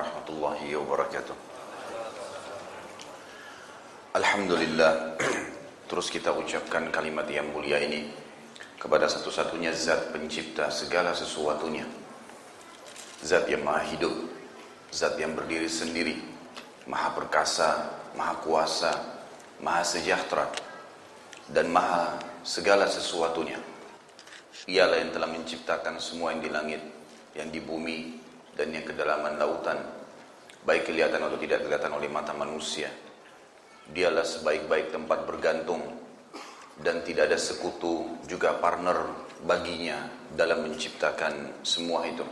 warahmatullahi wabarakatuh. Alhamdulillah Terus kita ucapkan kalimat yang mulia ini Kepada satu-satunya zat pencipta segala sesuatunya. Zat yang maha hidup Zat yang berdiri sendiri Maha perkasa, maha kuasa, maha sejahtera Dan maha segala sesuatunya. Ialah yang telah menciptakan semua yang di langit Yang di bumi dan yang kedalaman lautan baik kelihatan atau tidak kelihatan oleh mata manusia. Dialah sebaik-baik tempat bergantung. Dan tidak ada sekutu juga partner baginya dalam menciptakan semua itu.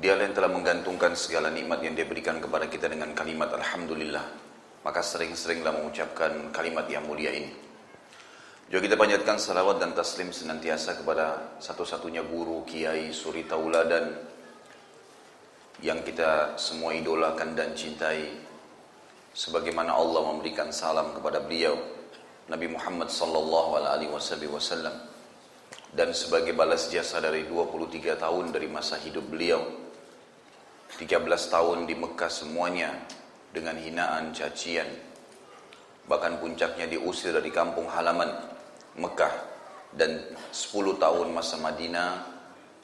Dialah yang telah menggantungkan segala nikmat yang dia berikan kepada kita dengan kalimat Alhamdulillah. Maka sering-seringlah mengucapkan kalimat yang mulia ini juga kita panjatkan salawat dan taslim senantiasa kepada satu-satunya guru, kiai, suri tauladan yang kita semua idolakan dan cintai. Sebagaimana Allah memberikan salam kepada beliau Nabi Muhammad sallallahu alaihi wasallam. Dan sebagai balas jasa dari 23 tahun dari masa hidup beliau 13 tahun di Mekah semuanya dengan hinaan cacian bahkan puncaknya diusir dari kampung halaman Mekah dan 10 tahun masa Madinah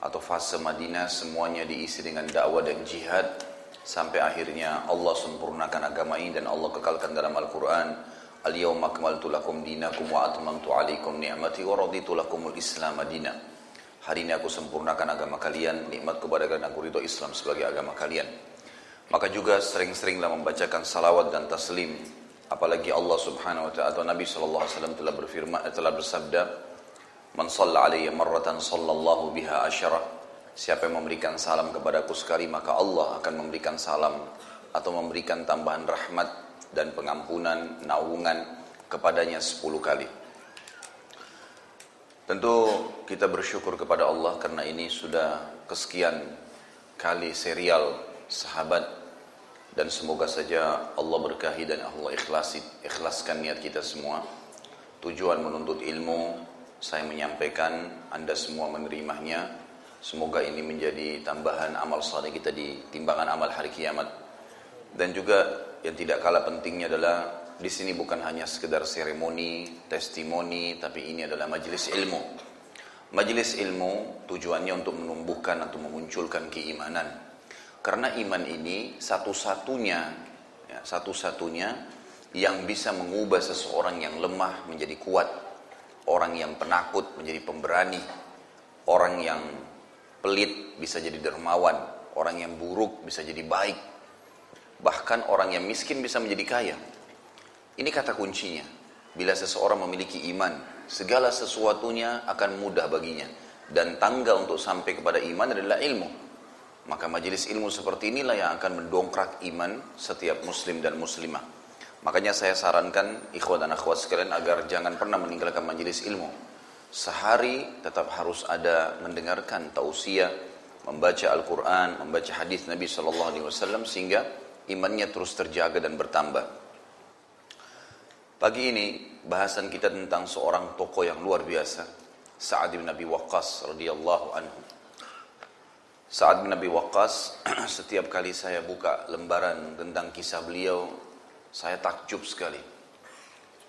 atau fase Madinah semuanya diisi dengan dakwah dan jihad sampai akhirnya Allah sempurnakan agama ini dan Allah kekalkan dalam Al-Quran Al-yawma akmaltu lakum dinakum wa atmamtu alaikum ni'mati wa raditu lakumul islam madina Hari ini aku sempurnakan agama kalian, nikmat kepada kalian aku ridho Islam sebagai agama kalian. Maka juga sering-seringlah membacakan salawat dan taslim. Apalagi Allah subhanahu wa ta'ala atau Nabi SAW telah berfirman, telah bersabda, Man salla alaiya marratan sallallahu biha asyara. Siapa yang memberikan salam kepadaku sekali maka Allah akan memberikan salam atau memberikan tambahan rahmat dan pengampunan, naungan kepadanya sepuluh kali. Tentu kita bersyukur kepada Allah karena ini sudah kesekian kali serial sahabat dan semoga saja Allah berkahi dan Allah ikhlasi, ikhlaskan niat kita semua. Tujuan menuntut ilmu, saya menyampaikan, Anda semua menerimanya. Semoga ini menjadi tambahan amal saleh kita di timbangan amal hari kiamat. Dan juga yang tidak kalah pentingnya adalah di sini bukan hanya sekedar seremoni, testimoni, tapi ini adalah majelis ilmu. Majelis ilmu tujuannya untuk menumbuhkan atau memunculkan keimanan. Karena iman ini satu-satunya, ya, satu-satunya yang bisa mengubah seseorang yang lemah menjadi kuat Orang yang penakut menjadi pemberani. Orang yang pelit bisa jadi dermawan. Orang yang buruk bisa jadi baik. Bahkan orang yang miskin bisa menjadi kaya. Ini kata kuncinya. Bila seseorang memiliki iman, segala sesuatunya akan mudah baginya. Dan tangga untuk sampai kepada iman adalah ilmu. Maka majelis ilmu seperti inilah yang akan mendongkrak iman setiap muslim dan muslimah. Makanya saya sarankan ikhwan dan akhwat sekalian agar jangan pernah meninggalkan majelis ilmu. Sehari tetap harus ada mendengarkan tausiah, membaca Al-Quran, membaca hadis Nabi Sallallahu Alaihi Wasallam sehingga imannya terus terjaga dan bertambah. Pagi ini bahasan kita tentang seorang tokoh yang luar biasa, Sa'ad bin Abi Waqqas radhiyallahu anhu. Sa'ad bin Abi Waqqas setiap kali saya buka lembaran tentang kisah beliau saya takjub sekali.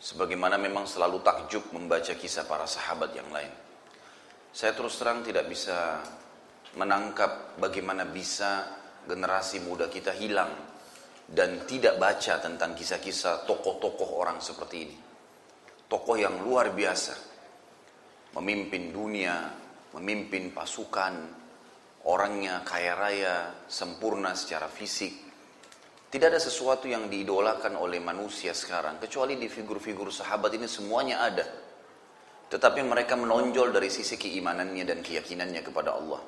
Sebagaimana memang selalu takjub membaca kisah para sahabat yang lain. Saya terus terang tidak bisa menangkap bagaimana bisa generasi muda kita hilang dan tidak baca tentang kisah-kisah tokoh-tokoh orang seperti ini. Tokoh yang luar biasa, memimpin dunia, memimpin pasukan, orangnya kaya raya, sempurna secara fisik, tidak ada sesuatu yang diidolakan oleh manusia sekarang kecuali di figur-figur sahabat ini semuanya ada. Tetapi mereka menonjol dari sisi keimanannya dan keyakinannya kepada Allah.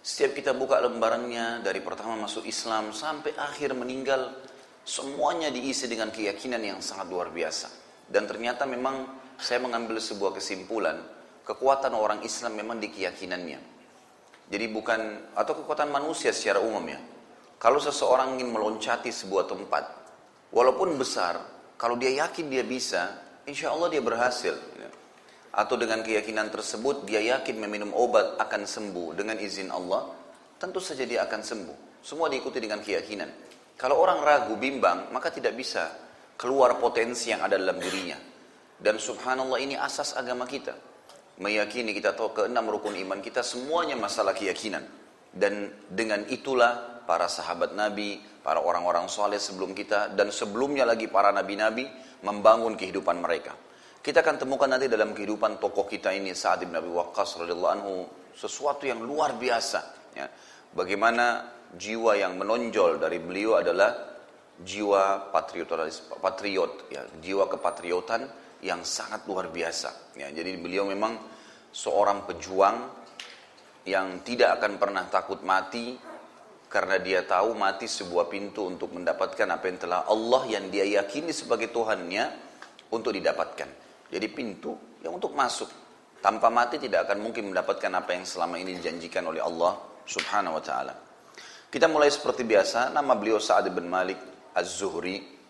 Setiap kita buka lembarannya dari pertama masuk Islam sampai akhir meninggal semuanya diisi dengan keyakinan yang sangat luar biasa. Dan ternyata memang saya mengambil sebuah kesimpulan kekuatan orang Islam memang di keyakinannya. Jadi bukan atau kekuatan manusia secara umum ya kalau seseorang ingin meloncati sebuah tempat, walaupun besar, kalau dia yakin dia bisa, insya Allah dia berhasil. Atau dengan keyakinan tersebut, dia yakin meminum obat akan sembuh dengan izin Allah, tentu saja dia akan sembuh. Semua diikuti dengan keyakinan. Kalau orang ragu, bimbang, maka tidak bisa keluar potensi yang ada dalam dirinya. Dan subhanallah ini asas agama kita. Meyakini kita tahu keenam rukun iman kita semuanya masalah keyakinan. Dan dengan itulah para sahabat Nabi, para orang-orang soleh sebelum kita, dan sebelumnya lagi para nabi-nabi membangun kehidupan mereka. Kita akan temukan nanti dalam kehidupan tokoh kita ini Sa'ad bin Abi Waqqas anhu sesuatu yang luar biasa. Ya. Bagaimana jiwa yang menonjol dari beliau adalah jiwa patriot ya, jiwa kepatriotan yang sangat luar biasa. Ya, jadi beliau memang seorang pejuang yang tidak akan pernah takut mati karena dia tahu mati sebuah pintu untuk mendapatkan apa yang telah Allah yang dia yakini sebagai Tuhannya untuk didapatkan. Jadi pintu yang untuk masuk. Tanpa mati tidak akan mungkin mendapatkan apa yang selama ini dijanjikan oleh Allah subhanahu wa ta'ala. Kita mulai seperti biasa, nama beliau Sa'ad bin Malik Az-Zuhri,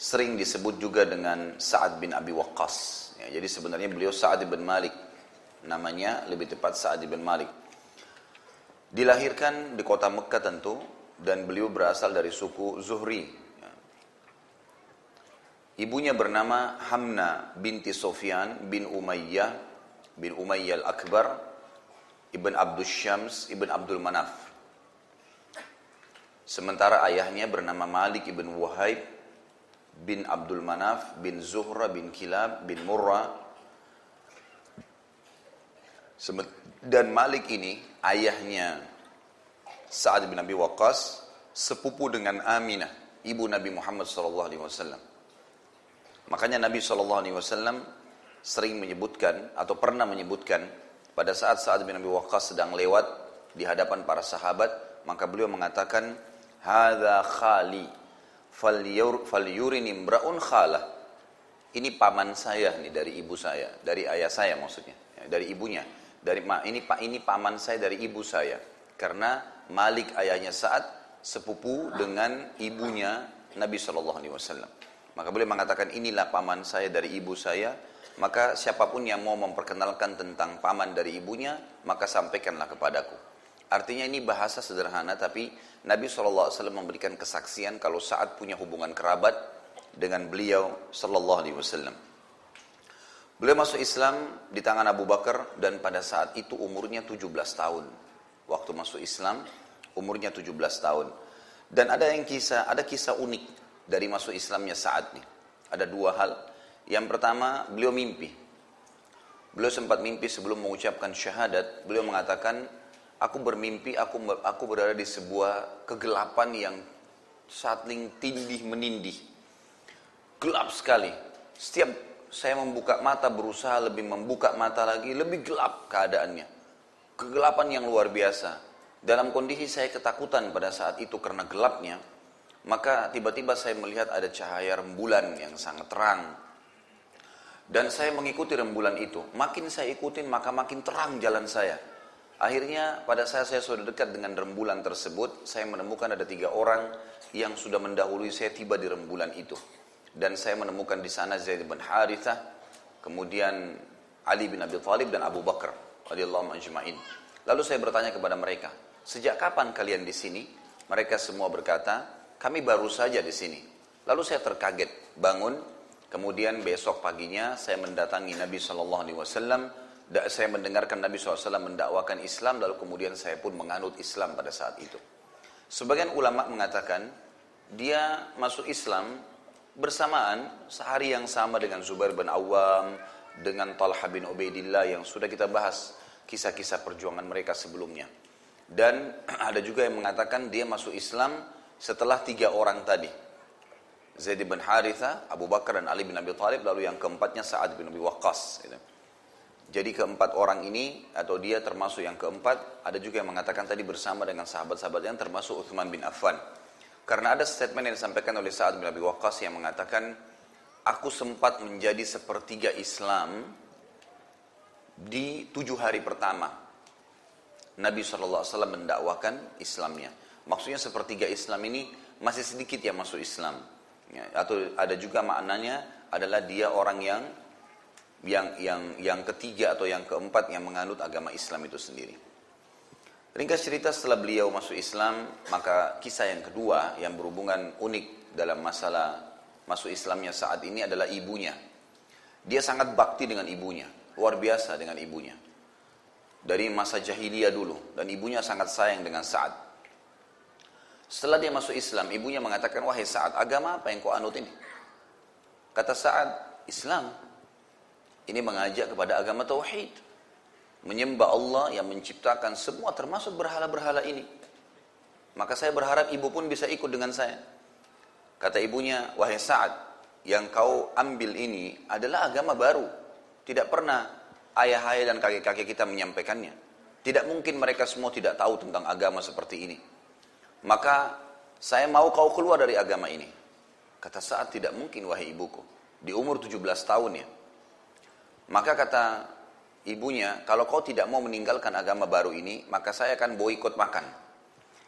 sering disebut juga dengan Sa'ad bin Abi Waqqas. Ya, jadi sebenarnya beliau Sa'ad bin Malik, namanya lebih tepat Sa'ad bin Malik. Dilahirkan di kota Mekah tentu, dan beliau berasal dari suku Zuhri, Ibunya bernama Hamna binti Sofyan bin Umayyah bin Umayyah al-Akbar Ibn Abdul Syams Ibn Abdul Manaf. Sementara ayahnya bernama Malik Ibn Wahib bin Abdul Manaf bin Zuhra bin Kilab bin Murrah. Dan Malik ini ayahnya Sa'ad bin Abi Waqqas sepupu dengan Aminah, ibu Nabi Muhammad sallallahu alaihi wasallam. Makanya Nabi SAW sering menyebutkan atau pernah menyebutkan pada saat saat bin Abi Waqqas sedang lewat di hadapan para sahabat, maka beliau mengatakan, "Hadza khali falyurini imra'un khala." Ini paman saya nih dari ibu saya, dari ayah saya maksudnya, ya, dari ibunya. Dari ini pak ini paman saya dari ibu saya. Karena Malik ayahnya saat sepupu dengan ibunya Nabi Shallallahu Alaihi Wasallam. Maka boleh mengatakan inilah paman saya dari ibu saya. Maka siapa pun yang mau memperkenalkan tentang paman dari ibunya, maka sampaikanlah kepadaku. Artinya ini bahasa sederhana tapi Nabi SAW memberikan kesaksian kalau saat punya hubungan kerabat dengan beliau Sallallahu Alaihi Wasallam. Beliau masuk Islam di tangan Abu Bakar dan pada saat itu umurnya 17 tahun. Waktu masuk Islam umurnya 17 tahun. Dan ada yang kisah, ada kisah unik dari masuk Islamnya saat ini. Ada dua hal. Yang pertama, beliau mimpi. Beliau sempat mimpi sebelum mengucapkan syahadat. Beliau mengatakan, aku bermimpi, aku aku berada di sebuah kegelapan yang saling tindih menindih. Gelap sekali. Setiap saya membuka mata, berusaha lebih membuka mata lagi, lebih gelap keadaannya. Kegelapan yang luar biasa. Dalam kondisi saya ketakutan pada saat itu karena gelapnya, maka tiba-tiba saya melihat ada cahaya rembulan yang sangat terang. Dan saya mengikuti rembulan itu. Makin saya ikutin maka makin terang jalan saya. Akhirnya pada saat saya sudah dekat dengan rembulan tersebut, saya menemukan ada tiga orang yang sudah mendahului saya tiba di rembulan itu. Dan saya menemukan di sana Zaid bin Harithah, kemudian Ali bin Abi Thalib dan Abu Bakar radhiyallahu. Lalu saya bertanya kepada mereka, "Sejak kapan kalian di sini?" Mereka semua berkata, kami baru saja di sini. Lalu saya terkaget, bangun, kemudian besok paginya saya mendatangi Nabi Wasallam. Saya mendengarkan Nabi SAW mendakwakan Islam, lalu kemudian saya pun menganut Islam pada saat itu. Sebagian ulama mengatakan dia masuk Islam bersamaan sehari yang sama dengan Zubair bin Awam, dengan Talha bin Ubaidillah yang sudah kita bahas kisah-kisah perjuangan mereka sebelumnya. Dan ada juga yang mengatakan dia masuk Islam setelah tiga orang tadi. Zaid bin Haritha, Abu Bakar dan Ali bin Abi Thalib, lalu yang keempatnya Sa'ad bin Abi Waqqas. Gitu. Jadi keempat orang ini, atau dia termasuk yang keempat, ada juga yang mengatakan tadi bersama dengan sahabat-sahabat yang termasuk Uthman bin Affan. Karena ada statement yang disampaikan oleh Sa'ad bin Abi Waqqas yang mengatakan, Aku sempat menjadi sepertiga Islam di tujuh hari pertama. Nabi SAW mendakwakan Islamnya. Maksudnya sepertiga Islam ini masih sedikit yang masuk Islam. Ya, atau ada juga maknanya adalah dia orang yang yang yang yang ketiga atau yang keempat yang menganut agama Islam itu sendiri. Ringkas cerita setelah beliau masuk Islam, maka kisah yang kedua yang berhubungan unik dalam masalah masuk Islamnya saat ini adalah ibunya. Dia sangat bakti dengan ibunya, luar biasa dengan ibunya. Dari masa jahiliyah dulu, dan ibunya sangat sayang dengan Sa'ad. Setelah dia masuk Islam, ibunya mengatakan, wahai Sa'ad, agama apa yang kau anut ini? Kata Sa'ad, Islam. Ini mengajak kepada agama Tauhid menyembah Allah yang menciptakan semua termasuk berhala-berhala ini. Maka saya berharap ibu pun bisa ikut dengan saya. Kata ibunya, wahai Sa'ad, yang kau ambil ini adalah agama baru. Tidak pernah ayah-ayah dan kakek-kakek kita menyampaikannya. Tidak mungkin mereka semua tidak tahu tentang agama seperti ini. Maka saya mau kau keluar dari agama ini. Kata Sa'ad, tidak mungkin wahai ibuku. Di umur 17 tahun ya. Maka kata ibunya, kalau kau tidak mau meninggalkan agama baru ini, maka saya akan boikot makan.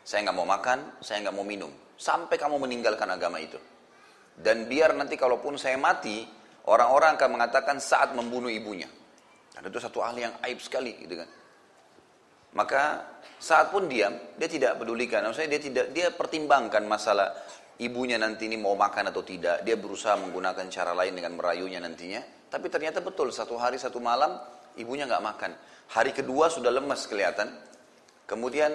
Saya nggak mau makan, saya nggak mau minum. Sampai kamu meninggalkan agama itu. Dan biar nanti kalaupun saya mati, orang-orang akan mengatakan saat membunuh ibunya. Dan itu satu hal yang aib sekali, gitu kan. Maka saat pun diam, dia tidak pedulikan. Maksudnya dia tidak, dia pertimbangkan masalah ibunya nanti ini mau makan atau tidak. Dia berusaha menggunakan cara lain dengan merayunya nantinya. Tapi ternyata betul, satu hari, satu malam, ibunya nggak makan. Hari kedua sudah lemas kelihatan. Kemudian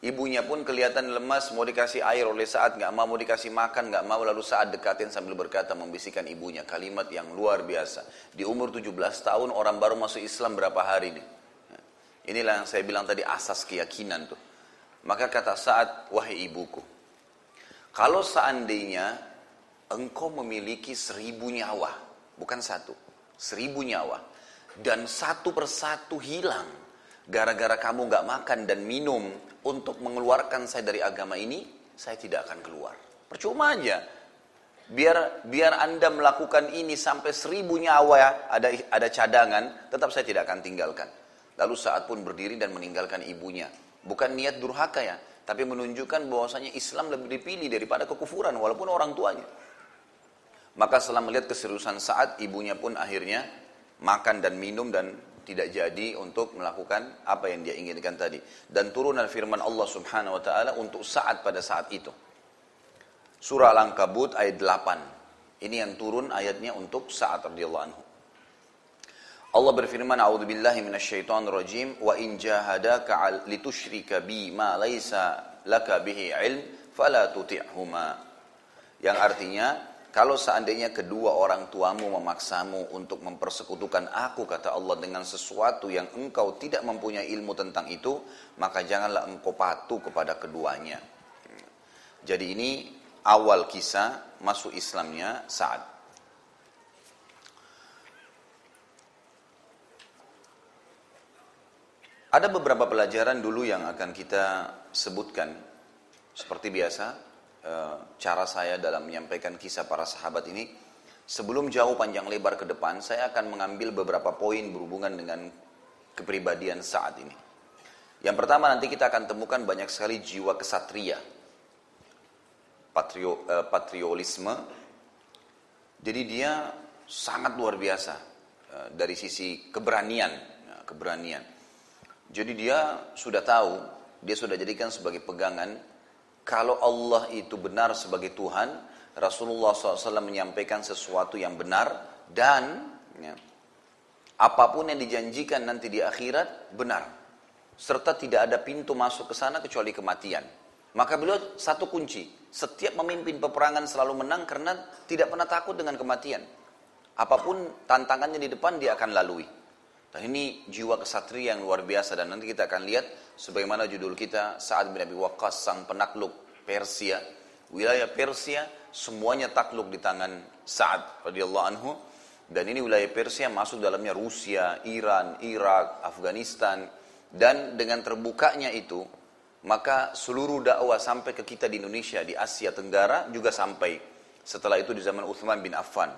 ibunya pun kelihatan lemas, mau dikasih air oleh saat nggak mau, mau dikasih makan nggak mau, lalu saat dekatin sambil berkata membisikkan ibunya kalimat yang luar biasa. Di umur 17 tahun orang baru masuk Islam berapa hari ini? Inilah yang saya bilang tadi asas keyakinan tuh. Maka kata saat wahai ibuku, kalau seandainya engkau memiliki seribu nyawa, bukan satu, seribu nyawa, dan satu persatu hilang gara-gara kamu gak makan dan minum untuk mengeluarkan saya dari agama ini, saya tidak akan keluar. Percuma aja. Biar biar anda melakukan ini sampai seribu nyawa ya, ada ada cadangan, tetap saya tidak akan tinggalkan. Lalu saat pun berdiri dan meninggalkan ibunya. Bukan niat durhaka ya, tapi menunjukkan bahwasanya Islam lebih dipilih daripada kekufuran walaupun orang tuanya. Maka setelah melihat keseriusan saat ibunya pun akhirnya makan dan minum dan tidak jadi untuk melakukan apa yang dia inginkan tadi. Dan turunan firman Allah subhanahu wa ta'ala untuk saat pada saat itu. Surah Al-Ankabut ayat 8. Ini yang turun ayatnya untuk saat radhiyallahu anhu. Allah berfirman, "A'udzu billahi minasyaitonir rajim wa in jahadaka litusyrika bi ma laisa laka bihi ilm fala tuti'huma." Yang artinya, kalau seandainya kedua orang tuamu memaksamu untuk mempersekutukan aku, kata Allah, dengan sesuatu yang engkau tidak mempunyai ilmu tentang itu, maka janganlah engkau patuh kepada keduanya. Jadi ini awal kisah masuk Islamnya saat. Ada beberapa pelajaran dulu yang akan kita sebutkan. Seperti biasa, cara saya dalam menyampaikan kisah para sahabat ini. Sebelum jauh panjang lebar ke depan, saya akan mengambil beberapa poin berhubungan dengan kepribadian saat ini. Yang pertama nanti kita akan temukan banyak sekali jiwa kesatria, patrio, eh, patriolisme. Jadi dia sangat luar biasa eh, dari sisi keberanian, ya, keberanian. Jadi dia sudah tahu, dia sudah jadikan sebagai pegangan kalau Allah itu benar sebagai Tuhan, Rasulullah SAW menyampaikan sesuatu yang benar dan ya, apa pun yang dijanjikan nanti di akhirat benar. Serta tidak ada pintu masuk ke sana kecuali kematian. Maka beliau satu kunci, setiap memimpin peperangan selalu menang karena tidak pernah takut dengan kematian. Apa pun tantangannya di depan dia akan lalui. Dan ini jiwa kesatria yang luar biasa. Dan nanti kita akan lihat sebagaimana judul kita saat bin Abi Waqqas sang penakluk Persia. Wilayah Persia semuanya takluk di tangan Sa'ad radhiyallahu anhu. Dan ini wilayah Persia masuk dalamnya Rusia, Iran, Irak, Afghanistan. Dan dengan terbukanya itu maka seluruh dakwah sampai ke kita di Indonesia di Asia Tenggara juga sampai setelah itu di zaman Uthman bin Affan.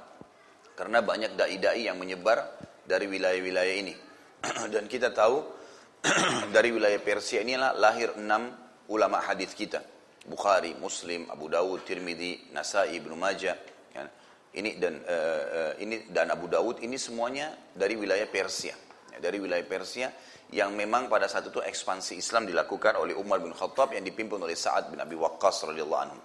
Karena banyak dai-dai yang menyebar dari wilayah-wilayah ini. Dan kita tahu dari wilayah Persia inilah lahir enam ulama hadis kita. Bukhari, Muslim, Abu Dawud, Tirmidzi, Nasai, Ibnu Majah. Ya. Ini dan uh, ini dan Abu Dawud ini semuanya dari wilayah Persia. ya, dari wilayah Persia yang memang pada saat itu ekspansi Islam dilakukan oleh Umar bin Khattab yang dipimpin oleh Sa'ad bin Abi Waqqas radhiyallahu anhu.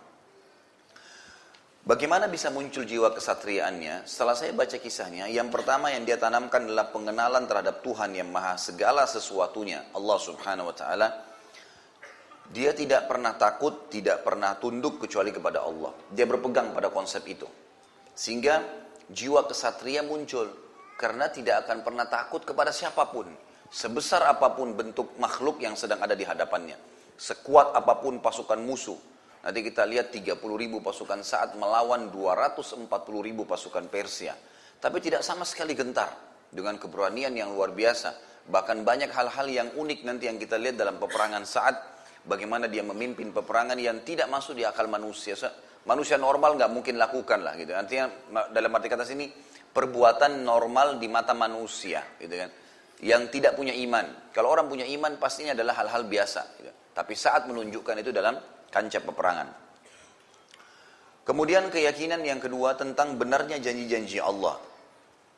Bagaimana bisa muncul jiwa kesatriaannya? Setelah saya baca kisahnya, yang pertama yang dia tanamkan adalah pengenalan terhadap Tuhan yang maha segala sesuatunya, Allah subhanahu wa ta'ala. Dia tidak pernah takut, tidak pernah tunduk kecuali kepada Allah. Dia berpegang pada konsep itu. Sehingga jiwa kesatria muncul. Karena tidak akan pernah takut kepada siapa pun. Sebesar apa pun bentuk makhluk yang sedang ada di hadapannya. Sekuat apa pun pasukan musuh Nanti kita lihat 30 ribu pasukan saat melawan 240 ribu pasukan Persia. Tapi tidak sama sekali gentar dengan keberanian yang luar biasa. Bahkan banyak hal-hal yang unik nanti yang kita lihat dalam peperangan saat bagaimana dia memimpin peperangan yang tidak masuk di akal manusia. Manusia normal nggak mungkin lakukan lah gitu. Artinya dalam arti kata sini perbuatan normal di mata manusia gitu kan. Yang tidak punya iman. Kalau orang punya iman pastinya adalah hal-hal biasa. Gitu. Tapi saat menunjukkan itu dalam kancah peperangan. Kemudian keyakinan yang kedua tentang benarnya janji-janji Allah.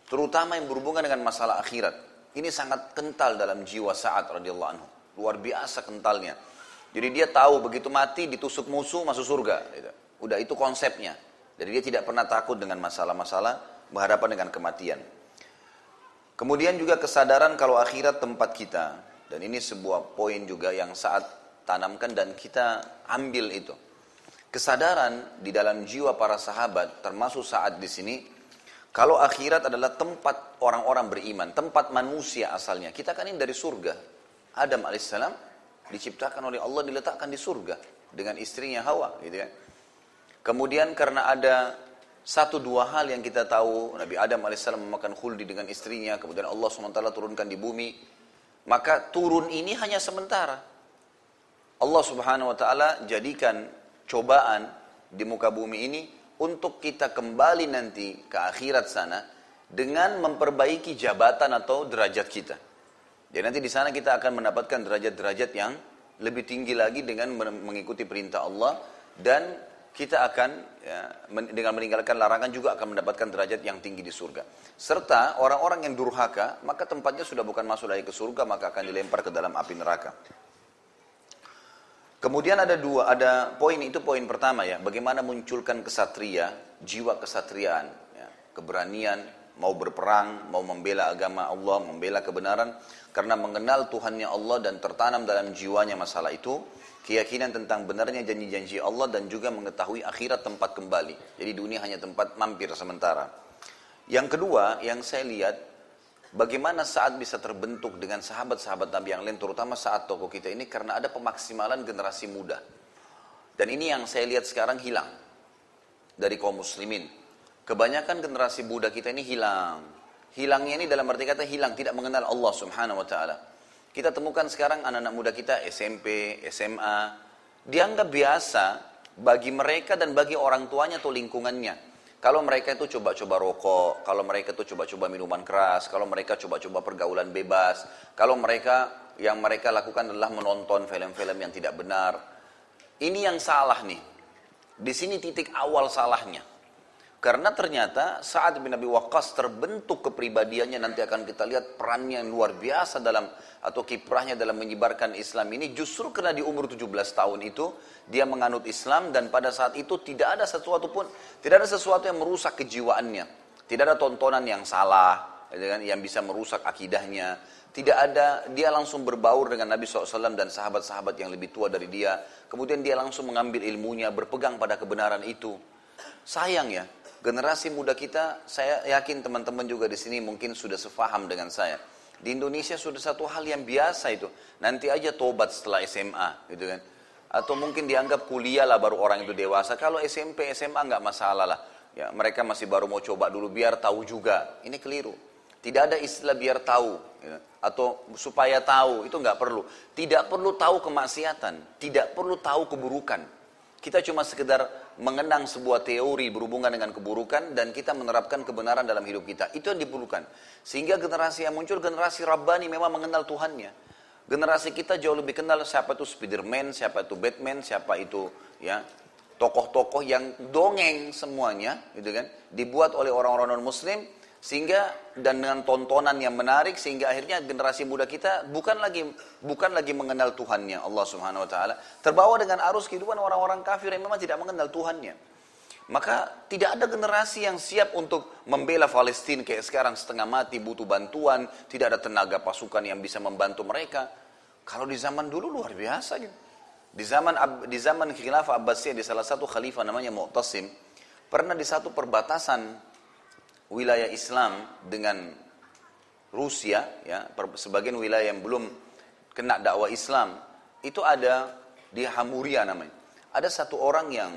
Terutama yang berhubungan dengan masalah akhirat. Ini sangat kental dalam jiwa saat radhiyallahu anhu. Luar biasa kentalnya. Jadi dia tahu begitu mati ditusuk musuh masuk surga. Gitu. Udah itu konsepnya. Jadi dia tidak pernah takut dengan masalah-masalah berhadapan dengan kematian. Kemudian juga kesadaran kalau akhirat tempat kita. Dan ini sebuah poin juga yang saat tanamkan dan kita ambil itu. Kesadaran di dalam jiwa para sahabat termasuk saat di sini kalau akhirat adalah tempat orang-orang beriman, tempat manusia asalnya. Kita kan ini dari surga. Adam alaihissalam diciptakan oleh Allah diletakkan di surga dengan istrinya Hawa, gitu kan. Kemudian karena ada satu dua hal yang kita tahu, Nabi Adam alaihissalam memakan khuldi dengan istrinya, kemudian Allah swt turunkan di bumi, maka turun ini hanya sementara. Allah Subhanahu wa taala jadikan cobaan di muka bumi ini untuk kita kembali nanti ke akhirat sana dengan memperbaiki jabatan atau derajat kita. Jadi nanti di sana kita akan mendapatkan derajat-derajat yang lebih tinggi lagi dengan mengikuti perintah Allah dan kita akan ya, dengan meninggalkan larangan juga akan mendapatkan derajat yang tinggi di surga. Serta orang-orang yang durhaka, maka tempatnya sudah bukan masuk lagi ke surga, maka akan dilempar ke dalam api neraka. Kemudian ada dua, ada poin itu poin pertama ya, bagaimana munculkan kesatria, jiwa kesatriaan, ya, keberanian, mau berperang, mau membela agama Allah, membela kebenaran, karena mengenal Tuhannya Allah dan tertanam dalam jiwanya masalah itu, keyakinan tentang benarnya janji-janji Allah dan juga mengetahui akhirat tempat kembali. Jadi dunia hanya tempat mampir sementara. Yang kedua, yang saya lihat Bagaimana saat bisa terbentuk dengan sahabat-sahabat Nabi yang lain, terutama saat tokoh kita ini, karena ada pemaksimalan generasi muda. Dan ini yang saya lihat sekarang hilang dari kaum muslimin. Kebanyakan generasi muda kita ini hilang. Hilangnya ini dalam arti kata hilang, tidak mengenal Allah subhanahu wa ta'ala. Kita temukan sekarang anak-anak muda kita SMP, SMA, dianggap biasa bagi mereka dan bagi orang tuanya atau lingkungannya. Kalau mereka itu coba-coba rokok, kalau mereka itu coba-coba minuman keras, kalau mereka coba-coba pergaulan bebas, kalau mereka yang mereka lakukan adalah menonton film-film yang tidak benar. Ini yang salah nih. Di sini titik awal salahnya. Karena ternyata saat bin Abi Waqqas terbentuk kepribadiannya nanti akan kita lihat perannya yang luar biasa dalam atau kiprahnya dalam menyebarkan Islam ini justru karena di umur 17 tahun itu dia menganut Islam dan pada saat itu tidak ada sesuatu pun tidak ada sesuatu yang merusak kejiwaannya. Tidak ada tontonan yang salah gitu kan, yang bisa merusak akidahnya. Tidak ada, dia langsung berbaur dengan Nabi SAW dan sahabat-sahabat yang lebih tua dari dia. Kemudian dia langsung mengambil ilmunya, berpegang pada kebenaran itu. Sayang ya, Generasi muda kita, saya yakin teman-teman juga di sini mungkin sudah sefaham dengan saya. Di Indonesia sudah satu hal yang biasa itu. Nanti aja tobat setelah SMA, gitu kan. Atau mungkin dianggap kuliah lah baru orang itu dewasa. Kalau SMP, SMA nggak masalah lah. Ya, mereka masih baru mau coba dulu biar tahu juga. Ini keliru. Tidak ada istilah biar tahu ya. atau supaya tahu itu nggak perlu. Tidak perlu tahu kemaksiatan, tidak perlu tahu keburukan. Kita cuma sekedar mengenang sebuah teori berhubungan dengan keburukan dan kita menerapkan kebenaran dalam hidup kita. Itu yang diperlukan. Sehingga generasi yang muncul, generasi Rabbani memang mengenal Tuhannya. Generasi kita jauh lebih kenal siapa itu Spiderman, siapa itu Batman, siapa itu ya tokoh-tokoh yang dongeng semuanya, gitu kan, dibuat oleh orang-orang non Muslim Sehingga dan dengan tontonan yang menarik sehingga akhirnya generasi muda kita bukan lagi bukan lagi mengenal Tuhannya Allah Subhanahu wa taala, terbawa dengan arus kehidupan orang-orang kafir yang memang tidak mengenal Tuhannya. Maka tidak ada generasi yang siap untuk membela Palestina kayak sekarang setengah mati butuh bantuan, tidak ada tenaga pasukan yang bisa membantu mereka. Kalau di zaman dulu luar biasa gitu. Di zaman di zaman khilafah Abbasiyah di salah satu khalifah namanya Mu'tasim, pernah di satu perbatasan wilayah Islam dengan Rusia, ya, sebagian wilayah yang belum kena dakwah Islam, itu ada di Hamuria namanya. Ada satu orang yang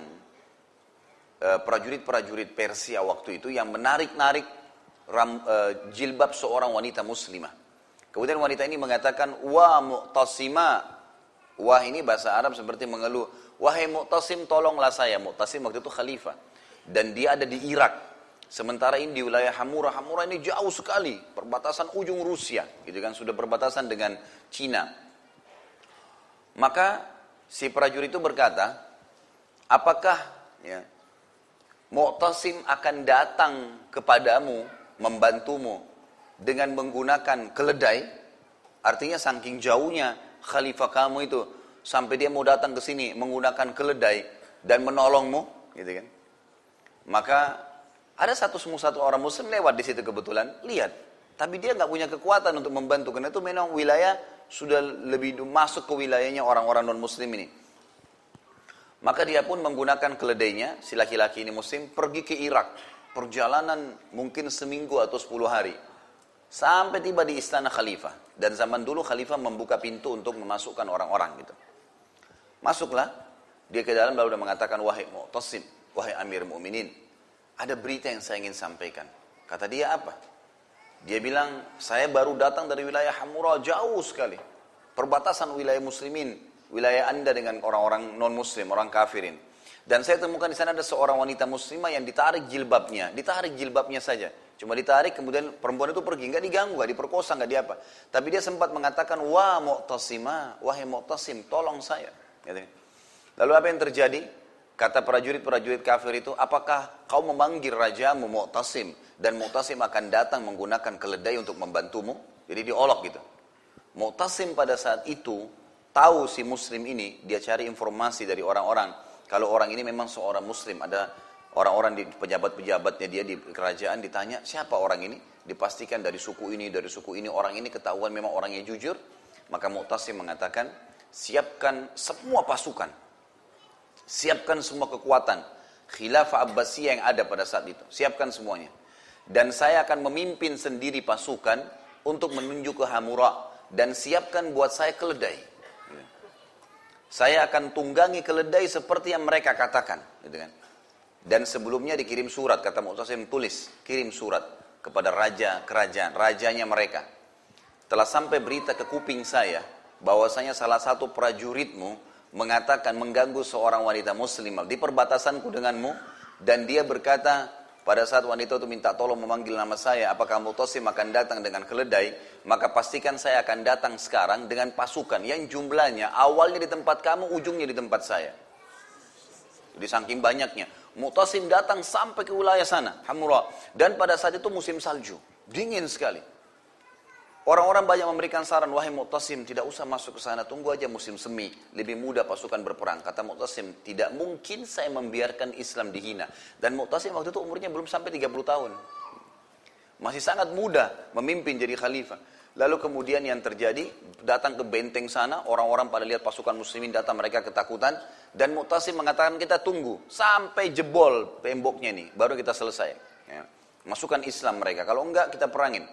eh, prajurit-prajurit Persia waktu itu yang menarik-narik uh, jilbab seorang wanita muslimah. Kemudian wanita ini mengatakan, Wa mu'tasima. Wah ini bahasa Arab seperti mengeluh. Wahai mu'tasim tolonglah saya. Mu'tasim waktu itu khalifah. Dan dia ada di Irak. Sementara ini di wilayah Hamura, Hamura ini jauh sekali, perbatasan ujung Rusia, gitu kan, sudah perbatasan dengan Cina. Maka si prajurit itu berkata, apakah ya, Mu'tasim akan datang kepadamu, membantumu dengan menggunakan keledai? Artinya saking jauhnya khalifah kamu itu, sampai dia mau datang ke sini menggunakan keledai dan menolongmu, gitu kan. Maka ada satu satu orang muslim lewat di situ kebetulan, lihat. Tapi dia nggak punya kekuatan untuk membantu karena itu memang wilayah sudah lebih masuk ke wilayahnya orang-orang non muslim ini. Maka dia pun menggunakan keledainya, si laki-laki ini muslim, pergi ke Irak. Perjalanan mungkin seminggu atau sepuluh hari. Sampai tiba di istana khalifah. Dan zaman dulu khalifah membuka pintu untuk memasukkan orang-orang gitu. Masuklah, dia ke dalam lalu dia mengatakan, wahai mu'tasim, wahai amir mu'minin, ada berita yang saya ingin sampaikan. Kata dia apa? Dia bilang, saya baru datang dari wilayah Hamura jauh sekali. Perbatasan wilayah muslimin, wilayah anda dengan orang-orang non-muslim, orang kafirin. Dan saya temukan di sana ada seorang wanita muslimah yang ditarik jilbabnya, ditarik jilbabnya saja. Cuma ditarik, kemudian perempuan itu pergi, nggak diganggu, nggak diperkosa, nggak diapa. Tapi dia sempat mengatakan, wah mu'tasimah, wahai mu'tasim, tolong saya. Lalu apa yang terjadi? Kata prajurit-prajurit kafir itu, apakah kau memanggil rajamu Mu'tasim dan Mu'tasim akan datang menggunakan keledai untuk membantumu? Jadi diolok gitu. Mu'tasim pada saat itu tahu si muslim ini, dia cari informasi dari orang-orang. Kalau orang ini memang seorang muslim, ada orang-orang di pejabat-pejabatnya dia di kerajaan ditanya, siapa orang ini? Dipastikan dari suku ini, dari suku ini, orang ini ketahuan memang orangnya jujur. Maka Mu'tasim mengatakan, siapkan semua pasukan Siapkan semua kekuatan. Khilafah Abbasiyah yang ada pada saat itu. Siapkan semuanya. Dan saya akan memimpin sendiri pasukan untuk menuju ke Hamura. Dan siapkan buat saya keledai. Saya akan tunggangi keledai seperti yang mereka katakan. Gitu kan. Dan sebelumnya dikirim surat, kata Mu'tasim tulis, kirim surat kepada raja kerajaan, rajanya mereka. Telah sampai berita ke kuping saya, bahwasanya salah satu prajuritmu mengatakan mengganggu seorang wanita muslimah di perbatasanku denganmu. Dan dia berkata pada saat wanita itu minta tolong memanggil nama saya apakah Mutosim akan datang dengan keledai? Maka pastikan saya akan datang sekarang dengan pasukan yang jumlahnya awalnya di tempat kamu ujungnya di tempat saya. Jadi saking banyaknya Mutosim datang sampai ke wilayah sana Hamura dan pada saat itu musim salju dingin sekali Orang-orang banyak memberikan saran, wahai Mu'tasim, tidak usah masuk ke sana, tunggu aja musim semi, lebih mudah pasukan berperang. Kata Mu'tasim, tidak mungkin saya membiarkan Islam dihina. Dan Mu'tasim waktu itu umurnya belum sampai 30 tahun. Masih sangat muda memimpin jadi khalifah. Lalu kemudian yang terjadi, datang ke benteng sana, orang-orang pada lihat pasukan muslimin datang, mereka ketakutan. Dan Mu'tasim mengatakan, kita tunggu sampai jebol temboknya ini, baru kita selesai. Ya. Masukkan Islam mereka, kalau enggak kita perangin.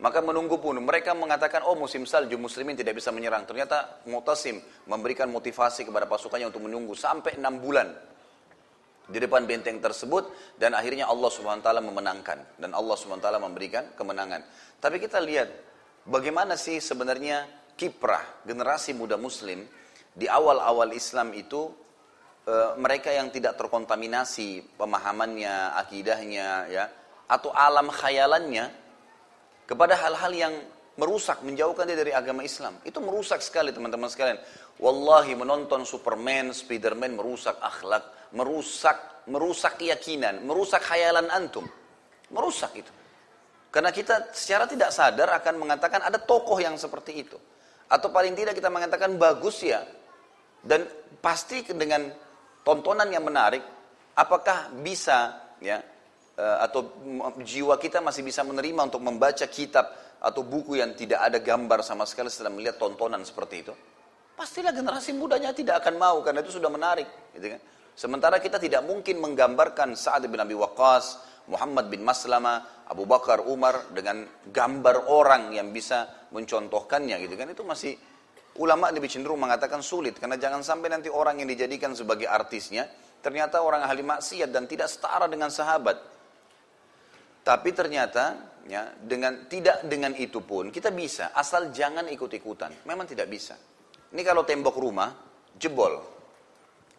Maka menunggu pun mereka mengatakan oh musim salju muslimin tidak bisa menyerang. Ternyata Mu'tasim memberikan motivasi kepada pasukannya untuk menunggu sampai enam bulan di depan benteng tersebut dan akhirnya Allah Subhanahu wa taala memenangkan dan Allah Subhanahu wa taala memberikan kemenangan. Tapi kita lihat bagaimana sih sebenarnya kiprah generasi muda muslim di awal-awal Islam itu e, mereka yang tidak terkontaminasi pemahamannya, akidahnya ya atau alam khayalannya kepada hal-hal yang merusak, menjauhkan dia dari agama Islam. Itu merusak sekali teman-teman sekalian. Wallahi menonton Superman, Spiderman merusak akhlak, merusak merusak keyakinan, merusak khayalan antum. Merusak itu. Karena kita secara tidak sadar akan mengatakan ada tokoh yang seperti itu. Atau paling tidak kita mengatakan bagus ya. Dan pasti dengan tontonan yang menarik, apakah bisa ya atau jiwa kita masih bisa menerima untuk membaca kitab atau buku yang tidak ada gambar sama sekali setelah melihat tontonan seperti itu? Pastilah generasi mudanya tidak akan mau karena itu sudah menarik, gitu kan? Sementara kita tidak mungkin menggambarkan Sa'ad bin Abi Waqqas, Muhammad bin Maslama, Abu Bakar, Umar dengan gambar orang yang bisa mencontohkannya gitu kan itu masih ulama lebih cenderung mengatakan sulit karena jangan sampai nanti orang yang dijadikan sebagai artisnya ternyata orang ahli maksiat dan tidak setara dengan sahabat. Tapi ternyata ya dengan tidak dengan itu pun kita bisa asal jangan ikut-ikutan. Memang tidak bisa. Ini kalau tembok rumah jebol.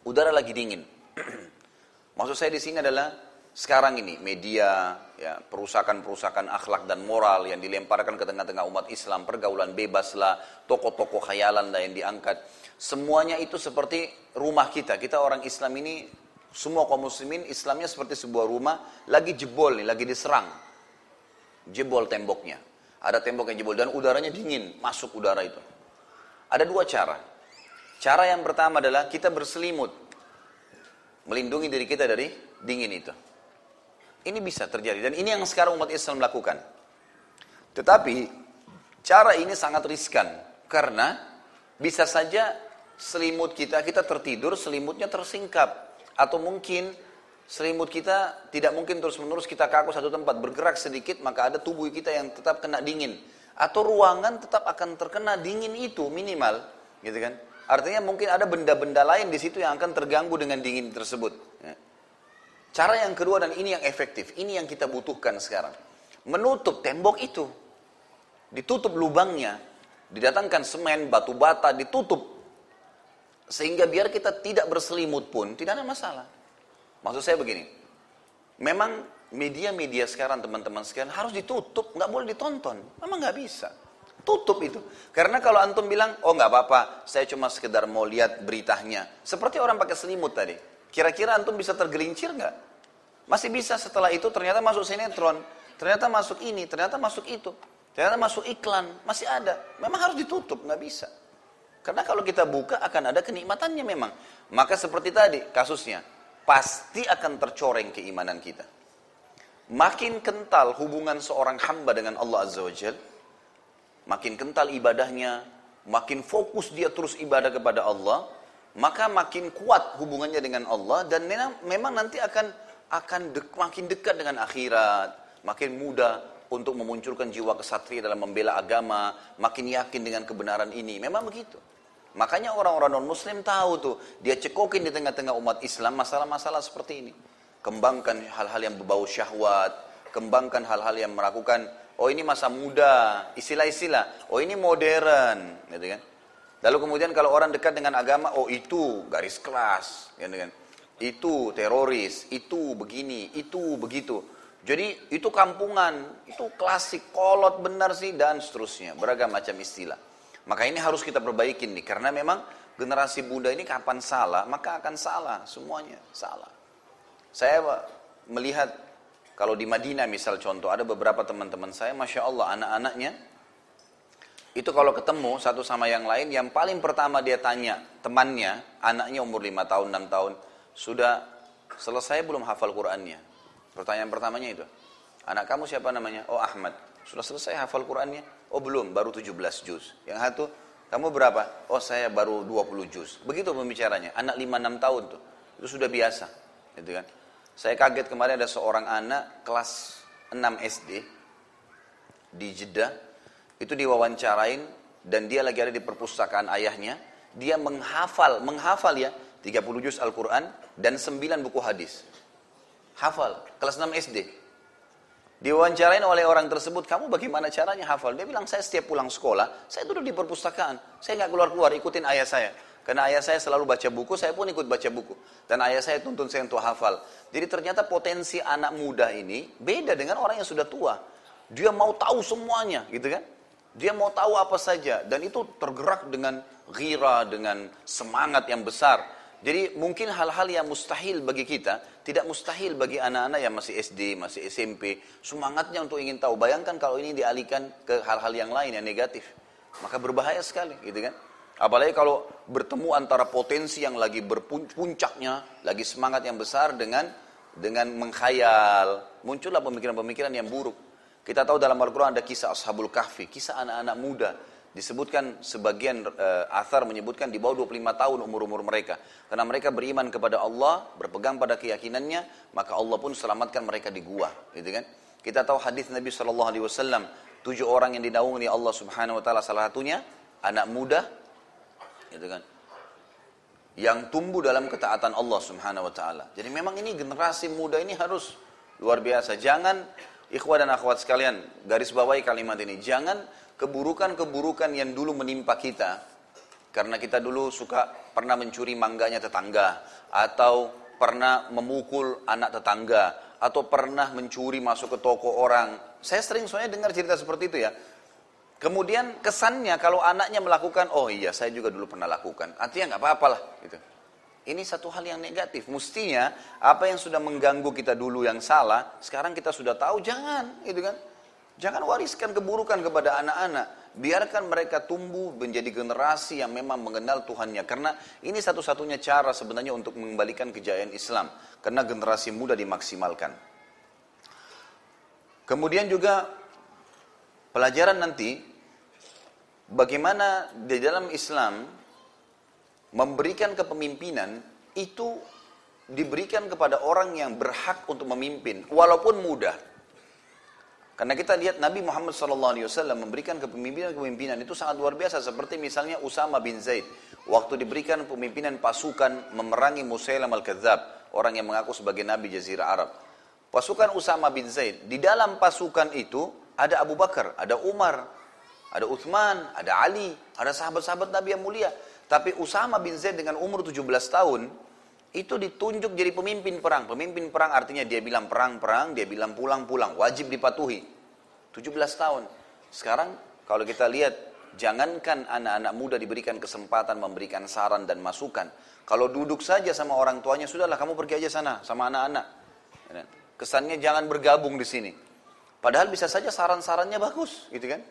Udara lagi dingin. Maksud saya di sini adalah sekarang ini media, ya, perusakan-perusakan akhlak dan moral yang dilemparkan ke tengah-tengah umat Islam, pergaulan bebas lah, toko-toko khayalan lah yang diangkat. Semuanya itu seperti rumah kita. Kita orang Islam ini, semua kaum muslimin Islamnya seperti sebuah rumah, lagi jebol nih, lagi diserang. Jebol temboknya. Ada tembok yang jebol dan udaranya dingin, masuk udara itu. Ada dua cara. Cara yang pertama adalah kita berselimut. Melindungi diri kita dari dingin itu. Ini bisa terjadi dan ini yang sekarang umat Islam lakukan. Tetapi cara ini sangat riskan karena bisa saja selimut kita kita tertidur selimutnya tersingkap atau mungkin selimut kita tidak mungkin terus-menerus kita kaku satu tempat bergerak sedikit maka ada tubuh kita yang tetap kena dingin atau ruangan tetap akan terkena dingin itu minimal gitu kan artinya mungkin ada benda-benda lain di situ yang akan terganggu dengan dingin tersebut ya. Cara yang kedua dan ini yang efektif, ini yang kita butuhkan sekarang. Menutup tembok itu. Ditutup lubangnya, didatangkan semen, batu bata, ditutup. Sehingga biar kita tidak berselimut pun tidak ada masalah. Maksud saya begini, memang media-media sekarang teman-teman sekalian harus ditutup, nggak boleh ditonton. Memang nggak bisa. Tutup itu. Karena kalau antum bilang, oh nggak apa-apa, saya cuma sekedar mau lihat beritanya. Seperti orang pakai selimut tadi. Kira-kira antum bisa tergelincir nggak? Masih bisa setelah itu ternyata masuk sinetron, ternyata masuk ini, ternyata masuk itu, ternyata masuk iklan, masih ada. Memang harus ditutup, nggak bisa. Karena kalau kita buka akan ada kenikmatannya memang. Maka seperti tadi kasusnya, pasti akan tercoreng keimanan kita. Makin kental hubungan seorang hamba dengan Allah Azza wa makin kental ibadahnya, makin fokus dia terus ibadah kepada Allah, maka makin kuat hubungannya dengan Allah dan memang nanti akan akan dek, makin dekat dengan akhirat, makin mudah untuk memunculkan jiwa kesatria dalam membela agama, makin yakin dengan kebenaran ini. Memang begitu. Makanya orang-orang non-muslim tahu tuh, dia cekokin di tengah-tengah umat Islam masalah-masalah seperti ini. Kembangkan hal-hal yang berbau syahwat, kembangkan hal-hal yang melakukan, oh ini masa muda, istilah-istilah, oh ini modern, gitu kan. Lalu kemudian kalau orang dekat dengan agama, oh itu garis kelas, gitu kan? Itu teroris, itu begini, itu begitu. Jadi itu kampungan, itu klasik, kolot benar sih dan seterusnya, beragam macam istilah. Maka ini harus kita perbaiki nih, karena memang generasi muda ini kapan salah, maka akan salah, semuanya salah. Saya melihat kalau di Madinah misal contoh, ada beberapa teman-teman saya, Masya Allah anak-anaknya itu kalau ketemu satu sama yang lain, yang paling pertama dia tanya temannya, anaknya umur 5 tahun, 6 tahun, sudah selesai belum hafal Qur'annya? Pertanyaan pertamanya itu. Anak kamu siapa namanya? Oh Ahmad. Sudah selesai hafal Qur'annya? Oh belum, baru 17 juz. Yang satu, kamu berapa? Oh saya baru 20 juz. Begitu pembicaranya. Anak 5-6 tahun tuh. Itu sudah biasa. Gitu kan. Saya kaget kemarin ada seorang anak kelas 6 SD di Jeddah itu diwawancarain dan dia lagi ada di perpustakaan ayahnya, dia menghafal, menghafal ya 30 juz Al-Quran dan 9 buku hadis. Hafal, kelas 6 SD. Diwawancarain oleh orang tersebut, kamu bagaimana caranya hafal? Dia bilang, saya setiap pulang sekolah, saya duduk di perpustakaan. Saya nggak keluar-keluar, ikutin ayah saya. Karena ayah saya selalu baca buku, saya pun ikut baca buku. Dan ayah saya tuntun saya untuk hafal. Jadi ternyata potensi anak muda ini beda dengan orang yang sudah tua. Dia mau tahu semuanya, gitu kan? Dia mau tahu apa saja dan itu tergerak dengan gira, dengan semangat yang besar. Jadi mungkin hal-hal yang mustahil bagi kita, tidak mustahil bagi anak-anak yang masih SD, masih SMP, semangatnya untuk ingin tahu. Bayangkan kalau ini dialihkan ke hal-hal yang lain yang negatif, maka berbahaya sekali, gitu kan? Apalagi kalau bertemu antara potensi yang lagi berpuncaknya, lagi semangat yang besar dengan dengan mengkhayal, muncullah pemikiran-pemikiran yang buruk. Kita tahu dalam Al-Quran ada kisah Ashabul Kahfi, kisah anak-anak muda disebutkan sebagian uh, athar menyebutkan di bawah 25 tahun umur-umur mereka. Karena mereka beriman kepada Allah berpegang pada keyakinannya maka Allah pun selamatkan mereka di gua gitu kan? Kita tahu hadis Nabi Shallallahu Alaihi Wasallam tujuh orang yang dinaungi Allah Subhanahu Wa Taala salah satunya anak muda gitu kan? Yang tumbuh dalam ketaatan Allah Subhanahu Wa Taala. Jadi memang ini generasi muda ini harus luar biasa. Jangan ikhwah dan akhwat sekalian garis bawahi kalimat ini. Jangan keburukan-keburukan yang dulu menimpa kita karena kita dulu suka pernah mencuri mangganya tetangga atau pernah memukul anak tetangga atau pernah mencuri masuk ke toko orang. Saya sering soalnya dengar cerita seperti itu ya. Kemudian kesannya kalau anaknya melakukan, oh iya saya juga dulu pernah lakukan. Artinya nggak apa-apa lah. Gitu. Ini satu hal yang negatif. Mestinya apa yang sudah mengganggu kita dulu yang salah, sekarang kita sudah tahu jangan, gitu kan? Jangan wariskan keburukan kepada anak-anak. Biarkan mereka tumbuh menjadi generasi yang memang mengenal Tuhannya. Karena ini satu-satunya cara sebenarnya untuk mengembalikan kejayaan Islam. Karena generasi muda dimaksimalkan. Kemudian juga pelajaran nanti bagaimana di dalam Islam memberikan kepemimpinan itu diberikan kepada orang yang berhak untuk memimpin walaupun mudah. Karena kita lihat Nabi Muhammad SAW memberikan kepemimpinan-kepemimpinan itu sangat luar biasa. Seperti misalnya Usama bin Zaid. Waktu diberikan pemimpinan pasukan memerangi Musailam al-Kadzab. Orang yang mengaku sebagai Nabi Jazirah Arab. Pasukan Usama bin Zaid. Di dalam pasukan itu ada Abu Bakar, ada Umar, ada Uthman, ada Ali, ada sahabat-sahabat Nabi yang mulia. Tapi Usama bin Zaid dengan umur 17 tahun, itu ditunjuk jadi pemimpin perang. Pemimpin perang artinya dia bilang perang-perang, dia bilang pulang-pulang, wajib dipatuhi. 17 tahun. Sekarang kalau kita lihat, jangankan anak-anak muda diberikan kesempatan memberikan saran dan masukan. Kalau duduk saja sama orang tuanya, sudahlah kamu pergi aja sana sama anak-anak. Kan? Kesannya jangan bergabung di sini. Padahal bisa saja saran-sarannya bagus, gitu kan?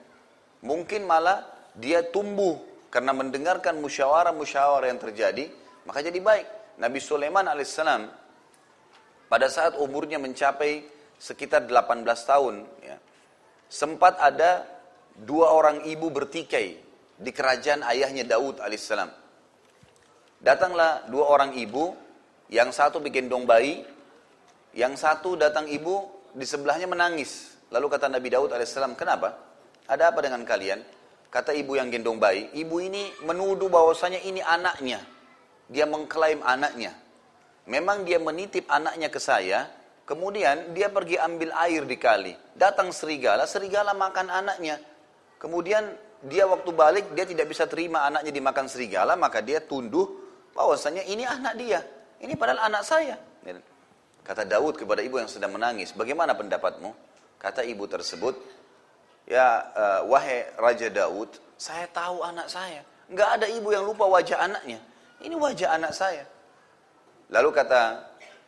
Mungkin malah dia tumbuh karena mendengarkan musyawarah-musyawarah yang terjadi, maka jadi baik. Nabi Sulaiman alaihissalam pada saat umurnya mencapai sekitar 18 tahun, ya, sempat ada dua orang ibu bertikai di kerajaan ayahnya Daud alaihissalam. Datanglah dua orang ibu, yang satu bikin bayi, yang satu datang ibu di sebelahnya menangis. Lalu kata Nabi Daud alaihissalam, kenapa? Ada apa dengan kalian? Kata ibu yang gendong bayi, ibu ini menuduh bahwasanya ini anaknya dia mengklaim anaknya. Memang dia menitip anaknya ke saya, kemudian dia pergi ambil air di kali. Datang serigala, serigala makan anaknya. Kemudian dia waktu balik, dia tidak bisa terima anaknya dimakan serigala, maka dia tunduh bahwasanya ini anak dia. Ini padahal anak saya. Kata Daud kepada ibu yang sedang menangis, bagaimana pendapatmu? Kata ibu tersebut, ya uh, wahai Raja Daud, saya tahu anak saya. Enggak ada ibu yang lupa wajah anaknya. Ini wajah anak saya. Lalu kata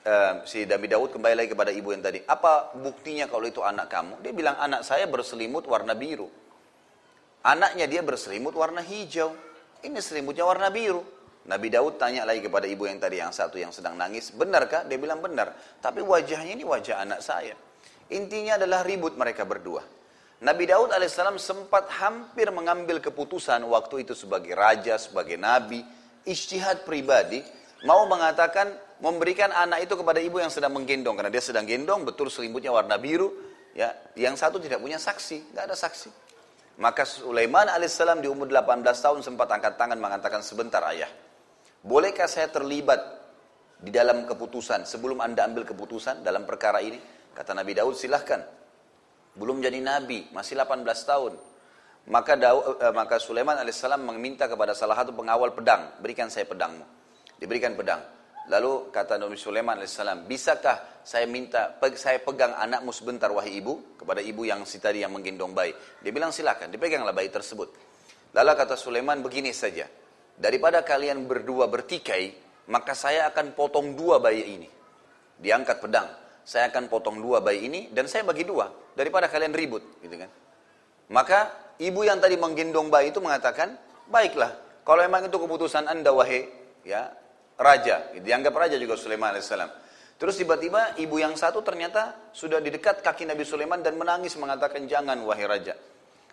uh, si Nabi Daud kembali lagi kepada ibu yang tadi. Apa buktinya kalau itu anak kamu? Dia bilang anak saya berselimut warna biru. Anaknya dia berselimut warna hijau. Ini selimutnya warna biru. Nabi Daud tanya lagi kepada ibu yang tadi yang satu yang sedang nangis, benarkah? Dia bilang benar. Tapi wajahnya ini wajah anak saya. Intinya adalah ribut mereka berdua. Nabi Daud alaihissalam sempat hampir mengambil keputusan waktu itu sebagai raja, sebagai nabi, ijtihad pribadi mau mengatakan memberikan anak itu kepada ibu yang sedang menggendong. Karena dia sedang gendong betul selimutnya warna biru ya. Yang satu tidak punya saksi nggak ada saksi. Maka Sulaiman alaihissalam di umur 18 tahun sempat angkat tangan mengatakan sebentar ayah. Bolehkah saya terlibat di dalam keputusan sebelum anda ambil keputusan dalam perkara ini? Kata Nabi Daud silahkan. Belum jadi nabi masih 18 tahun maka Daud, eh, maka Sulaiman alaihissalam meminta kepada salah satu pengawal pedang, berikan saya pedangmu. Diberikan pedang. Lalu kata Nabi Sulaiman alaihissalam, bisakah saya minta, saya pegang anakmu sebentar wahai ibu, kepada ibu yang si tadi yang menggendong bayi. Dia bilang silakan, dipeganglah bayi tersebut. Lalu kata Sulaiman begini saja, daripada kalian berdua bertikai, maka saya akan potong dua bayi ini. Diangkat pedang. Saya akan potong dua bayi ini dan saya bagi dua daripada kalian ribut, gitu kan? Maka ibu yang tadi menggendong bayi itu mengatakan, baiklah, kalau memang itu keputusan anda wahai ya raja, dianggap raja juga Sulaiman alaihissalam. Terus tiba-tiba ibu yang satu ternyata sudah di dekat kaki Nabi Sulaiman dan menangis mengatakan jangan wahai raja,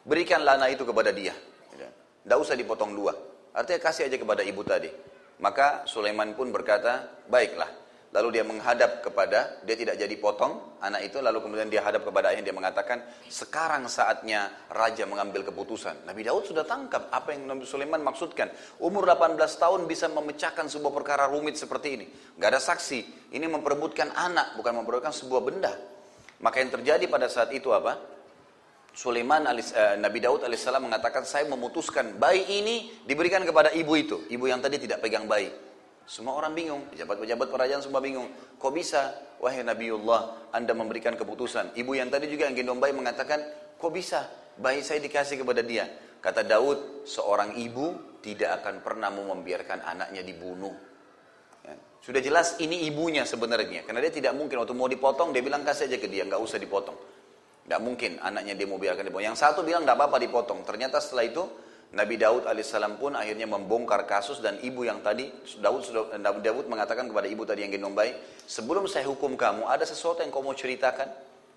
berikanlah anak itu kepada dia. Tidak usah dipotong dua. Artinya kasih aja kepada ibu tadi. Maka Sulaiman pun berkata, baiklah. Lalu dia menghadap kepada, dia tidak jadi potong anak itu, lalu kemudian dia hadap kepada ayah, dia mengatakan, sekarang saatnya raja mengambil keputusan. Nabi Daud sudah tangkap apa yang Nabi Sulaiman maksudkan. Umur 18 tahun bisa memecahkan sebuah perkara rumit seperti ini. Gak ada saksi, ini memperebutkan anak, bukan memperebutkan sebuah benda. Maka yang terjadi pada saat itu apa? Sulaiman alis, uh, Nabi Daud alaihissalam mengatakan saya memutuskan bayi ini diberikan kepada ibu itu, ibu yang tadi tidak pegang bayi. Semua orang bingung, pejabat-pejabat kerajaan semua bingung. Kok bisa, wahai Nabiullah, anda memberikan keputusan. Ibu yang tadi juga yang gendong bayi mengatakan, kok bisa, bayi saya dikasih kepada dia. Kata Daud, seorang ibu tidak akan pernah mau membiarkan anaknya dibunuh. Ya. Sudah jelas ini ibunya sebenarnya, karena dia tidak mungkin waktu mau dipotong dia bilang kasih aja ke dia, nggak usah dipotong. Tidak mungkin anaknya dia mau biarkan dipotong. Yang satu bilang tidak apa-apa dipotong. Ternyata setelah itu Nabi Daud alaihissalam pun akhirnya membongkar kasus dan ibu yang tadi Daud sudah Daud mengatakan kepada ibu tadi yang gendong bayi, sebelum saya hukum kamu ada sesuatu yang kau mau ceritakan?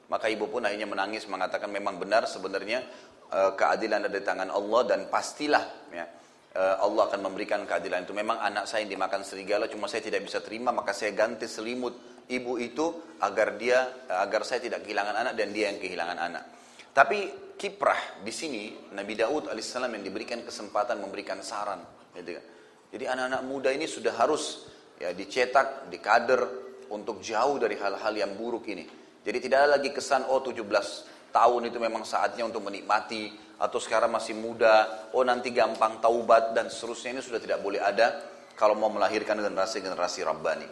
Maka ibu pun akhirnya menangis mengatakan memang benar sebenarnya uh, keadilan ada di tangan Allah dan pastilah ya, uh, Allah akan memberikan keadilan itu. Memang anak saya yang dimakan serigala cuma saya tidak bisa terima maka saya ganti selimut ibu itu agar dia agar saya tidak kehilangan anak dan dia yang kehilangan anak. Tapi kiprah di sini Nabi Daud alaihissalam yang diberikan kesempatan memberikan saran. Gitu kan. Jadi anak-anak muda ini sudah harus ya dicetak, dikader untuk jauh dari hal-hal yang buruk ini. Jadi tidak ada lagi kesan oh 17 tahun itu memang saatnya untuk menikmati atau sekarang masih muda, oh nanti gampang taubat dan seterusnya ini sudah tidak boleh ada kalau mau melahirkan generasi-generasi Rabbani.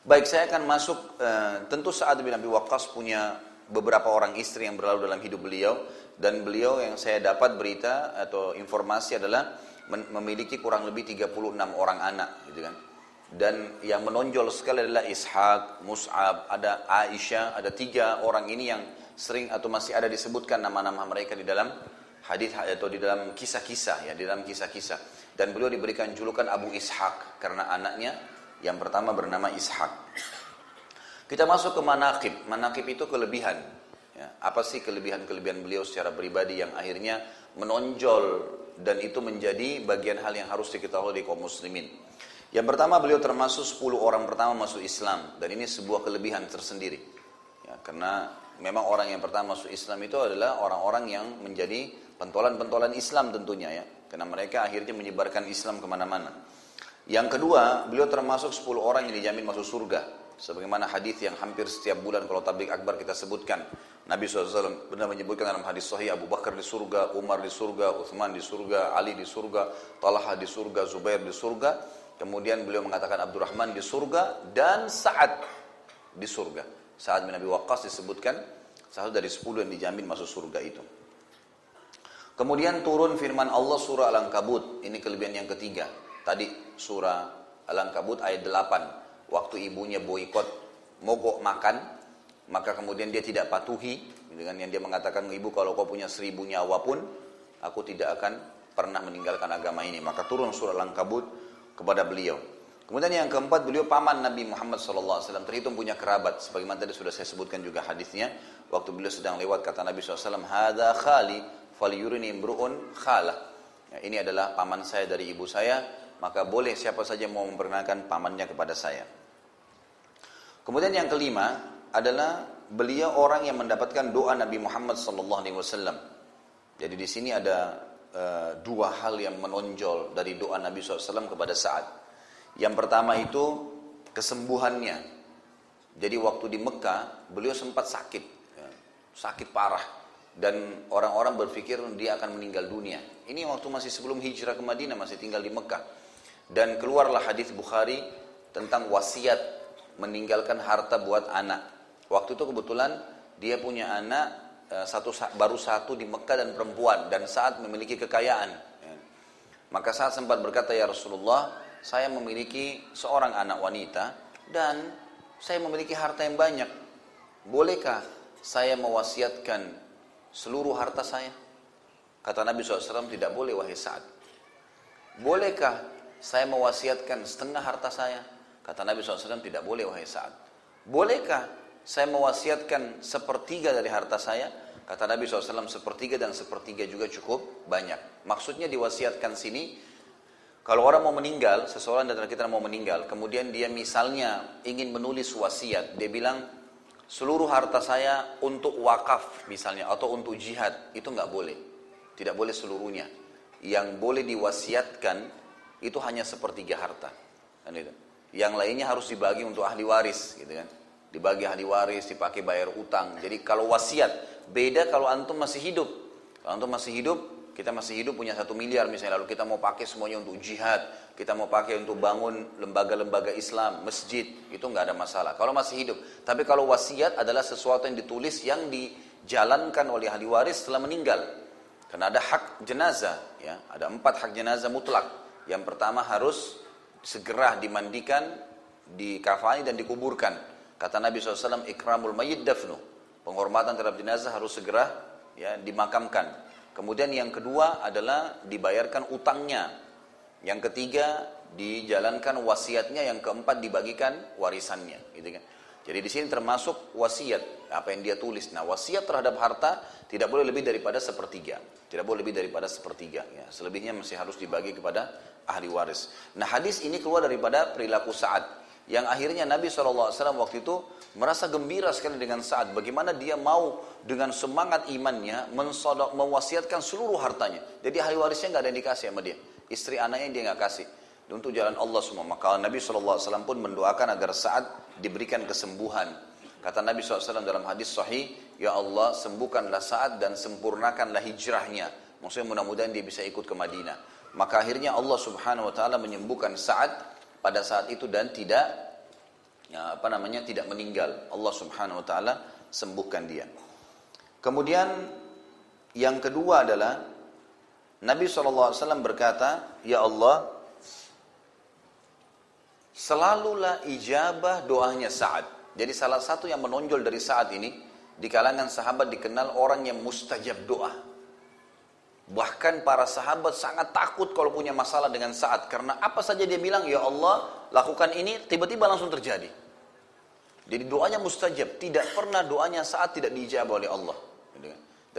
Baik, saya akan masuk, uh, tentu saat bin Abi Waqqas punya beberapa orang istri yang berlalu dalam hidup beliau, dan beliau yang saya dapat berita atau informasi adalah memiliki kurang lebih 36 orang anak, gitu kan. Dan yang menonjol sekali adalah Ishak, Mus'ab, ada Aisyah, ada tiga orang ini yang sering atau masih ada disebutkan nama-nama mereka di dalam hadis atau di dalam kisah-kisah ya, di dalam kisah-kisah. Dan beliau diberikan julukan Abu Ishak karena anaknya yang pertama bernama Ishak. Kita masuk ke manakib. Manakib itu kelebihan. Ya, apa sih kelebihan-kelebihan beliau secara pribadi yang akhirnya menonjol dan itu menjadi bagian hal yang harus diketahui di kaum muslimin. Yang pertama beliau termasuk 10 orang pertama masuk Islam dan ini sebuah kelebihan tersendiri. Ya, karena memang orang yang pertama masuk Islam itu adalah orang-orang yang menjadi pentolan-pentolan Islam tentunya ya. Karena mereka akhirnya menyebarkan Islam ke mana-mana. Yang kedua, beliau termasuk 10 orang yang dijamin masuk surga. Sebagaimana hadis yang hampir setiap bulan kalau tablik akbar kita sebutkan. Nabi SAW benar menyebutkan dalam hadis sahih Abu Bakar di surga, Umar di surga, Uthman di surga, Ali di surga, Talha di surga, Zubair di surga. Kemudian beliau mengatakan Abdurrahman di surga dan Sa'ad di surga. Sa'ad bin Abi Waqqas disebutkan satu dari sepuluh yang dijamin masuk surga itu. Kemudian turun firman Allah surah Al-Ankabut. Ini kelebihan yang ketiga. Tadi surah Al-Ankabut ayat 8. Waktu ibunya boikot mogok makan, maka kemudian dia tidak patuhi dengan yang dia mengatakan ibu kalau kau punya seribu nyawa pun aku tidak akan pernah meninggalkan agama ini. Maka turun surah Al-Ankabut kepada beliau. Kemudian yang keempat beliau paman Nabi Muhammad SAW terhitung punya kerabat. Sebagaimana tadi sudah saya sebutkan juga hadisnya. Waktu beliau sedang lewat kata Nabi SAW, Hada khali faliyurini imru'un khalah. Ya, ini adalah paman saya dari ibu saya, maka boleh siapa saja mau memperkenalkan pamannya kepada saya. Kemudian yang kelima adalah beliau orang yang mendapatkan doa Nabi Muhammad SAW. Jadi di sini ada uh, dua hal yang menonjol dari doa Nabi SAW kepada saat. Yang pertama itu kesembuhannya. Jadi waktu di Mekah beliau sempat sakit, ya, sakit parah dan orang-orang berpikir dia akan meninggal dunia. Ini waktu masih sebelum hijrah ke Madinah masih tinggal di Mekah. Dan keluarlah hadis Bukhari tentang wasiat meninggalkan harta buat anak. Waktu itu kebetulan dia punya anak eh, satu baru satu di Mekah dan perempuan dan saat memiliki kekayaan. Ya. Maka saat sempat berkata ya Rasulullah, saya memiliki seorang anak wanita dan saya memiliki harta yang banyak. Bolehkah saya mewasiatkan seluruh harta saya? Kata Nabi SAW, tidak boleh wahai Sa'ad. Bolehkah saya mewasiatkan setengah harta saya? Kata Nabi SAW, tidak boleh wahai Sa'ad. Bolehkah saya mewasiatkan sepertiga dari harta saya? Kata Nabi SAW, sepertiga dan sepertiga juga cukup banyak. Maksudnya diwasiatkan sini, kalau orang mau meninggal, seseorang dari kita mau meninggal, kemudian dia misalnya ingin menulis wasiat, dia bilang, seluruh harta saya untuk wakaf misalnya, atau untuk jihad, itu nggak boleh. Tidak boleh seluruhnya. Yang boleh diwasiatkan, itu hanya sepertiga harta. Kan itu. Yang lainnya harus dibagi untuk ahli waris, gitu kan. Dibagi ahli waris, dipakai bayar utang. Jadi kalau wasiat, beda kalau antum masih hidup. Kalau antum masih hidup, kita masih hidup punya satu miliar misalnya, lalu kita mau pakai semuanya untuk jihad, kita mau pakai untuk bangun lembaga-lembaga Islam, masjid, itu nggak ada masalah. Kalau masih hidup. Tapi kalau wasiat adalah sesuatu yang ditulis yang dijalankan oleh ahli waris setelah meninggal. Karena ada hak jenazah, ya, ada empat hak jenazah mutlak. Yang pertama harus segera dimandikan, dikafani dan dikuburkan. Kata Nabi SAW, ikramul mayyid dafnu. Penghormatan terhadap jenazah harus segera ya dimakamkan. Kemudian yang kedua adalah dibayarkan utangnya. Yang ketiga dijalankan wasiatnya, yang keempat dibagikan warisannya, gitu kan. Jadi di sini termasuk wasiat apa yang dia tulis. Nah wasiat terhadap harta tidak boleh lebih daripada sepertiga, tidak boleh lebih daripada sepertiga. Ya. Selebihnya masih harus dibagi kepada ahli waris. Nah hadis ini keluar daripada perilaku saat yang akhirnya Nabi SAW waktu itu merasa gembira sekali dengan saat bagaimana dia mau dengan semangat imannya mensodok, mewasiatkan seluruh hartanya. Jadi ahli warisnya nggak ada yang dikasih sama dia. Istri anaknya dia nggak kasih untuk jalan Allah semua. Maka Nabi SAW pun mendoakan agar saat diberikan kesembuhan. Kata Nabi SAW dalam hadis sahih, Ya Allah sembuhkanlah saat dan sempurnakanlah hijrahnya. Maksudnya mudah-mudahan dia bisa ikut ke Madinah. Maka akhirnya Allah Subhanahu Wa Taala menyembuhkan saat pada saat itu dan tidak ya, apa namanya tidak meninggal. Allah Subhanahu wa taala sembuhkan dia. Kemudian yang kedua adalah Nabi SAW berkata, Ya Allah, selalulah ijabah doanya saat. Jadi salah satu yang menonjol dari saat ini, di kalangan sahabat dikenal orang yang mustajab doa. Bahkan para sahabat sangat takut kalau punya masalah dengan saat. Karena apa saja dia bilang, ya Allah lakukan ini, tiba-tiba langsung terjadi. Jadi doanya mustajab. Tidak pernah doanya saat tidak dijawab oleh Allah.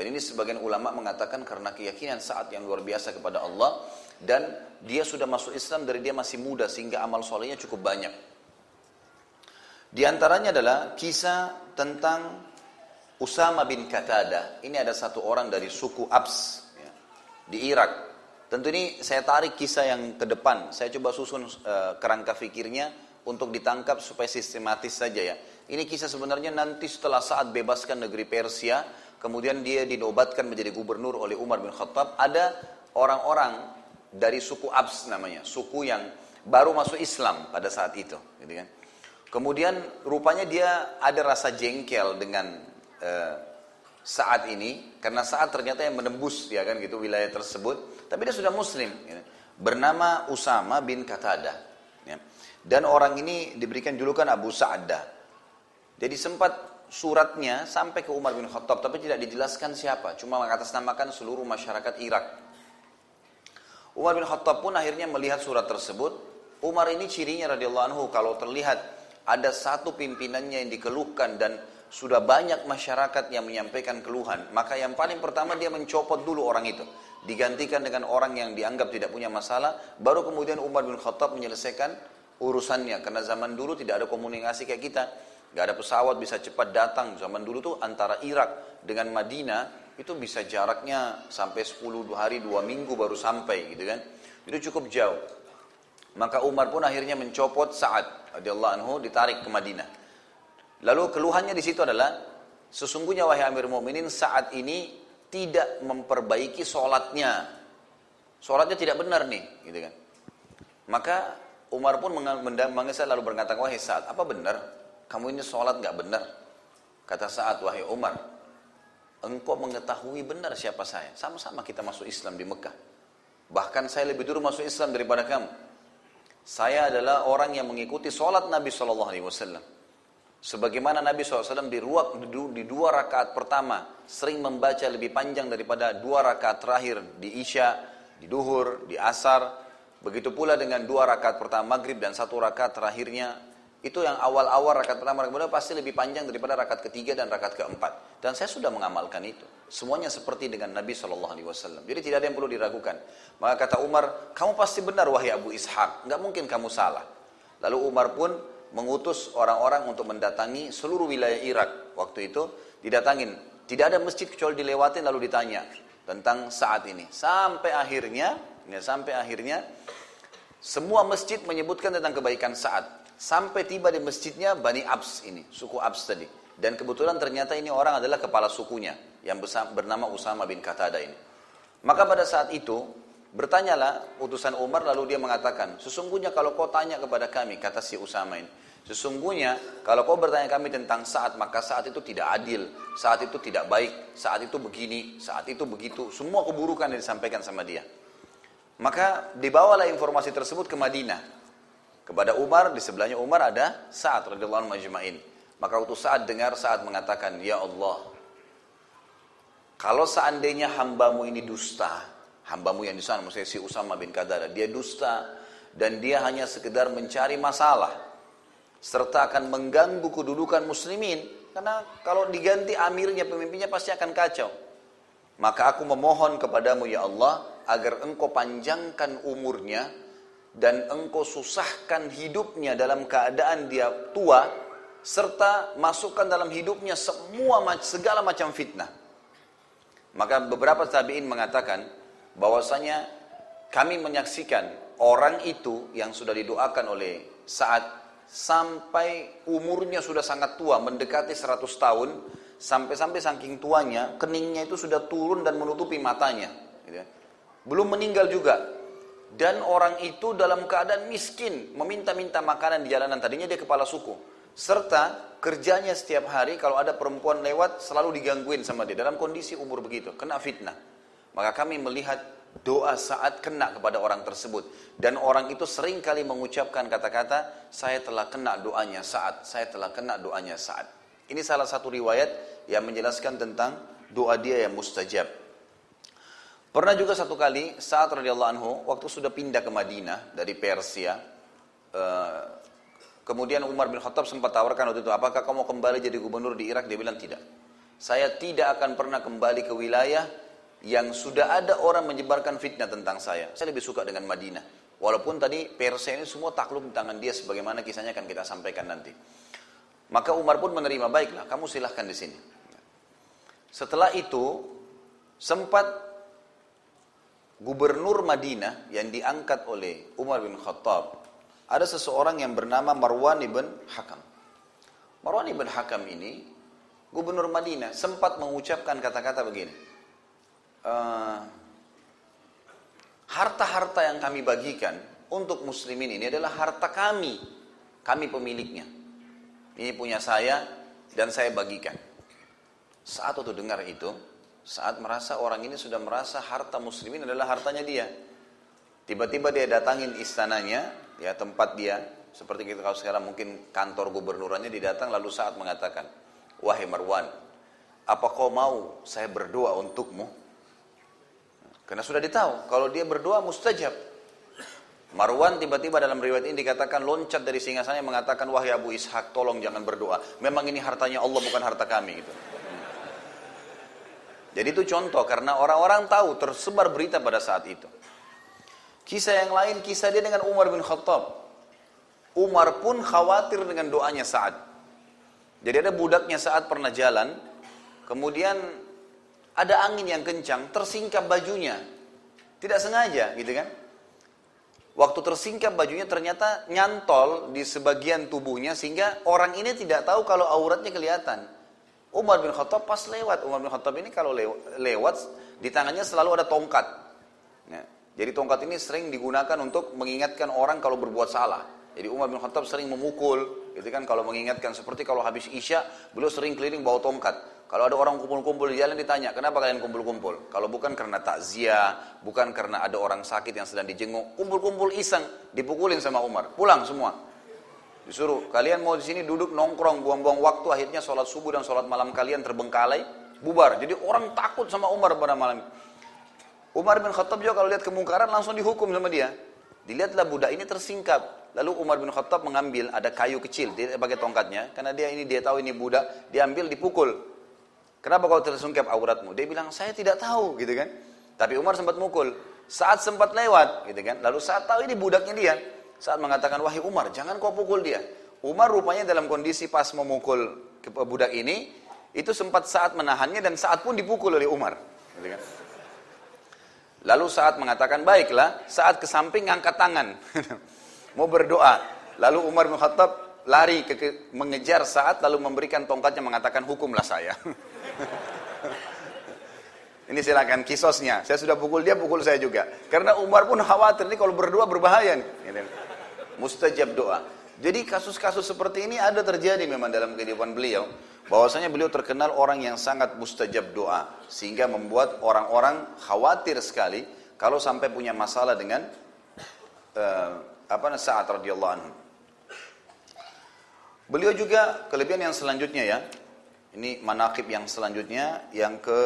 Dan ini sebagian ulama mengatakan karena keyakinan saat yang luar biasa kepada Allah. Dan dia sudah masuk Islam dari dia masih muda sehingga amal solehnya cukup banyak. Di antaranya adalah kisah tentang Usama bin Qatada. Ini ada satu orang dari suku Abs di Irak. Tentu ini saya tarik kisah yang ke depan. Saya coba susun uh, kerangka fikirnya untuk ditangkap supaya sistematis saja ya. Ini kisah sebenarnya nanti setelah saat bebaskan negeri Persia, kemudian dia dinobatkan menjadi gubernur oleh Umar bin Khattab, ada orang-orang dari suku Abs namanya, suku yang baru masuk Islam pada saat itu, gitu kan. Kemudian rupanya dia ada rasa jengkel dengan uh, saat ini karena saat ternyata yang menembus ya kan gitu wilayah tersebut tapi dia sudah muslim ya. bernama Usama bin Katada ya. dan orang ini diberikan julukan Abu Sa'adah jadi sempat suratnya sampai ke Umar bin Khattab tapi tidak dijelaskan siapa cuma mengatasnamakan seluruh masyarakat Irak Umar bin Khattab pun akhirnya melihat surat tersebut Umar ini cirinya radhiyallahu anhu kalau terlihat ada satu pimpinannya yang dikeluhkan dan sudah banyak masyarakat yang menyampaikan keluhan, maka yang paling pertama dia mencopot dulu orang itu. Digantikan dengan orang yang dianggap tidak punya masalah, baru kemudian Umar bin Khattab menyelesaikan urusannya. Karena zaman dulu tidak ada komunikasi kayak kita. Gak ada pesawat bisa cepat datang. Zaman dulu tuh antara Irak dengan Madinah itu bisa jaraknya sampai 10 hari, 2 minggu baru sampai gitu kan. Itu cukup jauh. Maka Umar pun akhirnya mencopot saat radhiyallahu anhu ditarik ke Madinah. Lalu keluhannya di situ adalah sesungguhnya wahai Amir Mu'minin saat ini tidak memperbaiki sholatnya. Sholatnya tidak benar nih, gitu kan. Maka Umar pun mengesal lalu berkata, wahai saat apa benar? Kamu ini sholat nggak benar? Kata saat wahai Umar, engkau mengetahui benar siapa saya. Sama-sama kita masuk Islam di Mekah. Bahkan saya lebih dulu masuk Islam daripada kamu. Saya adalah orang yang mengikuti sholat Nabi Shallallahu Alaihi Wasallam. Sebagaimana Nabi SAW di, ruak, di dua rakaat pertama sering membaca lebih panjang daripada dua rakaat terakhir di Isya, di Duhur, di Asar. Begitu pula dengan dua rakaat pertama Maghrib dan satu rakaat terakhirnya itu yang awal-awal rakaat pertama kemudian pasti lebih panjang daripada rakaat ketiga dan rakaat keempat. Dan saya sudah mengamalkan itu. Semuanya seperti dengan Nabi Shallallahu Alaihi Wasallam. Jadi tidak ada yang perlu diragukan. Maka kata Umar, kamu pasti benar wahai Abu Ishaq. Nggak mungkin kamu salah. Lalu Umar pun mengutus orang-orang untuk mendatangi seluruh wilayah Irak. Waktu itu didatangin. Tidak ada masjid kecuali dilewatin lalu ditanya tentang saat ini. Sampai akhirnya, ya sampai akhirnya semua masjid menyebutkan tentang kebaikan saat Sampai tiba di masjidnya Bani Abs ini, suku Abs tadi. Dan kebetulan ternyata ini orang adalah kepala sukunya yang bernama Usama bin Qatada ini. Maka pada saat itu bertanyalah utusan Umar lalu dia mengatakan, sesungguhnya kalau kau tanya kepada kami, kata si Usama ini, sesungguhnya kalau kau bertanya kami tentang saat, maka saat itu tidak adil, saat itu tidak baik, saat itu begini, saat itu begitu, semua keburukan yang disampaikan sama dia. Maka dibawalah informasi tersebut ke Madinah. Kepada Umar, di sebelahnya Umar ada Sa'ad radhiyallahu majma'in. Maka waktu Sa'ad dengar Sa'ad mengatakan, "Ya Allah, kalau seandainya hambamu ini dusta, hambamu yang di sana maksudnya si Usama bin Qadada, dia dusta dan dia hanya sekedar mencari masalah serta akan mengganggu kedudukan muslimin karena kalau diganti amirnya pemimpinnya pasti akan kacau. Maka aku memohon kepadamu ya Allah agar engkau panjangkan umurnya dan engkau susahkan hidupnya dalam keadaan dia tua serta masukkan dalam hidupnya semua segala macam fitnah. Maka beberapa tabi'in mengatakan bahwasanya kami menyaksikan orang itu yang sudah didoakan oleh saat sampai umurnya sudah sangat tua mendekati 100 tahun sampai-sampai saking tuanya keningnya itu sudah turun dan menutupi matanya gitu ya. belum meninggal juga dan orang itu dalam keadaan miskin, meminta-minta makanan di jalanan. Tadinya dia kepala suku. Serta kerjanya setiap hari kalau ada perempuan lewat selalu digangguin sama dia. Dalam kondisi umur begitu, kena fitnah. Maka kami melihat doa saat kena kepada orang tersebut. Dan orang itu sering kali mengucapkan kata-kata, saya telah kena doanya saat, saya telah kena doanya saat. Ini salah satu riwayat yang menjelaskan tentang doa dia yang mustajab. Pernah juga satu kali saat radhiyallahu anhu waktu sudah pindah ke Madinah dari Persia, uh, kemudian Umar bin Khattab sempat tawarkan waktu itu, apakah kamu kembali jadi gubernur di Irak? Dia bilang tidak. Saya tidak akan pernah kembali ke wilayah yang sudah ada orang menyebarkan fitnah tentang saya. Saya lebih suka dengan Madinah. Walaupun tadi Persia ini semua takluk di tangan dia sebagaimana kisahnya akan kita sampaikan nanti. Maka Umar pun menerima, baiklah kamu silahkan di sini. Setelah itu sempat gubernur Madinah yang diangkat oleh Umar bin Khattab, ada seseorang yang bernama Marwan ibn Hakam. Marwan ibn Hakam ini, gubernur Madinah, sempat mengucapkan kata-kata begini. Uh, harta-harta yang kami bagikan untuk muslimin ini adalah harta kami. Kami pemiliknya. Ini punya saya dan saya bagikan. Saat itu dengar itu, saat merasa orang ini sudah merasa harta muslimin adalah hartanya dia. Tiba-tiba dia datangin istananya, ya tempat dia, seperti kita kalau sekarang mungkin kantor gubernurannya didatang lalu saat mengatakan, Wahai Marwan, apa kau mau saya berdoa untukmu? Karena sudah ditahu, kalau dia berdoa mustajab. Marwan tiba-tiba dalam riwayat ini dikatakan loncat dari singgasananya mengatakan wahai Abu Ishak tolong jangan berdoa. Memang ini hartanya Allah bukan harta kami gitu. Jadi itu contoh karena orang-orang tahu tersebar berita pada saat itu. Kisah yang lain kisah dia dengan Umar bin Khattab. Umar pun khawatir dengan doanya saat. Jadi ada budaknya saat pernah jalan, kemudian ada angin yang kencang, tersingkap bajunya. Tidak sengaja gitu kan. Waktu tersingkap bajunya ternyata nyantol di sebagian tubuhnya sehingga orang ini tidak tahu kalau auratnya kelihatan. Umar bin Khattab pas lewat, Umar bin Khattab ini kalau lewat, di tangannya selalu ada tongkat. Ya. Jadi tongkat ini sering digunakan untuk mengingatkan orang kalau berbuat salah. Jadi Umar bin Khattab sering memukul, gitu kan kalau mengingatkan seperti kalau habis isya, beliau sering keliling bawa tongkat. Kalau ada orang kumpul-kumpul di jalan ditanya, kenapa kalian kumpul-kumpul? Kalau bukan karena takziah, bukan karena ada orang sakit yang sedang dijenguk, kumpul-kumpul iseng, dipukulin sama Umar, pulang semua. Disuruh, kalian mau di sini duduk nongkrong, buang-buang waktu, akhirnya sholat subuh dan sholat malam kalian terbengkalai, bubar. Jadi orang takut sama Umar pada malam Umar bin Khattab juga kalau lihat kemungkaran langsung dihukum sama dia. Dilihatlah budak ini tersingkap. Lalu Umar bin Khattab mengambil ada kayu kecil, dia pakai tongkatnya, karena dia ini dia tahu ini budak, diambil dipukul. Kenapa kau tersungkap auratmu? Dia bilang, saya tidak tahu, gitu kan. Tapi Umar sempat mukul. Saat sempat lewat, gitu kan. Lalu saat tahu ini budaknya dia. Saat mengatakan, wahai Umar, jangan kau pukul dia. Umar rupanya dalam kondisi pas memukul budak ini, itu sempat saat menahannya dan saat pun dipukul oleh Umar. Gitu kan. Lalu saat mengatakan, baiklah, saat ke samping angkat tangan. Mau berdoa. Lalu Umar Khattab lari ke, ke, mengejar saat lalu memberikan tongkatnya mengatakan hukumlah saya. Ini silakan kisosnya. Saya sudah pukul dia, pukul saya juga. Karena Umar pun khawatir ini kalau berdua berbahaya nih. Mustajab doa. Jadi kasus-kasus seperti ini ada terjadi memang dalam kehidupan beliau. Bahwasanya beliau terkenal orang yang sangat mustajab doa. Sehingga membuat orang-orang khawatir sekali kalau sampai punya masalah dengan uh, apa saat radhiyallahu anhu. Beliau juga kelebihan yang selanjutnya ya, ini manakib yang selanjutnya yang ke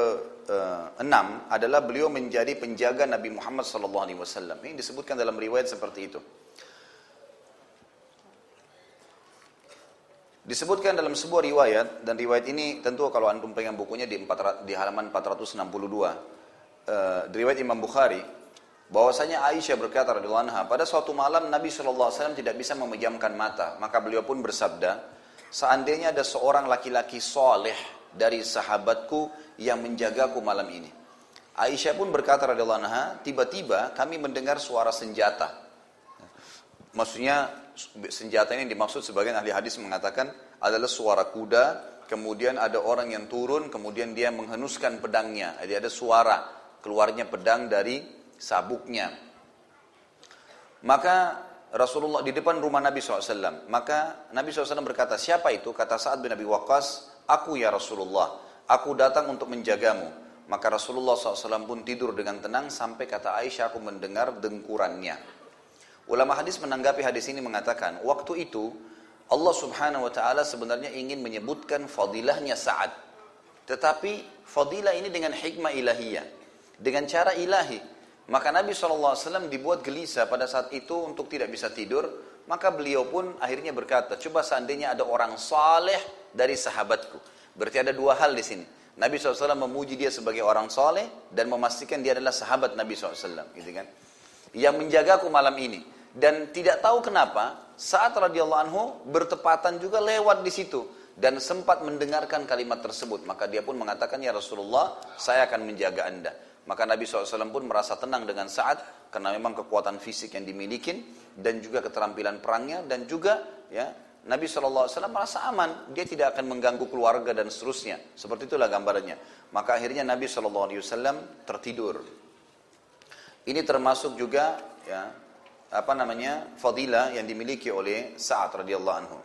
uh, enam adalah beliau menjadi penjaga Nabi Muhammad SAW. Ini disebutkan dalam riwayat seperti itu. Disebutkan dalam sebuah riwayat dan riwayat ini tentu kalau antum pengen bukunya di, 4, di halaman 462 uh, eh, di riwayat Imam Bukhari bahwasanya Aisyah berkata radhiyallahu anha pada suatu malam Nabi SAW tidak bisa memejamkan mata maka beliau pun bersabda seandainya ada seorang laki-laki soleh dari sahabatku yang menjagaku malam ini. Aisyah pun berkata radhiyallahu anha, tiba-tiba kami mendengar suara senjata. Maksudnya senjata ini dimaksud sebagian ahli hadis mengatakan adalah suara kuda, kemudian ada orang yang turun, kemudian dia menghenuskan pedangnya. Jadi ada suara keluarnya pedang dari sabuknya. Maka Rasulullah di depan rumah Nabi SAW. Maka Nabi SAW berkata, siapa itu? Kata Sa'ad bin Abi Waqqas, aku ya Rasulullah. Aku datang untuk menjagamu. Maka Rasulullah SAW pun tidur dengan tenang sampai kata Aisyah aku mendengar dengkurannya. Ulama hadis menanggapi hadis ini mengatakan, waktu itu Allah Subhanahu wa taala sebenarnya ingin menyebutkan fadilahnya Sa'ad. Tetapi fadilah ini dengan hikmah ilahiyah, dengan cara ilahi. Maka Nabi SAW dibuat gelisah pada saat itu untuk tidak bisa tidur. Maka beliau pun akhirnya berkata, coba seandainya ada orang saleh dari sahabatku. Berarti ada dua hal di sini. Nabi SAW memuji dia sebagai orang saleh dan memastikan dia adalah sahabat Nabi SAW. Gitu kan? Yang menjagaku malam ini. Dan tidak tahu kenapa saat radhiyallahu anhu bertepatan juga lewat di situ dan sempat mendengarkan kalimat tersebut. Maka dia pun mengatakan, ya Rasulullah, saya akan menjaga anda. Maka Nabi SAW pun merasa tenang dengan saat karena memang kekuatan fisik yang dimiliki dan juga keterampilan perangnya dan juga ya Nabi SAW merasa aman, dia tidak akan mengganggu keluarga dan seterusnya. Seperti itulah gambarannya. Maka akhirnya Nabi SAW tertidur. Ini termasuk juga ya apa namanya fadilah yang dimiliki oleh Sa'ad radhiyallahu anhu.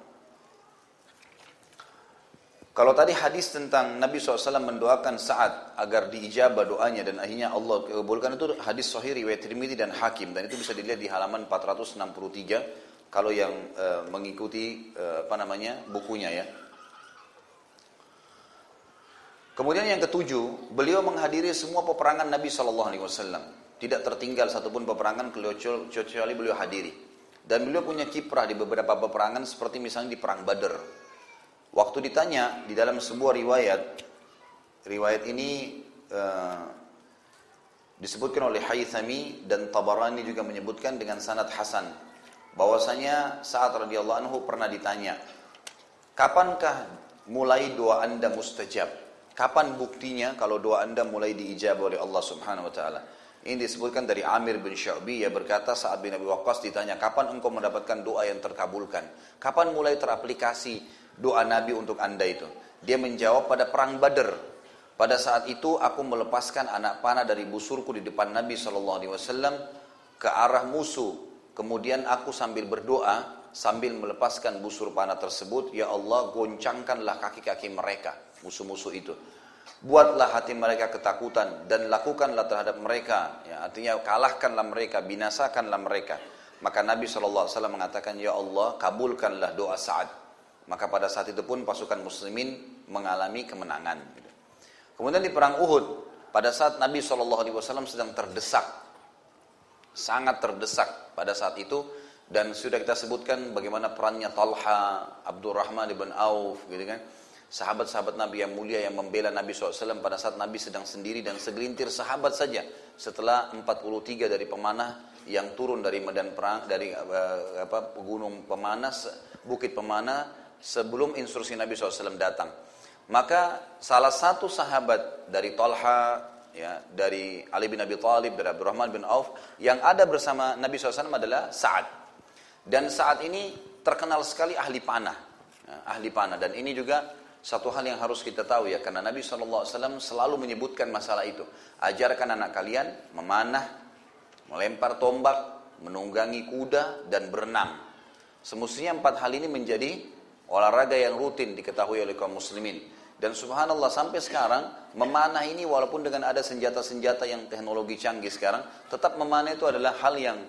Kalau tadi hadis tentang Nabi SAW mendoakan saat agar diijabah doanya dan akhirnya Allah kabulkan itu hadis sahih riwayat Tirmidzi dan Hakim dan itu bisa dilihat di halaman 463 kalau yang uh, mengikuti uh, apa namanya bukunya ya. Kemudian yang ketujuh, beliau menghadiri semua peperangan Nabi SAW. Tidak tertinggal satupun peperangan kecuali beliau hadiri. Dan beliau punya kiprah di beberapa peperangan seperti misalnya di perang Badar Waktu ditanya di dalam sebuah riwayat, riwayat ini uh, disebutkan oleh Haythami dan Tabarani juga menyebutkan dengan sanad Hasan bahwasanya saat radhiyallahu anhu pernah ditanya, kapankah mulai doa anda mustajab? Kapan buktinya kalau doa anda mulai diijabah oleh Allah Subhanahu Wa Taala? Ini disebutkan dari Amir bin Syu'bi ya berkata saat bin Abi Waqqas ditanya kapan engkau mendapatkan doa yang terkabulkan? Kapan mulai teraplikasi doa Nabi untuk anda itu. Dia menjawab pada perang Badar. Pada saat itu aku melepaskan anak panah dari busurku di depan Nabi SAW ke arah musuh. Kemudian aku sambil berdoa sambil melepaskan busur panah tersebut, ya Allah goncangkanlah kaki-kaki mereka. musuh-musuh itu. Buatlah hati mereka ketakutan dan lakukanlah terhadap mereka. Ya, artinya kalahkanlah mereka, binasakanlah mereka. Maka Nabi SAW mengatakan, Ya Allah, kabulkanlah doa Sa'ad. Maka pada saat itu pun pasukan muslimin mengalami kemenangan. Kemudian di perang Uhud, pada saat Nabi SAW sedang terdesak, sangat terdesak pada saat itu, dan sudah kita sebutkan bagaimana perannya Talha, Abdurrahman ibn Auf, gitu kan sahabat-sahabat Nabi yang mulia yang membela Nabi SAW pada saat Nabi sedang sendiri dan segelintir sahabat saja setelah 43 dari pemanah yang turun dari medan perang dari uh, apa gunung pemanah bukit pemanah sebelum instruksi Nabi SAW datang. Maka salah satu sahabat dari Talha ya dari Ali bin Abi Thalib dari Abdurrahman bin Auf yang ada bersama Nabi SAW adalah Sa'ad. Dan saat ini terkenal sekali ahli panah ya, ahli panah. Dan ini juga satu hal yang harus kita tahu ya, karena Nabi SAW selalu menyebutkan masalah itu. Ajarkan anak kalian memanah, melempar tombak, menunggangi kuda, dan berenang. Semestinya empat hal ini menjadi olahraga yang rutin diketahui oleh kaum muslimin. Dan subhanallah sampai sekarang memanah ini walaupun dengan ada senjata-senjata yang teknologi canggih sekarang, tetap memanah itu adalah hal yang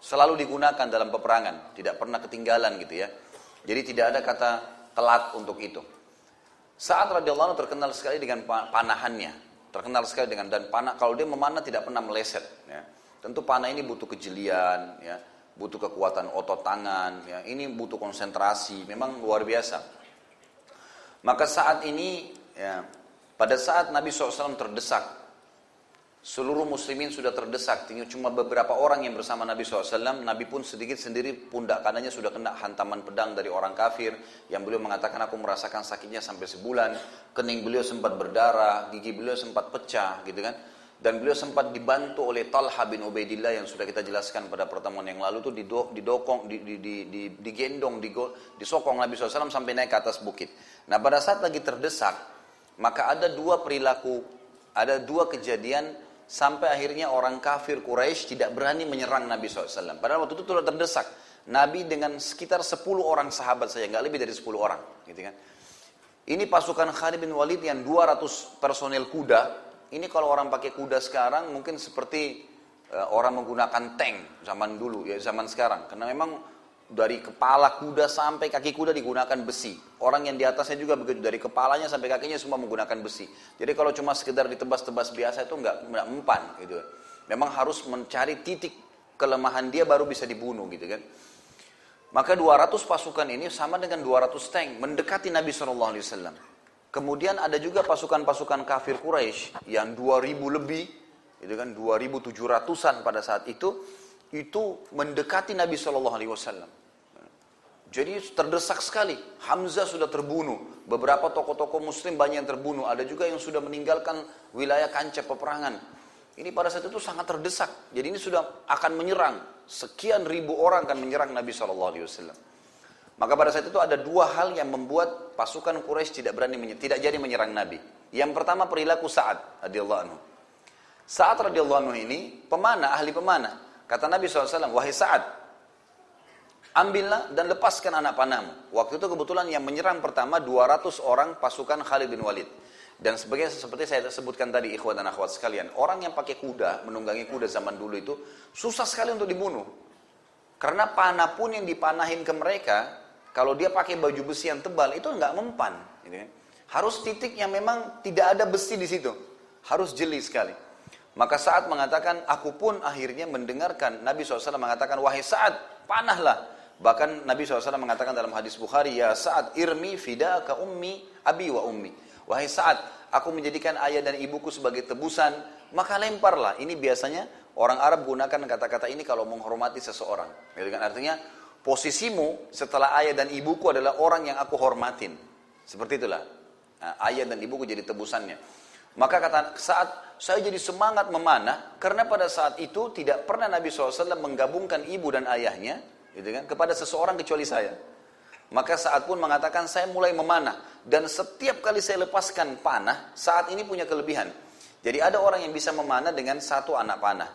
selalu digunakan dalam peperangan, tidak pernah ketinggalan gitu ya. Jadi tidak ada kata telat untuk itu. Saat radhiyallahu terkenal sekali dengan panahannya, terkenal sekali dengan dan panah kalau dia memanah tidak pernah meleset. Ya. Tentu panah ini butuh kejelian, ya, butuh kekuatan otot tangan, ya. ini butuh konsentrasi, memang luar biasa. Maka saat ini, ya, pada saat Nabi SAW terdesak Seluruh muslimin sudah terdesak, tinggal cuma beberapa orang yang bersama Nabi SAW. Nabi pun sedikit sendiri pundak kanannya sudah kena hantaman pedang dari orang kafir. Yang beliau mengatakan aku merasakan sakitnya sampai sebulan. Kening beliau sempat berdarah, gigi beliau sempat pecah gitu kan. Dan beliau sempat dibantu oleh Talha bin Ubaidillah yang sudah kita jelaskan pada pertemuan yang lalu itu didokong, digendong, disokong Nabi SAW sampai naik ke atas bukit. Nah pada saat lagi terdesak, maka ada dua perilaku, ada dua kejadian Sampai akhirnya orang kafir Quraisy tidak berani menyerang Nabi SAW. Padahal waktu itu sudah terdesak. Nabi dengan sekitar 10 orang sahabat saja, nggak lebih dari 10 orang. Gitu kan. Ini pasukan Khalid bin Walid yang 200 personel kuda. Ini kalau orang pakai kuda sekarang mungkin seperti uh, orang menggunakan tank zaman dulu ya zaman sekarang. Karena memang dari kepala kuda sampai kaki kuda digunakan besi. Orang yang di atasnya juga begitu, dari kepalanya sampai kakinya semua menggunakan besi. Jadi kalau cuma sekedar ditebas-tebas biasa itu nggak mempan gitu. Memang harus mencari titik kelemahan dia baru bisa dibunuh gitu kan. Maka 200 pasukan ini sama dengan 200 tank mendekati Nabi SAW. Kemudian ada juga pasukan-pasukan kafir Quraisy yang 2000 lebih, itu kan 2700-an pada saat itu itu mendekati Nabi Shallallahu Alaihi Wasallam. Jadi terdesak sekali. Hamzah sudah terbunuh. Beberapa tokoh-tokoh Muslim banyak yang terbunuh. Ada juga yang sudah meninggalkan wilayah kancah peperangan. Ini pada saat itu sangat terdesak. Jadi ini sudah akan menyerang. Sekian ribu orang akan menyerang Nabi Shallallahu Alaihi Wasallam. Maka pada saat itu ada dua hal yang membuat pasukan Quraisy tidak berani tidak jadi menyerang Nabi. Yang pertama perilaku Sa'ad radhiyallahu anhu. Sa'ad radhiyallahu ini pemanah, ahli pemanah. Kata Nabi SAW, wahai Sa'ad, ambillah dan lepaskan anak panahmu. Waktu itu kebetulan yang menyerang pertama 200 orang pasukan Khalid bin Walid. Dan sebagai seperti saya sebutkan tadi ikhwan dan akhwat sekalian, orang yang pakai kuda, menunggangi kuda zaman dulu itu susah sekali untuk dibunuh. Karena panah pun yang dipanahin ke mereka, kalau dia pakai baju besi yang tebal itu nggak mempan. Gitu kan. Harus titik yang memang tidak ada besi di situ. Harus jeli sekali. Maka saat mengatakan, aku pun akhirnya mendengarkan Nabi SAW mengatakan, wahai saat panahlah. Bahkan Nabi SAW mengatakan dalam hadis Bukhari, ya saat irmi fida ka ummi abi wa ummi. Wahai saat aku menjadikan ayah dan ibuku sebagai tebusan, maka lemparlah. Ini biasanya orang Arab gunakan kata-kata ini kalau menghormati seseorang. Gitu kan? Artinya, posisimu setelah ayah dan ibuku adalah orang yang aku hormatin. Seperti itulah. Nah, ayah dan ibuku jadi tebusannya. Maka kata saat saya jadi semangat memanah karena pada saat itu tidak pernah Nabi SAW menggabungkan ibu dan ayahnya gitu kan, kepada seseorang kecuali saya. Maka saat pun mengatakan saya mulai memanah dan setiap kali saya lepaskan panah saat ini punya kelebihan. Jadi ada orang yang bisa memanah dengan satu anak panah.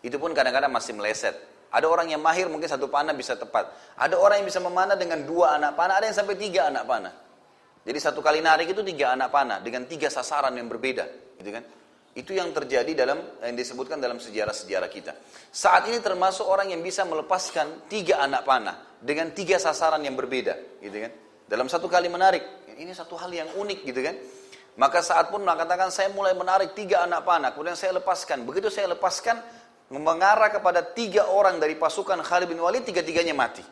Itu pun kadang-kadang masih meleset. Ada orang yang mahir mungkin satu panah bisa tepat. Ada orang yang bisa memanah dengan dua anak panah, ada yang sampai tiga anak panah. Jadi satu kali narik itu tiga anak panah dengan tiga sasaran yang berbeda, gitu kan? Itu yang terjadi dalam yang disebutkan dalam sejarah-sejarah kita. Saat ini termasuk orang yang bisa melepaskan tiga anak panah dengan tiga sasaran yang berbeda, gitu kan? Dalam satu kali menarik, ini satu hal yang unik, gitu kan? Maka saat pun mengatakan saya mulai menarik tiga anak panah, kemudian saya lepaskan. Begitu saya lepaskan, mengarah kepada tiga orang dari pasukan Khalid bin Walid, tiga-tiganya mati.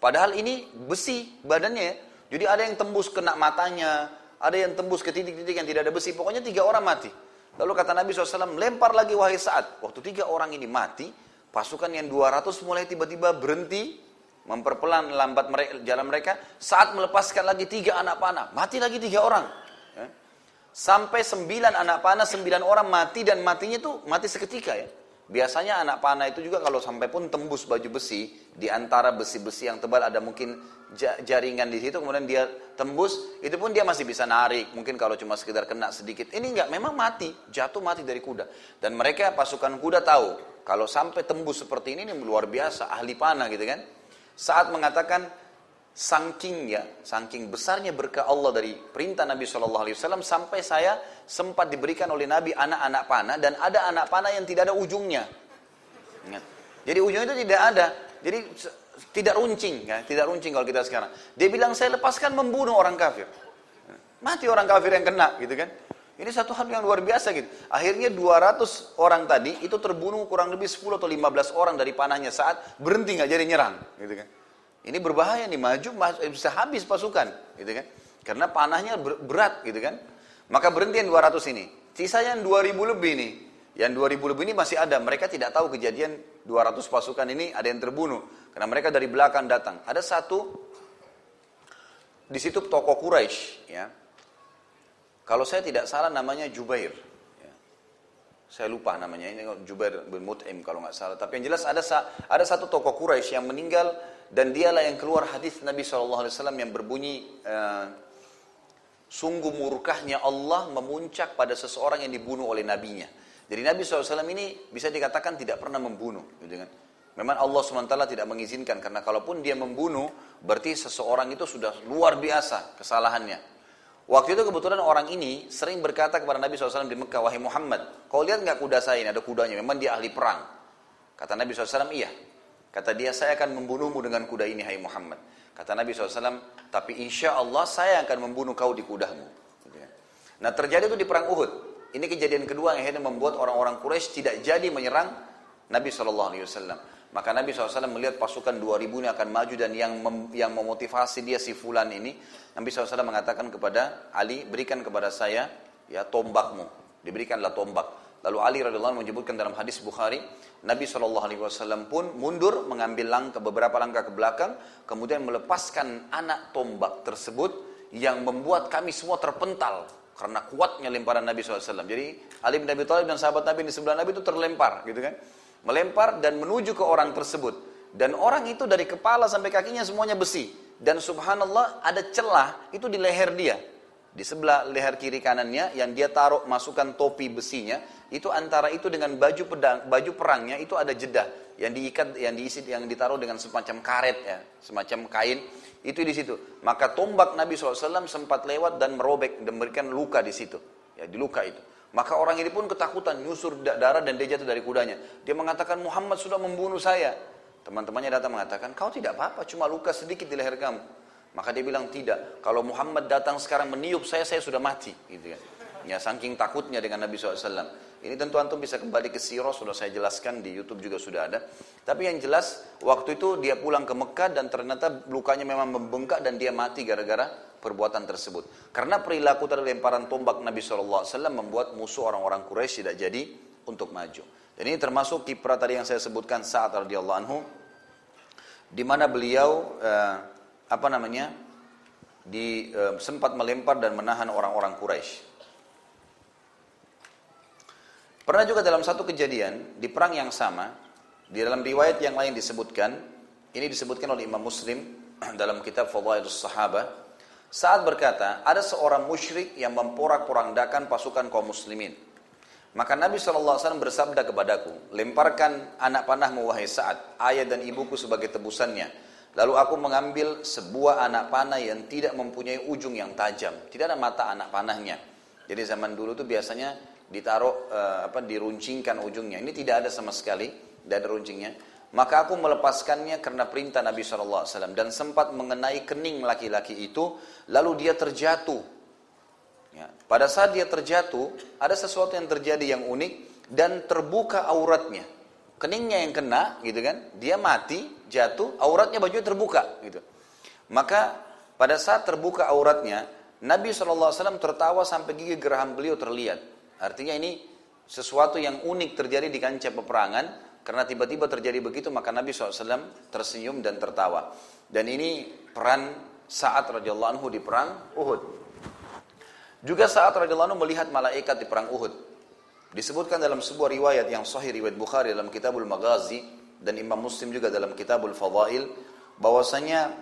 Padahal ini besi badannya ya. Jadi ada yang tembus kena matanya, ada yang tembus ke titik-titik yang tidak ada besi. Pokoknya tiga orang mati. Lalu kata Nabi SAW, lempar lagi wahai saat. Waktu tiga orang ini mati, pasukan yang 200 mulai tiba-tiba berhenti, memperpelan lambat mereka, jalan mereka. Saat melepaskan lagi tiga anak panah, mati lagi tiga orang. Ya. Sampai sembilan anak panah, sembilan orang mati dan matinya itu mati seketika ya. Biasanya anak panah itu juga kalau sampai pun tembus baju besi, di antara besi-besi yang tebal ada mungkin jaringan di situ, kemudian dia tembus, itu pun dia masih bisa narik. Mungkin kalau cuma sekedar kena sedikit. Ini enggak, memang mati, jatuh mati dari kuda. Dan mereka pasukan kuda tahu, kalau sampai tembus seperti ini, ini luar biasa, ahli panah gitu kan. Saat mengatakan, saking ya, saking besarnya berkah Allah dari perintah Nabi SAW sampai saya sempat diberikan oleh Nabi anak-anak panah dan ada anak panah yang tidak ada ujungnya. Jadi ujungnya itu tidak ada. Jadi tidak runcing, ya, tidak runcing kalau kita sekarang. Dia bilang saya lepaskan membunuh orang kafir. Mati orang kafir yang kena, gitu kan? Ini satu hal yang luar biasa gitu. Akhirnya 200 orang tadi itu terbunuh kurang lebih 10 atau 15 orang dari panahnya saat berhenti nggak jadi nyerang, gitu kan? Ini berbahaya nih, maju bisa habis pasukan, gitu kan? Karena panahnya berat, gitu kan? Maka berhenti yang 200 ini. Sisanya yang 2000 lebih nih. Yang 2000 lebih ini masih ada. Mereka tidak tahu kejadian 200 pasukan ini ada yang terbunuh. Karena mereka dari belakang datang. Ada satu di situ tokoh Quraisy, ya. Kalau saya tidak salah namanya Jubair. Ya. Saya lupa namanya ini Jubair bin Mut'im kalau nggak salah. Tapi yang jelas ada ada satu tokoh Quraisy yang meninggal dan dialah yang keluar hadis Nabi SAW yang berbunyi uh, Sungguh murkahnya Allah memuncak pada seseorang yang dibunuh oleh nabinya. Jadi Nabi SAW ini bisa dikatakan tidak pernah membunuh. Gitu kan? Memang Allah SWT tidak mengizinkan. Karena kalaupun dia membunuh, berarti seseorang itu sudah luar biasa kesalahannya. Waktu itu kebetulan orang ini sering berkata kepada Nabi SAW di Mekah, Wahai Muhammad, kau lihat nggak kuda saya ini, ada kudanya, memang dia ahli perang. Kata Nabi SAW, iya. Kata dia, saya akan membunuhmu dengan kuda ini, hai Muhammad. Kata Nabi SAW, tapi insya Allah saya akan membunuh kau di kudamu. Gitu ya. Nah terjadi itu di perang Uhud. Ini kejadian kedua yang akhirnya membuat orang-orang Quraisy tidak jadi menyerang Nabi SAW. Maka Nabi SAW melihat pasukan 2000 ini akan maju dan yang mem, yang memotivasi dia si Fulan ini, Nabi SAW mengatakan kepada Ali, berikan kepada saya ya tombakmu. Diberikanlah tombak. Lalu Ali radhiyallahu anhu menyebutkan dalam hadis Bukhari, Nabi SAW pun mundur mengambil langkah beberapa langkah ke belakang, kemudian melepaskan anak tombak tersebut yang membuat kami semua terpental karena kuatnya lemparan Nabi SAW. Jadi Ali bin Abi Thalib dan sahabat Nabi di sebelah Nabi itu terlempar, gitu kan? Melempar dan menuju ke orang tersebut. Dan orang itu dari kepala sampai kakinya semuanya besi. Dan subhanallah ada celah itu di leher dia. Di sebelah leher kiri kanannya yang dia taruh masukkan topi besinya, itu antara itu dengan baju pedang, baju perangnya itu ada jeda yang diikat, yang diisi, yang ditaruh dengan semacam karet ya, semacam kain. Itu di situ. Maka tombak Nabi SAW sempat lewat dan merobek dan memberikan luka di situ. Ya, di luka itu. Maka orang ini pun ketakutan, nyusur darah dan dia jatuh dari kudanya. Dia mengatakan Muhammad sudah membunuh saya. Teman-temannya datang mengatakan, kau tidak apa-apa, cuma luka sedikit di leher kamu. Maka dia bilang tidak. Kalau Muhammad datang sekarang meniup saya, saya sudah mati. Gitu ya. Ya, saking takutnya dengan Nabi SAW. Ini tentu antum bisa kembali ke sirah, sudah saya jelaskan di YouTube juga sudah ada. Tapi yang jelas, waktu itu dia pulang ke Mekah dan ternyata lukanya memang membengkak dan dia mati gara-gara perbuatan tersebut. Karena perilaku dari lemparan tombak Nabi SAW membuat musuh orang-orang Quraisy tidak jadi untuk maju. Dan ini termasuk kiprah tadi yang saya sebutkan saat radhiyallahu anhu, di mana beliau uh, apa namanya di e, sempat melempar dan menahan orang-orang Quraisy. Pernah juga dalam satu kejadian di perang yang sama, di dalam riwayat yang lain disebutkan, ini disebutkan oleh Imam Muslim dalam kitab Fadhailus Sahabah, saat berkata, ada seorang musyrik yang memporak-porandakan pasukan kaum muslimin. Maka Nabi SAW bersabda kepadaku, lemparkan anak panahmu wahai saat, ayah dan ibuku sebagai tebusannya Lalu aku mengambil sebuah anak panah yang tidak mempunyai ujung yang tajam. Tidak ada mata anak panahnya. Jadi zaman dulu tuh biasanya ditaruh uh, apa diruncingkan ujungnya. Ini tidak ada sama sekali, tidak ada runcingnya. Maka aku melepaskannya karena perintah Nabi SAW dan sempat mengenai kening laki-laki itu, lalu dia terjatuh. Ya. Pada saat dia terjatuh, ada sesuatu yang terjadi yang unik dan terbuka auratnya keningnya yang kena gitu kan dia mati jatuh auratnya bajunya terbuka gitu. Maka pada saat terbuka auratnya Nabi SAW tertawa sampai gigi geraham beliau terlihat. Artinya ini sesuatu yang unik terjadi di kancah peperangan. Karena tiba-tiba terjadi begitu maka Nabi SAW tersenyum dan tertawa. Dan ini peran saat radhiyallahu anhu di perang Uhud. Juga saat radhiyallahu anhu melihat malaikat di perang Uhud Disebutkan dalam sebuah riwayat yang sahih riwayat Bukhari dalam Kitabul Maghazi dan Imam Muslim juga dalam Kitabul Fadail bahwasanya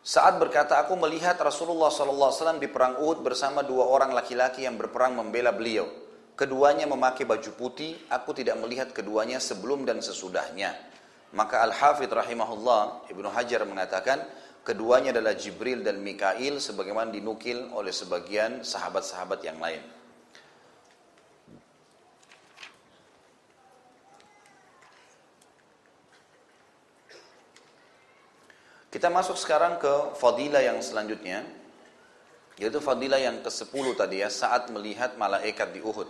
saat berkata aku melihat Rasulullah SAW di perang Uhud bersama dua orang laki-laki yang berperang membela beliau. Keduanya memakai baju putih, aku tidak melihat keduanya sebelum dan sesudahnya. Maka Al-Hafidh rahimahullah Ibnu Hajar mengatakan Keduanya adalah Jibril dan Mikail sebagaimana dinukil oleh sebagian sahabat-sahabat yang lain. Kita masuk sekarang ke fadilah yang selanjutnya, yaitu fadilah yang ke-10 tadi ya, saat melihat malaikat di Uhud.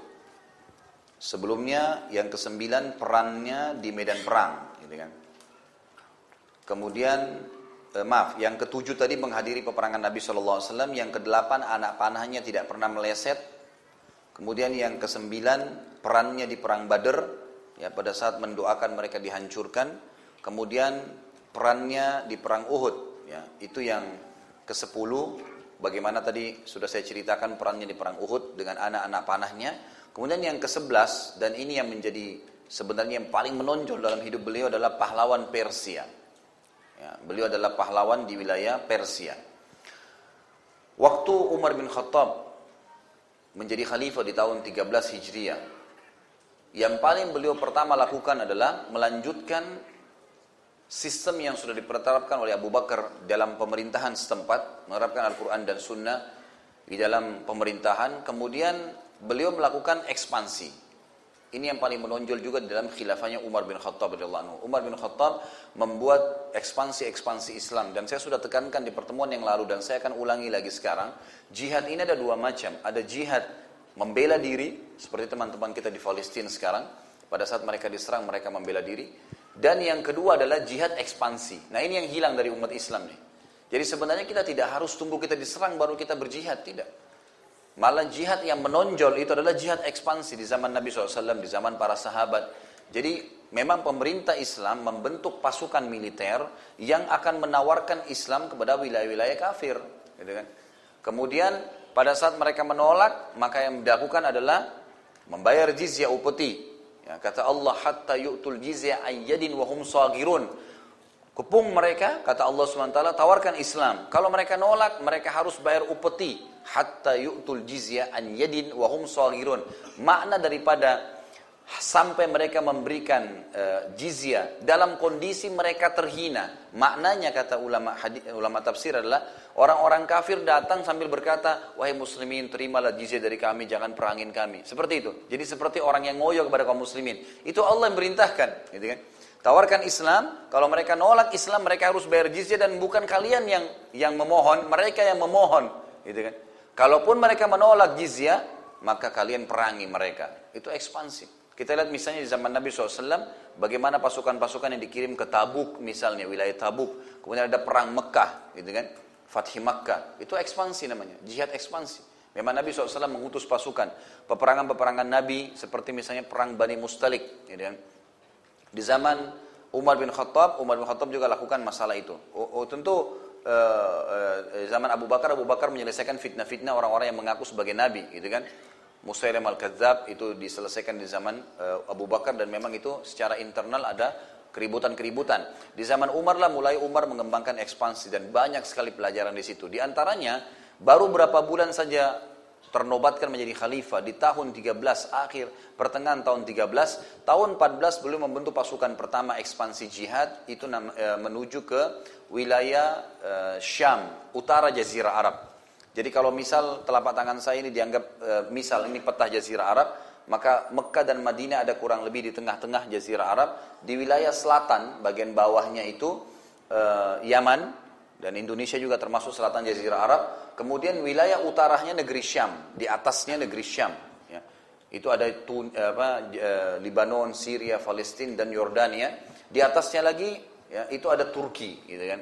Sebelumnya yang ke-9 perannya di medan perang, gitu kan. Kemudian eh, maaf, yang ketujuh tadi menghadiri peperangan Nabi SAW, yang kedelapan anak panahnya tidak pernah meleset, kemudian yang kesembilan perannya di perang Badr, ya pada saat mendoakan mereka dihancurkan, kemudian perannya di perang Uhud, ya itu yang ke sepuluh, bagaimana tadi sudah saya ceritakan perannya di perang Uhud dengan anak-anak panahnya, kemudian yang ke sebelas dan ini yang menjadi sebenarnya yang paling menonjol dalam hidup beliau adalah pahlawan Persia Ya, beliau adalah pahlawan di wilayah Persia. Waktu Umar bin Khattab menjadi khalifah di tahun 13 Hijriah, yang paling beliau pertama lakukan adalah melanjutkan sistem yang sudah diperterapkan oleh Abu Bakar dalam pemerintahan setempat, menerapkan Al-Quran dan Sunnah di dalam pemerintahan, kemudian beliau melakukan ekspansi. Ini yang paling menonjol juga dalam khilafahnya Umar bin Khattab radhiyallahu Umar bin Khattab membuat ekspansi-ekspansi Islam dan saya sudah tekankan di pertemuan yang lalu dan saya akan ulangi lagi sekarang. Jihad ini ada dua macam. Ada jihad membela diri seperti teman-teman kita di Palestina sekarang. Pada saat mereka diserang mereka membela diri. Dan yang kedua adalah jihad ekspansi. Nah ini yang hilang dari umat Islam nih. Jadi sebenarnya kita tidak harus tunggu kita diserang baru kita berjihad, tidak. Malah jihad yang menonjol itu adalah jihad ekspansi di zaman Nabi SAW, di zaman para sahabat. Jadi memang pemerintah Islam membentuk pasukan militer yang akan menawarkan Islam kepada wilayah-wilayah kafir. Gitu kan? Kemudian pada saat mereka menolak, maka yang dilakukan adalah membayar jizyah upeti. Ya, kata Allah, hatta yu'tul jizyah ayyadin wahum sagirun. Kepung mereka, kata Allah SWT, tawarkan Islam. Kalau mereka nolak, mereka harus bayar upeti. Hatta yu'tul jizya an yadin wahum salirun. Makna daripada sampai mereka memberikan uh, jizya dalam kondisi mereka terhina. Maknanya kata ulama hadis, ulama tafsir adalah orang-orang kafir datang sambil berkata, "Wahai muslimin, terimalah jizya dari kami, jangan perangin kami." Seperti itu. Jadi seperti orang yang ngoyo kepada kaum muslimin. Itu Allah yang merintahkan, gitu kan? Tawarkan Islam, kalau mereka nolak Islam mereka harus bayar jizyah dan bukan kalian yang yang memohon, mereka yang memohon, gitu kan. Kalaupun mereka menolak jizyah, maka kalian perangi mereka. Itu ekspansi. Kita lihat misalnya di zaman Nabi SAW, bagaimana pasukan-pasukan yang dikirim ke Tabuk misalnya, wilayah Tabuk. Kemudian ada perang Mekah, gitu kan. Fathi Makkah, itu ekspansi namanya, jihad ekspansi. Memang Nabi SAW mengutus pasukan. Peperangan-peperangan Nabi, seperti misalnya perang Bani Mustalik, gitu kan di zaman Umar bin Khattab, Umar bin Khattab juga lakukan masalah itu. Oh, oh tentu uh, uh, zaman Abu Bakar, Abu Bakar menyelesaikan fitnah-fitnah orang-orang yang mengaku sebagai nabi, gitu kan? Musailim al-Kadzab itu diselesaikan di zaman uh, Abu Bakar dan memang itu secara internal ada keributan-keributan. Di zaman Umar lah mulai Umar mengembangkan ekspansi dan banyak sekali pelajaran di situ. Di antaranya baru berapa bulan saja ternobatkan menjadi khalifah di tahun 13 akhir pertengahan tahun 13 tahun 14 beliau membentuk pasukan pertama ekspansi jihad itu e, menuju ke wilayah e, Syam utara jazirah Arab. Jadi kalau misal telapak tangan saya ini dianggap e, misal ini peta jazirah Arab maka Mekah dan Madinah ada kurang lebih di tengah-tengah jazirah Arab. Di wilayah selatan bagian bawahnya itu Yaman dan Indonesia juga termasuk selatan jazirah Arab Kemudian wilayah utaranya negeri Syam, di atasnya negeri Syam. Ya. Itu ada tun, apa, e, Libanon, Syria, Palestina dan Yordania. Di atasnya lagi ya, itu ada Turki, gitu kan.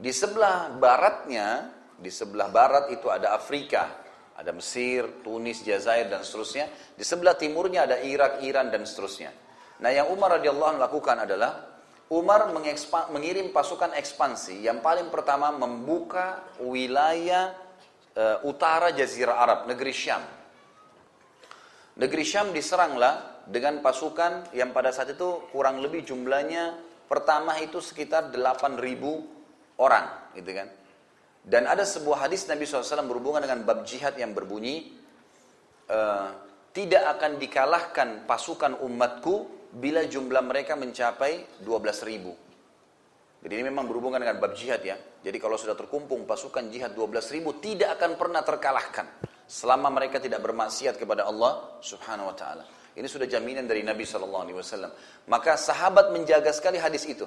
Di sebelah baratnya, di sebelah barat itu ada Afrika, ada Mesir, Tunis, Jazair dan seterusnya. Di sebelah timurnya ada Irak, Iran dan seterusnya. Nah, yang Umar radhiyallahu lakukan adalah Umar mengirim pasukan ekspansi yang paling pertama membuka wilayah uh, utara Jazirah Arab, negeri Syam. Negeri Syam diseranglah dengan pasukan yang pada saat itu kurang lebih jumlahnya pertama itu sekitar 8.000 orang, gitu kan. Dan ada sebuah hadis Nabi SAW berhubungan dengan bab jihad yang berbunyi, uh, tidak akan dikalahkan pasukan umatku bila jumlah mereka mencapai 12 ribu. Jadi ini memang berhubungan dengan bab jihad ya. Jadi kalau sudah terkumpul pasukan jihad 12 ribu tidak akan pernah terkalahkan. Selama mereka tidak bermaksiat kepada Allah subhanahu wa ta'ala. Ini sudah jaminan dari Nabi SAW. Maka sahabat menjaga sekali hadis itu.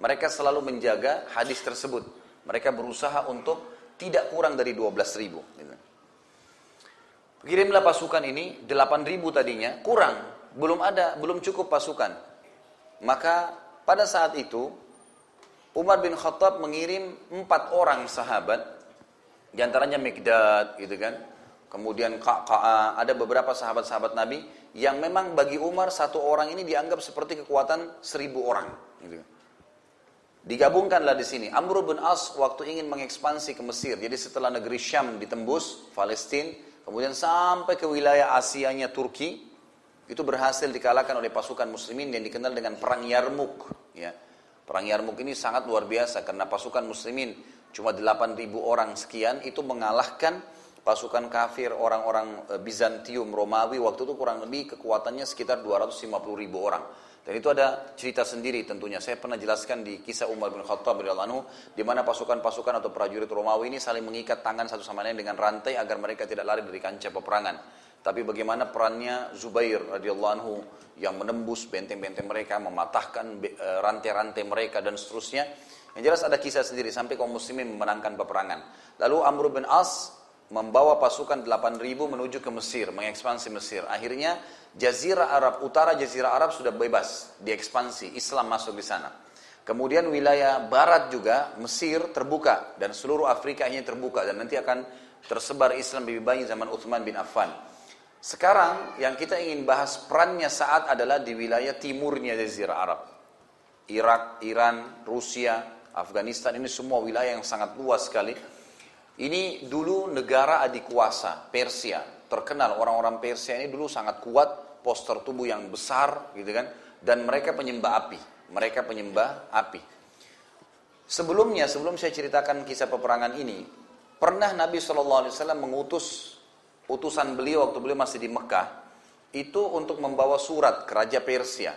Mereka selalu menjaga hadis tersebut. Mereka berusaha untuk tidak kurang dari 12 ribu. Kirimlah pasukan ini, 8 ribu tadinya, kurang belum ada, belum cukup pasukan. Maka pada saat itu Umar bin Khattab mengirim empat orang sahabat, di antaranya Mikdad, gitu kan. Kemudian Ka'a'a, ada beberapa sahabat-sahabat Nabi yang memang bagi Umar satu orang ini dianggap seperti kekuatan seribu orang. Gitu. Digabungkanlah di sini. Amr bin As waktu ingin mengekspansi ke Mesir. Jadi setelah negeri Syam ditembus, Palestina, kemudian sampai ke wilayah Asianya Turki, itu berhasil dikalahkan oleh pasukan muslimin yang dikenal dengan perang Yarmuk ya. Perang Yarmuk ini sangat luar biasa karena pasukan muslimin cuma 8000 orang sekian itu mengalahkan pasukan kafir orang-orang e, Bizantium Romawi. Waktu itu kurang lebih kekuatannya sekitar 250 ribu orang. Dan itu ada cerita sendiri tentunya. Saya pernah jelaskan di kisah Umar bin Khattab radhiyallahu di mana pasukan-pasukan atau prajurit Romawi ini saling mengikat tangan satu sama lain dengan rantai agar mereka tidak lari dari kancah peperangan tapi bagaimana perannya Zubair radhiyallahu anhu yang menembus benteng-benteng mereka, mematahkan e, rantai-rantai mereka dan seterusnya. Yang jelas ada kisah sendiri sampai kaum muslimin memenangkan peperangan. Lalu Amr bin As membawa pasukan 8000 menuju ke Mesir, mengekspansi Mesir. Akhirnya jazirah Arab, utara jazirah Arab sudah bebas, diekspansi, Islam masuk di sana. Kemudian wilayah barat juga Mesir terbuka dan seluruh Afrika ini terbuka dan nanti akan tersebar Islam lebih banyak zaman Uthman bin Affan. Sekarang yang kita ingin bahas perannya saat adalah di wilayah timurnya Jazirah Arab. Irak, Iran, Rusia, Afghanistan ini semua wilayah yang sangat luas sekali. Ini dulu negara adik kuasa Persia. Terkenal orang-orang Persia ini dulu sangat kuat, poster tubuh yang besar gitu kan dan mereka penyembah api. Mereka penyembah api. Sebelumnya, sebelum saya ceritakan kisah peperangan ini, pernah Nabi SAW mengutus utusan beliau waktu beliau masih di Mekah itu untuk membawa surat ke Raja Persia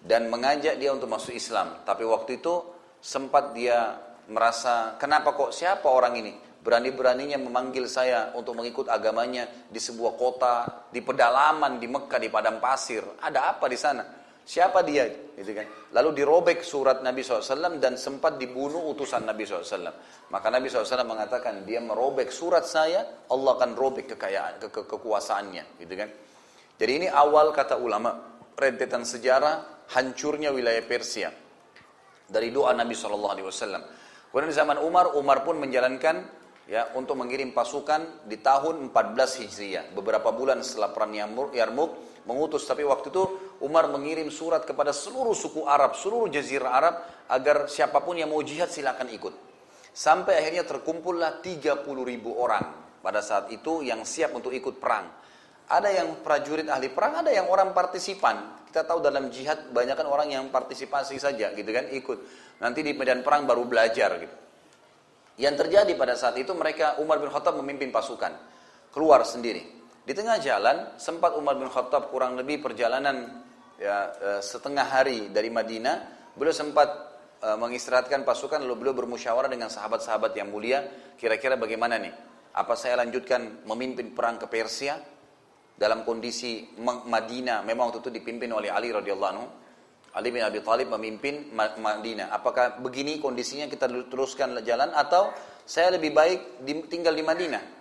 dan mengajak dia untuk masuk Islam. Tapi waktu itu sempat dia merasa kenapa kok siapa orang ini berani-beraninya memanggil saya untuk mengikut agamanya di sebuah kota di pedalaman di Mekah di padang pasir. Ada apa di sana? Siapa dia? Gitu kan. Lalu dirobek surat Nabi SAW dan sempat dibunuh utusan Nabi SAW. Maka Nabi SAW mengatakan dia merobek surat saya, Allah akan robek kekayaan, ke ke kekuasaannya. Gitu kan. Jadi ini awal kata ulama, rentetan sejarah hancurnya wilayah Persia. Dari doa Nabi SAW. Kemudian di zaman Umar, Umar pun menjalankan ya untuk mengirim pasukan di tahun 14 Hijriah. Beberapa bulan setelah perang Yarmuk, mengutus tapi waktu itu Umar mengirim surat kepada seluruh suku Arab, seluruh jazirah Arab agar siapa pun yang mau jihad silakan ikut. Sampai akhirnya terkumpullah 30 ribu orang pada saat itu yang siap untuk ikut perang. Ada yang prajurit ahli perang, ada yang orang partisipan. Kita tahu dalam jihad banyak kan orang yang partisipasi saja gitu kan ikut. Nanti di medan perang baru belajar gitu. Yang terjadi pada saat itu mereka Umar bin Khattab memimpin pasukan. keluar sendiri. Di tengah jalan sempat Umar bin Khattab kurang lebih perjalanan ya, eh, setengah hari dari Madinah, beliau sempat eh, mengistirahatkan pasukan lalu beliau bermusyawarah dengan sahabat-sahabat yang mulia, kira-kira bagaimana nih? Apa saya lanjutkan memimpin perang ke Persia dalam kondisi Madinah memang waktu itu dipimpin oleh Ali radhiyallahu anhu Ali bin Abi Thalib memimpin Madinah. Apakah begini kondisinya kita teruskan jalan atau saya lebih baik tinggal di Madinah?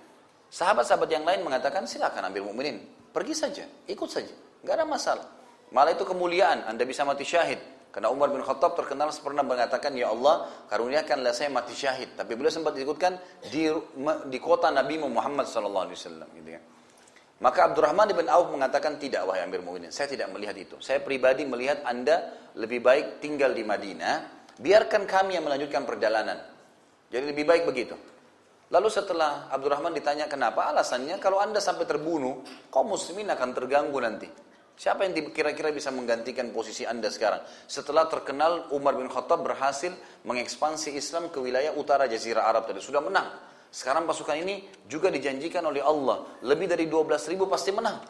Sahabat-sahabat yang lain mengatakan silakan ambil mukminin, pergi saja, ikut saja, nggak ada masalah. Malah itu kemuliaan, anda bisa mati syahid. Karena Umar bin Khattab terkenal pernah mengatakan, Ya Allah, karuniakanlah saya mati syahid. Tapi beliau sempat disebutkan di, di kota Nabi Muhammad SAW. Gitu ya. Maka Abdurrahman bin Auf mengatakan tidak wahai Amir Mu'minin. Saya tidak melihat itu. Saya pribadi melihat Anda lebih baik tinggal di Madinah. Biarkan kami yang melanjutkan perjalanan. Jadi lebih baik begitu. Lalu setelah Abdurrahman ditanya kenapa, alasannya kalau Anda sampai terbunuh, kaum muslimin akan terganggu nanti. Siapa yang kira-kira bisa menggantikan posisi Anda sekarang? Setelah terkenal Umar bin Khattab berhasil mengekspansi Islam ke wilayah utara Jazirah Arab tadi. Sudah menang. Sekarang pasukan ini juga dijanjikan oleh Allah. Lebih dari 12 ribu pasti menang.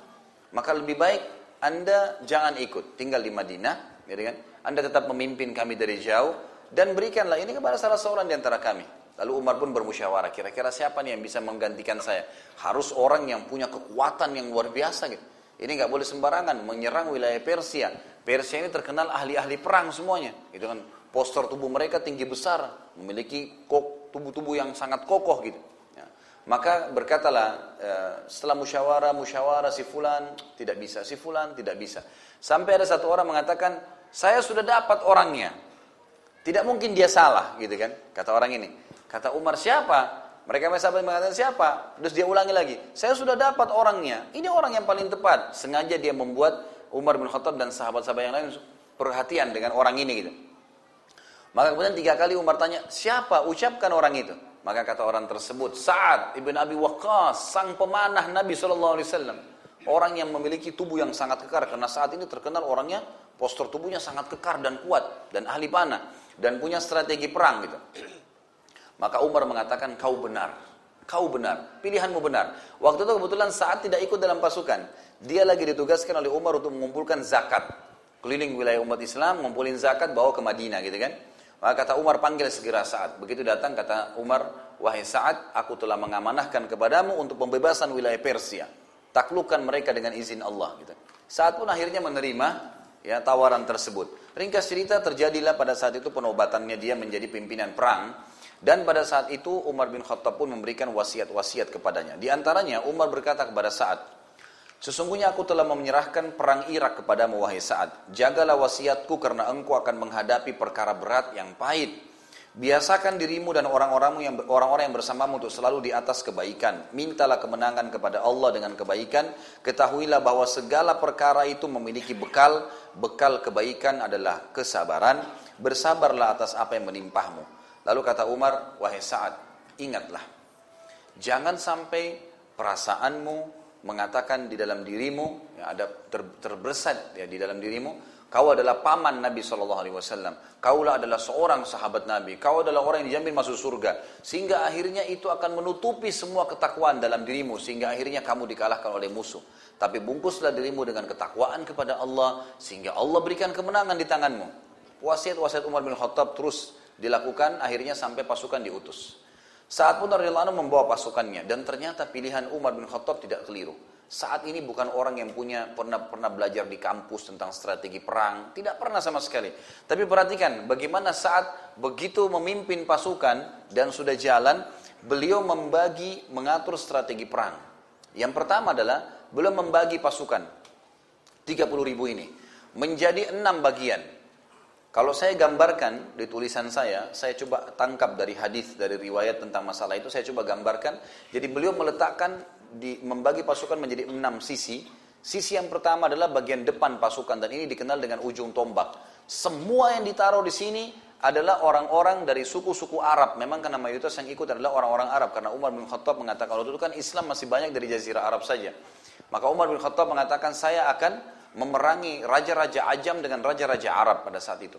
Maka lebih baik Anda jangan ikut. Tinggal di Madinah. Gitu kan? Anda tetap memimpin kami dari jauh. Dan berikanlah ini kepada salah seorang di antara kami. Lalu Umar pun bermusyawarah. Kira-kira siapa nih yang bisa menggantikan saya? Harus orang yang punya kekuatan yang luar biasa gitu. Ini nggak boleh sembarangan menyerang wilayah Persia. Persia ini terkenal ahli-ahli perang semuanya. Itu kan postur tubuh mereka tinggi besar, memiliki kok tubuh-tubuh yang sangat kokoh gitu. Ya. Maka berkatalah e, setelah musyawarah, musyawarah si fulan tidak bisa, si fulan tidak bisa. Sampai ada satu orang mengatakan, saya sudah dapat orangnya. Tidak mungkin dia salah gitu kan, kata orang ini. Kata Umar siapa? Mereka sahabat mengatakan siapa? Terus dia ulangi lagi, saya sudah dapat orangnya. Ini orang yang paling tepat. Sengaja dia membuat Umar bin Khattab dan sahabat-sahabat yang lain perhatian dengan orang ini gitu. Maka kemudian tiga kali Umar tanya, siapa? Ucapkan orang itu. Maka kata orang tersebut, Sa'ad ibn Abi Waqqas, sang pemanah Nabi SAW. Orang yang memiliki tubuh yang sangat kekar. Karena saat ini terkenal orangnya, postur tubuhnya sangat kekar dan kuat. Dan ahli panah. Dan punya strategi perang gitu. Maka Umar mengatakan, kau benar. Kau benar. Pilihanmu benar. Waktu itu kebetulan saat tidak ikut dalam pasukan. Dia lagi ditugaskan oleh Umar untuk mengumpulkan zakat. Keliling wilayah umat Islam, ngumpulin zakat, bawa ke Madinah gitu kan. Maka kata Umar panggil segera saat. Begitu datang kata Umar, wahai saat, aku telah mengamanahkan kepadamu untuk pembebasan wilayah Persia. Taklukkan mereka dengan izin Allah. Gitu. Saat pun akhirnya menerima ya tawaran tersebut. Ringkas cerita terjadilah pada saat itu penobatannya dia menjadi pimpinan perang. Dan pada saat itu Umar bin Khattab pun memberikan wasiat-wasiat kepadanya. Di antaranya Umar berkata kepada saat, Sesungguhnya aku telah menyerahkan perang Irak kepadamu wahai Sa'ad. Jagalah wasiatku karena engkau akan menghadapi perkara berat yang pahit. Biasakan dirimu dan orang-orangmu yang orang-orang yang bersamamu untuk selalu di atas kebaikan. Mintalah kemenangan kepada Allah dengan kebaikan. Ketahuilah bahwa segala perkara itu memiliki bekal. Bekal kebaikan adalah kesabaran. Bersabarlah atas apa yang menimpahmu. Lalu kata Umar, wahai Sa'ad, ingatlah. Jangan sampai perasaanmu, mengatakan di dalam dirimu ya, ada ter, terbersat ya di dalam dirimu kau adalah paman Nabi Shallallahu Alaihi Wasallam. Kaulah adalah seorang sahabat Nabi. Kau adalah orang yang dijamin masuk surga. Sehingga akhirnya itu akan menutupi semua ketakwaan dalam dirimu. Sehingga akhirnya kamu dikalahkan oleh musuh. Tapi bungkuslah dirimu dengan ketakwaan kepada Allah. Sehingga Allah berikan kemenangan di tanganmu. Wasiat-wasiat Umar bin Khattab terus dilakukan akhirnya sampai pasukan diutus saat pun radhiyallahu anhu membawa pasukannya dan ternyata pilihan Umar bin Khattab tidak keliru. Saat ini bukan orang yang punya pernah pernah belajar di kampus tentang strategi perang, tidak pernah sama sekali. Tapi perhatikan bagaimana saat begitu memimpin pasukan dan sudah jalan, beliau membagi mengatur strategi perang. Yang pertama adalah beliau membagi pasukan 30 ribu ini menjadi enam bagian. Kalau saya gambarkan di tulisan saya, saya coba tangkap dari hadis dari riwayat tentang masalah itu, saya coba gambarkan. Jadi beliau meletakkan di membagi pasukan menjadi enam sisi. Sisi yang pertama adalah bagian depan pasukan dan ini dikenal dengan ujung tombak. Semua yang ditaruh di sini adalah orang-orang dari suku-suku Arab. Memang karena mayoritas yang ikut adalah orang-orang Arab. Karena Umar bin Khattab mengatakan, kalau dulu kan Islam masih banyak dari Jazirah Arab saja. Maka Umar bin Khattab mengatakan, saya akan memerangi raja-raja Ajam dengan raja-raja Arab pada saat itu.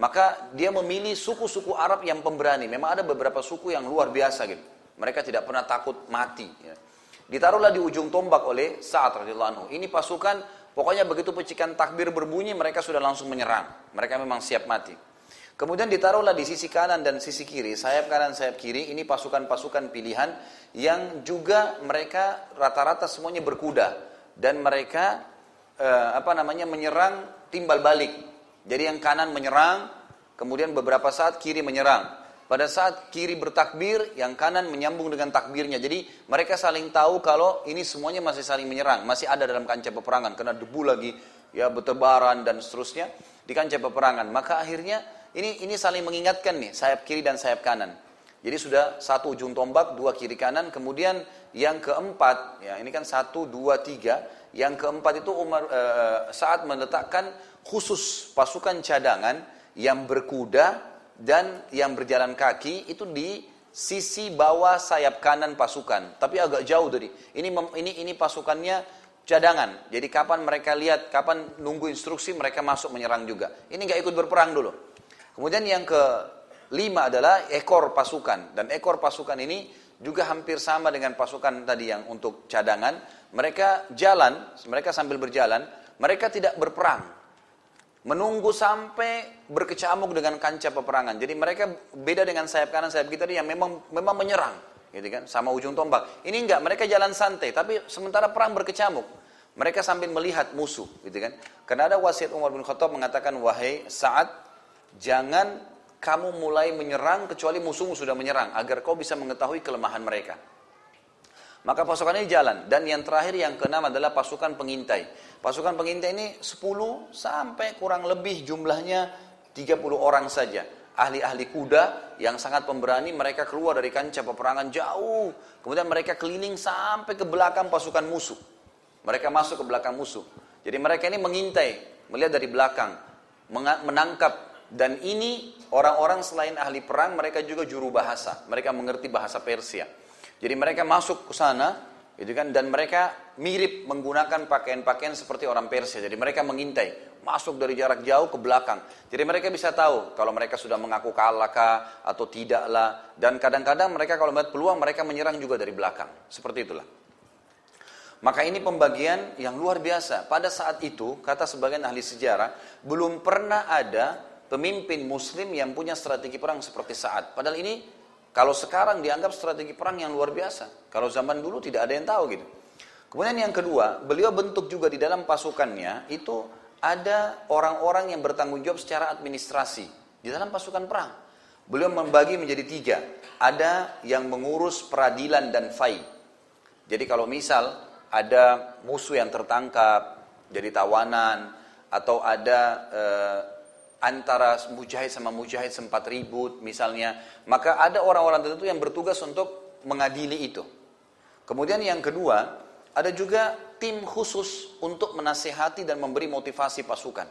Maka dia memilih suku-suku Arab yang pemberani. Memang ada beberapa suku yang luar biasa gitu. Mereka tidak pernah takut mati. Ya. Ditaruhlah di ujung tombak oleh Sa'ad radhiyallahu anhu. Ini pasukan pokoknya begitu pecikan takbir berbunyi mereka sudah langsung menyerang. Mereka memang siap mati. Kemudian ditaruhlah di sisi kanan dan sisi kiri, sayap kanan, sayap kiri, ini pasukan-pasukan pilihan yang juga mereka rata-rata semuanya berkuda dan mereka eh, apa namanya menyerang timbal balik. Jadi yang kanan menyerang, kemudian beberapa saat kiri menyerang. Pada saat kiri bertakbir, yang kanan menyambung dengan takbirnya. Jadi mereka saling tahu kalau ini semuanya masih saling menyerang, masih ada dalam kancah peperangan, kena debu lagi, ya bertebaran dan seterusnya di kancah peperangan. Maka akhirnya ini ini saling mengingatkan nih, sayap kiri dan sayap kanan. Jadi sudah satu ujung tombak, dua kiri kanan, kemudian yang keempat, ya ini kan satu, dua, tiga. Yang keempat itu Umar e, saat meletakkan khusus pasukan cadangan yang berkuda dan yang berjalan kaki itu di sisi bawah sayap kanan pasukan, tapi agak jauh dari ini ini ini pasukannya cadangan. Jadi kapan mereka lihat, kapan nunggu instruksi mereka masuk menyerang juga. Ini nggak ikut berperang dulu. Kemudian yang kelima adalah ekor pasukan dan ekor pasukan ini juga hampir sama dengan pasukan tadi yang untuk cadangan. Mereka jalan, mereka sambil berjalan, mereka tidak berperang menunggu sampai berkecamuk dengan kancah peperangan. Jadi mereka beda dengan sayap kanan sayap kita yang memang memang menyerang, gitu kan, sama ujung tombak. Ini enggak, mereka jalan santai, tapi sementara perang berkecamuk. Mereka sambil melihat musuh, gitu kan. Karena ada wasiat Umar bin Khattab mengatakan, wahai saat jangan kamu mulai menyerang kecuali musuhmu sudah menyerang, agar kau bisa mengetahui kelemahan mereka. Maka pasukan ini jalan. Dan yang terakhir yang keenam adalah pasukan pengintai. Pasukan pengintai ini 10 sampai kurang lebih jumlahnya 30 orang saja. Ahli-ahli kuda yang sangat pemberani mereka keluar dari kancah peperangan jauh. Kemudian mereka keliling sampai ke belakang pasukan musuh. Mereka masuk ke belakang musuh. Jadi mereka ini mengintai, melihat dari belakang, menangkap dan ini orang-orang selain ahli perang mereka juga juru bahasa. Mereka mengerti bahasa Persia. Jadi mereka masuk ke sana, gitu kan, dan mereka mirip menggunakan pakaian-pakaian seperti orang Persia. Jadi mereka mengintai, masuk dari jarak jauh ke belakang. Jadi mereka bisa tahu kalau mereka sudah mengaku kalah kah atau tidaklah. Dan kadang-kadang mereka kalau melihat peluang mereka menyerang juga dari belakang. Seperti itulah. Maka ini pembagian yang luar biasa. Pada saat itu, kata sebagian ahli sejarah, belum pernah ada pemimpin muslim yang punya strategi perang seperti saat. Padahal ini kalau sekarang dianggap strategi perang yang luar biasa. Kalau zaman dulu tidak ada yang tahu gitu. Kemudian yang kedua, beliau bentuk juga di dalam pasukannya itu ada orang-orang yang bertanggung jawab secara administrasi di dalam pasukan perang. Beliau membagi menjadi tiga. Ada yang mengurus peradilan dan fai. Jadi kalau misal ada musuh yang tertangkap jadi tawanan atau ada eh, antara mujahid sama mujahid sempat ribut misalnya, maka ada orang-orang tertentu yang bertugas untuk mengadili itu. Kemudian yang kedua, ada juga tim khusus untuk menasehati dan memberi motivasi pasukan.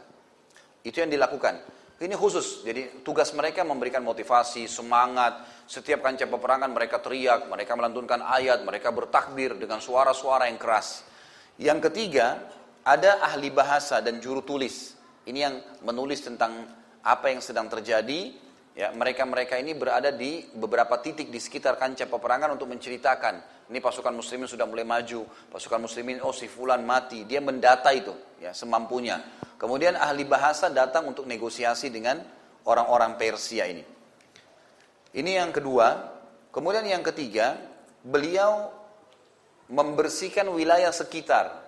Itu yang dilakukan. Ini khusus, jadi tugas mereka memberikan motivasi, semangat. Setiap kancah peperangan mereka teriak, mereka melantunkan ayat, mereka bertakbir dengan suara-suara yang keras. Yang ketiga, ada ahli bahasa dan juru tulis. Ini yang menulis tentang apa yang sedang terjadi. Ya, mereka-mereka ini berada di beberapa titik di sekitar kancah peperangan untuk menceritakan. Ini pasukan muslimin sudah mulai maju, pasukan muslimin oh si fulan mati. Dia mendata itu ya semampunya. Kemudian ahli bahasa datang untuk negosiasi dengan orang-orang Persia ini. Ini yang kedua. Kemudian yang ketiga, beliau membersihkan wilayah sekitar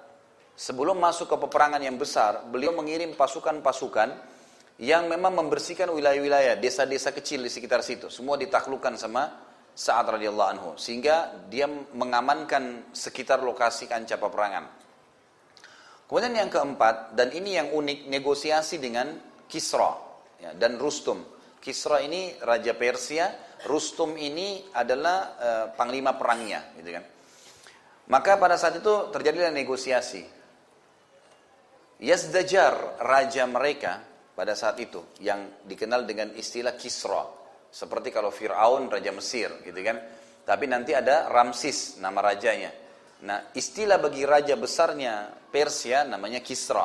sebelum masuk ke peperangan yang besar, beliau mengirim pasukan-pasukan yang memang membersihkan wilayah-wilayah, desa-desa kecil di sekitar situ. Semua ditaklukkan sama Sa'ad radhiyallahu anhu. Sehingga dia mengamankan sekitar lokasi kancah peperangan. Kemudian yang keempat, dan ini yang unik, negosiasi dengan Kisra ya, dan Rustum. Kisra ini Raja Persia, Rustum ini adalah uh, panglima perangnya. Gitu kan. Maka pada saat itu terjadilah negosiasi. Yazdajar, raja mereka pada saat itu, yang dikenal dengan istilah Kisra. Seperti kalau Fir'aun, raja Mesir, gitu kan. Tapi nanti ada Ramsis, nama rajanya. Nah, istilah bagi raja besarnya Persia namanya Kisra.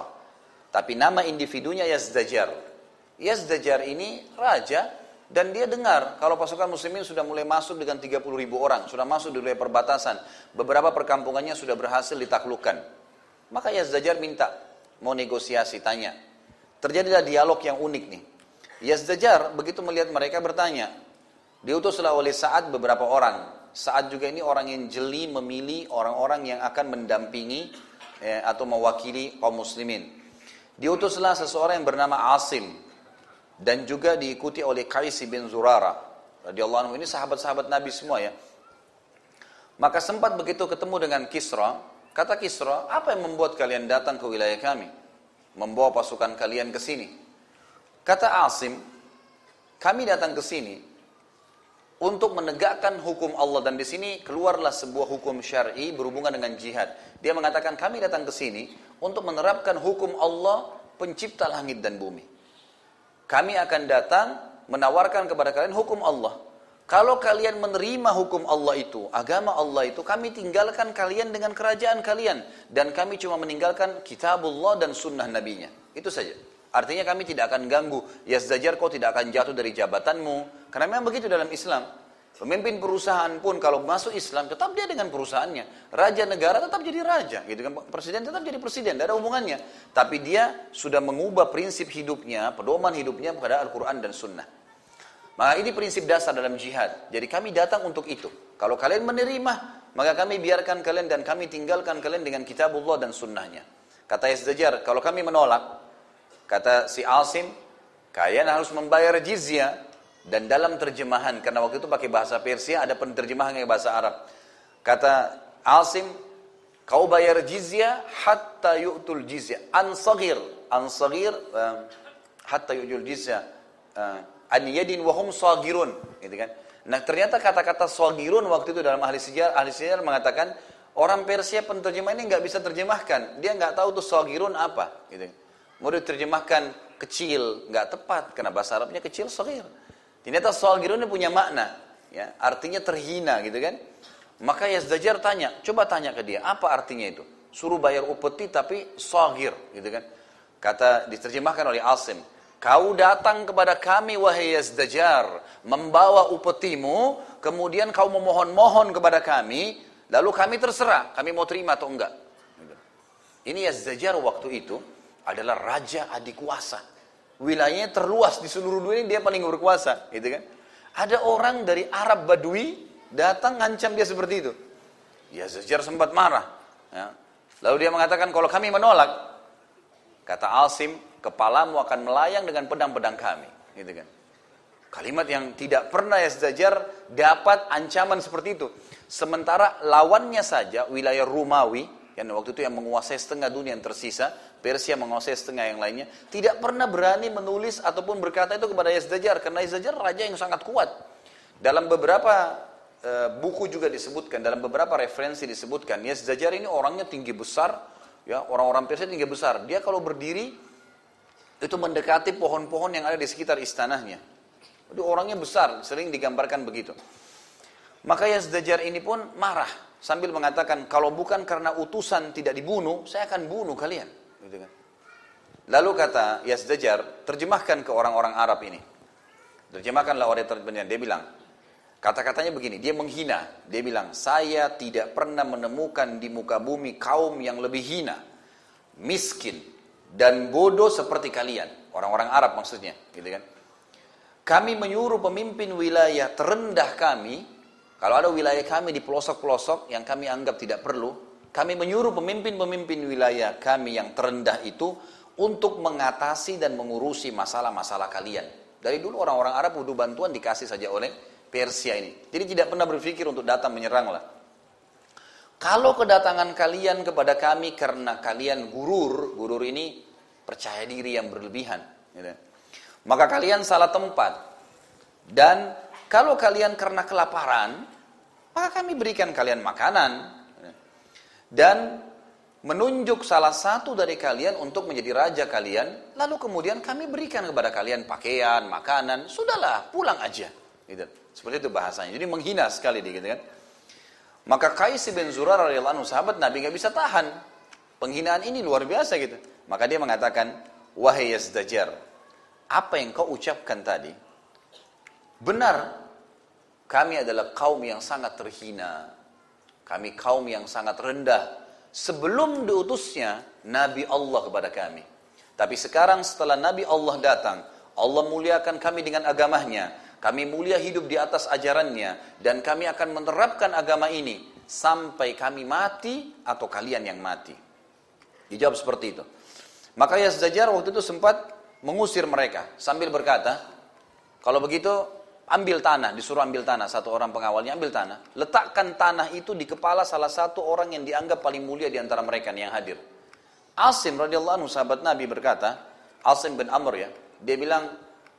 Tapi nama individunya Yazdajar. Yazdajar ini raja Dan dia dengar kalau pasukan muslimin sudah mulai masuk dengan 30 ribu orang, sudah masuk di wilayah perbatasan. Beberapa perkampungannya sudah berhasil ditaklukkan. Maka Yazdajar minta, mau negosiasi, tanya. Terjadilah dialog yang unik nih. Yazdajar begitu melihat mereka bertanya. Diutuslah oleh saat beberapa orang. Saat juga ini orang yang jeli memilih orang-orang yang akan mendampingi eh, atau mewakili kaum muslimin. Diutuslah seseorang yang bernama Asim dan juga diikuti oleh Qais bin Zurara radhiyallahu anhu ini sahabat-sahabat Nabi semua ya. Maka sempat begitu ketemu dengan Kisra, kata Kisra, apa yang membuat kalian datang ke wilayah kami? Membawa pasukan kalian ke sini. Kata Asim, kami datang ke sini untuk menegakkan hukum Allah dan di sini keluarlah sebuah hukum syar'i berhubungan dengan jihad. Dia mengatakan kami datang ke sini untuk menerapkan hukum Allah pencipta langit dan bumi. Kami akan datang menawarkan kepada kalian hukum Allah. Kalau kalian menerima hukum Allah itu, agama Allah itu, kami tinggalkan kalian dengan kerajaan kalian. Dan kami cuma meninggalkan kitabullah dan sunnah nabinya. Itu saja. Artinya kami tidak akan ganggu. Yazdajar kau tidak akan jatuh dari jabatanmu. Karena memang begitu dalam Islam. Pemimpin perusahaan pun kalau masuk Islam tetap dia dengan perusahaannya. Raja negara tetap jadi raja, gitu kan? Presiden tetap jadi presiden, tidak ada hubungannya. Tapi dia sudah mengubah prinsip hidupnya, pedoman hidupnya pada Al-Quran dan Sunnah. Maka ini prinsip dasar dalam jihad. Jadi kami datang untuk itu. Kalau kalian menerima, maka kami biarkan kalian dan kami tinggalkan kalian dengan kitabullah dan sunnahnya. Kata Yazdajar, kalau kami menolak, kata si Asim, kalian harus membayar jizyah dan dalam terjemahan, karena waktu itu pakai bahasa Persia, ada penerjemahan yang bahasa Arab. Kata Asim, kau bayar jizya hatta yu'tul jizya. Ansagir, ansagir, uh, hatta yu'tul jizya. Uh, an yadin wahum sagirun. Gitu kan. Nah ternyata kata-kata sagirun waktu itu dalam ahli sejarah, ahli sejarah mengatakan, orang Persia penerjemah ini nggak bisa terjemahkan. Dia nggak tahu tuh sagirun apa. Gitu. Mau diterjemahkan kecil, nggak tepat. Karena bahasa Arabnya kecil, sagir. Ternyata soal ini punya makna, ya, artinya terhina gitu kan. Maka Yazdajar tanya, coba tanya ke dia, apa artinya itu? Suruh bayar upeti tapi sogir, gitu kan. Kata diterjemahkan oleh Asim, kau datang kepada kami wahai Yazdajar, membawa upetimu, kemudian kau memohon-mohon kepada kami, lalu kami terserah, kami mau terima atau enggak. Ini Yazdajar waktu itu adalah raja adik kuasa wilayahnya terluas di seluruh dunia dia paling berkuasa, gitu kan? Ada orang dari Arab Badui datang ngancam dia seperti itu. Ya Zajar sempat marah. Ya. Lalu dia mengatakan kalau kami menolak, kata Asim, kepalamu akan melayang dengan pedang-pedang kami, gitu kan? Kalimat yang tidak pernah ya Zajar dapat ancaman seperti itu. Sementara lawannya saja wilayah Rumawi yang waktu itu yang menguasai setengah dunia yang tersisa, Persia menguasai setengah yang lainnya, tidak pernah berani menulis ataupun berkata itu kepada Yazdajar, karena Yazdajar raja yang sangat kuat. Dalam beberapa e, buku juga disebutkan, dalam beberapa referensi disebutkan, Yazdajar ini orangnya tinggi besar, ya orang-orang Persia tinggi besar. Dia kalau berdiri itu mendekati pohon-pohon yang ada di sekitar istanahnya. Itu orangnya besar, sering digambarkan begitu. Maka Yazdajar ini pun marah sambil mengatakan kalau bukan karena utusan tidak dibunuh, saya akan bunuh kalian. Gitu kan. Lalu kata Yazdajar, terjemahkan ke orang-orang Arab ini. Terjemahkanlah oleh terjemahnya. Dia bilang, kata-katanya begini, dia menghina. Dia bilang, saya tidak pernah menemukan di muka bumi kaum yang lebih hina, miskin, dan bodoh seperti kalian. Orang-orang Arab maksudnya, gitu kan. Kami menyuruh pemimpin wilayah terendah kami kalau ada wilayah kami di pelosok-pelosok yang kami anggap tidak perlu, kami menyuruh pemimpin-pemimpin wilayah kami yang terendah itu untuk mengatasi dan mengurusi masalah-masalah kalian. Dari dulu orang-orang Arab butuh bantuan dikasih saja oleh Persia ini. Jadi tidak pernah berpikir untuk datang menyeranglah. Kalau kedatangan kalian kepada kami karena kalian gurur, gurur ini percaya diri yang berlebihan. Gitu. Maka kalian salah tempat. Dan kalau kalian karena kelaparan, maka kami berikan kalian makanan. Dan menunjuk salah satu dari kalian untuk menjadi raja kalian, lalu kemudian kami berikan kepada kalian pakaian, makanan, sudahlah, pulang aja. Gitu. Seperti itu bahasanya. Jadi menghina sekali gitu kan. Maka Qais bin Zurar radhiyallahu sahabat Nabi nggak bisa tahan. Penghinaan ini luar biasa gitu. Maka dia mengatakan, "Wahai Yazdajar, apa yang kau ucapkan tadi Benar, kami adalah kaum yang sangat terhina. Kami kaum yang sangat rendah. Sebelum diutusnya Nabi Allah kepada kami. Tapi sekarang setelah Nabi Allah datang, Allah muliakan kami dengan agamanya. Kami mulia hidup di atas ajarannya. Dan kami akan menerapkan agama ini. Sampai kami mati atau kalian yang mati. Dijawab seperti itu. Maka Yazdajar waktu itu sempat mengusir mereka. Sambil berkata, kalau begitu ambil tanah, disuruh ambil tanah. Satu orang pengawalnya ambil tanah. Letakkan tanah itu di kepala salah satu orang yang dianggap paling mulia di antara mereka yang hadir. Asim radhiyallahu anhu sahabat Nabi berkata, Asim bin Amr ya, dia bilang,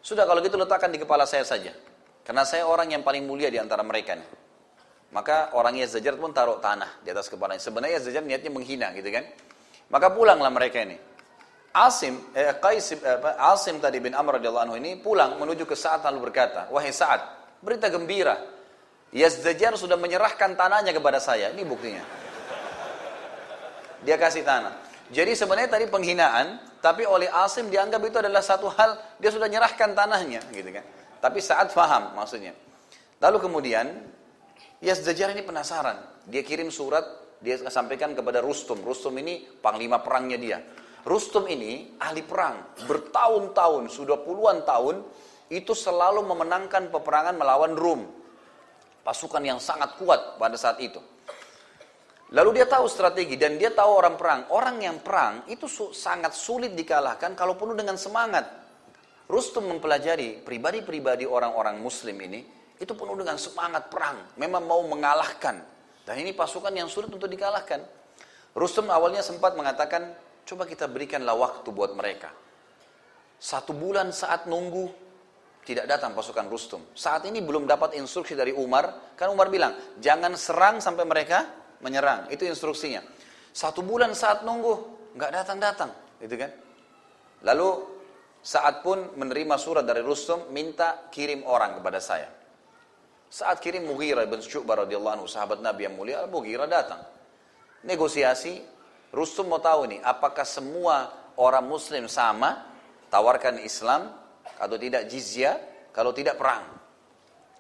sudah kalau gitu letakkan di kepala saya saja. Karena saya orang yang paling mulia di antara mereka nih. Maka orang Yazdajar pun taruh tanah di atas kepalanya. Sebenarnya Yazdajar niatnya menghina gitu kan. Maka pulanglah mereka ini. Asim, eh, Qais, eh, Asim tadi bin Amr radhiyallahu anhu ini pulang menuju ke Sa'ad lalu berkata, "Wahai Sa'ad, berita gembira. Yazdajar sudah menyerahkan tanahnya kepada saya." Ini buktinya. Dia kasih tanah. Jadi sebenarnya tadi penghinaan, tapi oleh Asim dianggap itu adalah satu hal dia sudah menyerahkan tanahnya, gitu kan. Tapi saat faham maksudnya. Lalu kemudian Yazdajar ini penasaran. Dia kirim surat, dia sampaikan kepada Rustum. Rustum ini panglima perangnya dia. Rustum ini ahli perang, bertahun-tahun, sudah puluhan tahun, itu selalu memenangkan peperangan melawan Rum. Pasukan yang sangat kuat pada saat itu. Lalu dia tahu strategi dan dia tahu orang perang. Orang yang perang itu su sangat sulit dikalahkan kalau penuh dengan semangat. Rustum mempelajari pribadi-pribadi orang-orang muslim ini, itu penuh dengan semangat perang. Memang mau mengalahkan. Dan ini pasukan yang sulit untuk dikalahkan. Rustum awalnya sempat mengatakan, Coba kita berikanlah waktu buat mereka. Satu bulan saat nunggu, tidak datang pasukan Rustum. Saat ini belum dapat instruksi dari Umar, kan Umar bilang, jangan serang sampai mereka menyerang. Itu instruksinya. Satu bulan saat nunggu, nggak datang-datang, gitu kan? Lalu saat pun menerima surat dari Rustum, minta kirim orang kepada saya. Saat kirim Mughirah bin Syu'bah radhiyallahu anhu, sahabat Nabi yang mulia, Mughirah datang. Negosiasi, Rustum mau tahu nih, apakah semua orang muslim sama, tawarkan Islam, atau tidak jizya, kalau tidak perang.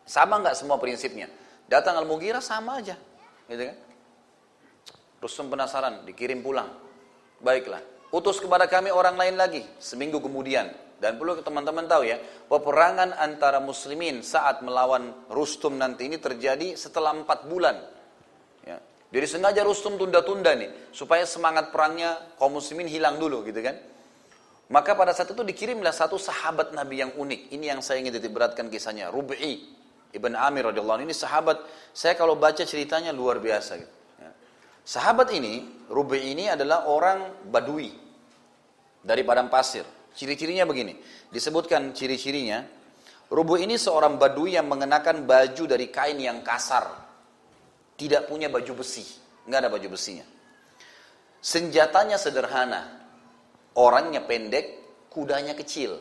Sama nggak semua prinsipnya? Datang Al-Mughirah sama aja. Gitu kan? Rustum penasaran, dikirim pulang. Baiklah, utus kepada kami orang lain lagi, seminggu kemudian. Dan perlu teman-teman tahu ya, peperangan antara muslimin saat melawan Rustum nanti ini terjadi setelah empat bulan. Ya, jadi sengaja Rustum tunda-tunda nih, supaya semangat perangnya kaum muslimin hilang dulu gitu kan. Maka pada saat itu dikirimlah satu sahabat Nabi yang unik. Ini yang saya ingin beratkan kisahnya. Rubi'i Ibn Amir radhiyallahu Ini sahabat, saya kalau baca ceritanya luar biasa gitu. Sahabat ini, Rubi'i ini adalah orang Badui dari padang pasir. Ciri-cirinya begini, disebutkan ciri-cirinya. Rubu ini seorang Badui yang mengenakan baju dari kain yang kasar, tidak punya baju besi, nggak ada baju besinya. Senjatanya sederhana, orangnya pendek, kudanya kecil.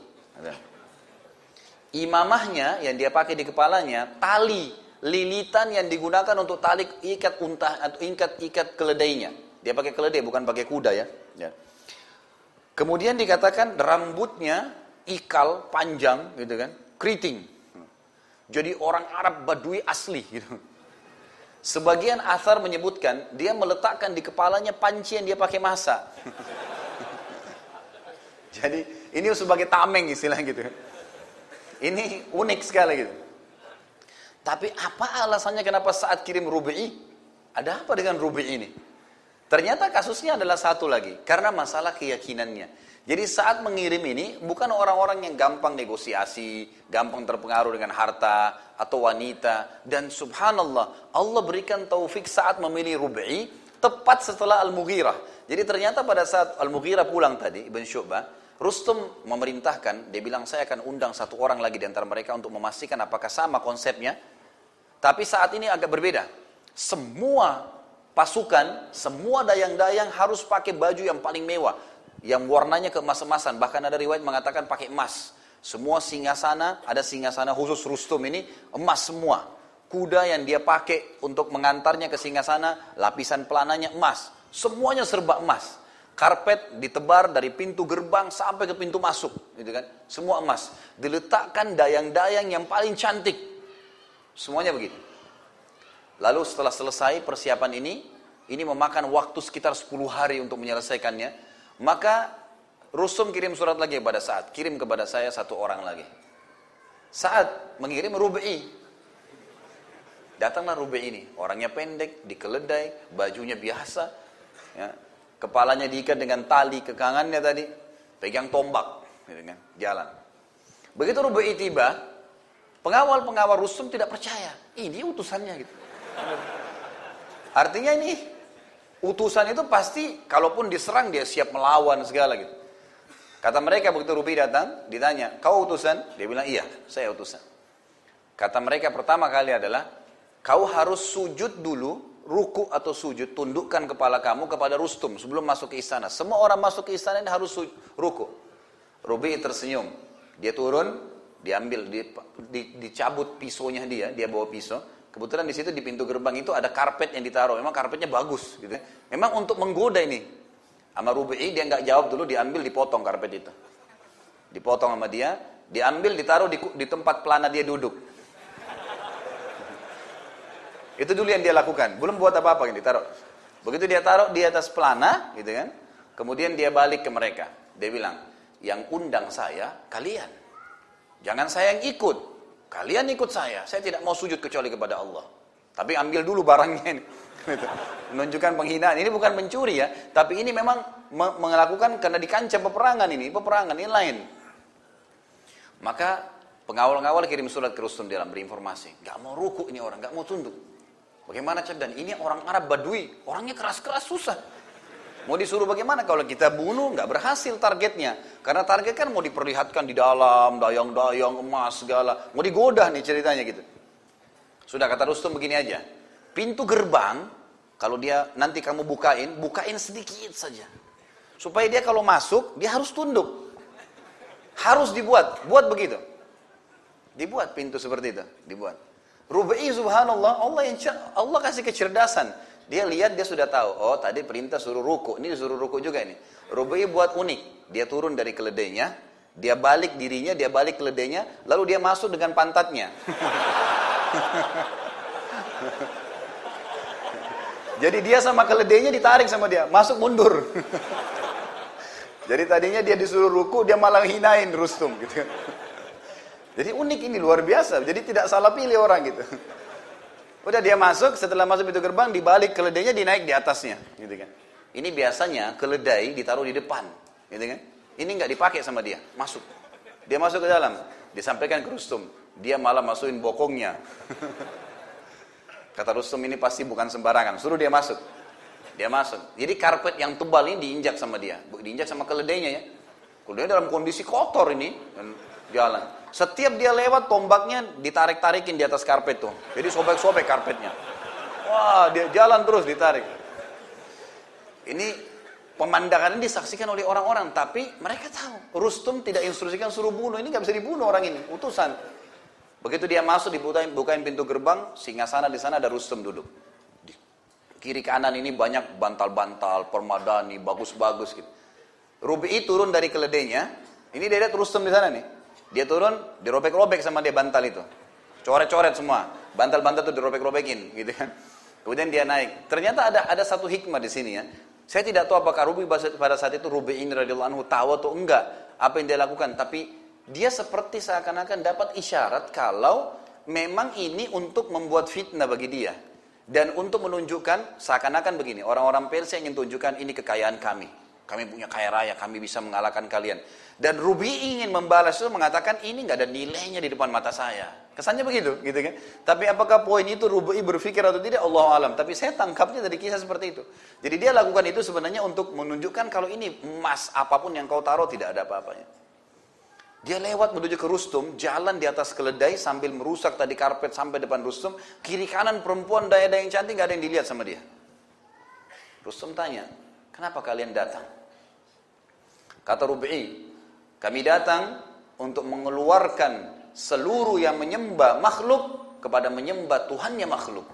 Imamahnya yang dia pakai di kepalanya tali lilitan yang digunakan untuk tali ikat unta atau ikat ikat keledainya. Dia pakai keledai bukan pakai kuda ya. ya. Kemudian dikatakan rambutnya ikal panjang gitu kan, keriting. Jadi orang Arab Badui asli gitu. Sebagian asar menyebutkan dia meletakkan di kepalanya panci yang dia pakai masak. Jadi ini sebagai tameng istilah gitu. Ini unik sekali gitu. Tapi apa alasannya kenapa saat kirim rubi'i? Ada apa dengan rubi'i ini? Ternyata kasusnya adalah satu lagi. Karena masalah keyakinannya. Jadi saat mengirim ini bukan orang-orang yang gampang negosiasi, gampang terpengaruh dengan harta atau wanita dan subhanallah Allah berikan taufik saat memilih Rubai tepat setelah Al-Mughirah. Jadi ternyata pada saat Al-Mughirah pulang tadi Ibn Syu'bah, Rustum memerintahkan, dia bilang saya akan undang satu orang lagi di antara mereka untuk memastikan apakah sama konsepnya. Tapi saat ini agak berbeda. Semua pasukan, semua dayang-dayang harus pakai baju yang paling mewah yang warnanya keemas-emasan. Bahkan ada riwayat mengatakan pakai emas. Semua singgasana, ada singgasana khusus Rustum ini emas semua. Kuda yang dia pakai untuk mengantarnya ke singgasana, lapisan pelananya emas. Semuanya serba emas. karpet ditebar dari pintu gerbang sampai ke pintu masuk, gitu kan? Semua emas. Diletakkan dayang-dayang yang paling cantik. Semuanya begitu. Lalu setelah selesai persiapan ini, ini memakan waktu sekitar 10 hari untuk menyelesaikannya. Maka Rusum kirim surat lagi kepada saat, kirim kepada saya satu orang lagi. Saat mengirim Rubai. Datanglah Rubai ini, orangnya pendek, dikeledai, bajunya biasa, ya, kepalanya diikat dengan tali ke kangannya tadi, pegang tombak, gitu kan, jalan. Begitu Rubai tiba, pengawal-pengawal Rusum tidak percaya, ini utusannya gitu. Artinya ini utusan itu pasti kalaupun diserang dia siap melawan segala gitu. Kata mereka begitu Rubi datang, ditanya, kau utusan? Dia bilang, iya, saya utusan. Kata mereka pertama kali adalah, kau harus sujud dulu ruku atau sujud, tundukkan kepala kamu kepada Rustum sebelum masuk ke istana. Semua orang masuk ke istana ini harus ruku. Rubi tersenyum. Dia turun, diambil, di, di, dicabut pisaunya dia, dia bawa pisau. Kebetulan di situ di pintu gerbang itu ada karpet yang ditaruh. Memang karpetnya bagus, gitu. Memang untuk menggoda ini. Sama Rubi'i dia nggak jawab dulu, diambil, dipotong karpet itu. Dipotong sama dia, diambil, ditaruh di, di tempat pelana dia duduk. Itu dulu yang dia lakukan. Belum buat apa-apa yang ditaruh. Begitu dia taruh di atas pelana, gitu kan. Kemudian dia balik ke mereka. Dia bilang, yang undang saya kalian. Jangan saya yang ikut. Kalian ikut saya. Saya tidak mau sujud kecuali kepada Allah. Tapi ambil dulu barangnya ini. Gitu. Menunjukkan penghinaan. Ini bukan mencuri ya. Tapi ini memang melakukan karena di kancah peperangan ini. Peperangan ini lain. Maka pengawal-ngawal kirim surat ke Rustum dalam berinformasi. Gak mau ruku ini orang, gak mau tunduk. Bagaimana cek dan ini orang Arab Badui, orangnya keras-keras susah. Mau disuruh bagaimana kalau kita bunuh nggak berhasil targetnya. Karena target kan mau diperlihatkan di dalam, dayang-dayang emas segala. Mau digoda nih ceritanya gitu. Sudah kata Rustum begini aja. Pintu gerbang, kalau dia nanti kamu bukain, bukain sedikit saja. Supaya dia kalau masuk, dia harus tunduk. Harus dibuat, buat begitu. Dibuat pintu seperti itu, dibuat. Rubai subhanallah, Allah yang Allah kasih kecerdasan. Dia lihat dia sudah tahu, oh tadi perintah suruh ruku, ini disuruh ruku juga ini. Rubai buat unik, dia turun dari keledainya, dia balik dirinya, dia balik keledainya, lalu dia masuk dengan pantatnya. Jadi dia sama keledainya ditarik sama dia, masuk mundur. Jadi tadinya dia disuruh ruku, dia malah hinain Rustum gitu. Jadi unik ini luar biasa. Jadi tidak salah pilih orang gitu. Udah dia masuk, setelah masuk pintu gerbang, dibalik keledainya dinaik di atasnya, gitu kan. Ini biasanya keledai ditaruh di depan, gitu kan. Ini nggak dipakai sama dia, masuk. Dia masuk ke dalam, disampaikan ke Rustum. Dia malah masukin bokongnya. Kata Rustum ini pasti bukan sembarangan, suruh dia masuk. Dia masuk. Jadi karpet yang tebal ini diinjak sama dia, diinjak sama keledainya ya. Keledai dalam kondisi kotor ini, jalan. Setiap dia lewat tombaknya ditarik-tarikin di atas karpet tuh. Jadi sobek-sobek karpetnya. Wah, dia jalan terus ditarik. Ini pemandangan ini disaksikan oleh orang-orang, tapi mereka tahu. Rustum tidak instruksikan suruh bunuh, ini nggak bisa dibunuh orang ini, utusan. Begitu dia masuk dibukain, bukain pintu gerbang, singa sana di sana ada Rustum duduk. Di kiri kanan ini banyak bantal-bantal, permadani, bagus-bagus gitu. Rubi turun dari keledainya, ini dia lihat Rustum di sana nih. Dia turun, dirobek-robek sama dia bantal itu. Coret-coret semua. Bantal-bantal itu dirobek-robekin, gitu kan. Kemudian dia naik. Ternyata ada ada satu hikmah di sini ya. Saya tidak tahu apakah Rubi pada saat itu Rubi ini radhiyallahu anhu tahu atau enggak apa yang dia lakukan, tapi dia seperti seakan-akan dapat isyarat kalau memang ini untuk membuat fitnah bagi dia dan untuk menunjukkan seakan-akan begini, orang-orang Persia ingin tunjukkan ini kekayaan kami. Kami punya kaya raya, kami bisa mengalahkan kalian. Dan Rubi ingin membalas itu mengatakan ini nggak ada nilainya di depan mata saya. Kesannya begitu, gitu kan? Tapi apakah poin itu Rubi berpikir atau tidak? Allah alam. Tapi saya tangkapnya dari kisah seperti itu. Jadi dia lakukan itu sebenarnya untuk menunjukkan kalau ini emas apa pun yang kau taruh tidak ada apa-apanya. Dia lewat menuju ke Rustum, jalan di atas keledai sambil merusak tadi karpet sampai depan Rustum. Kiri kanan perempuan daya-daya yang cantik nggak ada yang dilihat sama dia. Rustum tanya, kenapa kalian datang? Kata Rubi'i, kami datang untuk mengeluarkan seluruh yang menyembah makhluk kepada menyembah Tuhannya makhluk.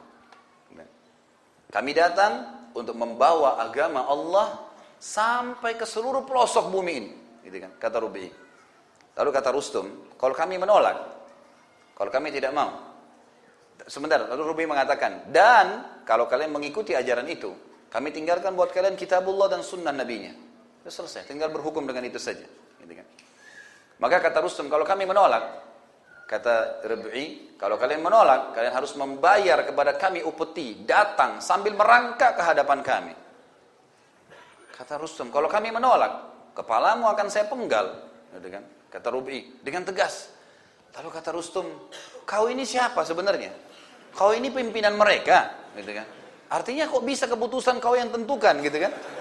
Kami datang untuk membawa agama Allah sampai ke seluruh pelosok bumi ini. Gitu kan, kata Rubi. Lalu kata Rustum, kalau kami menolak, kalau kami tidak mau. Sebentar, lalu Rubi mengatakan, dan kalau kalian mengikuti ajaran itu, kami tinggalkan buat kalian kitabullah dan sunnah nabinya. Sudah selesai, tinggal berhukum dengan itu saja. Gitu kan. Maka kata Rustum, kalau kami menolak, kata Rubi, kalau kalian menolak, kalian harus membayar kepada kami upeti, datang sambil merangkak ke hadapan kami. Kata Rustum, kalau kami menolak, kepalamu akan saya penggal. Gitu kan? Kata Rubi, dengan tegas. Lalu kata Rustum, kau ini siapa sebenarnya? Kau ini pimpinan mereka, gitu kan? Artinya kok bisa keputusan kau yang tentukan, gitu kan?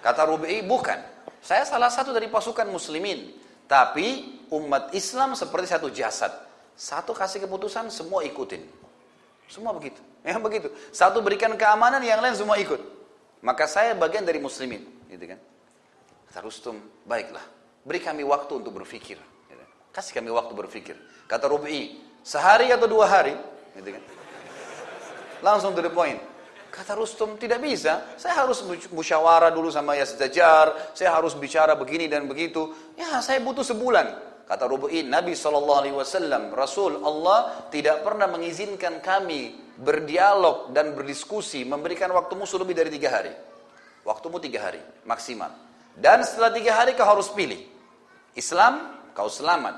Kata Rubi, bukan. Saya salah satu dari pasukan muslimin. Tapi umat Islam seperti satu jasad. Satu kasih keputusan, semua ikutin. Semua begitu. Ya begitu. Satu berikan keamanan, yang lain semua ikut. Maka saya bagian dari muslimin, gitu kan? Kata Rustum, baiklah, beri kami waktu untuk berpikir. Gitu. Kasih kami waktu berpikir. Kata Rubi, sehari atau dua hari, gitu kan? Langsung to the point. Kata Rustum, tidak bisa. Saya harus musyawarah dulu sama Yazdajar. Saya harus bicara begini dan begitu. Ya, saya butuh sebulan. Kata Rubu'in, Nabi SAW, Rasul Allah tidak pernah mengizinkan kami berdialog dan berdiskusi, memberikan waktu musuh lebih dari tiga hari. Waktumu tiga hari, maksimal. Dan setelah tiga hari kau harus pilih. Islam, kau selamat.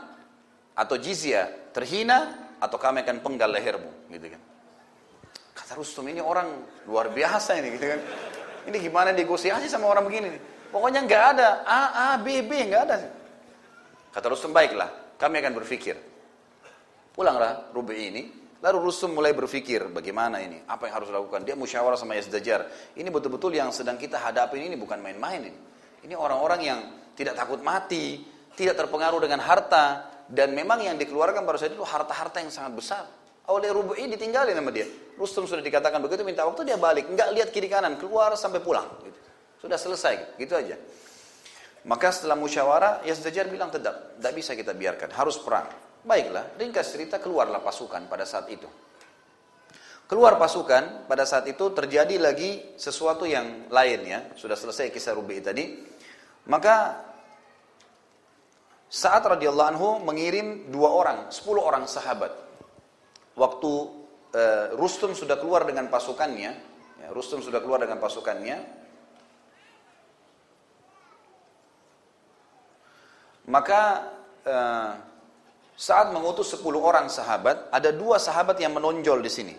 Atau jizya, terhina, atau kami akan penggal lehermu. Gitu kan. Kata Rustum, ini orang luar biasa ini. Gitu kan. Ini gimana negosiasi sama orang begini. Pokoknya nggak ada A, A, B, B, nggak ada. Kata Rustum, baiklah, kami akan berpikir. Pulanglah Rubi ini, lalu Rustum mulai berpikir, bagaimana ini, apa yang harus dilakukan. Dia musyawarah sama Yazdajar. Ini betul-betul yang sedang kita hadapi ini bukan main-main ini. Ini orang-orang yang tidak takut mati, tidak terpengaruh dengan harta, dan memang yang dikeluarkan pada saat itu harta-harta yang sangat besar. Oleh Rubu'i ditinggalin sama dia. Rustum sudah dikatakan begitu, minta waktu dia balik. Enggak lihat kiri kanan, keluar sampai pulang. Gitu. Sudah selesai, gitu aja. Maka setelah musyawarah, Yazdajar bilang tetap, tidak bisa kita biarkan, harus perang. Baiklah, ringkas cerita keluarlah pasukan pada saat itu. Keluar pasukan, pada saat itu terjadi lagi sesuatu yang lain ya. Sudah selesai kisah Rubi tadi. Maka saat radhiyallahu anhu mengirim dua orang, sepuluh orang sahabat. Waktu uh, Rustum sudah keluar dengan pasukannya, ya, Rustum sudah keluar dengan pasukannya, Maka uh, saat mengutus 10 orang sahabat, ada dua sahabat yang menonjol di sini.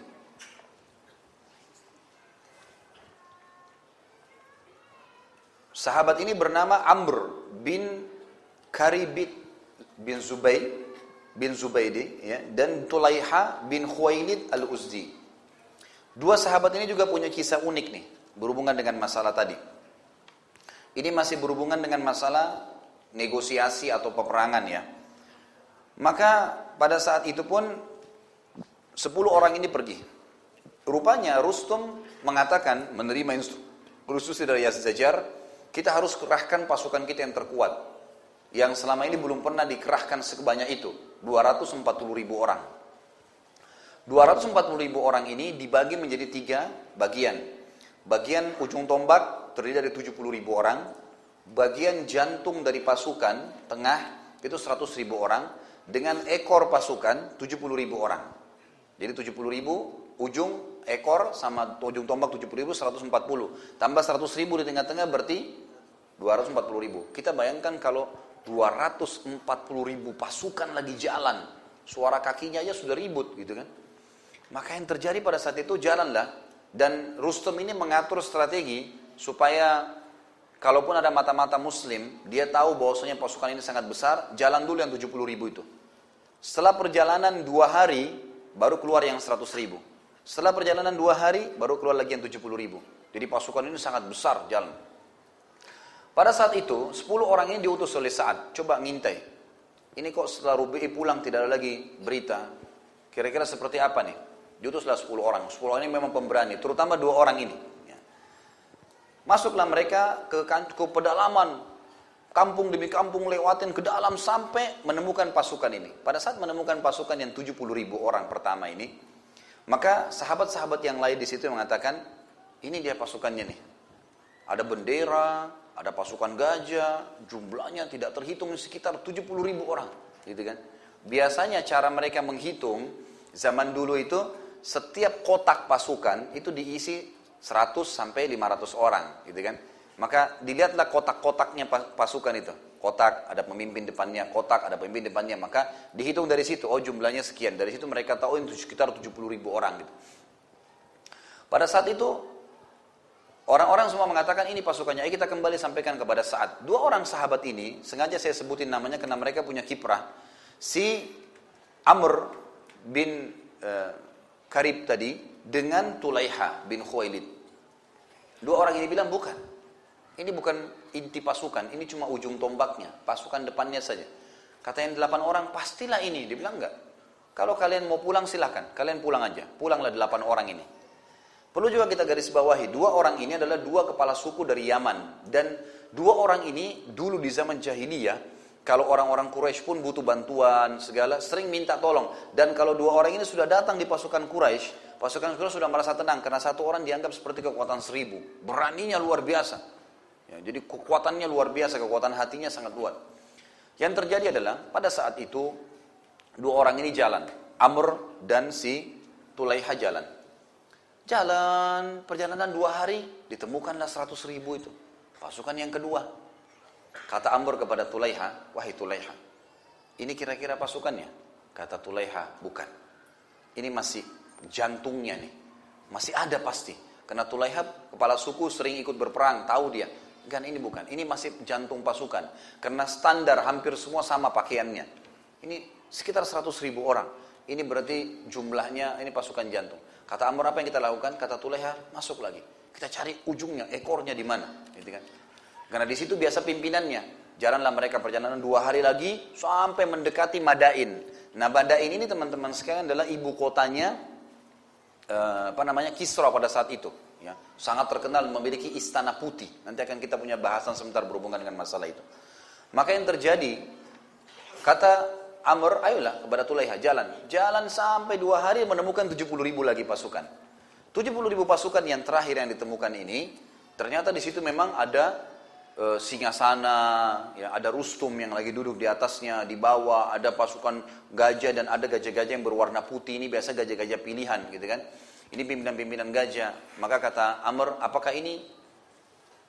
Sahabat ini bernama Amr bin Karibit bin Zubayd bin Zubaidi ya, dan Tulaiha bin Khuwailid al-Uzdi. Dua sahabat ini juga punya kisah unik nih berhubungan dengan masalah tadi. Ini masih berhubungan dengan masalah negosiasi atau peperangan ya. Maka pada saat itu pun 10 orang ini pergi. Rupanya Rustum mengatakan menerima instruksi dari Yazdajar, kita harus kerahkan pasukan kita yang terkuat. Yang selama ini belum pernah dikerahkan sebanyak itu, 240 ribu orang. 240 ribu orang ini dibagi menjadi tiga bagian. Bagian ujung tombak terdiri dari 70 ribu orang, bagian jantung dari pasukan tengah itu 100 ribu orang dengan ekor pasukan 70 ribu orang. Jadi 70 ribu ujung ekor sama ujung tombak 70 ribu 140. Tambah 100 ribu di tengah-tengah berarti 240 ribu. Kita bayangkan kalau 240 ribu pasukan lagi jalan. Suara kakinya aja sudah ribut gitu kan. Maka yang terjadi pada saat itu jalanlah. Dan Rustum ini mengatur strategi supaya Kalaupun ada mata-mata muslim, dia tahu bahwasanya pasukan ini sangat besar, jalan dulu yang 70 ribu itu. Setelah perjalanan dua hari, baru keluar yang 100 ribu. Setelah perjalanan dua hari, baru keluar lagi yang 70 ribu. Jadi pasukan ini sangat besar jalan. Pada saat itu, 10 orang ini diutus oleh Sa'ad. Coba ngintai. Ini kok setelah Rubi'i pulang tidak ada lagi berita. Kira-kira seperti apa nih? Diutuslah 10 orang. 10 orang ini memang pemberani. Terutama dua orang ini. Masuklah mereka ke, ke pedalaman, kampung demi kampung lewatin ke dalam sampai menemukan pasukan ini. Pada saat menemukan pasukan yang 70 ribu orang pertama ini, maka sahabat-sahabat yang lain di situ mengatakan, ini dia pasukannya nih. Ada bendera, ada pasukan gajah, jumlahnya tidak terhitung sekitar 70 ribu orang. Gitu kan. Biasanya cara mereka menghitung, zaman dulu itu setiap kotak pasukan itu diisi 100 sampai 500 orang. Gitu kan. Maka dilihatlah kotak-kotaknya pasukan itu. Kotak, ada pemimpin depannya, kotak, ada pemimpin depannya. Maka dihitung dari situ, oh jumlahnya sekian. Dari situ mereka tahu itu sekitar 70 ribu orang gitu. Pada saat itu Orang-orang semua mengatakan ini pasukannya. Ayo kita kembali sampaikan kepada saat. Dua orang sahabat ini, sengaja saya sebutin namanya karena mereka punya kiprah. Si Amr bin uh, Karib tadi dengan Tulaiha bin Khuwailid. Dua orang ini bilang bukan. Ini bukan inti pasukan, ini cuma ujung tombaknya, pasukan depannya saja. Kata yang delapan orang, pastilah ini. Dia bilang enggak. Kalau kalian mau pulang silahkan, kalian pulang aja. Pulanglah delapan orang ini. Perlu juga kita garis bawahi, dua orang ini adalah dua kepala suku dari Yaman. Dan dua orang ini dulu di zaman jahiliyah, kalau orang-orang Quraisy pun butuh bantuan segala, sering minta tolong. Dan kalau dua orang ini sudah datang di pasukan Quraisy, pasukan Quraisy sudah merasa tenang karena satu orang dianggap seperti kekuatan seribu. Beraninya luar biasa. Ya, jadi kekuatannya luar biasa, kekuatan hatinya sangat luar. Yang terjadi adalah pada saat itu dua orang ini jalan, Amr dan si Tulaiha jalan. Jalan, perjalanan dua hari, ditemukanlah seratus ribu itu. Pasukan yang kedua. Kata Amr kepada Tulaiha, wahai Tulaiha, ini kira-kira pasukannya? Kata Tulaiha, bukan. Ini masih jantungnya nih. Masih ada pasti. Karena Tulaiha, kepala suku sering ikut berperang, tahu dia. Kan ini bukan, ini masih jantung pasukan. Karena standar hampir semua sama pakaiannya. Ini sekitar seratus ribu orang. Ini berarti jumlahnya, ini pasukan jantung. Kata Amr apa yang kita lakukan? Kata Tuleha masuk lagi. Kita cari ujungnya, ekornya di mana, gitu kan? Karena di situ biasa pimpinannya. Jalanlah mereka perjalanan dua hari lagi sampai mendekati Madain. Nah Madain ini teman-teman sekalian adalah ibu kotanya eh, apa namanya Kisra pada saat itu. Ya, sangat terkenal memiliki istana putih. Nanti akan kita punya bahasan sebentar berhubungan dengan masalah itu. Maka yang terjadi, kata Amr, ayolah kepada Tulaiha, jalan. Jalan sampai dua hari menemukan 70 ribu lagi pasukan. 70 ribu pasukan yang terakhir yang ditemukan ini, ternyata di situ memang ada e, sana, ya, ada Rustum yang lagi duduk di atasnya, di bawah ada pasukan gajah dan ada gajah-gajah yang berwarna putih ini biasa gajah-gajah pilihan gitu kan. Ini pimpinan-pimpinan gajah. Maka kata Amr, apakah ini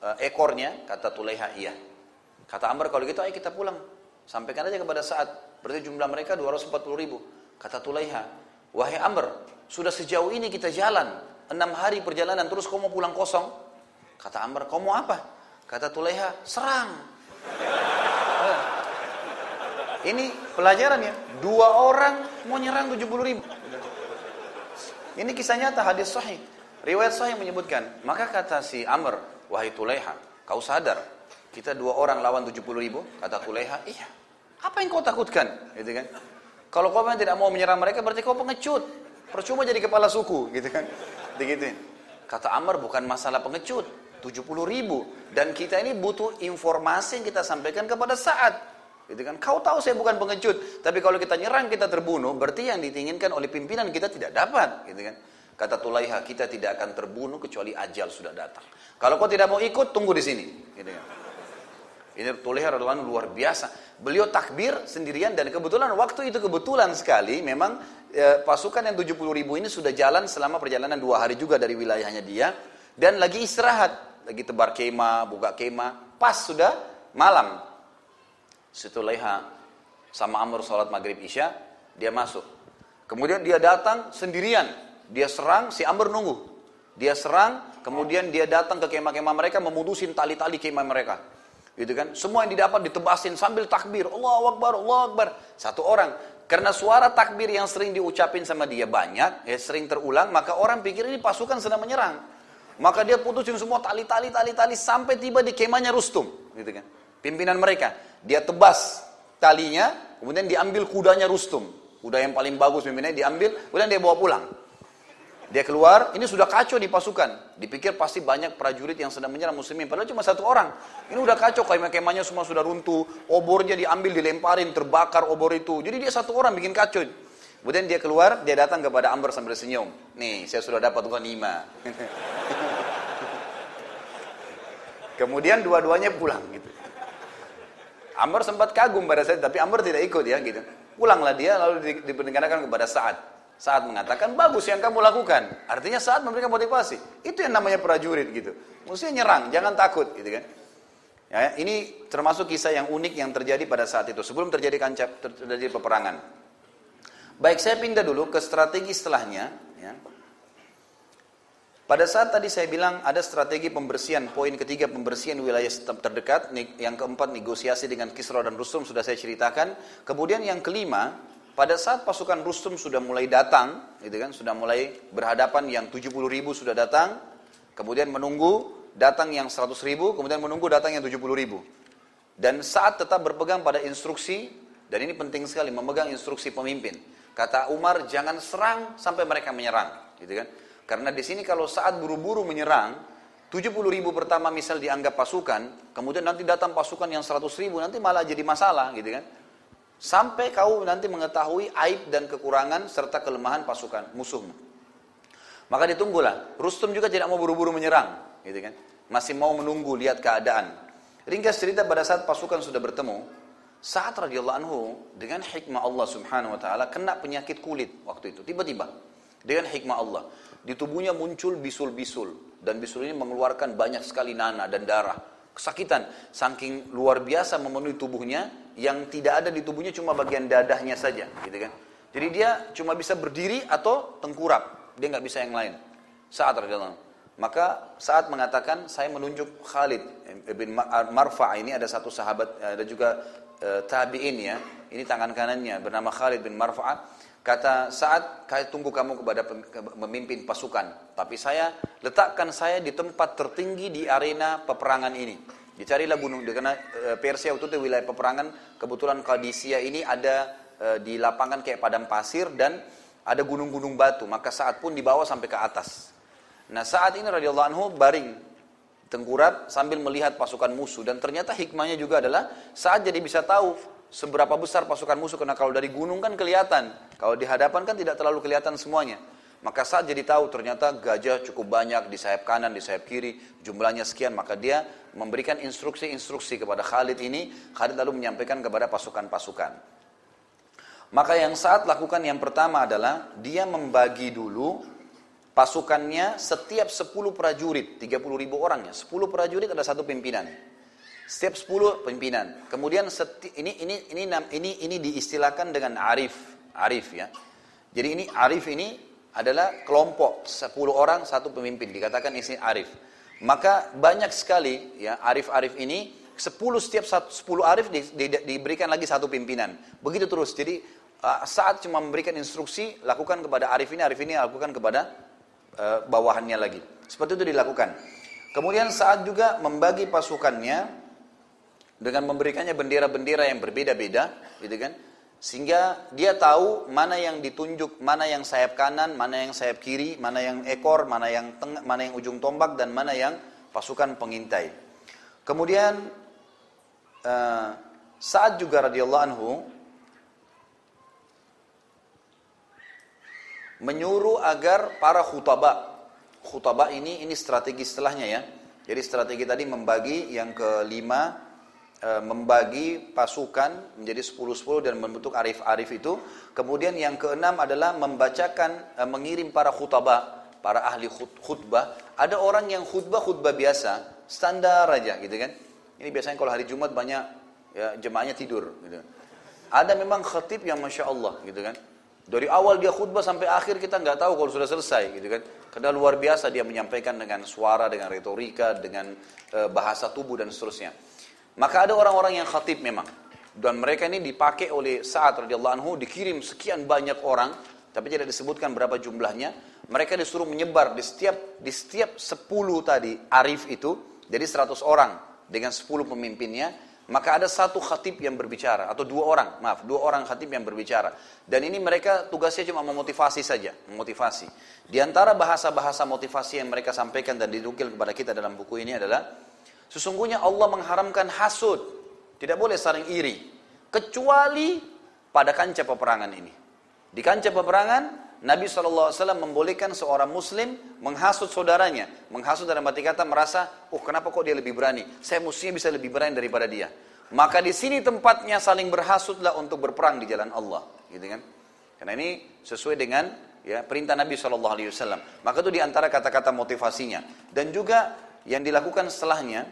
e, ekornya? Kata Tulaiha, iya. Kata Amr, kalau gitu ayo kita pulang. Sampaikan aja kepada saat Berarti jumlah mereka 240 ribu. Kata Tulaiha, wahai Amr, sudah sejauh ini kita jalan. Enam hari perjalanan terus kau mau pulang kosong? Kata Amr, kau mau apa? Kata Tulaiha, serang. Ini pelajaran ya. Dua orang mau nyerang 70 ribu. Ini kisah nyata hadis sahih. Riwayat sahih menyebutkan. Maka kata si Amr, wahai Tulaiha, kau sadar kita dua orang lawan 70 ribu? Kata Tulaiha, iya. Apa yang kau takutkan? Gitu kan? Kalau kau memang tidak mau menyerang mereka berarti kau pengecut. Percuma jadi kepala suku, gitu kan? Begitu. Kata Amr bukan masalah pengecut, 70 ribu. Dan kita ini butuh informasi yang kita sampaikan kepada saat. Gitu kan? Kau tahu saya bukan pengecut, tapi kalau kita nyerang kita terbunuh, berarti yang diinginkan oleh pimpinan kita tidak dapat, gitu kan? Kata Tulaiha, kita tidak akan terbunuh kecuali ajal sudah datang. Kalau kau tidak mau ikut, tunggu di sini, gitu kan? Ini Tulaiha radhiallahu luar biasa. Beliau takbir sendirian dan kebetulan waktu itu kebetulan sekali memang e, pasukan yang 70 ribu ini sudah jalan selama perjalanan dua hari juga dari wilayahnya dia dan lagi istirahat, lagi tebar kema, buka kema, pas sudah malam. Situlaiha sama Amr sholat maghrib isya, dia masuk. Kemudian dia datang sendirian, dia serang, si Amr nunggu. Dia serang, kemudian dia datang ke kemah-kemah mereka, memutusin tali-tali kemah mereka gitu kan? Semua yang didapat ditebasin sambil takbir. Allah Akbar Allah Akbar. Satu orang. Karena suara takbir yang sering diucapin sama dia banyak ya sering terulang maka orang pikir ini pasukan sedang menyerang. Maka dia putusin semua tali-tali tali-tali sampai tiba di kemahnya Rustum. Gitu kan? Pimpinan mereka. Dia tebas talinya kemudian diambil kudanya Rustum. Kuda yang paling bagus pimpinannya diambil kemudian dia bawa pulang dia keluar, ini sudah kacau di pasukan. Dipikir pasti banyak prajurit yang sedang menyerang muslimin. Padahal cuma satu orang. Ini udah kacau, kemah-kemahnya semua sudah runtuh. Obornya diambil, dilemparin, terbakar obor itu. Jadi dia satu orang bikin kacau. Kemudian dia keluar, dia datang kepada Amr sambil senyum. Nih, saya sudah dapat ghanimah. Kemudian dua-duanya pulang gitu. Amr sempat kagum pada saat tapi Amr tidak ikut ya gitu. Pulanglah dia lalu diperdengarkan kepada Sa'ad. Saat mengatakan bagus yang kamu lakukan. Artinya saat memberikan motivasi. Itu yang namanya prajurit gitu. Mestinya nyerang, jangan takut gitu kan. Ya, ini termasuk kisah yang unik yang terjadi pada saat itu sebelum terjadi kancap terjadi peperangan. Baik, saya pindah dulu ke strategi setelahnya. Ya. Pada saat tadi saya bilang ada strategi pembersihan, poin ketiga pembersihan wilayah terdekat, yang keempat negosiasi dengan Kisra dan Rustum sudah saya ceritakan. Kemudian yang kelima, pada saat pasukan Rustum sudah mulai datang, gitu kan, sudah mulai berhadapan yang 70 ribu sudah datang, kemudian menunggu datang yang 100 ribu, kemudian menunggu datang yang 70 ribu. Dan saat tetap berpegang pada instruksi, dan ini penting sekali, memegang instruksi pemimpin. Kata Umar, jangan serang sampai mereka menyerang, gitu kan? Karena di sini kalau saat buru-buru menyerang, 70 ribu pertama misal dianggap pasukan, kemudian nanti datang pasukan yang 100 ribu, nanti malah jadi masalah, gitu kan? Sampai kau nanti mengetahui aib dan kekurangan serta kelemahan pasukan musuhmu. Maka ditunggulah. Rustum juga tidak mau buru-buru menyerang, gitu kan? Masih mau menunggu lihat keadaan. Ringkas cerita pada saat pasukan sudah bertemu, saat radhiyallahu anhu dengan hikmah Allah Subhanahu wa taala kena penyakit kulit waktu itu tiba-tiba dengan hikmah Allah di tubuhnya muncul bisul-bisul dan bisul ini mengeluarkan banyak sekali nanah dan darah kesakitan. Saking luar biasa memenuhi tubuhnya yang tidak ada di tubuhnya cuma bagian dadahnya saja gitu kan. Jadi dia cuma bisa berdiri atau tengkurap. Dia nggak bisa yang lain. Saat radhiyallahu maka saat mengatakan saya menunjuk Khalid bin Marfa. Ini ada satu sahabat ada juga e, tabi'in ya, ini tangan kanannya bernama Khalid bin Marfa'ah, kata saat saya tunggu kamu kepada memimpin pasukan, tapi saya letakkan saya di tempat tertinggi di arena peperangan ini. Dicarilah gunung, karena e, Persia waktu itu wilayah peperangan, kebetulan Qadisiyah ini ada e, di lapangan kayak padang pasir dan ada gunung-gunung batu, maka saat pun dibawa sampai ke atas. Nah saat ini radhiyallahu anhu baring tengkurap sambil melihat pasukan musuh dan ternyata hikmahnya juga adalah saat jadi bisa tahu seberapa besar pasukan musuh karena kalau dari gunung kan kelihatan. Kalau di hadapan kan tidak terlalu kelihatan semuanya. Maka saat jadi tahu ternyata gajah cukup banyak di sayap kanan di sayap kiri jumlahnya sekian maka dia memberikan instruksi-instruksi kepada Khalid ini. Khalid lalu menyampaikan kepada pasukan-pasukan. Maka yang saat lakukan yang pertama adalah dia membagi dulu pasukannya setiap 10 prajurit, 30 ribu orangnya, 10 prajurit ada satu pimpinan. Setiap 10 pimpinan. Kemudian seti, ini ini ini ini ini diistilahkan dengan arif, arif ya. Jadi ini arif ini adalah kelompok 10 orang satu pemimpin dikatakan ini arif. Maka banyak sekali ya arif-arif ini 10 setiap 10 arif di, di, diberikan lagi satu pimpinan. Begitu terus. Jadi saat cuma memberikan instruksi lakukan kepada arif ini, arif ini lakukan kepada uh, bawahannya lagi. Seperti itu dilakukan. Kemudian saat juga membagi pasukannya dengan memberikannya bendera-bendera yang berbeda-beda, gitu kan? Sehingga dia tahu mana yang ditunjuk, mana yang sayap kanan, mana yang sayap kiri, mana yang ekor, mana yang tengah, mana yang ujung tombak dan mana yang pasukan pengintai. Kemudian uh, saat juga radhiyallahu anhu menyuruh agar para khutbah khutbah ini ini strategi setelahnya ya. Jadi strategi tadi membagi yang kelima membagi pasukan menjadi 10-10 dan membentuk arif-arif itu. Kemudian yang keenam adalah membacakan e, mengirim para khutbah, para ahli khutbah. Ada orang yang khutbah khutbah biasa, standar aja gitu kan. Ini biasanya kalau hari Jumat banyak ya jemaahnya tidur gitu. Ada memang khatib yang masya Allah gitu kan dari awal dia khutbah sampai akhir kita nggak tahu kalau sudah selesai gitu kan. Karena luar biasa dia menyampaikan dengan suara, dengan retorika, dengan e, bahasa tubuh dan seterusnya. Maka ada orang-orang yang khatib memang. Dan mereka ini dipakai oleh saat radhiyallahu anhu dikirim sekian banyak orang, tapi tidak disebutkan berapa jumlahnya. Mereka disuruh menyebar di setiap di setiap 10 tadi arif itu, jadi 100 orang dengan 10 pemimpinnya maka ada satu khatib yang berbicara atau dua orang, maaf, dua orang khatib yang berbicara. Dan ini mereka tugasnya cuma memotivasi saja, memotivasi. Di antara bahasa-bahasa motivasi yang mereka sampaikan dan didukil kepada kita dalam buku ini adalah sesungguhnya Allah mengharamkan hasud, tidak boleh saling iri, kecuali pada kancah peperangan ini. Di kancah peperangan Nabi SAW membolehkan seorang muslim menghasut saudaranya. Menghasut dalam arti kata merasa, oh kenapa kok dia lebih berani? Saya mestinya bisa lebih berani daripada dia. Maka di sini tempatnya saling berhasutlah untuk berperang di jalan Allah. Gitu kan? Karena ini sesuai dengan ya perintah Nabi SAW. Maka itu di antara kata-kata motivasinya. Dan juga yang dilakukan setelahnya,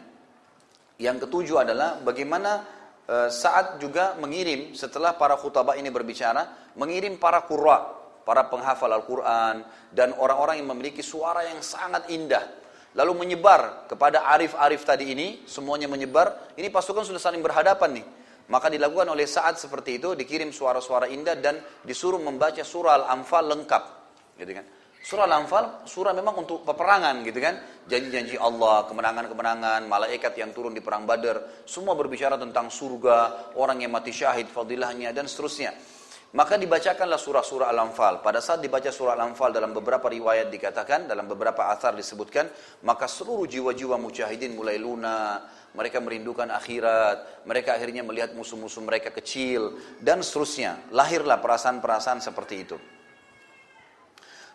yang ketujuh adalah bagaimana e, saat juga mengirim setelah para khutabah ini berbicara, mengirim para qurra, para penghafal Al-Quran, dan orang-orang yang memiliki suara yang sangat indah. Lalu menyebar kepada arif-arif tadi ini, semuanya menyebar, ini pasukan sudah saling berhadapan nih. Maka dilakukan oleh saat seperti itu, dikirim suara-suara indah dan disuruh membaca surah Al-Anfal lengkap. Gitu kan. Surah Al-Anfal, surah memang untuk peperangan gitu kan. Janji-janji Allah, kemenangan-kemenangan, malaikat yang turun di perang badar. Semua berbicara tentang surga, orang yang mati syahid, fadilahnya, dan seterusnya. Maka dibacakanlah surah-surah Al-Anfal. Pada saat dibaca surah Al-Anfal dalam beberapa riwayat dikatakan, dalam beberapa asar disebutkan, maka seluruh jiwa-jiwa mujahidin mulai lunak, mereka merindukan akhirat, mereka akhirnya melihat musuh-musuh mereka kecil, dan seterusnya. Lahirlah perasaan-perasaan seperti itu.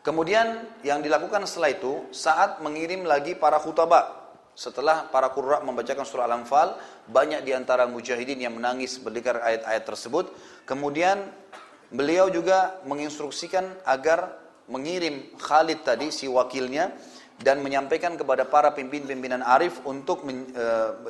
Kemudian yang dilakukan setelah itu, saat mengirim lagi para khutabah, setelah para qurra membacakan surah Al-Anfal, banyak di antara mujahidin yang menangis mendengar ayat-ayat tersebut. Kemudian Beliau juga menginstruksikan agar mengirim Khalid tadi si wakilnya dan menyampaikan kepada para pimpinan-pimpinan arif untuk men, e,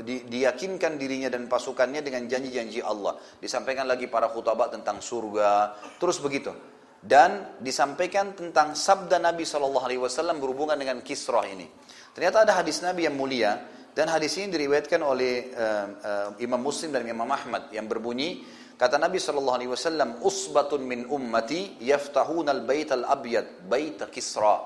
di, diyakinkan dirinya dan pasukannya dengan janji-janji Allah. Disampaikan lagi para khutbah tentang surga, terus begitu. Dan disampaikan tentang sabda Nabi Shallallahu Alaihi Wasallam berhubungan dengan kisrah ini. Ternyata ada hadis Nabi yang mulia dan hadis ini diriwayatkan oleh uh, uh, Imam Muslim dan Imam Ahmad yang berbunyi Kata Nabi sallallahu alaihi wasallam, "Usbatun min ummati yaftahuna al-bait al-abyad, bait Kisra."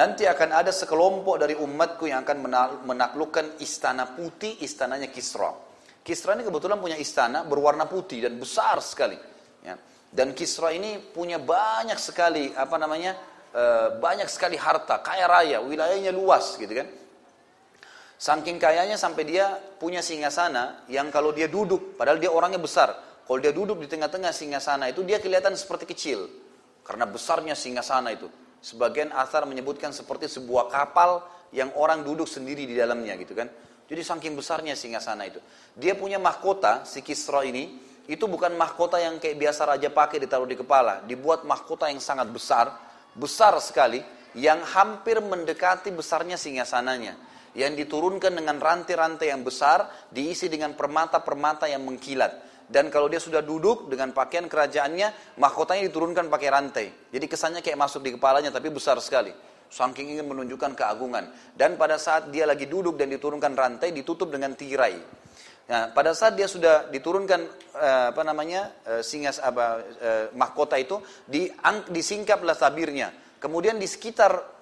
Nanti akan ada sekelompok dari umatku yang akan menaklukkan istana putih, istananya Kisra. Kisra ini kebetulan punya istana berwarna putih dan besar sekali. Dan Kisra ini punya banyak sekali apa namanya e, banyak sekali harta, kaya raya, wilayahnya luas gitu kan. Saking kayanya sampai dia punya singgasana yang kalau dia duduk, padahal dia orangnya besar, kalau dia duduk di tengah-tengah singgasana itu dia kelihatan seperti kecil karena besarnya singgasana itu. Sebagian asar menyebutkan seperti sebuah kapal yang orang duduk sendiri di dalamnya gitu kan. Jadi saking besarnya singgasana itu. Dia punya mahkota si Kisra ini itu bukan mahkota yang kayak biasa raja pakai ditaruh di kepala, dibuat mahkota yang sangat besar, besar sekali yang hampir mendekati besarnya singgasananya yang diturunkan dengan rantai-rantai yang besar diisi dengan permata-permata yang mengkilat dan kalau dia sudah duduk dengan pakaian kerajaannya, mahkotanya diturunkan pakai rantai. Jadi kesannya kayak masuk di kepalanya tapi besar sekali. Saking ingin menunjukkan keagungan. Dan pada saat dia lagi duduk dan diturunkan rantai, ditutup dengan tirai. Nah, pada saat dia sudah diturunkan eh, apa namanya eh, singas apa eh, mahkota itu, di, disingkaplah tabirnya. Kemudian di sekitar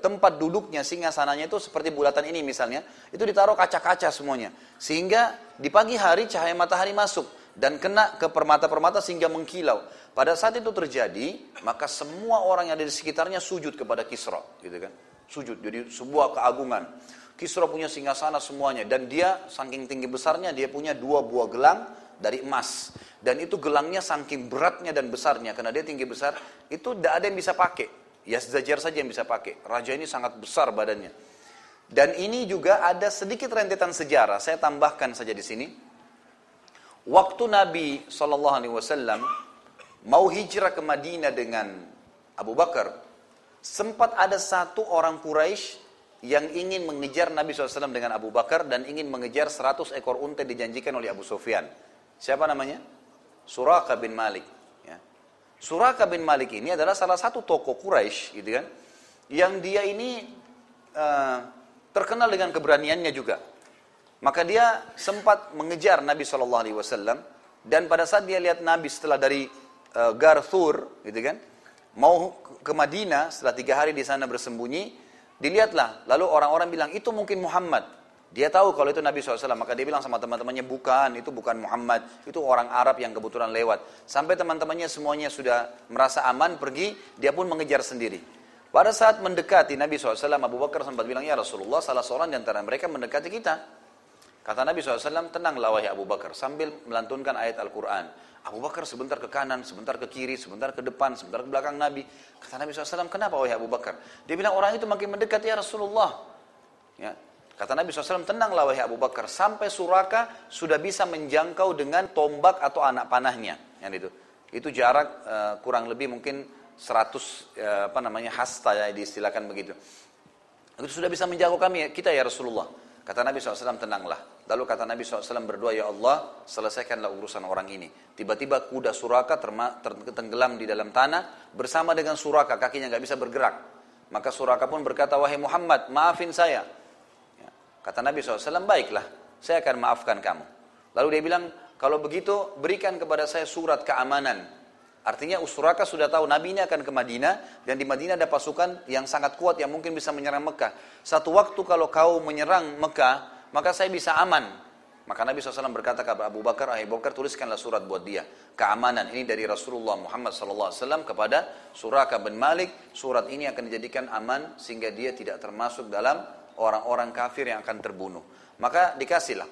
tempat duduknya singa sananya itu seperti bulatan ini misalnya, itu ditaruh kaca-kaca semuanya. Sehingga di pagi hari cahaya matahari masuk dan kena ke permata-permata sehingga mengkilau. Pada saat itu terjadi, maka semua orang yang ada di sekitarnya sujud kepada Kisra, gitu kan? Sujud, jadi sebuah keagungan. Kisra punya singgasana semuanya. Dan dia saking tinggi besarnya dia punya dua buah gelang dari emas. Dan itu gelangnya saking beratnya dan besarnya. Karena dia tinggi besar itu tidak ada yang bisa pakai. Yazdajar saja yang bisa pakai. Raja ini sangat besar badannya. Dan ini juga ada sedikit rentetan sejarah. Saya tambahkan saja di sini. Waktu Nabi Wasallam mau hijrah ke Madinah dengan Abu Bakar, sempat ada satu orang Quraisy yang ingin mengejar Nabi SAW dengan Abu Bakar dan ingin mengejar 100 ekor unta dijanjikan oleh Abu Sufyan. Siapa namanya? Suraka bin Malik. Ya. Suraka bin Malik ini adalah salah satu tokoh Quraisy, gitu kan? Yang dia ini uh, terkenal dengan keberaniannya juga. Maka dia sempat mengejar Nabi Wasallam dan pada saat dia lihat Nabi setelah dari uh, Gar Thur, gitu kan, mau ke Madinah setelah tiga hari di sana bersembunyi, dilihatlah. Lalu orang-orang bilang itu mungkin Muhammad. Dia tahu kalau itu Nabi SAW, maka dia bilang sama teman-temannya, bukan, itu bukan Muhammad, itu orang Arab yang kebetulan lewat. Sampai teman-temannya semuanya sudah merasa aman, pergi, dia pun mengejar sendiri. Pada saat mendekati Nabi SAW, Abu Bakar sempat bilang, ya Rasulullah, salah seorang di antara mereka mendekati kita. Kata Nabi SAW, tenanglah wahai Abu Bakar sambil melantunkan ayat Al-Quran. Abu Bakar sebentar ke kanan, sebentar ke kiri, sebentar ke depan, sebentar ke belakang Nabi. Kata Nabi SAW, kenapa wahai Abu Bakar? Dia bilang orang itu makin mendekat ya Rasulullah. Ya. Kata Nabi SAW, tenanglah wahai Abu Bakar. Sampai Suraka sudah bisa menjangkau dengan tombak atau anak panahnya. Yang itu. Itu jarak uh, kurang lebih mungkin 100 uh, eh, apa namanya hasta ya diistilahkan begitu. Itu sudah bisa menjangkau kami kita ya Rasulullah. Kata Nabi SAW, tenanglah. Lalu kata Nabi SAW berdoa, Ya Allah, selesaikanlah urusan orang ini. Tiba-tiba kuda suraka tenggelam di dalam tanah bersama dengan suraka, kakinya nggak bisa bergerak. Maka suraka pun berkata, Wahai Muhammad, maafin saya. Ya. Kata Nabi SAW, baiklah, saya akan maafkan kamu. Lalu dia bilang, kalau begitu berikan kepada saya surat keamanan. Artinya Usuraka sudah tahu Nabi ini akan ke Madinah dan di Madinah ada pasukan yang sangat kuat yang mungkin bisa menyerang Mekah. Satu waktu kalau kau menyerang Mekah, maka saya bisa aman. Maka Nabi SAW berkata kepada Abu Bakar, Abu Bakar tuliskanlah surat buat dia. Keamanan ini dari Rasulullah Muhammad SAW kepada Suraka bin Malik. Surat ini akan dijadikan aman sehingga dia tidak termasuk dalam orang-orang kafir yang akan terbunuh. Maka dikasihlah.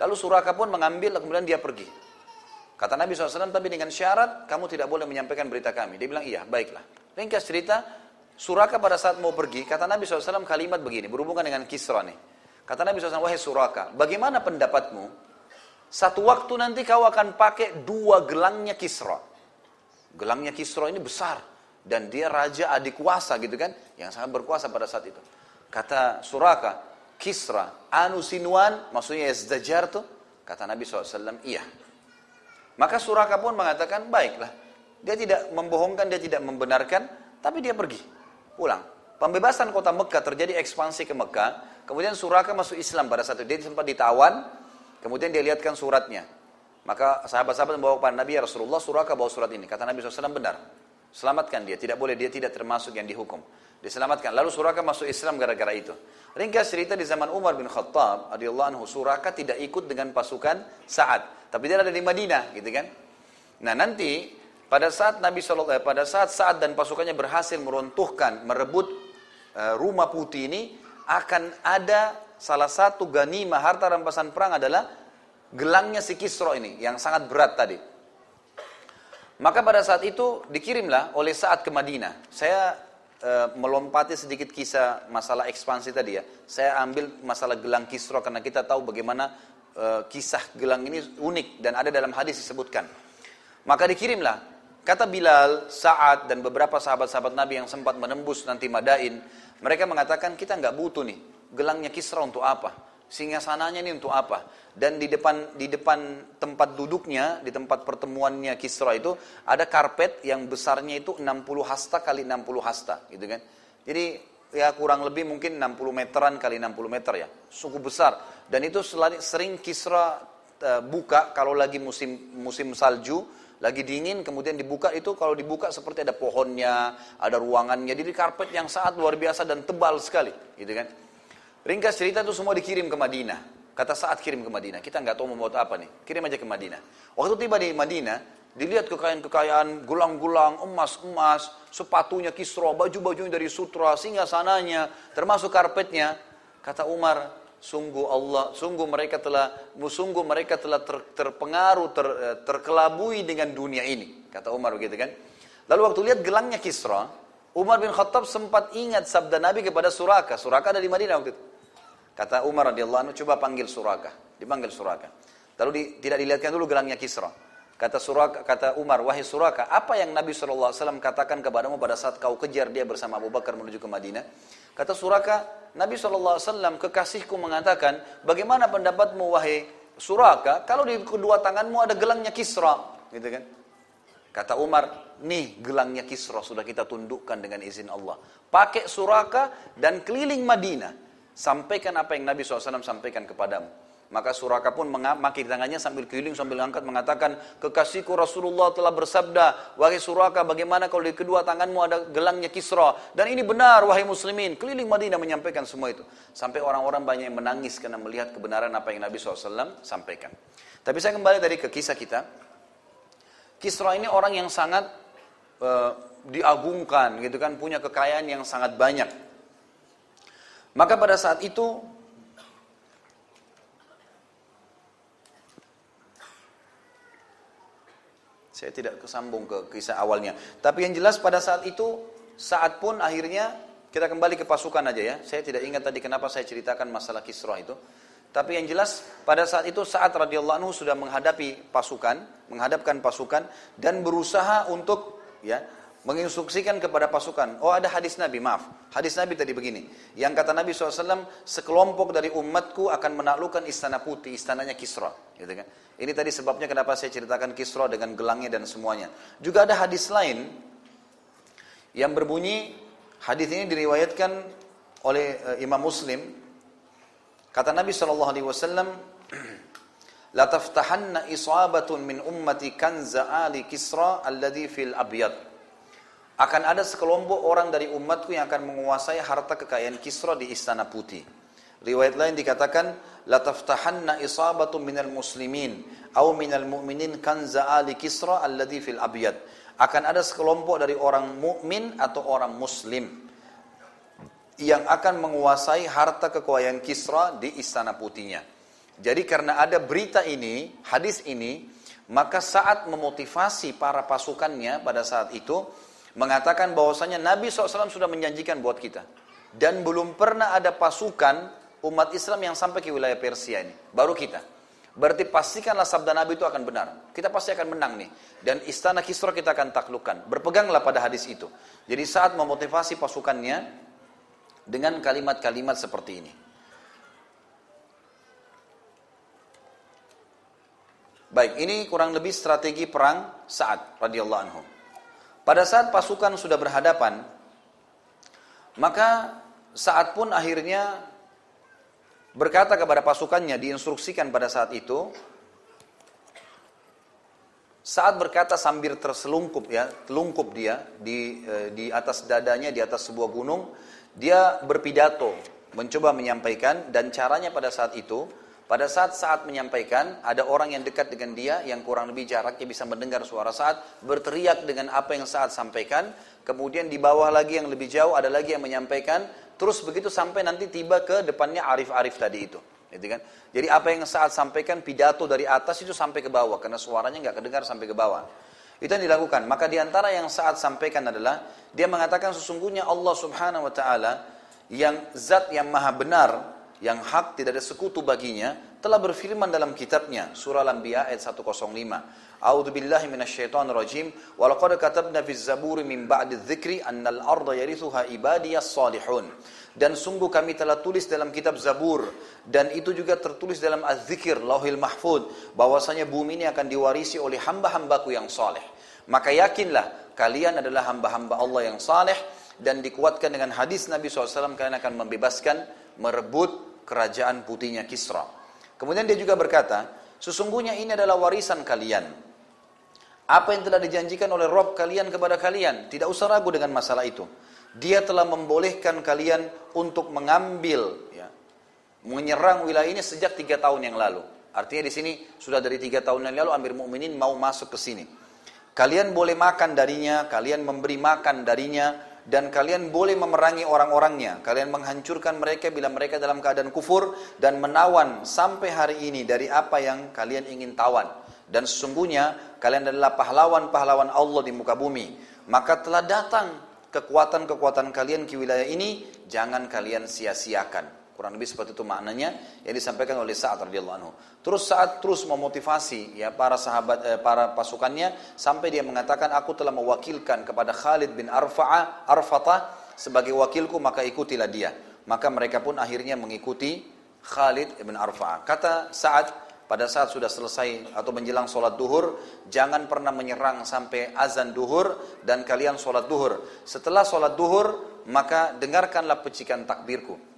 Lalu Suraka pun mengambil kemudian dia pergi. Kata Nabi SAW, tapi dengan syarat kamu tidak boleh menyampaikan berita kami. Dia bilang, iya, baiklah. Ringkas cerita, Suraka pada saat mau pergi, kata Nabi SAW kalimat begini, berhubungan dengan Kisra nih. Kata Nabi SAW, wahai Suraka, bagaimana pendapatmu? Satu waktu nanti kau akan pakai dua gelangnya Kisra. Gelangnya Kisra ini besar. Dan dia raja adik kuasa gitu kan, yang sangat berkuasa pada saat itu. Kata Suraka, Kisra, Anu Sinuan, maksudnya Yazdajar tuh, kata Nabi SAW, iya. Maka Suraka pun mengatakan, baiklah. Dia tidak membohongkan, dia tidak membenarkan, tapi dia pergi, pulang. Pembebasan kota Mekah terjadi ekspansi ke Mekah, kemudian Suraka masuk Islam pada saat itu. Dia sempat ditawan, kemudian dia lihatkan suratnya. Maka sahabat-sahabat membawa kepada Nabi ya Rasulullah, Suraka bawa surat ini. Kata Nabi SAW benar. Selamatkan dia, tidak boleh dia tidak termasuk yang dihukum. Diselamatkan. Lalu Suraka masuk Islam gara-gara itu. Ringkas cerita di zaman Umar bin Khattab, radhiyallahu anhu, Suraka tidak ikut dengan pasukan Sa'ad. Tapi dia ada di Madinah, gitu kan? Nah nanti pada saat Nabi Shallallahu eh, pada saat saat dan pasukannya berhasil meruntuhkan, merebut uh, rumah putih ini, akan ada salah satu ganimah harta rampasan perang adalah gelangnya si Kisro ini yang sangat berat tadi. Maka pada saat itu dikirimlah oleh saat ke Madinah. Saya e, melompati sedikit kisah masalah ekspansi tadi ya. Saya ambil masalah gelang Kisro karena kita tahu bagaimana uh, kisah gelang ini unik dan ada dalam hadis disebutkan. Maka dikirimlah kata Bilal, Sa'ad dan beberapa sahabat-sahabat Nabi yang sempat menembus nanti Madain, mereka mengatakan kita nggak butuh nih gelangnya Kisra untuk apa? Sehingga sananya ini untuk apa? Dan di depan di depan tempat duduknya, di tempat pertemuannya Kisra itu ada karpet yang besarnya itu 60 hasta kali 60 hasta, gitu kan. Jadi ya kurang lebih mungkin 60 meteran kali 60 meter ya. Cukup besar. Dan itu sering Kisra uh, buka kalau lagi musim musim salju, lagi dingin kemudian dibuka itu kalau dibuka seperti ada pohonnya, ada ruangannya. Jadi karpet yang sangat luar biasa dan tebal sekali, gitu kan. Ringkas cerita itu semua dikirim ke Madinah. Kata saat kirim ke Madinah, kita nggak tahu mau buat apa nih. Kirim aja ke Madinah. Waktu tiba di Madinah, dilihat kekayaan-kekayaan, gulang-gulang, emas-emas, sepatunya kisro, baju-bajunya dari sutra, singa sananya, termasuk karpetnya. Kata Umar, sungguh Allah, sungguh mereka telah, sungguh mereka telah ter, terpengaruh, ter, terkelabui dengan dunia ini. Kata Umar begitu kan. Lalu waktu lihat gelangnya Kisra, Umar bin Khattab sempat ingat sabda Nabi kepada Suraka. Suraka ada di Madinah waktu itu. Kata Umar radhiyallahu anhu, coba panggil Suraka. Dipanggil Suraka. Lalu di, tidak dilihatkan dulu gelangnya Kisra. Kata Suraka, kata Umar, wahai Suraka, apa yang Nabi SAW katakan kepadamu pada saat kau kejar dia bersama Abu Bakar menuju ke Madinah? Kata Suraka, Nabi SAW kekasihku mengatakan, bagaimana pendapatmu wahai Suraka, kalau di kedua tanganmu ada gelangnya Kisra, gitu kan? Kata Umar, nih gelangnya Kisra sudah kita tundukkan dengan izin Allah. Pakai Suraka dan keliling Madinah. Sampaikan apa yang Nabi SAW sampaikan kepadamu. Maka Suraka pun memakai tangannya sambil keliling sambil angkat mengatakan, kekasihku Rasulullah telah bersabda, wahai Suraka bagaimana kalau di kedua tanganmu ada gelangnya Kisra. Dan ini benar wahai muslimin. Keliling Madinah menyampaikan semua itu. Sampai orang-orang banyak yang menangis karena melihat kebenaran apa yang Nabi SAW sampaikan. Tapi saya kembali dari ke kisah kita. Kisra ini orang yang sangat uh, diagungkan gitu kan, punya kekayaan yang sangat banyak. Maka pada saat itu Saya tidak kesambung ke kisah awalnya. Tapi yang jelas pada saat itu, saat pun akhirnya kita kembali ke pasukan aja ya. Saya tidak ingat tadi kenapa saya ceritakan masalah Kisra itu. Tapi yang jelas pada saat itu saat radhiyallahu anhu sudah menghadapi pasukan, menghadapkan pasukan dan berusaha untuk ya menginstruksikan kepada pasukan. Oh ada hadis Nabi, maaf. Hadis Nabi tadi begini. Yang kata Nabi SAW, sekelompok dari umatku akan menaklukkan istana putih, istananya Kisra. Gitu kan? Ini tadi sebabnya kenapa saya ceritakan Kisra dengan gelangnya dan semuanya. Juga ada hadis lain yang berbunyi, hadis ini diriwayatkan oleh uh, Imam Muslim Kata Nabi La taftahanna isabatun min ummati kanza ali kisra alladhi fil abyad. Akan ada sekelompok orang dari umatku yang akan menguasai harta kekayaan Kisra di istana putih. Riwayat lain dikatakan, taftahanna isabatun minal muslimin, au minal mu'minin kanza ali Kisra alladhi fil abyad. Akan ada sekelompok dari orang mukmin atau orang muslim yang akan menguasai harta kekayaan Kisra di istana putihnya. Jadi karena ada berita ini, hadis ini, maka saat memotivasi para pasukannya pada saat itu, mengatakan bahwasanya Nabi SAW sudah menjanjikan buat kita. Dan belum pernah ada pasukan umat Islam yang sampai ke wilayah Persia ini. Baru kita. Berarti pastikanlah sabda Nabi itu akan benar. Kita pasti akan menang nih. Dan istana Kisra kita akan taklukkan. Berpeganglah pada hadis itu. Jadi saat memotivasi pasukannya, dengan kalimat-kalimat seperti ini. Baik, ini kurang lebih strategi perang saat radhiyallahu anhu. Pada saat pasukan sudah berhadapan, maka saat pun akhirnya berkata kepada pasukannya diinstruksikan pada saat itu saat berkata sambil terselungkup ya, telungkup dia di eh, di atas dadanya di atas sebuah gunung, dia berpidato, mencoba menyampaikan dan caranya pada saat itu, pada saat saat menyampaikan ada orang yang dekat dengan dia yang kurang lebih jaraknya bisa mendengar suara saat berteriak dengan apa yang saat sampaikan, kemudian di bawah lagi yang lebih jauh ada lagi yang menyampaikan, terus begitu sampai nanti tiba ke depannya arif-arif tadi itu. Gitu kan? Jadi apa yang saat sampaikan pidato dari atas itu sampai ke bawah karena suaranya nggak kedengar sampai ke bawah. Itu yang dilakukan. Maka di antara yang saat sampaikan adalah dia mengatakan sesungguhnya Allah Subhanahu Wa Taala yang zat yang maha benar, yang hak tidak ada sekutu baginya, telah berfirman dalam kitabnya surah Al-Anbiya ayat 105. A'udzu billahi minasyaitonir rajim wa laqad katabna fiz zaburi min ba'di dzikri annal arda yarithuha ibadiyas salihun. Dan sungguh kami telah tulis dalam kitab Zabur dan itu juga tertulis dalam Az-Zikir Lauhil Mahfud bahwasanya bumi ini akan diwarisi oleh hamba-hambaku yang saleh. Maka yakinlah kalian adalah hamba-hamba Allah yang saleh dan dikuatkan dengan hadis Nabi SAW kalian akan membebaskan merebut kerajaan putihnya Kisra. Kemudian dia juga berkata, sesungguhnya ini adalah warisan kalian apa yang telah dijanjikan oleh Rob kalian kepada kalian. Tidak usah ragu dengan masalah itu. Dia telah membolehkan kalian untuk mengambil, ya, menyerang wilayah ini sejak tiga tahun yang lalu. Artinya di sini sudah dari tiga tahun yang lalu Amir Mukminin mau masuk ke sini. Kalian boleh makan darinya, kalian memberi makan darinya, dan kalian boleh memerangi orang-orangnya. Kalian menghancurkan mereka bila mereka dalam keadaan kufur dan menawan sampai hari ini dari apa yang kalian ingin tawan. Dan sesungguhnya kalian adalah pahlawan-pahlawan Allah di muka bumi. Maka telah datang kekuatan-kekuatan kalian ke wilayah ini, jangan kalian sia-siakan. Kurang lebih seperti itu maknanya yang disampaikan oleh Sa'ad radhiyallahu anhu. Terus saat terus memotivasi ya para sahabat eh, para pasukannya sampai dia mengatakan aku telah mewakilkan kepada Khalid bin Arfa'a Arfatah sebagai wakilku maka ikutilah dia. Maka mereka pun akhirnya mengikuti Khalid bin Arfa'a. Kata Sa'ad pada saat sudah selesai atau menjelang sholat duhur, jangan pernah menyerang sampai azan duhur dan kalian sholat duhur. Setelah sholat duhur, maka dengarkanlah pecikan takbirku.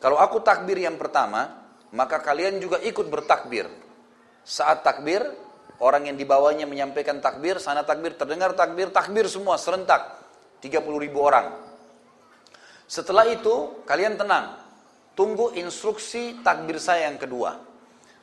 Kalau aku takbir yang pertama, maka kalian juga ikut bertakbir. Saat takbir, orang yang dibawanya menyampaikan takbir, sana takbir, terdengar takbir, takbir semua serentak. 30 ribu orang. Setelah itu, kalian tenang. Tunggu instruksi takbir saya yang kedua.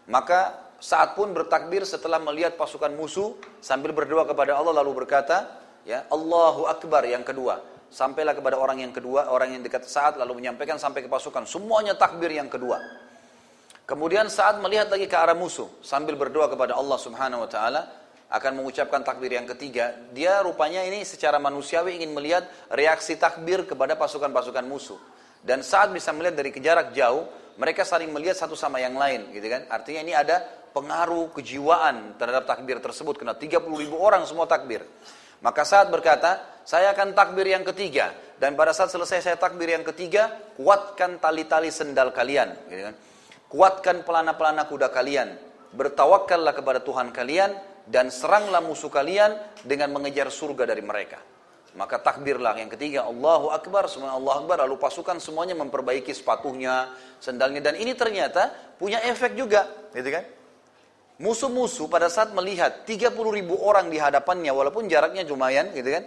Maka saat pun bertakbir setelah melihat pasukan musuh sambil berdoa kepada Allah lalu berkata, ya Allahu Akbar yang kedua. Sampailah kepada orang yang kedua, orang yang dekat saat lalu menyampaikan sampai ke pasukan. Semuanya takbir yang kedua. Kemudian saat melihat lagi ke arah musuh sambil berdoa kepada Allah Subhanahu wa taala, akan mengucapkan takbir yang ketiga, dia rupanya ini secara manusiawi ingin melihat reaksi takbir kepada pasukan-pasukan musuh. Dan saat bisa melihat dari jarak jauh, mereka saling melihat satu sama yang lain, gitu kan? Artinya ini ada pengaruh kejiwaan terhadap takbir tersebut, karena 30 ribu orang semua takbir. Maka saat berkata, saya akan takbir yang ketiga, dan pada saat selesai saya takbir yang ketiga, kuatkan tali-tali sendal kalian, gitu kan? Kuatkan pelana-pelana kuda kalian, bertawakallah kepada Tuhan kalian, dan seranglah musuh kalian dengan mengejar surga dari mereka. Maka takbirlah yang ketiga Allahu Akbar, semua Allah Akbar lalu pasukan semuanya memperbaiki sepatunya, sendalnya dan ini ternyata punya efek juga, gitu kan? Musuh-musuh pada saat melihat 30 ribu orang di hadapannya walaupun jaraknya lumayan, gitu kan?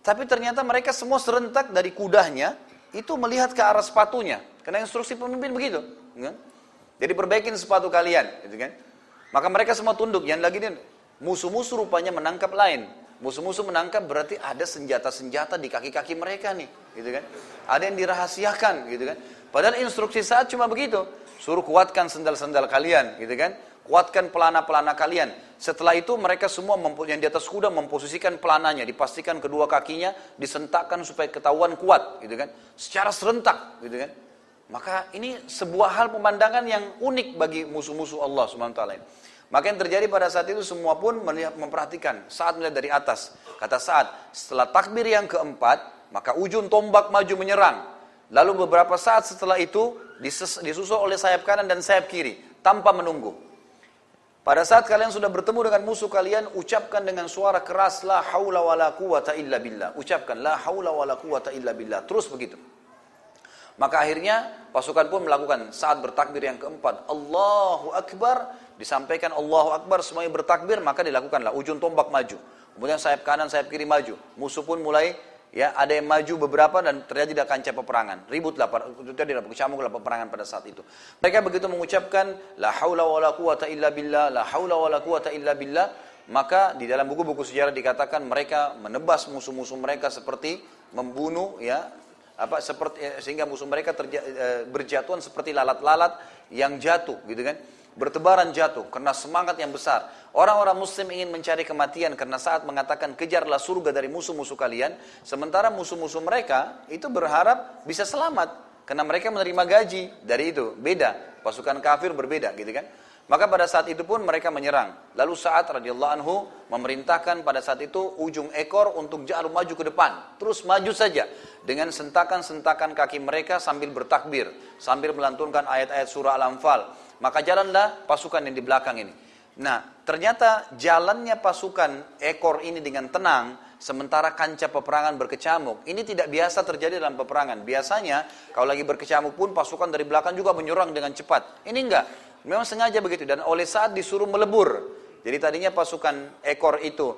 Tapi ternyata mereka semua serentak dari kudanya itu melihat ke arah sepatunya. Karena instruksi pemimpin begitu, gitu kan? Jadi perbaikin sepatu kalian, gitu kan? Maka mereka semua tunduk. Yang lagi dia Musuh-musuh rupanya menangkap lain. Musuh-musuh menangkap berarti ada senjata-senjata di kaki-kaki mereka nih, gitu kan? Ada yang dirahasiakan, gitu kan? Padahal instruksi saat cuma begitu, suruh kuatkan sendal-sendal kalian, gitu kan? Kuatkan pelana-pelana kalian. Setelah itu mereka semua yang di atas kuda memposisikan pelananya, dipastikan kedua kakinya disentakkan supaya ketahuan kuat, gitu kan? Secara serentak, gitu kan? Maka ini sebuah hal pemandangan yang unik bagi musuh-musuh Allah Subhanahu taala. Maka yang terjadi pada saat itu semua pun melihat, memperhatikan saat melihat dari atas. Kata saat setelah takbir yang keempat, maka ujung tombak maju menyerang. Lalu beberapa saat setelah itu disusul oleh sayap kanan dan sayap kiri tanpa menunggu. Pada saat kalian sudah bertemu dengan musuh kalian, ucapkan dengan suara keras la haula wala quwata illa billah. Ucapkan la haula wala quwata illa billah. Terus begitu. Maka akhirnya pasukan pun melakukan saat bertakbir yang keempat, Allahu Akbar, disampaikan Allahu Akbar semuanya bertakbir maka dilakukanlah ujung tombak maju kemudian sayap kanan sayap kiri maju musuh pun mulai ya ada yang maju beberapa dan terjadi kancah peperangan. Ributlah terjadi kecamuklah peperangan pada saat itu. Mereka begitu mengucapkan la haula wala quwata illa billah la haula wala quwata illa billah. Maka di dalam buku-buku sejarah dikatakan mereka menebas musuh-musuh mereka seperti membunuh ya apa seperti eh, sehingga musuh mereka terja, eh, berjatuhan seperti lalat-lalat yang jatuh gitu kan bertebaran jatuh karena semangat yang besar. Orang-orang muslim ingin mencari kematian karena saat mengatakan kejarlah surga dari musuh-musuh kalian, sementara musuh-musuh mereka itu berharap bisa selamat karena mereka menerima gaji dari itu. Beda, pasukan kafir berbeda gitu kan. Maka pada saat itu pun mereka menyerang. Lalu saat radhiyallahu anhu memerintahkan pada saat itu ujung ekor untuk jarum maju ke depan. Terus maju saja dengan sentakan-sentakan kaki mereka sambil bertakbir, sambil melantunkan ayat-ayat surah Al-Anfal maka jalanlah pasukan yang di belakang ini. Nah, ternyata jalannya pasukan ekor ini dengan tenang, sementara kancah peperangan berkecamuk. Ini tidak biasa terjadi dalam peperangan. Biasanya, kalau lagi berkecamuk pun pasukan dari belakang juga menyerang dengan cepat. Ini enggak. Memang sengaja begitu. Dan oleh saat disuruh melebur. Jadi tadinya pasukan ekor itu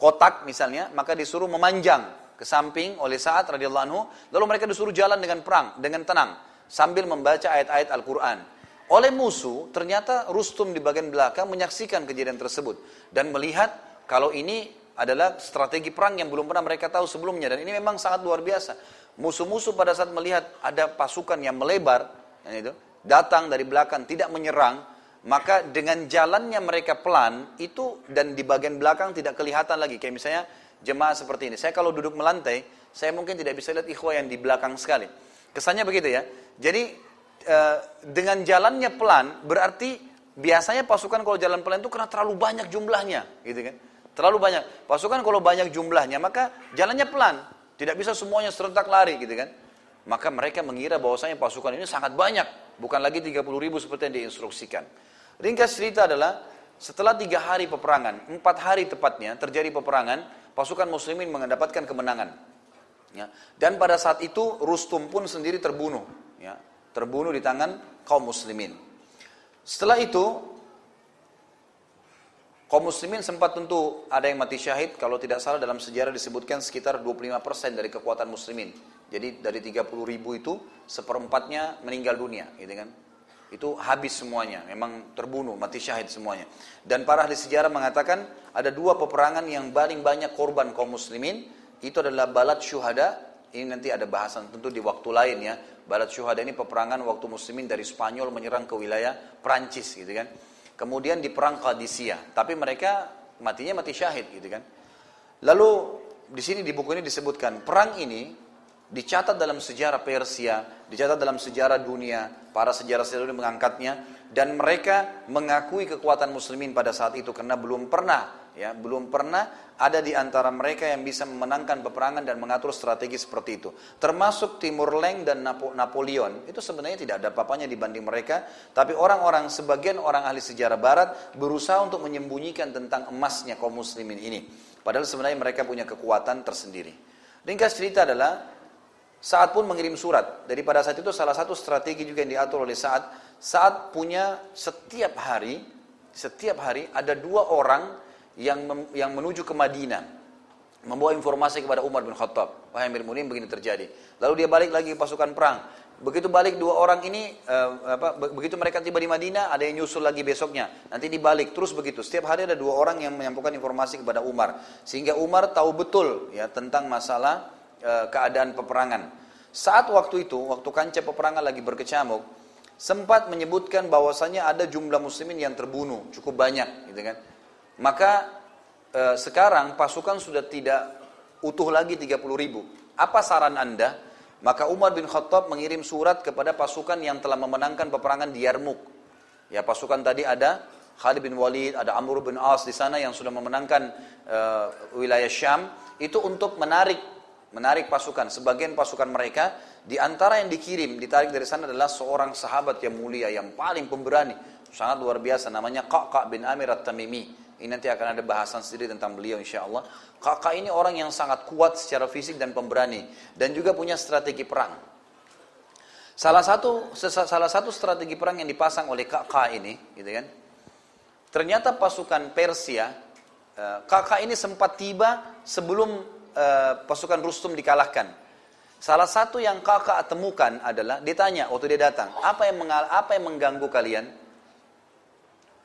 kotak misalnya, maka disuruh memanjang ke samping oleh saat radhiyallahu anhu. Lalu mereka disuruh jalan dengan perang, dengan tenang. Sambil membaca ayat-ayat Al-Quran oleh musuh, ternyata Rustum di bagian belakang menyaksikan kejadian tersebut dan melihat kalau ini adalah strategi perang yang belum pernah mereka tahu sebelumnya dan ini memang sangat luar biasa. Musuh-musuh pada saat melihat ada pasukan yang melebar, yang itu datang dari belakang tidak menyerang, maka dengan jalannya mereka pelan itu dan di bagian belakang tidak kelihatan lagi. Kayak misalnya jemaah seperti ini. Saya kalau duduk melantai, saya mungkin tidak bisa lihat ikhwah yang di belakang sekali. Kesannya begitu ya. Jadi Eh, dengan jalannya pelan berarti biasanya pasukan kalau jalan pelan itu karena terlalu banyak jumlahnya, gitu kan? Terlalu banyak. Pasukan kalau banyak jumlahnya maka jalannya pelan, tidak bisa semuanya serentak lari, gitu kan? Maka mereka mengira bahwasanya pasukan ini sangat banyak, bukan lagi 30 ribu seperti yang diinstruksikan. Ringkas cerita adalah setelah tiga hari peperangan, empat hari tepatnya terjadi peperangan, pasukan muslimin mendapatkan kemenangan. Ya. Dan pada saat itu Rustum pun sendiri terbunuh. Ya terbunuh di tangan kaum muslimin. Setelah itu, kaum muslimin sempat tentu ada yang mati syahid, kalau tidak salah dalam sejarah disebutkan sekitar 25% dari kekuatan muslimin. Jadi dari 30 ribu itu, seperempatnya meninggal dunia, gitu kan. Itu habis semuanya, memang terbunuh, mati syahid semuanya. Dan para ahli sejarah mengatakan ada dua peperangan yang paling banyak korban kaum muslimin, itu adalah balat syuhada, ini nanti ada bahasan tentu di waktu lain ya, Balat Syuhada ini peperangan waktu muslimin dari Spanyol menyerang ke wilayah Prancis gitu kan. Kemudian di perang Qadisiyah, tapi mereka matinya mati syahid gitu kan. Lalu di sini di buku ini disebutkan perang ini dicatat dalam sejarah Persia, dicatat dalam sejarah dunia, para sejarah sejarah mengangkatnya dan mereka mengakui kekuatan muslimin pada saat itu karena belum pernah ya, belum pernah ada di antara mereka yang bisa memenangkan peperangan dan mengatur strategi seperti itu. Termasuk Timur Leng dan Napoleon, itu sebenarnya tidak ada apa-apanya dibanding mereka, tapi orang-orang sebagian orang ahli sejarah barat berusaha untuk menyembunyikan tentang emasnya kaum muslimin ini. Padahal sebenarnya mereka punya kekuatan tersendiri. Ringkas cerita adalah saat pun mengirim surat. Dari pada saat itu salah satu strategi juga yang diatur oleh saat saat punya setiap hari setiap hari ada dua orang yang mem, yang menuju ke Madinah membawa informasi kepada Umar bin Khattab. Wahai Amir Munim begini terjadi. Lalu dia balik lagi pasukan perang. Begitu balik dua orang ini, uh, apa, begitu mereka tiba di Madinah, ada yang nyusul lagi besoknya. Nanti dibalik terus begitu. Setiap hari ada dua orang yang menyampaikan informasi kepada Umar, sehingga Umar tahu betul ya tentang masalah Eh, keadaan peperangan. Saat waktu itu, waktu kancah peperangan lagi berkecamuk, sempat menyebutkan bahwasanya ada jumlah muslimin yang terbunuh cukup banyak, gitu kan. Maka e, sekarang pasukan sudah tidak utuh lagi 30 ribu. Apa saran anda? Maka Umar bin Khattab mengirim surat kepada pasukan yang telah memenangkan peperangan di Yarmuk. Ya pasukan tadi ada Khalid bin Walid, ada Amr bin As di sana yang sudah memenangkan e, wilayah Syam. Itu untuk menarik menarik pasukan. Sebagian pasukan mereka di antara yang dikirim, ditarik dari sana adalah seorang sahabat yang mulia, yang paling pemberani. Sangat luar biasa namanya Qaqa bin Amir At-Tamimi. Ini nanti akan ada bahasan sendiri tentang beliau insya Allah. Qaqa ini orang yang sangat kuat secara fisik dan pemberani. Dan juga punya strategi perang. Salah satu salah satu strategi perang yang dipasang oleh Qaqa ini, gitu kan. Ternyata pasukan Persia, Qaqa eh, ini sempat tiba sebelum uh, pasukan Rustum dikalahkan. Salah satu yang kakak temukan adalah ditanya waktu dia datang, apa yang mengal apa yang mengganggu kalian?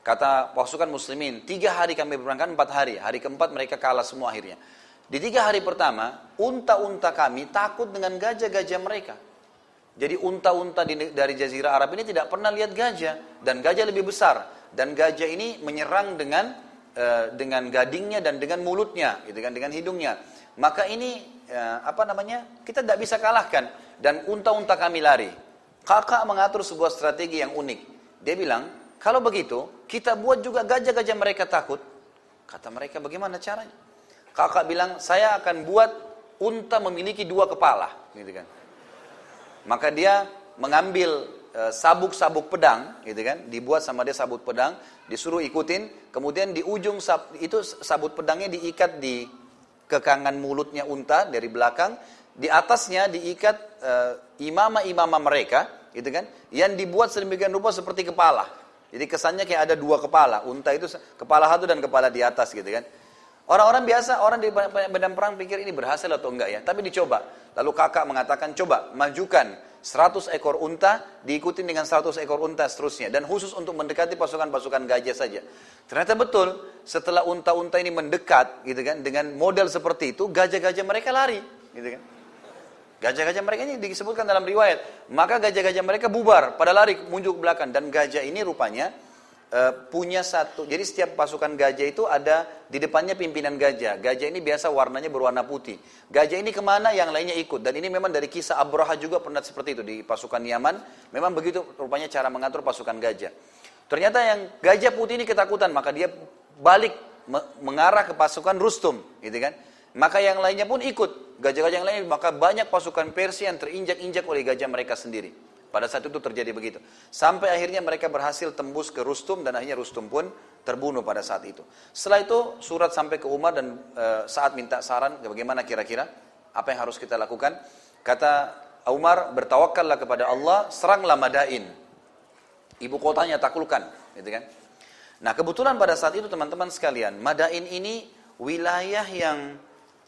Kata pasukan muslimin, tiga hari kami berangkat, empat hari. Hari keempat mereka kalah semua akhirnya. Di tiga hari pertama, unta-unta kami takut dengan gajah-gajah mereka. Jadi unta-unta dari Jazirah Arab ini tidak pernah lihat gajah. Dan gajah lebih besar. Dan gajah ini menyerang dengan uh, dengan gadingnya dan dengan mulutnya, gitu kan, dengan hidungnya maka ini ya, apa namanya kita tidak bisa kalahkan dan unta-unta kami lari. Kakak mengatur sebuah strategi yang unik. Dia bilang, kalau begitu kita buat juga gajah-gajah mereka takut. Kata mereka bagaimana caranya? Kakak bilang, saya akan buat unta memiliki dua kepala, gitu kan. Maka dia mengambil e, sabuk-sabuk pedang, gitu kan, dibuat sama dia sabuk pedang, disuruh ikutin, kemudian di ujung sab, itu sabut pedangnya diikat di kekangan mulutnya unta dari belakang, di atasnya diikat uh, imama-imama mereka, gitu kan, yang dibuat sedemikian rupa seperti kepala. Jadi kesannya kayak ada dua kepala, unta itu kepala satu dan kepala di atas gitu kan. Orang-orang biasa, orang di medan perang pikir ini berhasil atau enggak ya, tapi dicoba. Lalu kakak mengatakan, coba majukan 100 ekor unta diikuti dengan 100 ekor unta seterusnya dan khusus untuk mendekati pasukan-pasukan gajah saja. Ternyata betul setelah unta-unta ini mendekat gitu kan dengan model seperti itu gajah-gajah mereka lari gitu kan. Gajah-gajah mereka ini disebutkan dalam riwayat, maka gajah-gajah mereka bubar pada lari muncul ke belakang dan gajah ini rupanya uh, punya satu. Jadi setiap pasukan gajah itu ada di depannya pimpinan gajah. Gajah ini biasa warnanya berwarna putih. Gajah ini ke mana yang lainnya ikut. Dan ini memang dari kisah Abraha juga pernah seperti itu di pasukan Yaman. Memang begitu rupanya cara mengatur pasukan gajah. Ternyata yang gajah putih ini ketakutan, maka dia balik mengarah ke pasukan Rustum, gitu kan? Maka yang lainnya pun ikut, gajah-gajah yang lain, maka banyak pasukan Persia yang terinjak-injak oleh gajah mereka sendiri. Pada saat itu terjadi begitu. Sampai akhirnya mereka berhasil tembus ke Rustum dan akhirnya Rustum pun terbunuh pada saat itu. Setelah itu surat sampai ke Umar dan e, saat minta saran bagaimana kira-kira apa yang harus kita lakukan. Kata Umar bertawakallah kepada Allah, seranglah Madain. Ibu kotanya taklukkan, gitu kan? Nah, kebetulan pada saat itu teman-teman sekalian, Madain ini wilayah yang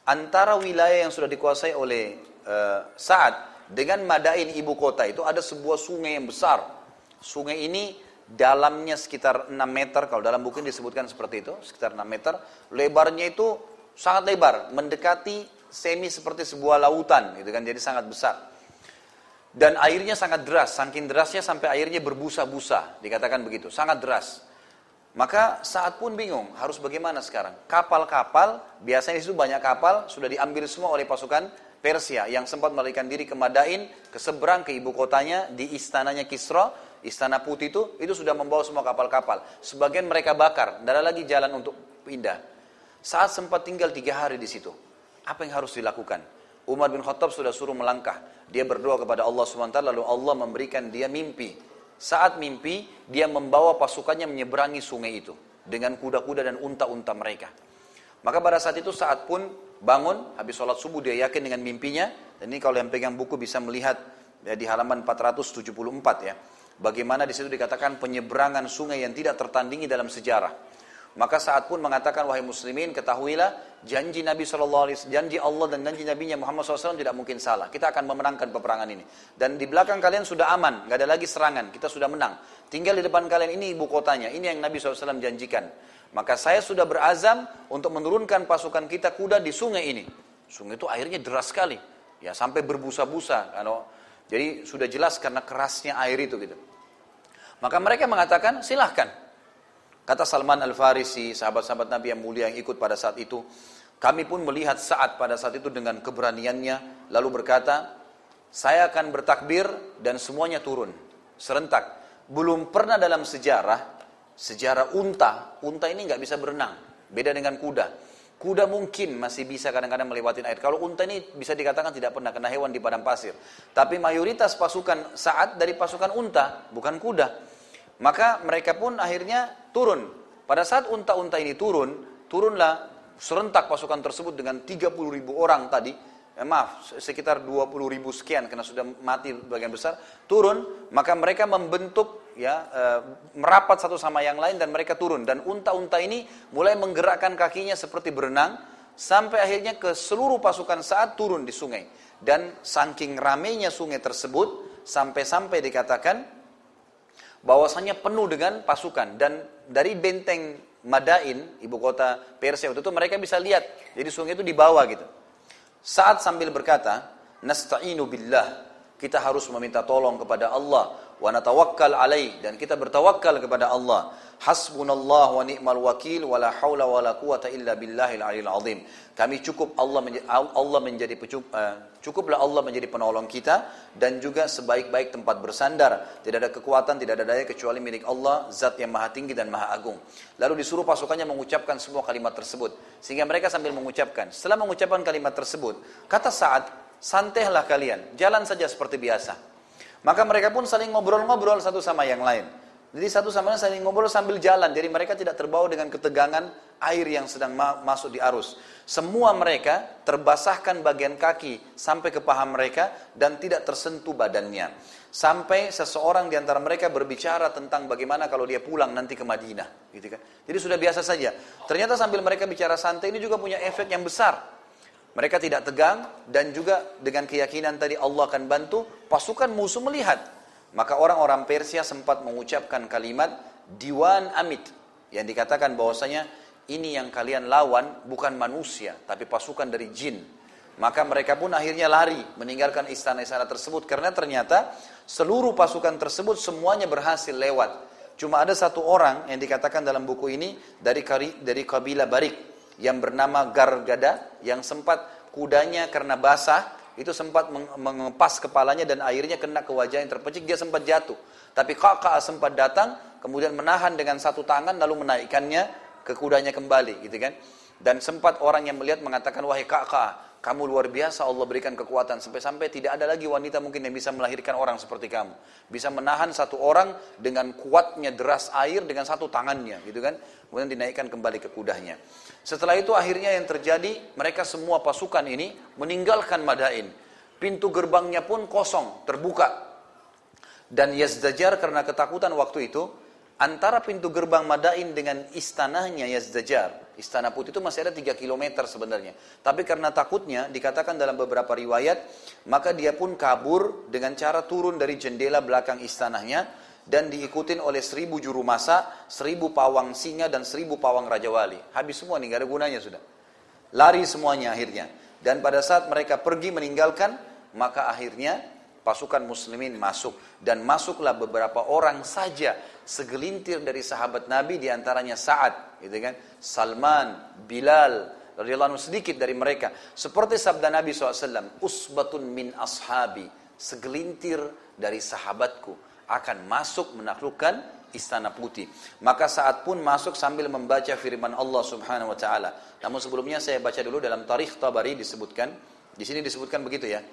antara wilayah yang sudah dikuasai oleh e, Sa'ad dengan Madain ibu kota itu ada sebuah sungai yang besar. Sungai ini dalamnya sekitar 6 meter, kalau dalam buku ini disebutkan seperti itu, sekitar 6 meter. Lebarnya itu sangat lebar, mendekati semi seperti sebuah lautan, gitu kan, jadi sangat besar. Dan airnya sangat deras, saking derasnya sampai airnya berbusa-busa, dikatakan begitu, sangat deras. Maka saat pun bingung, harus bagaimana sekarang? Kapal-kapal, biasanya di situ banyak kapal, sudah diambil semua oleh pasukan Persia yang sempat melarikan diri ke Madain, ke seberang ke ibu kotanya, di istananya Kisra, istana putih itu, itu sudah membawa semua kapal-kapal. Sebagian mereka bakar, tidak ada lagi jalan untuk pindah. Saat sempat tinggal tiga hari di situ, apa yang harus dilakukan? Umar bin Khattab sudah suruh melangkah. Dia berdoa kepada Allah SWT, lalu Allah memberikan dia mimpi saat mimpi, dia membawa pasukannya menyeberangi sungai itu dengan kuda-kuda dan unta-unta mereka. Maka pada saat itu saat pun bangun, habis sholat subuh dia yakin dengan mimpinya. Dan ini kalau yang pegang buku bisa melihat ya, di halaman 474 ya. Bagaimana di situ dikatakan penyeberangan sungai yang tidak tertandingi dalam sejarah. Maka saat pun mengatakan wahai muslimin ketahuilah janji Nabi SAW, janji Allah dan janji Nabi Muhammad SAW tidak mungkin salah. Kita akan memenangkan peperangan ini. Dan di belakang kalian sudah aman, nggak ada lagi serangan, kita sudah menang. Tinggal di depan kalian ini ibu kotanya, ini yang Nabi SAW janjikan. Maka saya sudah berazam untuk menurunkan pasukan kita kuda di sungai ini. Sungai itu airnya deras sekali, ya sampai berbusa-busa. Kalau jadi sudah jelas karena kerasnya air itu gitu. Maka mereka mengatakan silahkan Kata Salman Al-Farisi, sahabat-sahabat Nabi yang mulia yang ikut pada saat itu, kami pun melihat saat pada saat itu dengan keberaniannya, lalu berkata, saya akan bertakbir dan semuanya turun, serentak. Belum pernah dalam sejarah, sejarah unta, unta ini nggak bisa berenang, beda dengan kuda. Kuda mungkin masih bisa kadang-kadang melewati air. Kalau unta ini bisa dikatakan tidak pernah kena hewan di padang pasir. Tapi mayoritas pasukan saat dari pasukan unta, bukan kuda. Maka mereka pun akhirnya turun. Pada saat unta-unta ini turun, turunlah serentak pasukan tersebut dengan 30 ribu orang tadi, eh, maaf sekitar 20 ribu sekian karena sudah mati bagian besar, turun, maka mereka membentuk ya e, merapat satu sama yang lain dan mereka turun. Dan unta-unta ini mulai menggerakkan kakinya seperti berenang sampai akhirnya ke seluruh pasukan saat turun di sungai. Dan saking ramainya sungai tersebut sampai-sampai dikatakan bahwasanya penuh dengan pasukan dan dari benteng Madain, ibu kota Persia waktu itu mereka bisa lihat. Jadi sungai itu di bawah gitu. Saat sambil berkata, nasta'inu billah, kita harus meminta tolong kepada Allah wa natawakkal alaih dan kita bertawakal kepada Allah. Hasbunallah wa ni'mal wakil wa la haula wa la quwata illa billahil aliyil azim. Kami cukup Allah menjadi, Allah menjadi uh, cukuplah Allah menjadi penolong kita dan juga sebaik-baik tempat bersandar. Tidak ada kekuatan, tidak ada daya kecuali milik Allah, zat yang maha tinggi dan maha agung. Lalu disuruh pasukannya mengucapkan semua kalimat tersebut. Sehingga mereka sambil mengucapkan. Setelah mengucapkan kalimat tersebut, kata saat, santailah kalian, jalan saja seperti biasa. Maka mereka pun saling ngobrol-ngobrol satu sama yang lain. Jadi satu sama lain saling ngobrol sambil jalan. Jadi mereka tidak terbawa dengan ketegangan air yang sedang ma masuk di arus. Semua mereka terbasahkan bagian kaki sampai ke paha mereka dan tidak tersentuh badannya. Sampai seseorang di antara mereka berbicara tentang bagaimana kalau dia pulang nanti ke Madinah. Gitu kan. Jadi sudah biasa saja. Ternyata sambil mereka bicara santai ini juga punya efek yang besar. Mereka tidak tegang dan juga dengan keyakinan tadi Allah akan bantu, pasukan musuh melihat maka orang-orang Persia sempat mengucapkan kalimat Diwan Amit yang dikatakan bahwasanya ini yang kalian lawan bukan manusia tapi pasukan dari jin. Maka mereka pun akhirnya lari meninggalkan istana-istana tersebut karena ternyata seluruh pasukan tersebut semuanya berhasil lewat. Cuma ada satu orang yang dikatakan dalam buku ini dari dari kabilah Barik yang bernama Gargada yang sempat kudanya karena basah itu sempat mengepas kepalanya dan airnya kena ke wajah yang terpecik, dia sempat jatuh. Tapi kakak sempat datang, kemudian menahan dengan satu tangan lalu menaikkannya ke kudanya kembali, gitu kan. Dan sempat orang yang melihat mengatakan, wahai kakak, kamu luar biasa Allah berikan kekuatan sampai-sampai tidak ada lagi wanita mungkin yang bisa melahirkan orang seperti kamu. Bisa menahan satu orang dengan kuatnya deras air dengan satu tangannya gitu kan. Kemudian dinaikkan kembali ke kudanya. Setelah itu akhirnya yang terjadi mereka semua pasukan ini meninggalkan Madain. Pintu gerbangnya pun kosong, terbuka. Dan Yazdajar karena ketakutan waktu itu antara pintu gerbang Madain dengan istananya Yazdajar, istana putih itu masih ada 3 km sebenarnya. Tapi karena takutnya, dikatakan dalam beberapa riwayat, maka dia pun kabur dengan cara turun dari jendela belakang istananya, dan diikutin oleh seribu juru masak, seribu pawang singa, dan seribu pawang raja wali. Habis semua nih, gak ada gunanya sudah. Lari semuanya akhirnya. Dan pada saat mereka pergi meninggalkan, maka akhirnya pasukan muslimin masuk dan masuklah beberapa orang saja segelintir dari sahabat Nabi di antaranya Sa'ad gitu kan? Salman Bilal radhiyallahu sedikit dari mereka. Seperti sabda Nabi SAW usbatun min ashabi. Segelintir dari sahabatku akan masuk menaklukkan istana putih. Maka saat pun masuk sambil membaca firman Allah Subhanahu wa taala. Namun sebelumnya saya baca dulu dalam tarikh Tabari disebutkan di sini disebutkan begitu ya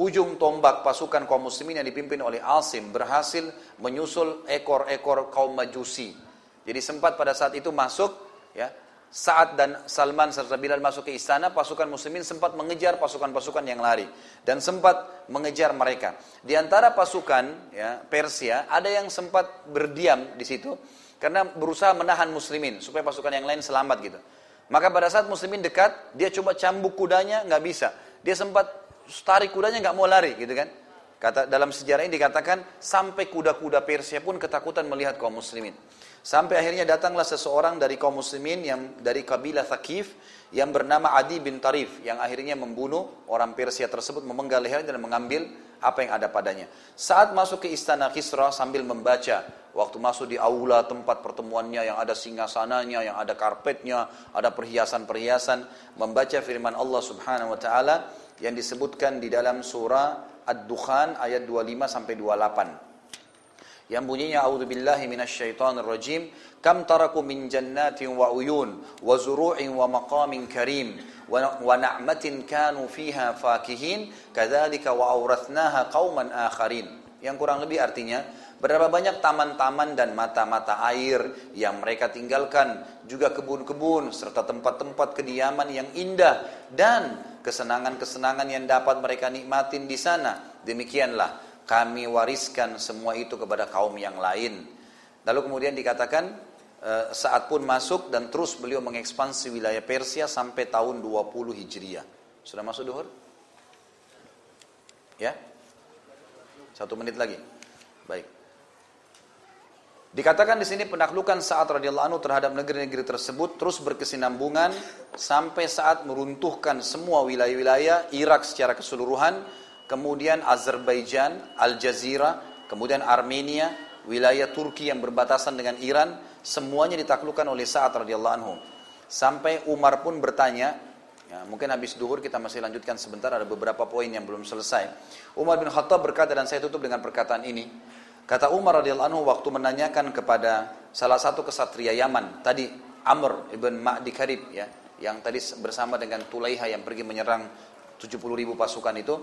ujung tombak pasukan kaum muslimin yang dipimpin oleh Asim berhasil menyusul ekor-ekor kaum majusi. Jadi sempat pada saat itu masuk, ya, saat dan Salman serta Bilal masuk ke istana, pasukan muslimin sempat mengejar pasukan-pasukan yang lari dan sempat mengejar mereka. Di antara pasukan ya, Persia ada yang sempat berdiam di situ karena berusaha menahan muslimin supaya pasukan yang lain selamat gitu. Maka pada saat muslimin dekat, dia coba cambuk kudanya, nggak bisa. Dia sempat tarik kudanya nggak mau lari gitu kan. Kata dalam sejarah ini dikatakan sampai kuda-kuda Persia pun ketakutan melihat kaum muslimin. Sampai akhirnya datanglah seseorang dari kaum muslimin yang dari kabilah Thaqif yang bernama Adi bin Tarif yang akhirnya membunuh orang Persia tersebut memenggal lehernya dan mengambil apa yang ada padanya. Saat masuk ke istana Kisra sambil membaca, waktu masuk di aula tempat pertemuannya yang ada singgasananya, yang ada karpetnya, ada perhiasan-perhiasan, membaca firman Allah Subhanahu wa taala, yang disebutkan di dalam surah Ad-Dukhan ayat 25 sampai 28. Yang bunyinya a'udzubillahi minasyaitonir rajim, kam taraku min jannatin wa uyun wa zuru'in wa maqamin karim wa na'matin kanu fiha fakihin kadzalika wa awrathnaha qauman akharin. Yang kurang lebih artinya Berapa banyak taman-taman dan mata-mata air yang mereka tinggalkan, juga kebun-kebun serta tempat-tempat kediaman yang indah dan kesenangan-kesenangan yang dapat mereka nikmatin di sana. Demikianlah kami wariskan semua itu kepada kaum yang lain. Lalu kemudian dikatakan eh, saat pun masuk dan terus beliau mengekspansi wilayah Persia sampai tahun 20 Hijriah. Sudah masuk duhur? Ya? Satu menit lagi. Baik. Dikatakan di sini penaklukan saat radhiyallahu anhu terhadap negeri-negeri tersebut terus berkesinambungan sampai saat meruntuhkan semua wilayah-wilayah Irak secara keseluruhan, kemudian Azerbaijan, Aljazeera, kemudian Armenia, wilayah Turki yang berbatasan dengan Iran, semuanya ditaklukkan oleh saat radhiyallahu anhu. Sampai Umar pun bertanya, ya, mungkin habis duhur kita masih lanjutkan sebentar, ada beberapa poin yang belum selesai. Umar bin Khattab berkata dan saya tutup dengan perkataan ini, Kata Umar radhiyallahu anhu waktu menanyakan kepada salah satu kesatria Yaman, tadi Amr ibn Ma'di Karib ya, yang tadi bersama dengan Tulaiha yang pergi menyerang 70 ribu pasukan itu,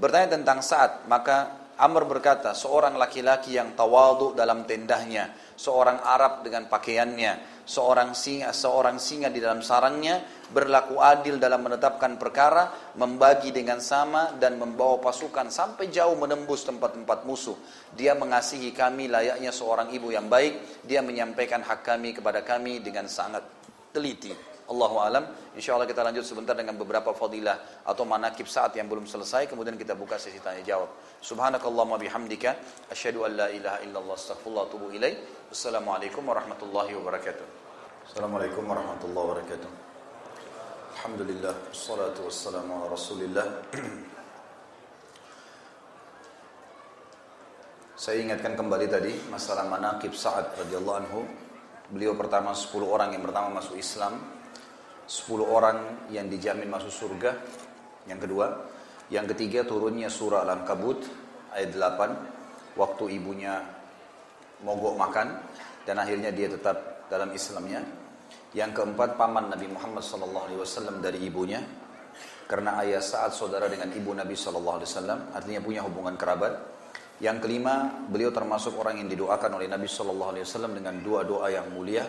bertanya tentang saat, maka Amr berkata, seorang laki-laki yang tawadu dalam tendahnya, seorang Arab dengan pakaiannya, seorang singa, seorang singa di dalam sarangnya, berlaku adil dalam menetapkan perkara, membagi dengan sama dan membawa pasukan sampai jauh menembus tempat-tempat musuh. Dia mengasihi kami layaknya seorang ibu yang baik, dia menyampaikan hak kami kepada kami dengan sangat teliti. Allahu alam. Insyaallah kita lanjut sebentar dengan beberapa fadilah atau manakib saat yang belum selesai kemudian kita buka sesi tanya jawab. Subhanakallahumma bihamdika asyhadu an la ilaha illallah astaghfirullah wa atubu ilaik. Wassalamualaikum warahmatullahi wabarakatuh. Assalamualaikum warahmatullahi wabarakatuh. Alhamdulillah wassalatu wassalamu ala Rasulillah. Saya ingatkan kembali tadi masalah manakib Sa'ad radhiyallahu anhu. Beliau pertama 10 orang yang pertama masuk Islam 10 orang yang dijamin masuk surga. Yang kedua, yang ketiga turunnya surah Al-Ankabut ayat 8 waktu ibunya mogok makan dan akhirnya dia tetap dalam Islamnya. Yang keempat paman Nabi Muhammad SAW dari ibunya karena ayah saat saudara dengan ibu Nabi SAW artinya punya hubungan kerabat. Yang kelima, beliau termasuk orang yang didoakan oleh Nabi SAW dengan dua doa yang mulia.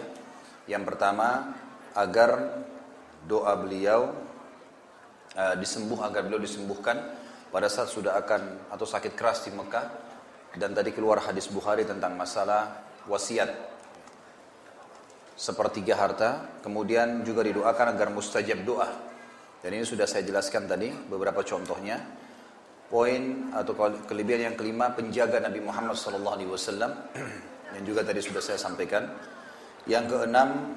Yang pertama, agar doa beliau uh, disembuh agar beliau disembuhkan pada saat sudah akan atau sakit keras di Mekah dan tadi keluar hadis Bukhari tentang masalah wasiat. Sepertiga harta kemudian juga didoakan agar mustajab doa. Dan ini sudah saya jelaskan tadi beberapa contohnya. Poin atau kelebihan yang kelima penjaga Nabi Muhammad SAW yang juga tadi sudah saya sampaikan. Yang keenam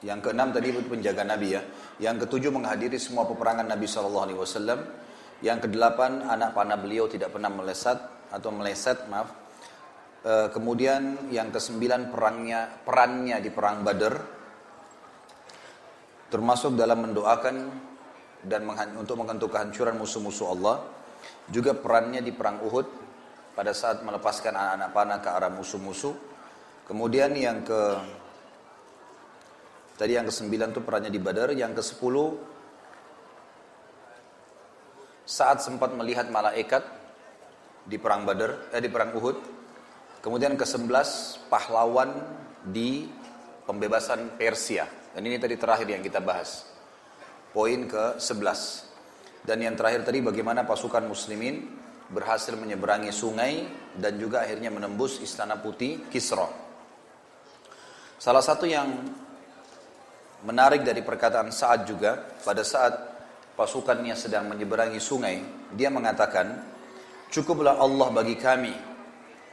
Yang keenam tadi penjaga Nabi ya. Yang ketujuh menghadiri semua peperangan Nabi Shallallahu Alaihi Wasallam. Yang kedelapan anak panah beliau tidak pernah melesat atau meleset maaf. E, kemudian yang kesembilan perangnya perannya di perang Badar termasuk dalam mendoakan dan untuk mengentuk kehancuran musuh-musuh Allah. Juga perannya di perang Uhud pada saat melepaskan anak-anak panah ke arah musuh-musuh. Kemudian yang ke tadi yang ke-9 itu perannya di Badar, yang ke-10 saat sempat melihat malaikat di perang Badar, eh, di perang Uhud. Kemudian ke-11 pahlawan di pembebasan Persia. Dan ini tadi terakhir yang kita bahas. Poin ke-11. Dan yang terakhir tadi bagaimana pasukan muslimin berhasil menyeberangi sungai dan juga akhirnya menembus istana putih Kisra. Salah satu yang menarik dari perkataan Sa'ad juga pada saat pasukannya sedang menyeberangi sungai, dia mengatakan, "Cukuplah Allah bagi kami.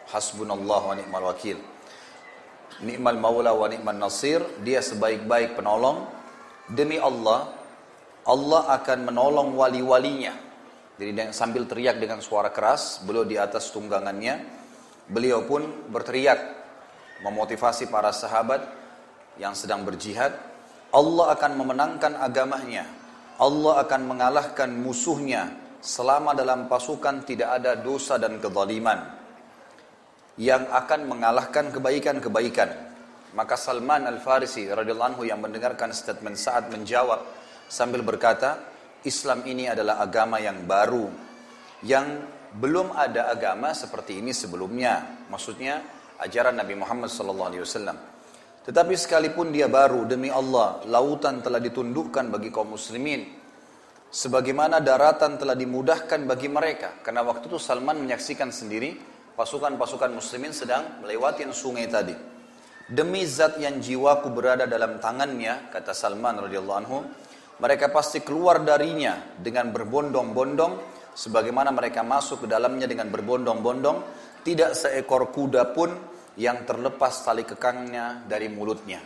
Hasbunallah wa ni'mal wakil." Ni'mal maula wa ni'mal nasir, dia sebaik-baik penolong. Demi Allah, Allah akan menolong wali-walinya jadi sambil teriak dengan suara keras, beliau di atas tunggangannya, beliau pun berteriak memotivasi para sahabat yang sedang berjihad, Allah akan memenangkan agamanya, Allah akan mengalahkan musuhnya selama dalam pasukan tidak ada dosa dan kezaliman yang akan mengalahkan kebaikan-kebaikan. Maka Salman Al-Farisi radhiyallahu yang mendengarkan statement saat menjawab sambil berkata, Islam ini adalah agama yang baru yang belum ada agama seperti ini sebelumnya. Maksudnya ajaran Nabi Muhammad SAW. Tetapi sekalipun dia baru demi Allah, lautan telah ditundukkan bagi kaum muslimin. Sebagaimana daratan telah dimudahkan bagi mereka. Karena waktu itu Salman menyaksikan sendiri pasukan-pasukan muslimin sedang melewati sungai tadi. Demi zat yang jiwaku berada dalam tangannya, kata Salman radhiyallahu anhu, mereka pasti keluar darinya dengan berbondong-bondong sebagaimana mereka masuk ke dalamnya dengan berbondong-bondong tidak seekor kuda pun yang terlepas tali kekangnya dari mulutnya.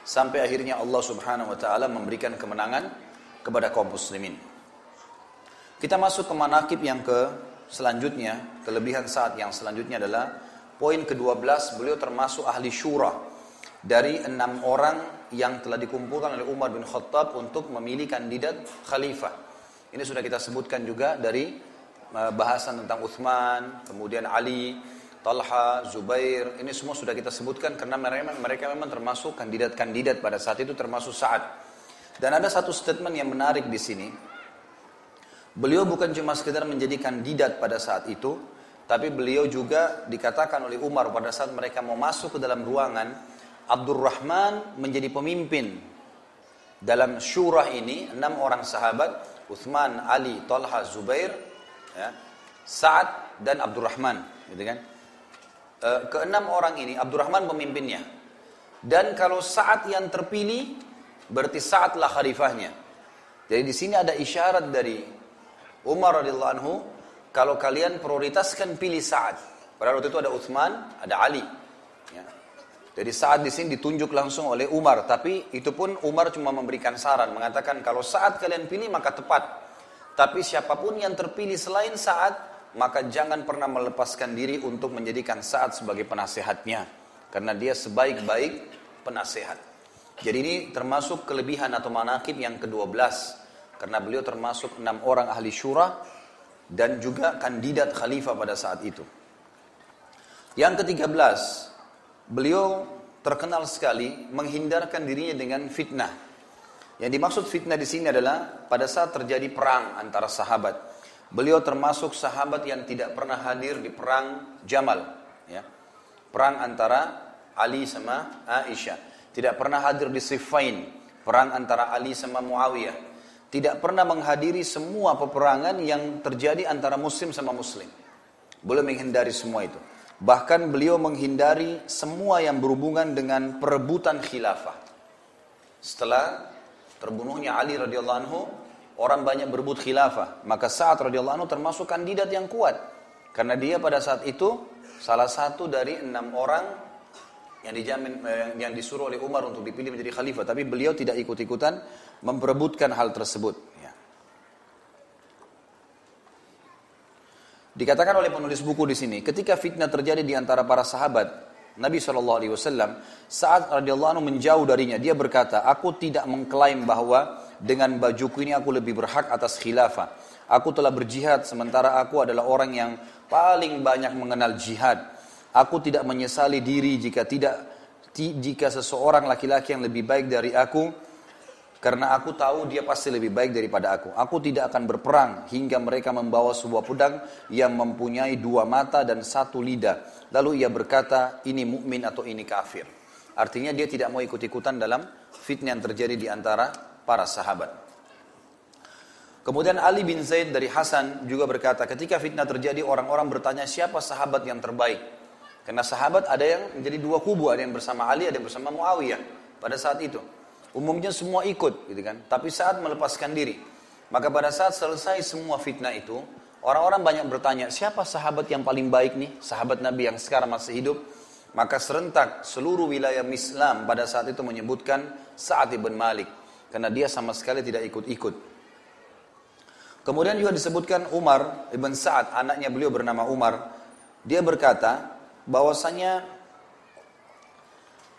Sampai akhirnya Allah Subhanahu wa taala memberikan kemenangan kepada kaum muslimin. Kita masuk ke manakib yang ke selanjutnya kelebihan saat yang selanjutnya adalah poin ke-12 beliau termasuk ahli syura. Dari enam orang yang telah dikumpulkan oleh Umar bin Khattab untuk memilih kandidat khalifah. Ini sudah kita sebutkan juga dari uh, bahasan tentang Uthman, kemudian Ali, Talha, Zubair, ini semua sudah kita sebutkan karena mereka, mereka memang termasuk kandidat-kandidat pada saat itu termasuk saat. Dan ada satu statement yang menarik di sini. Beliau bukan cuma sekedar menjadi kandidat pada saat itu, tapi beliau juga dikatakan oleh Umar pada saat mereka mau masuk ke dalam ruangan, Abdurrahman menjadi pemimpin dalam syurah ini enam orang sahabat Uthman, Ali, Talha, Zubair, ya, Sa'ad dan Abdurrahman, gitu kan? E, keenam orang ini Abdurrahman pemimpinnya. Dan kalau Sa'ad yang terpilih berarti Sa'adlah khalifahnya. Jadi di sini ada isyarat dari Umar radhiyallahu anhu kalau kalian prioritaskan pilih Sa'ad. Pada waktu itu ada Uthman, ada Ali. Ya. Jadi saat di sini ditunjuk langsung oleh Umar, tapi itu pun Umar cuma memberikan saran, mengatakan kalau saat kalian pilih maka tepat. Tapi siapa pun yang terpilih selain saat, maka jangan pernah melepaskan diri untuk menjadikan saat sebagai penasehatnya. Karena dia sebaik-baik penasehat. Jadi ini termasuk kelebihan atau manakib yang ke-12. Karena beliau termasuk enam orang ahli syura dan juga kandidat khalifah pada saat itu. Yang ke-13, beliau terkenal sekali menghindarkan dirinya dengan fitnah. Yang dimaksud fitnah di sini adalah pada saat terjadi perang antara sahabat. Beliau termasuk sahabat yang tidak pernah hadir di perang Jamal, ya. Perang antara Ali sama Aisyah. Tidak pernah hadir di Siffin, perang antara Ali sama Muawiyah. Tidak pernah menghadiri semua peperangan yang terjadi antara muslim sama muslim. Boleh menghindari semua itu. Bahkan beliau menghindari semua yang berhubungan dengan perebutan khilafah. Setelah terbunuhnya Ali radhiyallahu anhu, orang banyak berebut khilafah. Maka saat radhiyallahu anhu termasuk kandidat yang kuat. Karena dia pada saat itu salah satu dari enam orang yang dijamin eh, yang disuruh oleh Umar untuk dipilih menjadi khalifah, tapi beliau tidak ikut-ikutan memperebutkan hal tersebut. Ya. Dikatakan oleh penulis buku di sini, ketika fitnah terjadi di antara para sahabat, Nabi saw saat radhiyallahu menjauh darinya, dia berkata, aku tidak mengklaim bahwa dengan bajuku ini aku lebih berhak atas khilafah. Aku telah berjihad sementara aku adalah orang yang paling banyak mengenal jihad. Aku tidak menyesali diri jika tidak jika seseorang laki-laki yang lebih baik dari aku karena aku tahu dia pasti lebih baik daripada aku. Aku tidak akan berperang hingga mereka membawa sebuah pedang yang mempunyai dua mata dan satu lidah. Lalu ia berkata, ini mukmin atau ini kafir. Artinya dia tidak mau ikut-ikutan dalam fitnah yang terjadi di antara para sahabat. Kemudian Ali bin Zaid dari Hasan juga berkata, ketika fitnah terjadi orang-orang bertanya siapa sahabat yang terbaik. Karena sahabat ada yang menjadi dua kubu, ada yang bersama Ali, ada yang bersama Muawiyah pada saat itu. Umumnya semua ikut, gitu kan. Tapi saat melepaskan diri, maka pada saat selesai semua fitnah itu, orang-orang banyak bertanya, siapa sahabat yang paling baik nih? Sahabat Nabi yang sekarang masih hidup. Maka serentak seluruh wilayah Islam pada saat itu menyebutkan Sa'ad ibn Malik. Karena dia sama sekali tidak ikut-ikut. Kemudian juga disebutkan Umar ibn Sa'ad, anaknya beliau bernama Umar. Dia berkata bahwasanya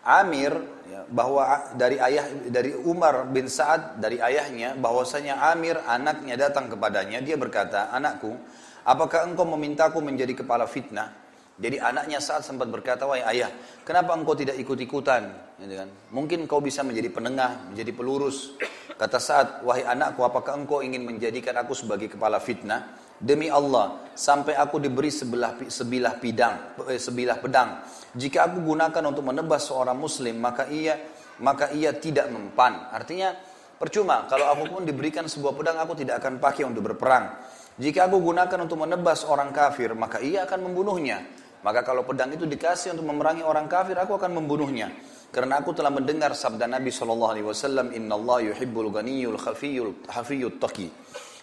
Amir ya, bahwa dari ayah dari Umar bin Sa'ad dari ayahnya bahwasanya Amir anaknya datang kepadanya dia berkata anakku apakah engkau memintaku menjadi kepala fitnah jadi anaknya saat sempat berkata, wahai ayah, kenapa engkau tidak ikut-ikutan? Gitu kan? Mungkin kau bisa menjadi penengah, menjadi pelurus. Kata saat, wahai anakku, apakah engkau ingin menjadikan aku sebagai kepala fitnah? Demi Allah, sampai aku diberi sebelah sebilah pidang, eh, sebilah pedang. Jika aku gunakan untuk menebas seorang muslim, maka ia maka ia tidak mempan. Artinya percuma kalau aku pun diberikan sebuah pedang aku tidak akan pakai untuk berperang. Jika aku gunakan untuk menebas orang kafir, maka ia akan membunuhnya. Maka kalau pedang itu dikasih untuk memerangi orang kafir, aku akan membunuhnya. Karena aku telah mendengar sabda Nabi Shallallahu Alaihi Wasallam, Inna Allah yuhibbul ghaniyul khafiyul hafiyul taqi.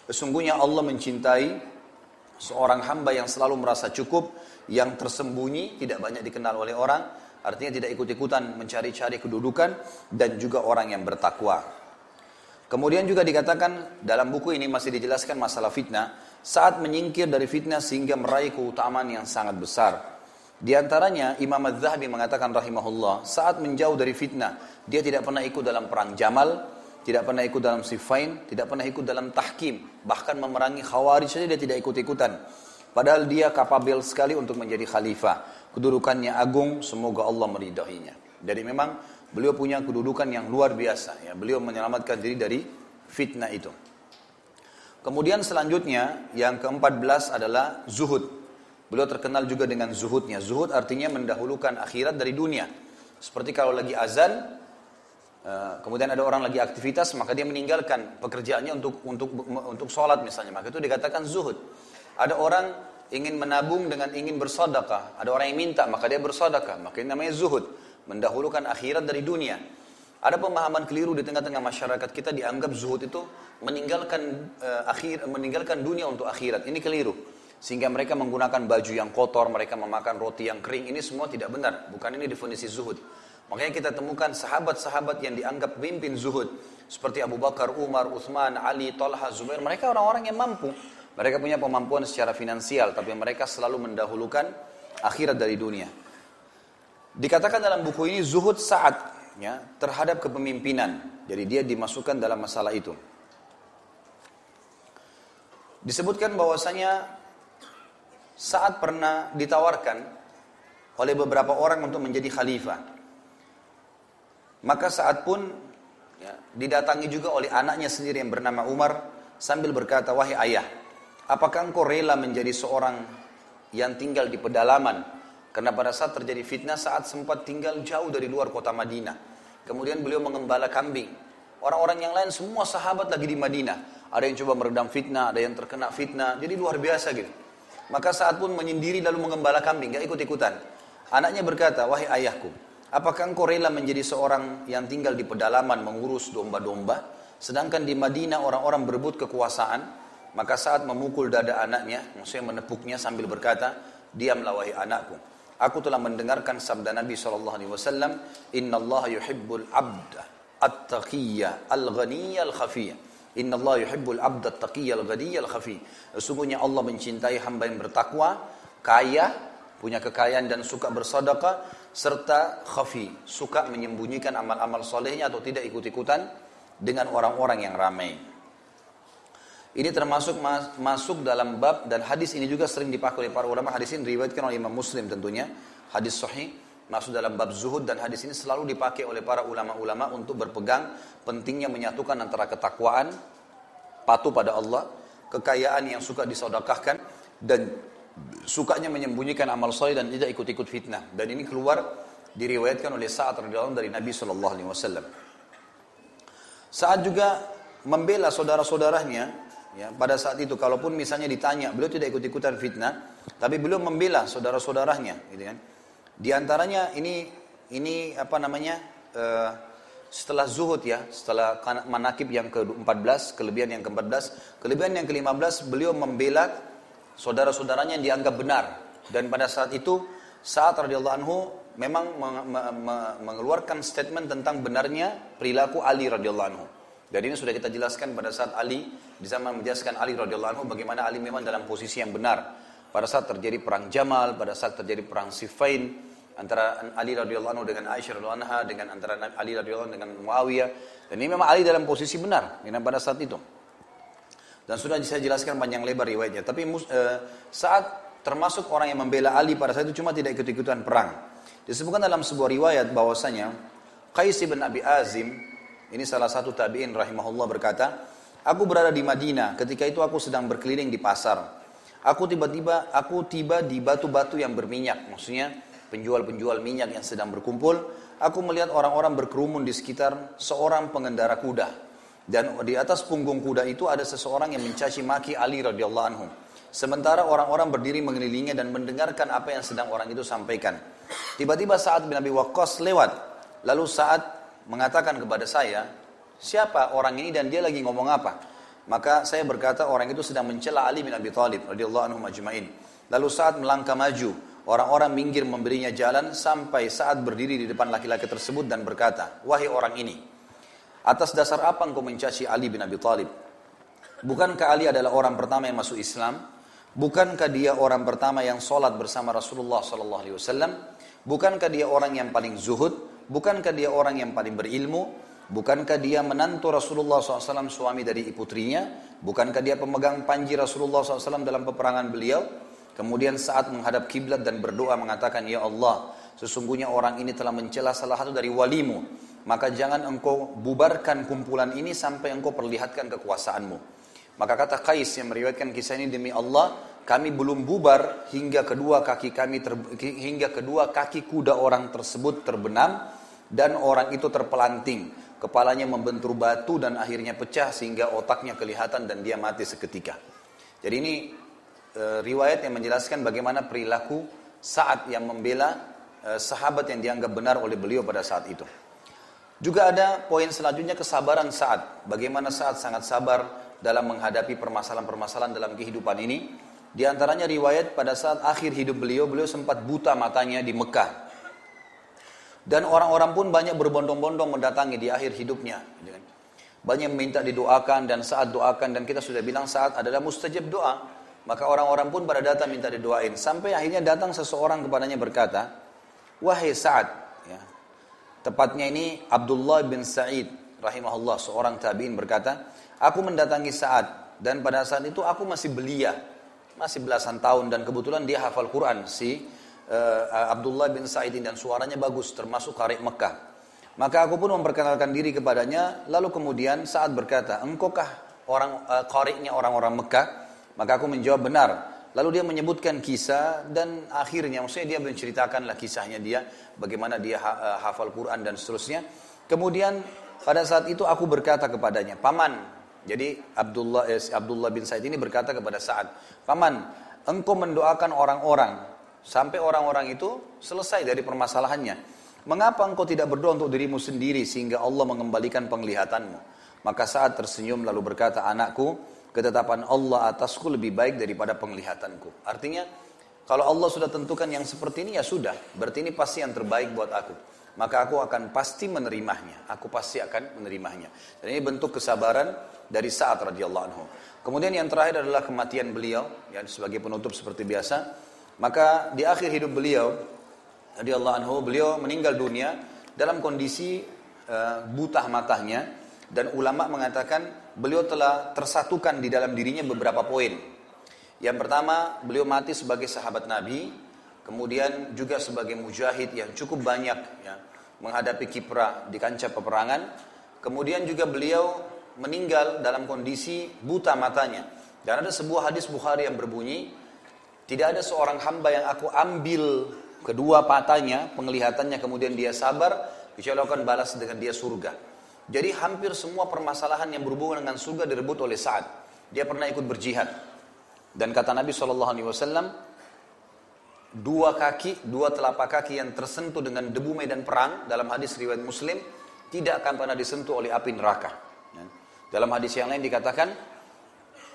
Sesungguhnya Allah mencintai seorang hamba yang selalu merasa cukup, yang tersembunyi, tidak banyak dikenal oleh orang, artinya tidak ikut-ikutan mencari-cari kedudukan, dan juga orang yang bertakwa. Kemudian juga dikatakan dalam buku ini masih dijelaskan masalah fitnah, saat menyingkir dari fitnah sehingga meraih keutamaan yang sangat besar. Di antaranya Imam Az-Zahabi mengatakan rahimahullah, saat menjauh dari fitnah, dia tidak pernah ikut dalam perang Jamal, tidak pernah ikut dalam Sifain, tidak pernah ikut dalam tahkim, bahkan memerangi Khawarij saja dia tidak ikut-ikutan. Padahal dia kapabel sekali untuk menjadi khalifah. Kedudukannya agung, semoga Allah meridhoinya. Jadi memang beliau punya kedudukan yang luar biasa. Ya, beliau menyelamatkan diri dari fitnah itu. Kemudian selanjutnya yang keempat belas adalah zuhud. Beliau terkenal juga dengan zuhudnya. Zuhud artinya mendahulukan akhirat dari dunia. Seperti kalau lagi azan, eh, kemudian ada orang lagi aktivitas, maka dia meninggalkan pekerjaannya untuk untuk untuk sholat misalnya. Maka itu dikatakan zuhud. Ada orang ingin menabung dengan ingin bersodakah. Ada orang yang minta, maka dia bersodakah. Maka ini namanya zuhud. Mendahulukan akhirat dari dunia. Ada pemahaman keliru di tengah-tengah masyarakat kita dianggap zuhud itu meninggalkan uh, akhir meninggalkan dunia untuk akhirat. Ini keliru. Sehingga mereka menggunakan baju yang kotor, mereka memakan roti yang kering. Ini semua tidak benar. Bukan ini definisi zuhud. Makanya kita temukan sahabat-sahabat yang dianggap pemimpin zuhud. Seperti Abu Bakar, Umar, Uthman, Ali, Talha, Zubair. Mereka orang-orang yang mampu. Mereka punya kemampuan secara finansial. Tapi mereka selalu mendahulukan akhirat dari dunia. Dikatakan dalam buku ini zuhud saat ya, terhadap kepemimpinan. Jadi dia dimasukkan dalam masalah itu. Disebutkan bahwasanya saat pernah ditawarkan oleh beberapa orang untuk menjadi khalifah. Maka saat pun ya, didatangi juga oleh anaknya sendiri yang bernama Umar sambil berkata, "Wahai ayah, apakah engkau rela menjadi seorang yang tinggal di pedalaman karena pada saat terjadi fitnah saat sempat tinggal jauh dari luar kota Madinah. Kemudian beliau mengembala kambing. Orang-orang yang lain semua sahabat lagi di Madinah. Ada yang coba meredam fitnah, ada yang terkena fitnah. Jadi luar biasa gitu. Maka saat pun menyendiri lalu mengembala kambing, gak ikut-ikutan. Anaknya berkata, wahai ayahku, apakah engkau rela menjadi seorang yang tinggal di pedalaman mengurus domba-domba? Sedangkan di Madinah orang-orang berebut kekuasaan. Maka saat memukul dada anaknya, maksudnya menepuknya sambil berkata, diamlah wahai anakku. Aku telah mendengarkan sabda Nabi wasallam, "Inna Allah yuhibbul 'abda at-taqiyya al-ghaniyya al-khafiyya." Inna Allah yuhibbul 'abda at-taqiyya al-ghaniyya al-khafiyya. Sesungguhnya Allah mencintai hamba yang bertakwa, kaya, punya kekayaan dan suka bersedekah serta khafi, suka menyembunyikan amal-amal solehnya atau tidak ikut-ikutan dengan orang-orang yang ramai. Ini termasuk masuk dalam bab dan hadis ini juga sering dipakai oleh para ulama. Hadis ini diriwayatkan oleh Imam Muslim tentunya. Hadis sahih masuk dalam bab zuhud dan hadis ini selalu dipakai oleh para ulama-ulama untuk berpegang pentingnya menyatukan antara ketakwaan, patuh pada Allah, kekayaan yang suka disodakahkan dan sukanya menyembunyikan amal soleh dan tidak ikut-ikut fitnah. Dan ini keluar diriwayatkan oleh Sa'ad radhiyallahu dari Nabi Shallallahu alaihi wasallam. Saat juga membela saudara-saudaranya Ya, pada saat itu, kalaupun misalnya ditanya, beliau tidak ikut-ikutan fitnah, tapi beliau membela saudara-saudaranya, gitu kan. Di antaranya ini ini apa namanya uh, setelah zuhud ya, setelah manakib yang ke-14, kelebihan yang ke-14, kelebihan yang ke-15 beliau membela saudara-saudaranya yang dianggap benar dan pada saat itu saat radhiyallahu anhu memang mengeluarkan statement tentang benarnya perilaku Ali radhiyallahu anhu. Dan ini sudah kita jelaskan pada saat Ali, di zaman menjelaskan Ali radhiyallahu anhu bagaimana Ali memang dalam posisi yang benar. Pada saat terjadi perang Jamal, pada saat terjadi perang Siffin, antara Ali radhiyallahu anhu dengan Aisyah radhiyallahu anha, dengan antara Ali radhiyallahu anhu dengan Muawiyah. Dan ini memang Ali dalam posisi benar, pada saat itu. Dan sudah saya jelaskan panjang lebar riwayatnya. Tapi uh, saat termasuk orang yang membela Ali pada saat itu cuma tidak ikut-ikutan perang. Disebutkan dalam sebuah riwayat bahwasanya Qais bin Abi Azim ini salah satu tabi'in rahimahullah berkata, Aku berada di Madinah, ketika itu aku sedang berkeliling di pasar. Aku tiba-tiba, aku tiba di batu-batu yang berminyak, maksudnya penjual-penjual minyak yang sedang berkumpul. Aku melihat orang-orang berkerumun di sekitar seorang pengendara kuda. Dan di atas punggung kuda itu ada seseorang yang mencaci maki Ali radhiyallahu anhu. Sementara orang-orang berdiri mengelilinginya dan mendengarkan apa yang sedang orang itu sampaikan. Tiba-tiba saat bin Abi Waqqas lewat. Lalu saat mengatakan kepada saya, siapa orang ini dan dia lagi ngomong apa? Maka saya berkata orang itu sedang mencela Ali bin Abi Thalib radhiyallahu anhu majma'in. Lalu saat melangkah maju, orang-orang minggir memberinya jalan sampai saat berdiri di depan laki-laki tersebut dan berkata, "Wahai orang ini, atas dasar apa engkau mencaci Ali bin Abi Thalib? Bukankah Ali adalah orang pertama yang masuk Islam? Bukankah dia orang pertama yang sholat bersama Rasulullah sallallahu alaihi wasallam? Bukankah dia orang yang paling zuhud? Bukankah dia orang yang paling berilmu? Bukankah dia menantu Rasulullah SAW suami dari putrinya? Bukankah dia pemegang panji Rasulullah SAW dalam peperangan beliau? Kemudian saat menghadap kiblat dan berdoa mengatakan, Ya Allah, sesungguhnya orang ini telah mencela salah satu dari walimu. Maka jangan engkau bubarkan kumpulan ini sampai engkau perlihatkan kekuasaanmu. Maka kata Qais yang meriwayatkan kisah ini demi Allah, kami belum bubar hingga kedua kaki kami ter, hingga kedua kaki kuda orang tersebut terbenam dan orang itu terpelanting. Kepalanya membentur batu dan akhirnya pecah sehingga otaknya kelihatan dan dia mati seketika. Jadi ini e, riwayat yang menjelaskan bagaimana perilaku saat yang membela e, sahabat yang dianggap benar oleh beliau pada saat itu. Juga ada poin selanjutnya kesabaran saat. Bagaimana saat sangat sabar dalam menghadapi permasalahan-permasalahan dalam kehidupan ini. Di antaranya riwayat pada saat akhir hidup beliau, beliau sempat buta matanya di Mekah. Dan orang-orang pun banyak berbondong-bondong mendatangi di akhir hidupnya. Gitu kan. Banyak meminta didoakan dan saat doakan dan kita sudah bilang saat adalah mustajab doa. Maka orang-orang pun pada datang minta didoain. Sampai akhirnya datang seseorang kepadanya berkata, Wahai Sa'ad, ya, tepatnya ini Abdullah bin Sa'id rahimahullah, seorang tabi'in berkata, Aku mendatangi Sa'ad dan pada saat itu aku masih belia, masih belasan tahun dan kebetulan dia hafal Quran si uh, Abdullah bin Sa'idin dan suaranya bagus termasuk karik Mekah. Maka aku pun memperkenalkan diri kepadanya lalu kemudian saat berkata, "Engkaukah orang uh, orang-orang Mekah?" Maka aku menjawab benar. Lalu dia menyebutkan kisah dan akhirnya maksudnya dia menceritakanlah kisahnya dia bagaimana dia ha, uh, hafal Quran dan seterusnya. Kemudian pada saat itu aku berkata kepadanya, "Paman." Jadi Abdullah eh, Abdullah bin Said ini berkata kepada Sa'ad, "Paman, engkau mendoakan orang-orang Sampai orang-orang itu selesai dari permasalahannya. Mengapa engkau tidak berdoa untuk dirimu sendiri sehingga Allah mengembalikan penglihatanmu? Maka saat tersenyum lalu berkata, anakku, ketetapan Allah atasku lebih baik daripada penglihatanku. Artinya, Kalau Allah sudah tentukan yang seperti ini ya sudah, berarti ini pasti yang terbaik buat aku. Maka aku akan pasti menerimanya. Aku pasti akan menerimanya. Dan ini bentuk kesabaran dari saat radhiyallahu anhu. Kemudian yang terakhir adalah kematian beliau, ya sebagai penutup seperti biasa. Maka di akhir hidup beliau, radhiyallahu anhu, beliau meninggal dunia dalam kondisi uh, buta matanya dan ulama mengatakan beliau telah tersatukan di dalam dirinya beberapa poin yang pertama, beliau mati sebagai sahabat Nabi, kemudian juga sebagai mujahid yang cukup banyak ya, menghadapi kiprah di kancah peperangan. Kemudian juga beliau meninggal dalam kondisi buta matanya. Dan ada sebuah hadis Bukhari yang berbunyi, tidak ada seorang hamba yang aku ambil kedua patanya, penglihatannya kemudian dia sabar, kecuali akan balas dengan dia surga. Jadi hampir semua permasalahan yang berhubungan dengan surga direbut oleh Sa'ad. Dia pernah ikut berjihad. Dan kata Nabi SAW, dua kaki, dua telapak kaki yang tersentuh dengan debu medan perang dalam hadis riwayat Muslim tidak akan pernah disentuh oleh api neraka. Dalam hadis yang lain dikatakan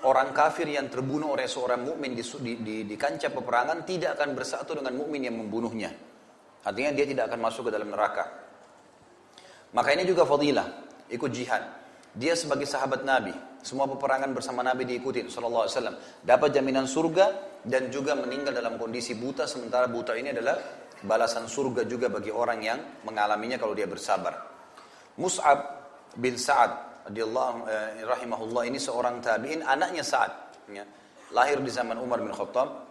orang kafir yang terbunuh oleh seorang mukmin di, di, di, di kancah peperangan tidak akan bersatu dengan mukmin yang membunuhnya. Artinya dia tidak akan masuk ke dalam neraka. Maka ini juga fadilah, ikut jihad. Dia sebagai sahabat Nabi, semua peperangan bersama Nabi diikuti sallallahu alaihi wasallam. Dapat jaminan surga dan juga meninggal dalam kondisi buta sementara buta ini adalah balasan surga juga bagi orang yang mengalaminya kalau dia bersabar. Mus'ab bin Sa'ad radhiyallahu eh, rahimahullah ini seorang tabi'in, anaknya Sa'ad ya, lahir di zaman Umar bin Khattab.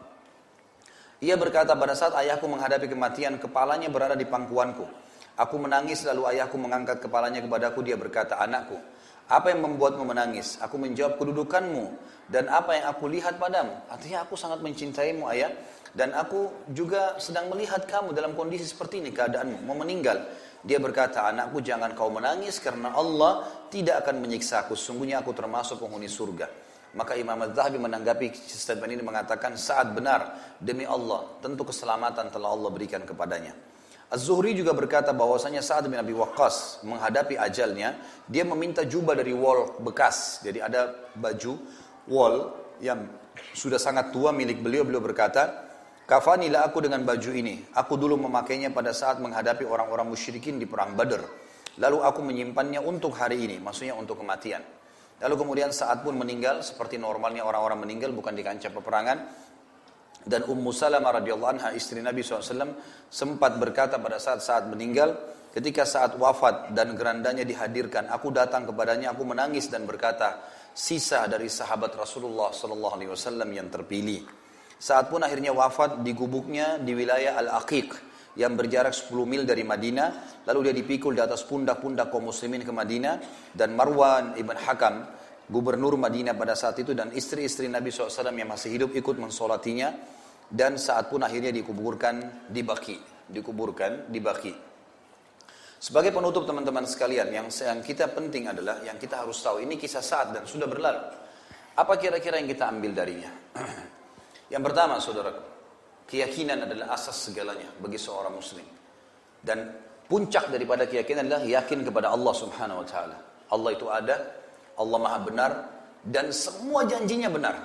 Ia berkata pada saat ayahku menghadapi kematian, kepalanya berada di pangkuanku. Aku menangis lalu ayahku mengangkat kepalanya kepadaku, dia berkata, anakku, apa yang membuatmu menangis? Aku menjawab kedudukanmu dan apa yang aku lihat padamu. Artinya aku sangat mencintaimu ayah dan aku juga sedang melihat kamu dalam kondisi seperti ini keadaanmu mau meninggal. Dia berkata, anakku jangan kau menangis karena Allah tidak akan menyiksa aku. Sungguhnya aku termasuk penghuni surga. Maka Imam Az-Zahabi menanggapi statement ini mengatakan saat benar demi Allah tentu keselamatan telah Allah berikan kepadanya. Az-Zuhri juga berkata bahwasanya saat bin Abi Waqqas menghadapi ajalnya, dia meminta jubah dari wall bekas. Jadi ada baju wall yang sudah sangat tua milik beliau. Beliau berkata, Kafanilah aku dengan baju ini. Aku dulu memakainya pada saat menghadapi orang-orang musyrikin di perang Badr. Lalu aku menyimpannya untuk hari ini, maksudnya untuk kematian. Lalu kemudian saat pun meninggal, seperti normalnya orang-orang meninggal bukan di kancah peperangan, dan Ummu Salamah radhiyallahu anha istri Nabi SAW sempat berkata pada saat saat meninggal, ketika saat wafat dan gerandanya dihadirkan, aku datang kepadanya, aku menangis dan berkata, sisa dari sahabat Rasulullah SAW yang terpilih. Saat pun akhirnya wafat di gubuknya di wilayah Al-Aqiq yang berjarak 10 mil dari Madinah, lalu dia dipikul di atas pundak-pundak kaum muslimin ke Madinah dan Marwan ibn Hakam gubernur Madinah pada saat itu dan istri-istri Nabi SAW yang masih hidup ikut mensolatinya dan saat pun akhirnya dikuburkan di Baki, dikuburkan di Baki. Sebagai penutup teman-teman sekalian, yang, yang kita penting adalah yang kita harus tahu ini kisah saat dan sudah berlalu. Apa kira-kira yang kita ambil darinya? yang pertama, saudara, keyakinan adalah asas segalanya bagi seorang muslim. Dan puncak daripada keyakinan adalah yakin kepada Allah Subhanahu wa taala. Allah itu ada, Allah Maha benar dan semua janjinya benar.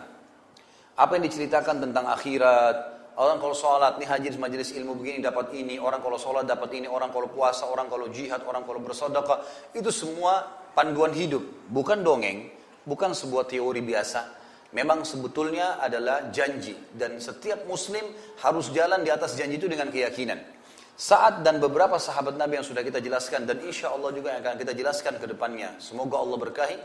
Apa yang diceritakan tentang akhirat, orang kalau sholat, nih haji majelis ilmu begini dapat ini, orang kalau sholat dapat ini, orang kalau puasa, orang kalau jihad, orang kalau bersodakah, itu semua panduan hidup, bukan dongeng, bukan sebuah teori biasa. Memang sebetulnya adalah janji dan setiap muslim harus jalan di atas janji itu dengan keyakinan. Saat dan beberapa sahabat Nabi yang sudah kita jelaskan dan insya Allah juga yang akan kita jelaskan ke depannya. Semoga Allah berkahi.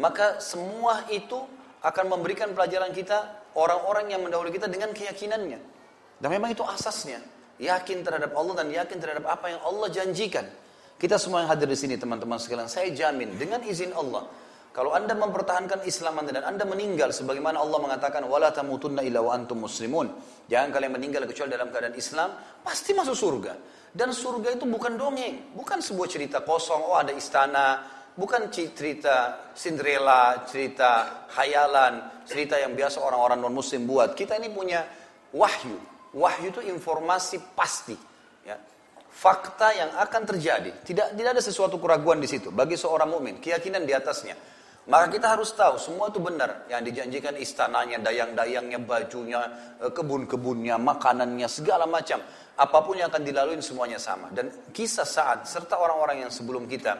Maka semua itu akan memberikan pelajaran kita orang-orang yang mendahului kita dengan keyakinannya. Dan memang itu asasnya. Yakin terhadap Allah dan yakin terhadap apa yang Allah janjikan. Kita semua yang hadir di sini teman-teman sekalian, saya jamin dengan izin Allah. Kalau anda mempertahankan Islam anda dan anda meninggal sebagaimana Allah mengatakan wala tamutunna illa wa antum muslimun. Jangan kalian meninggal kecuali dalam keadaan Islam, pasti masuk surga. Dan surga itu bukan dongeng, bukan sebuah cerita kosong, oh ada istana, bukan cerita Cinderella, cerita hayalan, cerita yang biasa orang-orang non muslim buat. Kita ini punya wahyu. Wahyu itu informasi pasti, ya. Fakta yang akan terjadi. Tidak tidak ada sesuatu keraguan di situ bagi seorang mukmin, keyakinan di atasnya. Maka kita harus tahu semua itu benar. Yang dijanjikan istananya, dayang-dayangnya, bajunya, eh, kebun-kebunnya, makanannya, segala macam. Apa pun yang akan dilalui semuanya sama. Dan kisah saat serta orang-orang yang sebelum kita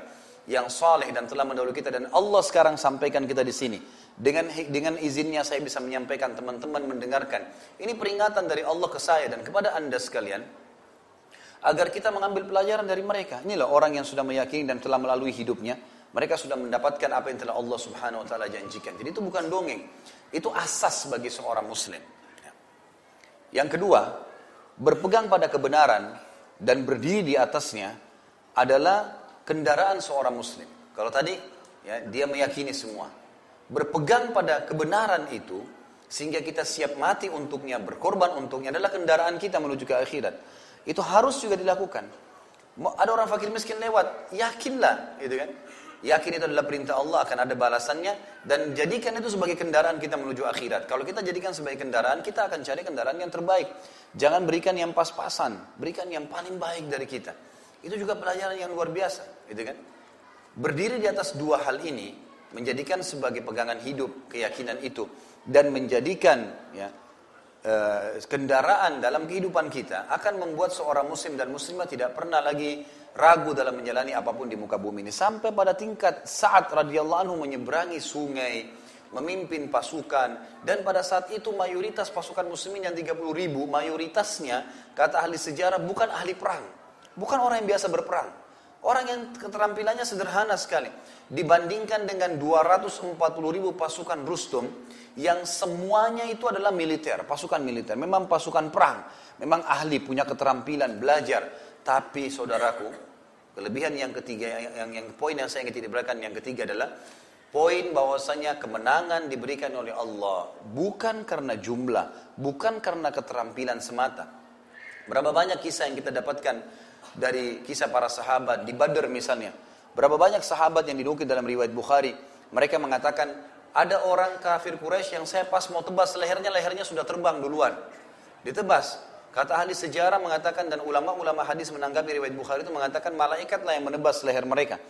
yang saleh dan telah mendahului kita dan Allah sekarang sampaikan kita di sini. Dengan dengan izinnya saya bisa menyampaikan teman-teman mendengarkan. Ini peringatan dari Allah ke saya dan kepada Anda sekalian agar kita mengambil pelajaran dari mereka. Inilah orang yang sudah meyakini dan telah melalui hidupnya mereka sudah mendapatkan apa yang telah Allah Subhanahu wa taala janjikan. Jadi itu bukan dongeng. Itu asas bagi seorang muslim. Yang kedua, berpegang pada kebenaran dan berdiri di atasnya adalah kendaraan seorang muslim. Kalau tadi ya, dia meyakini semua. Berpegang pada kebenaran itu sehingga kita siap mati untuknya, berkorban untuknya adalah kendaraan kita menuju ke akhirat. Itu harus juga dilakukan. Ada orang fakir miskin lewat, yakinlah, gitu kan? Yakin itu adalah perintah Allah akan ada balasannya dan jadikan itu sebagai kendaraan kita menuju akhirat. Kalau kita jadikan sebagai kendaraan, kita akan cari kendaraan yang terbaik. Jangan berikan yang pas-pasan, berikan yang paling baik dari kita. Itu juga pelajaran yang luar biasa, gitu kan? Berdiri di atas dua hal ini menjadikan sebagai pegangan hidup keyakinan itu dan menjadikan ya eh, kendaraan dalam kehidupan kita akan membuat seorang muslim dan muslimah tidak pernah lagi ragu dalam menjalani apa pun di muka bumi ini. Sampai pada tingkat saat radhiyallahu anhu menyeberangi sungai memimpin pasukan. Dan pada saat itu mayoritas pasukan muslimin yang 30 ribu mayoritasnya kata ahli sejarah bukan ahli perang. Bukan orang yang biasa berperang. Orang yang keterampilannya sederhana sekali. Dibandingkan dengan 240 ribu pasukan Rustum yang semuanya itu adalah militer. Pasukan militer. Memang pasukan perang. Memang ahli punya keterampilan belajar tapi saudaraku Kelebihan yang ketiga, yang, yang, yang poin yang saya ingin berikan yang ketiga adalah poin bahwasanya kemenangan diberikan oleh Allah bukan karena jumlah, bukan karena keterampilan semata. Berapa banyak kisah yang kita dapatkan dari kisah para sahabat di Badr misalnya. Berapa banyak sahabat yang dinukil dalam riwayat Bukhari, mereka mengatakan ada orang kafir Quraisy yang saya pas mau tebas lehernya, lehernya sudah terbang duluan. Ditebas. Kata ahli sejarah mengatakan dan ulama-ulama hadis menanggapi riwayat Bukhari itu mengatakan malaikatlah yang menebas leher mereka.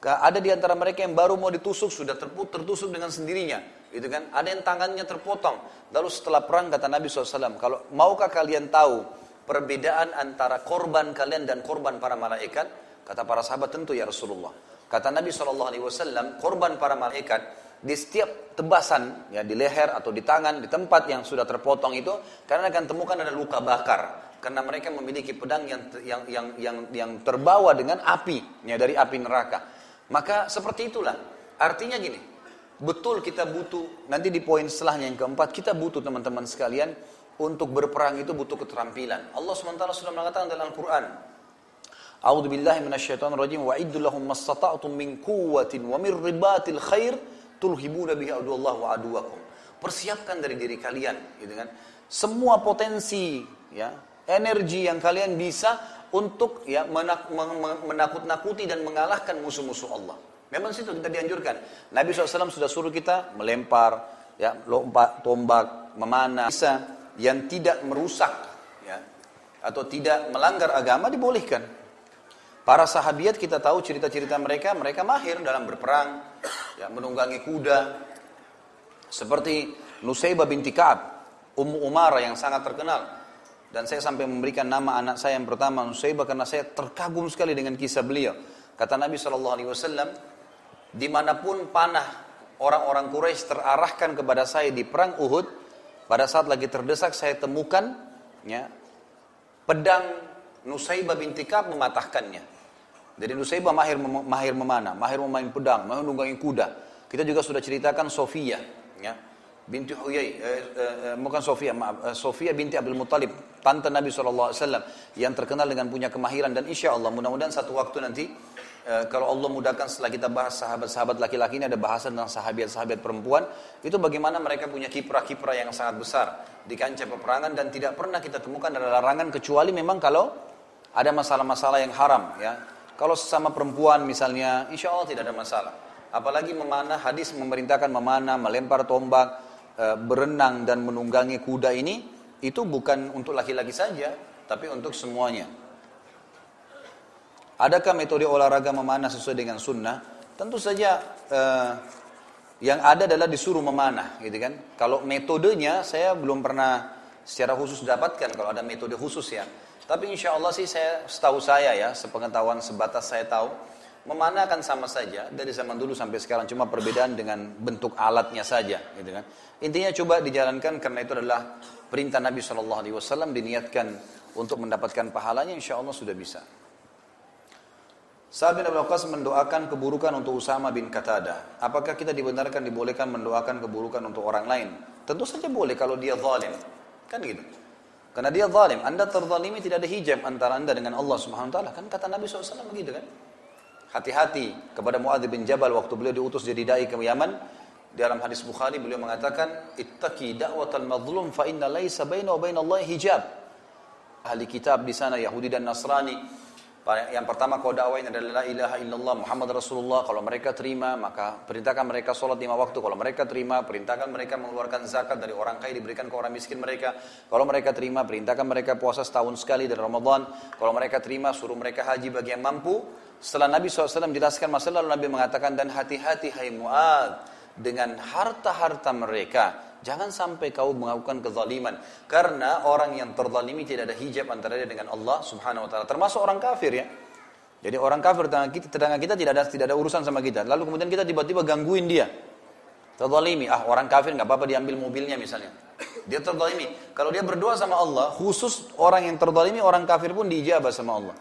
Ada di antara mereka yang baru mau ditusuk sudah tertusuk dengan sendirinya, gitu kan? Ada yang tangannya terpotong. Lalu setelah perang kata Nabi SAW, kalau maukah kalian tahu perbedaan antara korban kalian dan korban para malaikat? Kata para sahabat tentu ya Rasulullah. Kata Nabi SAW, korban para malaikat di setiap tebasan ya di leher atau di tangan di tempat yang sudah terpotong itu karena akan temukan ada luka bakar. Karena mereka memiliki pedang yang yang yang yang, yang terbawa dengan api ya dari api neraka. Maka seperti itulah. Artinya gini betul kita butuh nanti di poin setelahnya yang keempat kita butuh teman-teman sekalian untuk berperang itu butuh keterampilan. Allah swt sudah mengatakan dalam Al-Quran A'udzu billahi minasyaitonir rajim wa iddu lahum mastata'tum min quwwatin wa min ribatil khair tulhibuna bihi adullah wa aduwakum. Persiapkan dari diri kalian, gitu kan. Semua potensi ya, energi yang kalian bisa untuk ya menak, menakut-nakuti dan mengalahkan musuh-musuh Allah. Memang situ kita dianjurkan. Nabi SAW sudah suruh kita melempar, ya, lompat, tombak, memanah, bisa yang tidak merusak, ya, atau tidak melanggar agama dibolehkan. Para sahabiat kita tahu cerita-cerita mereka, mereka mahir dalam berperang, ya, menunggangi kuda. Seperti Nusaybah binti Ka'ab, Ummu Umara yang sangat terkenal. Dan saya sampai memberikan nama anak saya yang pertama Nusaybah karena saya terkagum sekali dengan kisah beliau. Kata Nabi SAW, di mana pun panah orang-orang Quraisy terarahkan kepada saya di perang Uhud, pada saat lagi terdesak saya temukan ya, pedang Nusaybah binti Ka'ab mematahkannya. Jadi Nusaybah mahir mahir memanah, mahir memain pedang, mahir menunggangi kuda. Kita juga sudah ceritakan Sofia, ya. Binti Huyai, eh, eh, eh, bukan Sofia, maaf, eh, Sofia binti Abdul Muttalib, tante Nabi SAW yang terkenal dengan punya kemahiran dan insya Allah mudah-mudahan satu waktu nanti eh, kalau Allah mudahkan setelah kita bahas sahabat-sahabat laki-laki ini ada bahasan tentang sahabat-sahabat perempuan itu bagaimana mereka punya kiprah-kiprah yang sangat besar di kancah peperangan dan tidak pernah kita temukan ada larangan kecuali memang kalau ada masalah-masalah yang haram ya kalau sesama perempuan misalnya, insya Allah tidak ada masalah. Apalagi memanah, hadis memerintahkan memanah, melempar tombak, e, berenang dan menunggangi kuda ini, itu bukan untuk laki-laki saja, tapi untuk semuanya. Adakah metode olahraga memanah sesuai dengan sunnah? Tentu saja e, Yang ada adalah disuruh memanah, gitu kan. Kalau metodenya saya belum pernah secara khusus dapatkan kalau ada metode khusus ya. Tapi insya Allah sih saya setahu saya ya, sepengetahuan sebatas saya tahu, memanah akan sama saja dari zaman dulu sampai sekarang cuma perbedaan dengan bentuk alatnya saja gitu kan intinya coba dijalankan karena itu adalah perintah Nabi Shallallahu Alaihi Wasallam diniatkan untuk mendapatkan pahalanya insya Allah sudah bisa Sa'ad bin Abi Waqqas mendoakan keburukan untuk Usama bin Qatada. Apakah kita dibenarkan dibolehkan mendoakan keburukan untuk orang lain? Tentu saja boleh kalau dia zalim. Kan gitu. Karena dia zalim. Anda terzalimi tidak ada hijab antara Anda dengan Allah Subhanahu wa taala. Kan kata Nabi SAW begitu kan? Hati-hati kepada Muadz bin Jabal waktu beliau diutus jadi dai ke Yaman. Dalam hadis Bukhari beliau mengatakan, "Ittaqi da'watal mazlum fa inna laisa bainahu wa bainallahi hijab." Ahli kitab di sana Yahudi dan Nasrani yang pertama kau dakwain adalah la ilaha illallah Muhammad Rasulullah. Kalau mereka terima, maka perintahkan mereka sholat lima waktu. Kalau mereka terima, perintahkan mereka mengeluarkan zakat dari orang kaya diberikan ke orang miskin mereka. Kalau mereka terima, perintahkan mereka puasa setahun sekali dari Ramadan. Kalau mereka terima, suruh mereka haji bagi yang mampu. Setelah Nabi SAW jelaskan masalah, lalu Nabi mengatakan, dan hati-hati hai Mu'ad dengan harta-harta mereka Jangan sampai kau melakukan kezaliman. Karena orang yang terzalimi tidak ada hijab antara dia dengan Allah subhanahu wa ta'ala. Termasuk orang kafir ya. Jadi orang kafir tetangga kita, tetangga kita tidak ada tidak ada urusan sama kita. Lalu kemudian kita tiba-tiba gangguin dia. Terzalimi. Ah orang kafir nggak apa-apa diambil mobilnya misalnya. Dia terzalimi. Kalau dia berdoa sama Allah, khusus orang yang terzalimi, orang kafir pun diijabah sama Allah.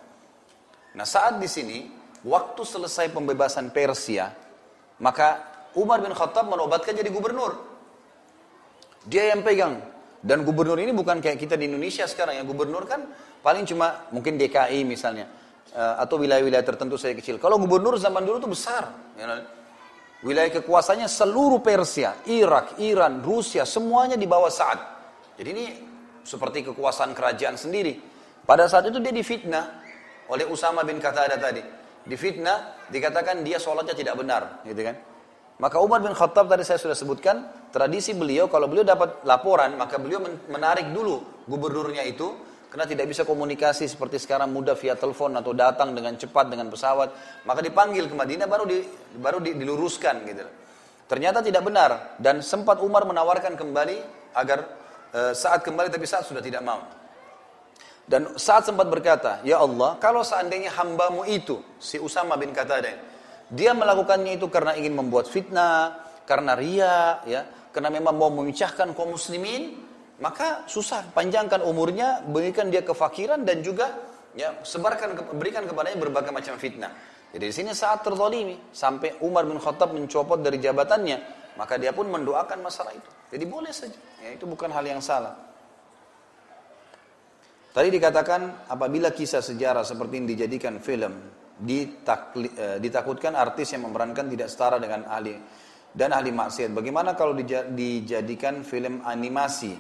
Nah saat di sini, waktu selesai pembebasan Persia, maka Umar bin Khattab menobatkan jadi gubernur. Dia yang pegang. Dan gubernur ini bukan kayak kita di Indonesia sekarang ya. Gubernur kan paling cuma mungkin DKI misalnya. Eh, atau wilayah-wilayah tertentu saya kecil. Kalau gubernur zaman dulu itu besar. Ya, wilayah kekuasaannya seluruh Persia, Irak, Iran, Rusia, semuanya di bawah saat. Jadi ini seperti kekuasaan kerajaan sendiri. Pada saat itu dia difitnah oleh Usama bin Qatada tadi. Difitnah, dikatakan dia sholatnya tidak benar, gitu kan? Maka Umar bin Khattab tadi saya sudah sebutkan, tradisi beliau kalau beliau dapat laporan, maka beliau menarik dulu gubernurnya itu, karena tidak bisa komunikasi seperti sekarang mudah via telepon atau datang dengan cepat dengan pesawat, maka dipanggil ke Madinah baru di, baru di, diluruskan gitu. Ternyata tidak benar dan sempat Umar menawarkan kembali agar e, saat kembali tapi saat sudah tidak mau. Dan saat sempat berkata, Ya Allah, kalau seandainya hambamu itu, si Usama bin Qatadah, dia melakukannya itu karena ingin membuat fitnah, karena ria, ya, karena memang mau memecahkan kaum muslimin, maka susah panjangkan umurnya, berikan dia kefakiran dan juga ya sebarkan berikan kepadanya berbagai macam fitnah. Jadi di sini saat terzalimi sampai Umar bin Khattab mencopot dari jabatannya, maka dia pun mendoakan masalah itu. Jadi boleh saja, ya itu bukan hal yang salah. Tadi dikatakan apabila kisah sejarah seperti ini dijadikan film, eh, ditakutkan artis yang memerankan tidak setara dengan ahli dan ahli maksiat. Bagaimana kalau dijadikan film animasi?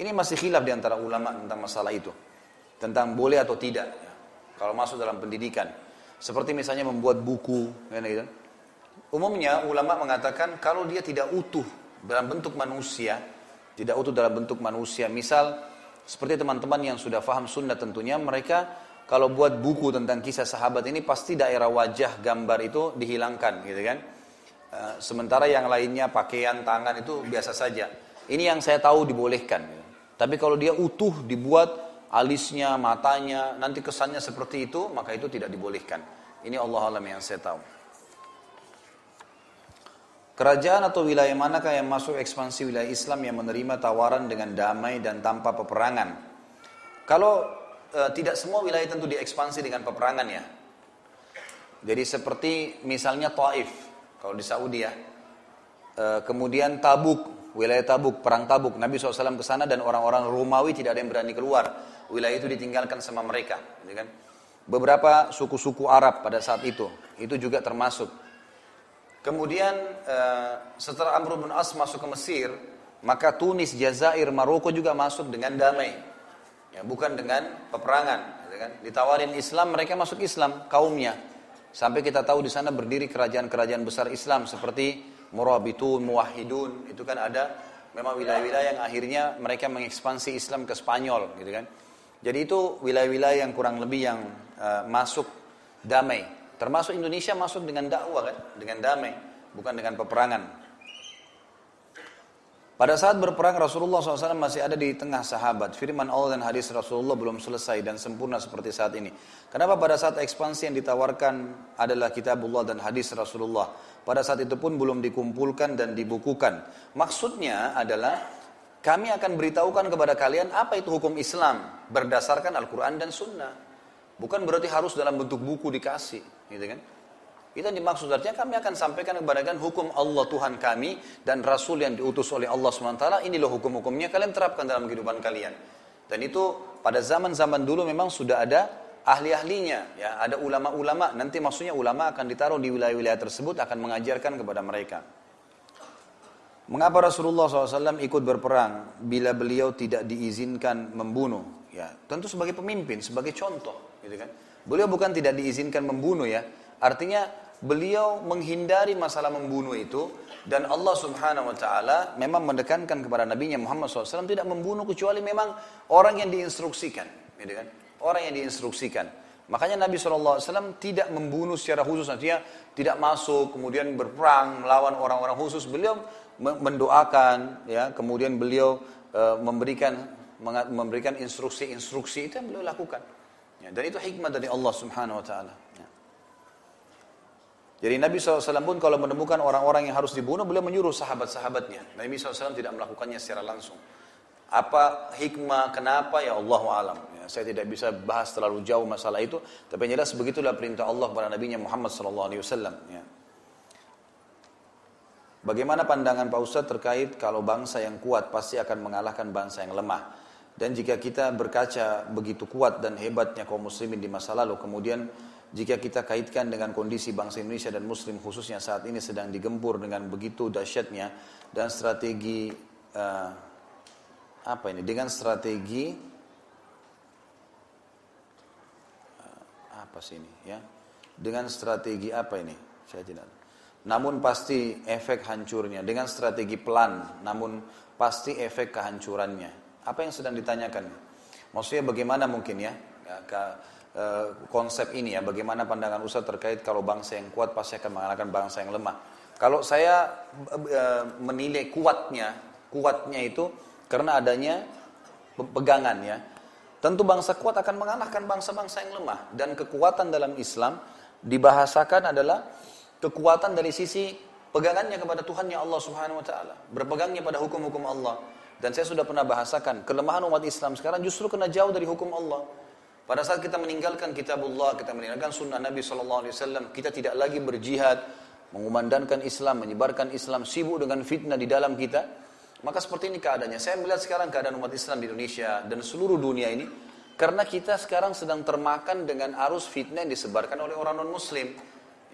Ini masih khilaf di antara ulama tentang masalah itu. Tentang boleh atau tidak. Ya. Kalau masuk dalam pendidikan. Seperti misalnya membuat buku. Ya, gitu. Umumnya ulama mengatakan kalau dia tidak utuh dalam bentuk manusia. Tidak utuh dalam bentuk manusia. Misal seperti teman-teman yang sudah faham sunnah tentunya. Mereka kalau buat buku tentang kisah sahabat ini pasti daerah wajah gambar itu dihilangkan gitu kan. Eh, sementara yang lainnya pakaian tangan itu biasa saja. Ini yang saya tahu dibolehkan. Tapi kalau dia utuh dibuat alisnya, matanya, nanti kesannya seperti itu, maka itu tidak dibolehkan. Ini Allah alam yang saya tahu. Kerajaan atau wilayah manakah yang masuk ekspansi wilayah Islam yang menerima tawaran dengan damai dan tanpa peperangan? Kalau e, tidak semua wilayah tentu diekspansi dengan peperangan ya. Jadi seperti misalnya Taif, kalau di Saudi ya. E, kemudian Tabuk, wilayah Tabuk, perang Tabuk. Nabi SAW ke sana dan orang-orang Romawi tidak ada yang berani keluar. Wilayah itu ditinggalkan sama mereka. Gitu kan? Beberapa suku-suku Arab pada saat itu, itu juga termasuk. Kemudian e, setelah Amr bin As masuk ke Mesir, maka Tunis, Jazair, Maroko juga masuk dengan damai. Ya, bukan dengan peperangan, gitu kan? Ditawarin Islam, mereka masuk Islam kaumnya. Sampai kita tahu di sana berdiri kerajaan-kerajaan besar Islam seperti Murabitun, Muwahhidun, itu kan ada memang wilayah-wilayah yang akhirnya mereka mengekspansi Islam ke Spanyol, gitu kan? Jadi itu wilayah-wilayah yang kurang lebih yang uh, masuk damai. Termasuk Indonesia masuk dengan dakwah kan, dengan damai, bukan dengan peperangan. Pada saat berperang Rasulullah SAW masih ada di tengah sahabat. Firman Allah dan hadis Rasulullah belum selesai dan sempurna seperti saat ini. Kenapa pada saat ekspansi yang ditawarkan adalah kitabullah dan hadis Rasulullah. Pada saat itu pun belum dikumpulkan dan dibukukan. Maksudnya adalah kami akan beritahukan kepada kalian apa itu hukum Islam berdasarkan Al-Quran dan Sunnah. Bukan berarti harus dalam bentuk buku dikasih, gitu kan? Itu yang dimaksud artinya kami akan sampaikan kepada kalian hukum Allah Tuhan kami dan Rasul yang diutus oleh Allah SWT. Ini loh hukum-hukumnya kalian terapkan dalam kehidupan kalian. Dan itu pada zaman-zaman dulu memang sudah ada ahli-ahlinya. ya Ada ulama-ulama, nanti maksudnya ulama akan ditaruh di wilayah-wilayah tersebut akan mengajarkan kepada mereka. Mengapa Rasulullah SAW ikut berperang bila beliau tidak diizinkan membunuh? Ya, tentu sebagai pemimpin, sebagai contoh, gitu kan? Beliau bukan tidak diizinkan membunuh ya, Artinya beliau menghindari masalah membunuh itu dan Allah Subhanahu wa taala memang mendekankan kepada nabinya Muhammad SAW tidak membunuh kecuali memang orang yang diinstruksikan, gitu kan? Orang yang diinstruksikan. Makanya Nabi SAW tidak membunuh secara khusus, artinya tidak masuk, kemudian berperang melawan orang-orang khusus. Beliau mendoakan, ya, kemudian beliau uh, memberikan memberikan instruksi-instruksi itu yang beliau lakukan. Ya, dan itu hikmah dari Allah Subhanahu Wa Taala. Jadi Nabi SAW pun kalau menemukan orang-orang yang harus dibunuh, beliau menyuruh sahabat-sahabatnya. Nabi SAW tidak melakukannya secara langsung. Apa hikmah, kenapa, ya Allah alam. Ya, saya tidak bisa bahas terlalu jauh masalah itu, tapi yang jelas begitulah perintah Allah kepada Nabi Muhammad SAW. Ya. Bagaimana pandangan Pak Ustadz terkait kalau bangsa yang kuat pasti akan mengalahkan bangsa yang lemah? Dan jika kita berkaca begitu kuat dan hebatnya kaum muslimin di masa lalu, kemudian jika kita kaitkan dengan kondisi bangsa Indonesia dan Muslim khususnya saat ini sedang digempur dengan begitu dahsyatnya dan strategi uh, apa ini? Dengan strategi uh, apa sih ini ya? Dengan strategi apa ini? Saya tidak namun pasti efek hancurnya. Dengan strategi pelan namun pasti efek kehancurannya. Apa yang sedang ditanyakan? Maksudnya bagaimana mungkin ya, Eh, konsep ini ya, bagaimana pandangan Ustaz terkait kalau bangsa yang kuat pasti akan mengalahkan bangsa yang lemah. Kalau saya e, menilai kuatnya, kuatnya itu karena adanya pegangan ya. Tentu bangsa kuat akan mengalahkan bangsa-bangsa yang lemah dan kekuatan dalam Islam dibahasakan adalah kekuatan dari sisi pegangannya kepada Tuhan yang Allah Subhanahu wa taala, berpegangnya pada hukum-hukum Allah. Dan saya sudah pernah bahasakan, kelemahan umat Islam sekarang justru kena jauh dari hukum Allah. Pada saat kita meninggalkan kitabullah, kita meninggalkan sunnah Nabi SAW, kita tidak lagi berjihad, mengumandangkan Islam, menyebarkan Islam, sibuk dengan fitnah di dalam kita. Maka seperti ini keadaannya. Saya melihat sekarang keadaan umat Islam di Indonesia dan seluruh dunia ini, karena kita sekarang sedang termakan dengan arus fitnah yang disebarkan oleh orang non-muslim.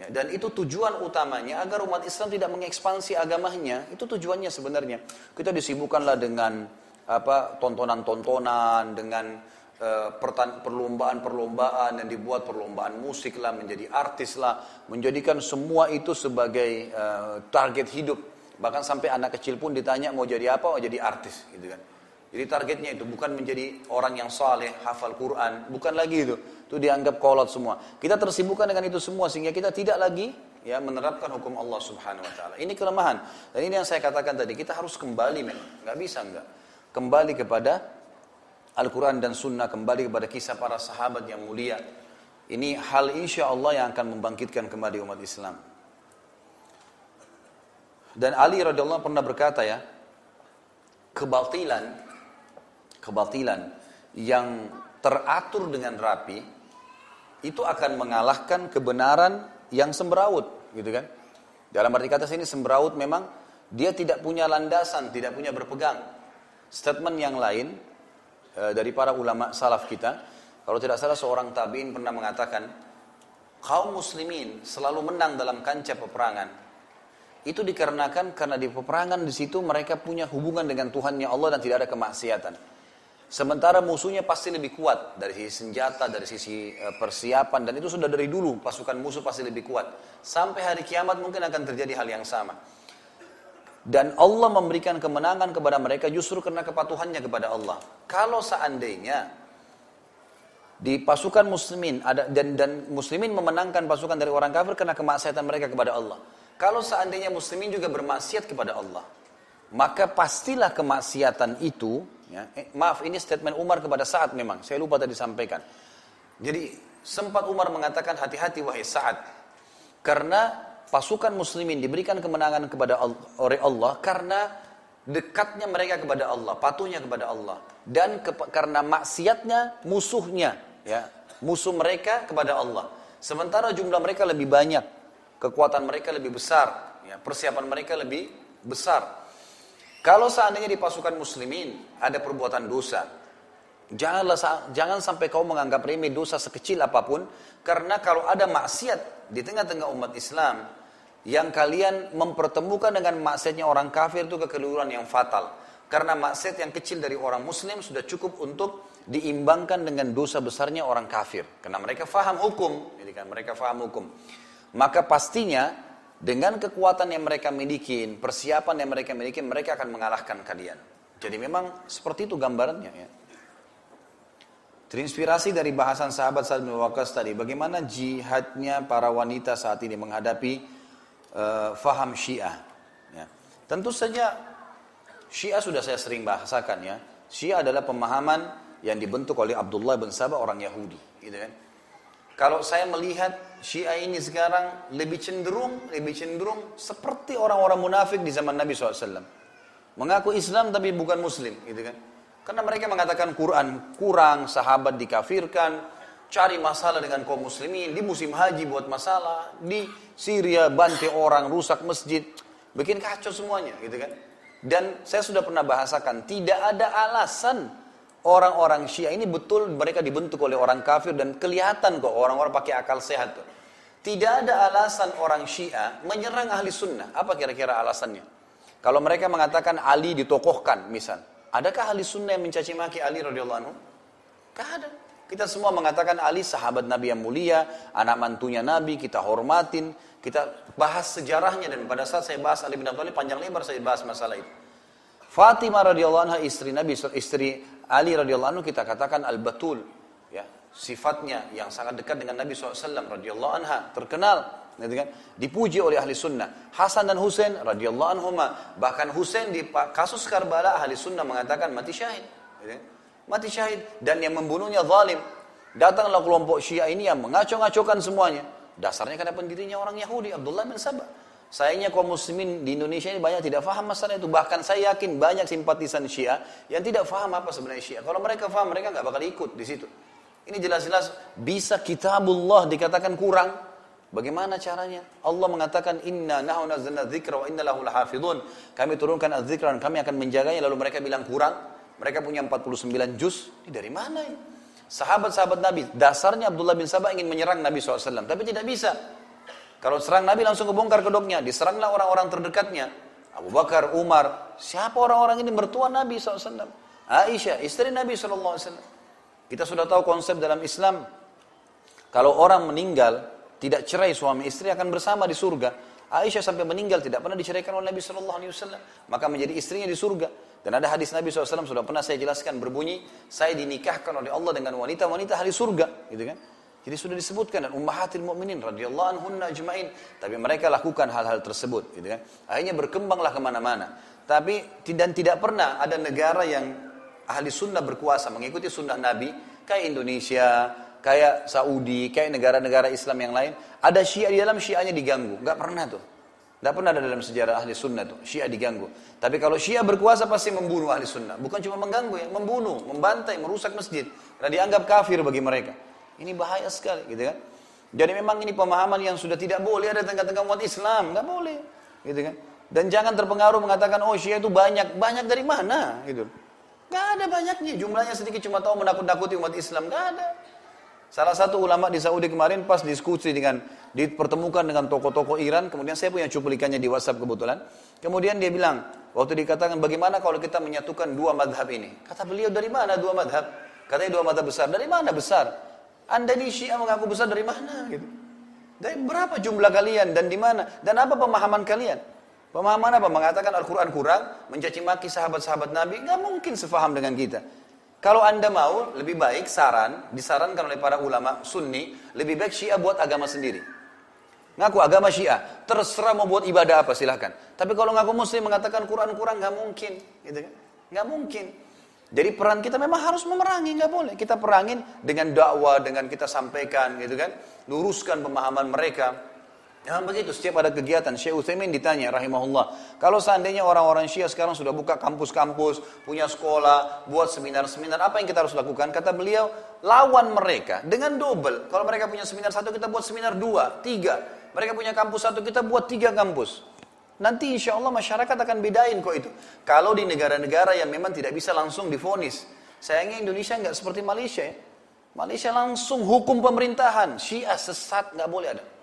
Ya, dan itu tujuan utamanya agar umat Islam tidak mengekspansi agamanya. Itu tujuannya sebenarnya. Kita disibukkanlah dengan apa tontonan-tontonan, dengan perlombaan-perlombaan yang dibuat perlombaan musik lah, menjadi artis lah, menjadikan semua itu sebagai uh, target hidup. Bahkan sampai anak kecil pun ditanya mau jadi apa, mau jadi artis gitu kan. Jadi targetnya itu bukan menjadi orang yang saleh, hafal Quran, bukan lagi itu. Itu dianggap kolot semua. Kita tersibukkan dengan itu semua sehingga kita tidak lagi ya menerapkan hukum Allah Subhanahu wa taala. Ini kelemahan. Dan ini yang saya katakan tadi, kita harus kembali memang. Enggak bisa enggak. Kembali kepada Al-Quran dan Sunnah kembali kepada kisah para sahabat yang mulia. Ini hal insya Allah yang akan membangkitkan kembali umat Islam. Dan Ali radhiyallahu pernah berkata ya, kebatilan, kebatilan yang teratur dengan rapi itu akan mengalahkan kebenaran yang semberawut, gitu kan? Dalam arti kata sini semberawut memang dia tidak punya landasan, tidak punya berpegang. Statement yang lain dari para ulama salaf kita, kalau tidak salah seorang tabiin pernah mengatakan, kaum muslimin selalu menang dalam kancah peperangan. Itu dikarenakan karena di peperangan di situ mereka punya hubungan dengan Tuhannya Allah dan tidak ada kemaksiatan. Sementara musuhnya pasti lebih kuat dari sisi senjata, dari sisi eh, persiapan dan itu sudah dari dulu pasukan musuh pasti lebih kuat. Sampai hari kiamat mungkin akan terjadi hal yang sama. Dan Allah memberikan kemenangan kepada mereka justru karena kepatuhannya kepada Allah. Kalau seandainya di pasukan muslimin ada dan dan muslimin memenangkan pasukan dari orang kafir karena kemaksiatan mereka kepada Allah. Kalau seandainya muslimin juga bermaksiat kepada Allah, maka pastilah kemaksiatan itu, ya, eh, maaf ini statement Umar kepada saat memang, saya lupa tadi sampaikan. Jadi sempat Umar mengatakan hati-hati wahai saat, karena pasukan muslimin diberikan kemenangan kepada oleh Allah karena dekatnya mereka kepada Allah, patuhnya kepada Allah dan ke, karena maksiatnya musuhnya ya, musuh mereka kepada Allah. Sementara jumlah mereka lebih banyak, kekuatan mereka lebih besar, ya, persiapan mereka lebih besar. Kalau seandainya di pasukan muslimin ada perbuatan dosa, janganlah jangan sampai kau menganggap remeh dosa sekecil apa pun, karena kalau ada maksiat di tengah-tengah umat Islam yang kalian mempertemukan dengan maksiatnya orang kafir itu kekeliruan yang fatal. Karena maksiat yang kecil dari orang muslim sudah cukup untuk diimbangkan dengan dosa besarnya orang kafir. Karena mereka faham hukum, kan mereka faham hukum. Maka pastinya dengan kekuatan yang mereka miliki, persiapan yang mereka miliki, mereka akan mengalahkan kalian. Jadi memang seperti itu gambarannya ya. Terinspirasi dari bahasan sahabat Sa'ad bin Waqqas tadi, bagaimana jihadnya para wanita saat ini menghadapi uh, faham Syiah. Ya. Tentu saja Syiah sudah saya sering bahasakan ya. Syiah adalah pemahaman yang dibentuk oleh Abdullah bin Sabah orang Yahudi, gitu kan. Kalau saya melihat Syiah ini sekarang lebih cenderung, lebih cenderung seperti orang-orang munafik di zaman Nabi SAW. Mengaku Islam tapi bukan Muslim, gitu kan? Karena mereka mengatakan Quran kurang, sahabat dikafirkan, cari masalah dengan kaum muslimin, di musim haji buat masalah, di Syria bantai orang, rusak masjid, bikin kacau semuanya, gitu kan? Dan saya sudah pernah bahasakan, tidak ada alasan orang-orang Syiah ini betul mereka dibentuk oleh orang kafir dan kelihatan kok orang-orang pakai akal sehat tuh. Tidak ada alasan orang Syiah menyerang ahli sunnah. Apa kira-kira alasannya? Kalau mereka mengatakan Ali ditokohkan, misal. Adakah ahli sunnah yang mencaci maki Ali radhiyallahu anhu? Tidak ada. Kita semua mengatakan Ali sahabat Nabi yang mulia, anak mantunya Nabi, kita hormatin, kita bahas sejarahnya dan pada saat saya bahas Ali bin Abi Thalib panjang lebar saya bahas masalah itu. Fatimah radhiyallahu anha istri Nabi istri Ali radhiyallahu anhu kita katakan al-batul ya sifatnya yang sangat dekat dengan Nabi SAW radhiyallahu anha terkenal gitu kan dipuji oleh ahli sunnah Hasan dan Husain radhiyallahu anhuma bahkan Husain di kasus Karbala ahli sunnah mengatakan mati syahid gitu kan? mati syahid dan yang membunuhnya zalim datanglah kelompok Syiah ini yang mengaco-ngacokan semuanya dasarnya karena pendirinya orang Yahudi Abdullah bin Sabah Sayangnya kaum muslimin di Indonesia ini banyak tidak faham masalah itu. Bahkan saya yakin banyak simpatisan Syiah yang tidak faham apa sebenarnya Syiah. Kalau mereka faham, mereka nggak bakal ikut di situ. Ini jelas-jelas bisa kitabullah dikatakan kurang. Bagaimana caranya? Allah mengatakan inna nahu nazzalna dzikra wa inna lahu lahafidun. Kami turunkan az-dzikra dan kami akan menjaganya lalu mereka bilang kurang. Mereka punya 49 juz. Ini dari mana ini? Sahabat-sahabat Nabi, dasarnya Abdullah bin Sabah ingin menyerang Nabi SAW, tapi tidak bisa. Kalau serang Nabi langsung kebongkar kedoknya. Diseranglah orang-orang terdekatnya. Abu Bakar, Umar. Siapa orang-orang ini? Mertua Nabi SAW. Aisyah, istri Nabi SAW. Kita sudah tahu konsep dalam Islam. Kalau orang meninggal, tidak cerai suami istri akan bersama di surga. Aisyah sampai meninggal tidak pernah diceraikan oleh Nabi Shallallahu Alaihi Wasallam, maka menjadi istrinya di surga. Dan ada hadis Nabi SAW sudah pernah saya jelaskan berbunyi, saya dinikahkan oleh Allah dengan wanita-wanita ahli surga, gitu kan? Jadi sudah disebutkan dan ummahatil mukminin radhiyallahu anhunna ajmain. Tapi mereka lakukan hal-hal tersebut, gitu kan? Akhirnya berkembanglah ke mana-mana. Tapi dan tidak pernah ada negara yang ahli sunnah berkuasa mengikuti sunnah Nabi kayak Indonesia, kayak Saudi, kayak negara-negara Islam yang lain. Ada Syiah di dalam Syiahnya diganggu, nggak pernah tuh. Nggak pernah ada dalam sejarah ahli sunnah tuh, Syiah diganggu. Tapi kalau Syiah berkuasa pasti membunuh ahli sunnah. Bukan cuma mengganggu ya, membunuh, membantai, merusak masjid. Karena dianggap kafir bagi mereka. Ini bahaya sekali gitu kan. Jadi memang ini pemahaman yang sudah tidak boleh ada tengah-tengah umat Islam, nggak boleh, gitu kan. Dan jangan terpengaruh mengatakan oh Syiah itu banyak, banyak dari mana, gitu. Gak ada banyaknya, jumlahnya sedikit cuma tahu menakut-nakuti umat Islam, gak ada. Salah satu ulama di Saudi kemarin pas diskusi dengan dipertemukan dengan tokoh-tokoh Iran, kemudian saya punya cuplikannya di WhatsApp kebetulan. Kemudian dia bilang, waktu dikatakan bagaimana kalau kita menyatukan dua madhab ini? Kata beliau dari mana dua madhab? Katanya dua madhab besar. Dari mana besar? Anda ini Syiah mengaku besar dari mana gitu? Dari berapa jumlah kalian dan di mana? Dan apa pemahaman kalian? Pemahaman apa? Mengatakan Al-Quran kurang, mencaci maki sahabat-sahabat Nabi, nggak mungkin sefaham dengan kita. Kalau anda mau, lebih baik saran, disarankan oleh para ulama sunni, lebih baik Syiah buat agama sendiri. Ngaku agama Syiah, terserah mau buat ibadah apa silahkan. Tapi kalau ngaku Muslim mengatakan Quran kurang nggak mungkin, gitu kan? Nggak mungkin. Jadi peran kita memang harus memerangi, nggak boleh. Kita perangin dengan dakwah, dengan kita sampaikan, gitu kan? Luruskan pemahaman mereka. Ya begitu, setiap ada kegiatan, Syekh Utsaimin ditanya rahimahullah, kalau seandainya orang-orang Syiah sekarang sudah buka kampus-kampus, punya sekolah, buat seminar-seminar, apa yang kita harus lakukan? Kata beliau, lawan mereka dengan double. Kalau mereka punya seminar satu, kita buat seminar dua, tiga. Mereka punya kampus satu, kita buat tiga kampus. Nanti insya Allah masyarakat akan bedain kok itu. Kalau di negara-negara yang memang tidak bisa langsung difonis. Sayangnya Indonesia nggak seperti Malaysia ya. Malaysia langsung hukum pemerintahan. Syiah sesat nggak boleh ada.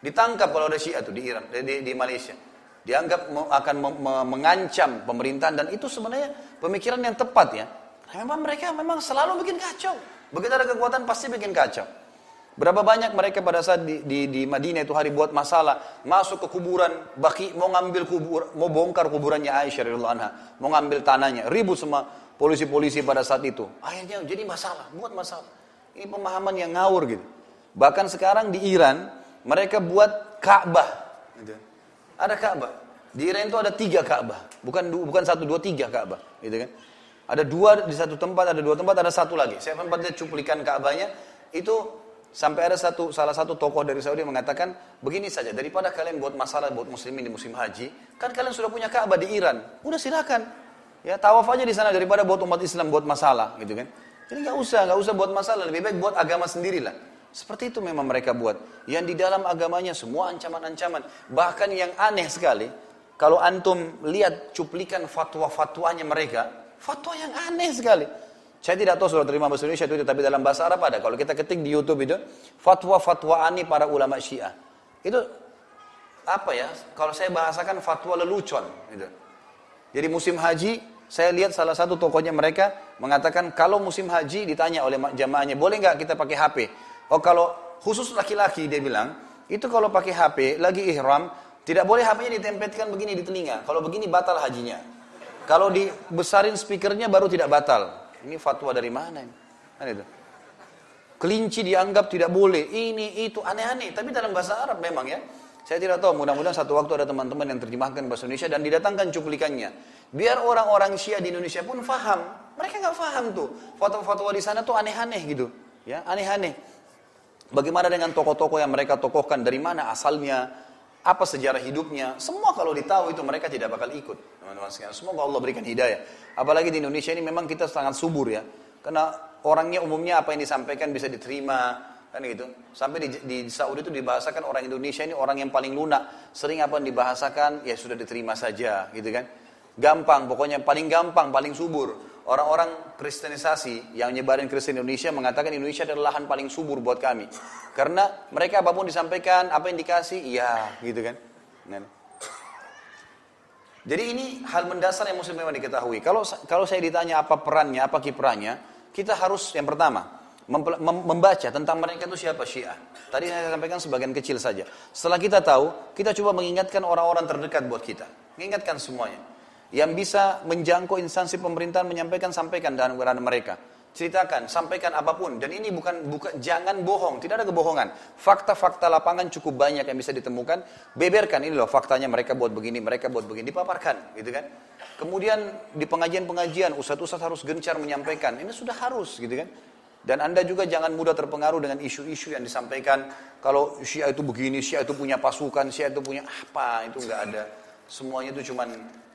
Ditangkap kalau ada Syiah tuh di Iran, di, di, Malaysia. Dianggap akan mengancam pemerintahan dan itu sebenarnya pemikiran yang tepat ya. Memang mereka memang selalu bikin kacau. Begitu ada kekuatan pasti bikin kacau. Berapa banyak mereka pada saat di, di, di Madinah itu hari buat masalah, masuk ke kuburan, baki mau ngambil kubur, mau bongkar kuburannya Aisyah radhiyallahu anha, mau ngambil tanahnya, ribut sama polisi-polisi pada saat itu. Akhirnya jadi masalah, buat masalah. Ini pemahaman yang ngawur gitu. Bahkan sekarang di Iran, mereka buat Ka'bah. Ada Ka'bah. Di Iran itu ada tiga Ka'bah. Bukan bukan satu, dua, tiga Ka'bah. Gitu kan. Ada dua di satu tempat, ada dua tempat, ada satu lagi. Saya sempat lihat cuplikan Ka'bahnya. Itu sampai ada satu salah satu tokoh dari Saudi mengatakan begini saja daripada kalian buat masalah buat muslimin di musim haji kan kalian sudah punya Ka'bah di Iran udah silakan ya tawaf aja di sana daripada buat umat Islam buat masalah gitu kan jadi nggak usah nggak usah buat masalah lebih baik buat agama sendirilah seperti itu memang mereka buat. Yang di dalam agamanya semua ancaman-ancaman. Bahkan yang aneh sekali, kalau antum lihat cuplikan fatwa-fatwanya mereka, fatwa yang aneh sekali. Saya tidak tahu sudah terima bahasa Indonesia itu, tapi dalam bahasa Arab ada. Kalau kita ketik di YouTube itu, fatwa-fatwa aneh para ulama Syiah. Itu apa ya? Kalau saya bahasakan fatwa lelucon. Gitu. Jadi musim haji, saya lihat salah satu tokohnya mereka mengatakan kalau musim haji ditanya oleh jamaahnya, boleh nggak kita pakai HP? Oh kalau khusus laki-laki dia bilang, itu kalau pakai HP lagi ihram, tidak boleh HP-nya ditempelkan begini di telinga. Kalau begini batal hajinya. Kalau dibesarin speakernya baru tidak batal. Ini fatwa dari mana ini? Kan itu. Kelinci dianggap tidak boleh. Ini itu aneh-aneh. Tapi dalam bahasa Arab memang ya. Saya tidak tahu. Mudah-mudahan satu waktu ada teman-teman yang terjemahkan bahasa Indonesia dan didatangkan cuplikannya. Biar orang-orang Syiah di Indonesia pun faham. Mereka nggak faham tuh. Fatwa-fatwa di sana tuh aneh-aneh gitu. Ya, aneh-aneh. Bagaimana dengan tokoh-tokoh yang mereka tokohkan, dari mana asalnya, apa sejarah hidupnya, semua kalau ditahu itu mereka tidak bakal ikut. Teman-teman semoga Allah berikan hidayah. Apalagi di Indonesia ini memang kita sangat subur ya. Karena orangnya umumnya apa yang disampaikan bisa diterima, kan gitu. Sampai di, di Saudi itu dibahasakan orang Indonesia ini orang yang paling lunak. Sering apa yang dibahasakan, ya sudah diterima saja, gitu kan. Gampang, pokoknya paling gampang, paling subur. Orang-orang kristenisasi yang nyebarin Kristen Indonesia mengatakan Indonesia adalah lahan paling subur buat kami. Karena mereka apa pun disampaikan, apa yang dikasih, iya gitu kan. Nah. Jadi ini hal mendasar yang mesti memang diketahui. Kalau kalau saya ditanya apa perannya, apa kiprahnya, kita harus yang pertama membaca tentang mereka itu siapa Syiah. Tadi saya sampaikan sebagian kecil saja. Setelah kita tahu, kita coba mengingatkan orang-orang terdekat buat kita. Mengingatkan semuanya yang bisa menjangkau instansi pemerintahan menyampaikan sampaikan dalam keadaan mereka. Ceritakan sampaikan apa pun. Dan ini bukan bukan jangan bohong. Tidak ada kebohongan. Fakta-fakta lapangan cukup banyak yang bisa ditemukan. Beberkan ini loh faktanya mereka buat begini mereka buat begini. Dipaparkan gitu kan? Kemudian di pengajian-pengajian ustadz-ustadz harus gencar menyampaikan. Ini sudah harus gitu kan? Dan anda juga jangan mudah terpengaruh dengan isu-isu yang disampaikan. Kalau Syiah itu begini, Syiah itu punya pasukan, Syiah itu punya apa, itu nggak ada. Semuanya itu cuman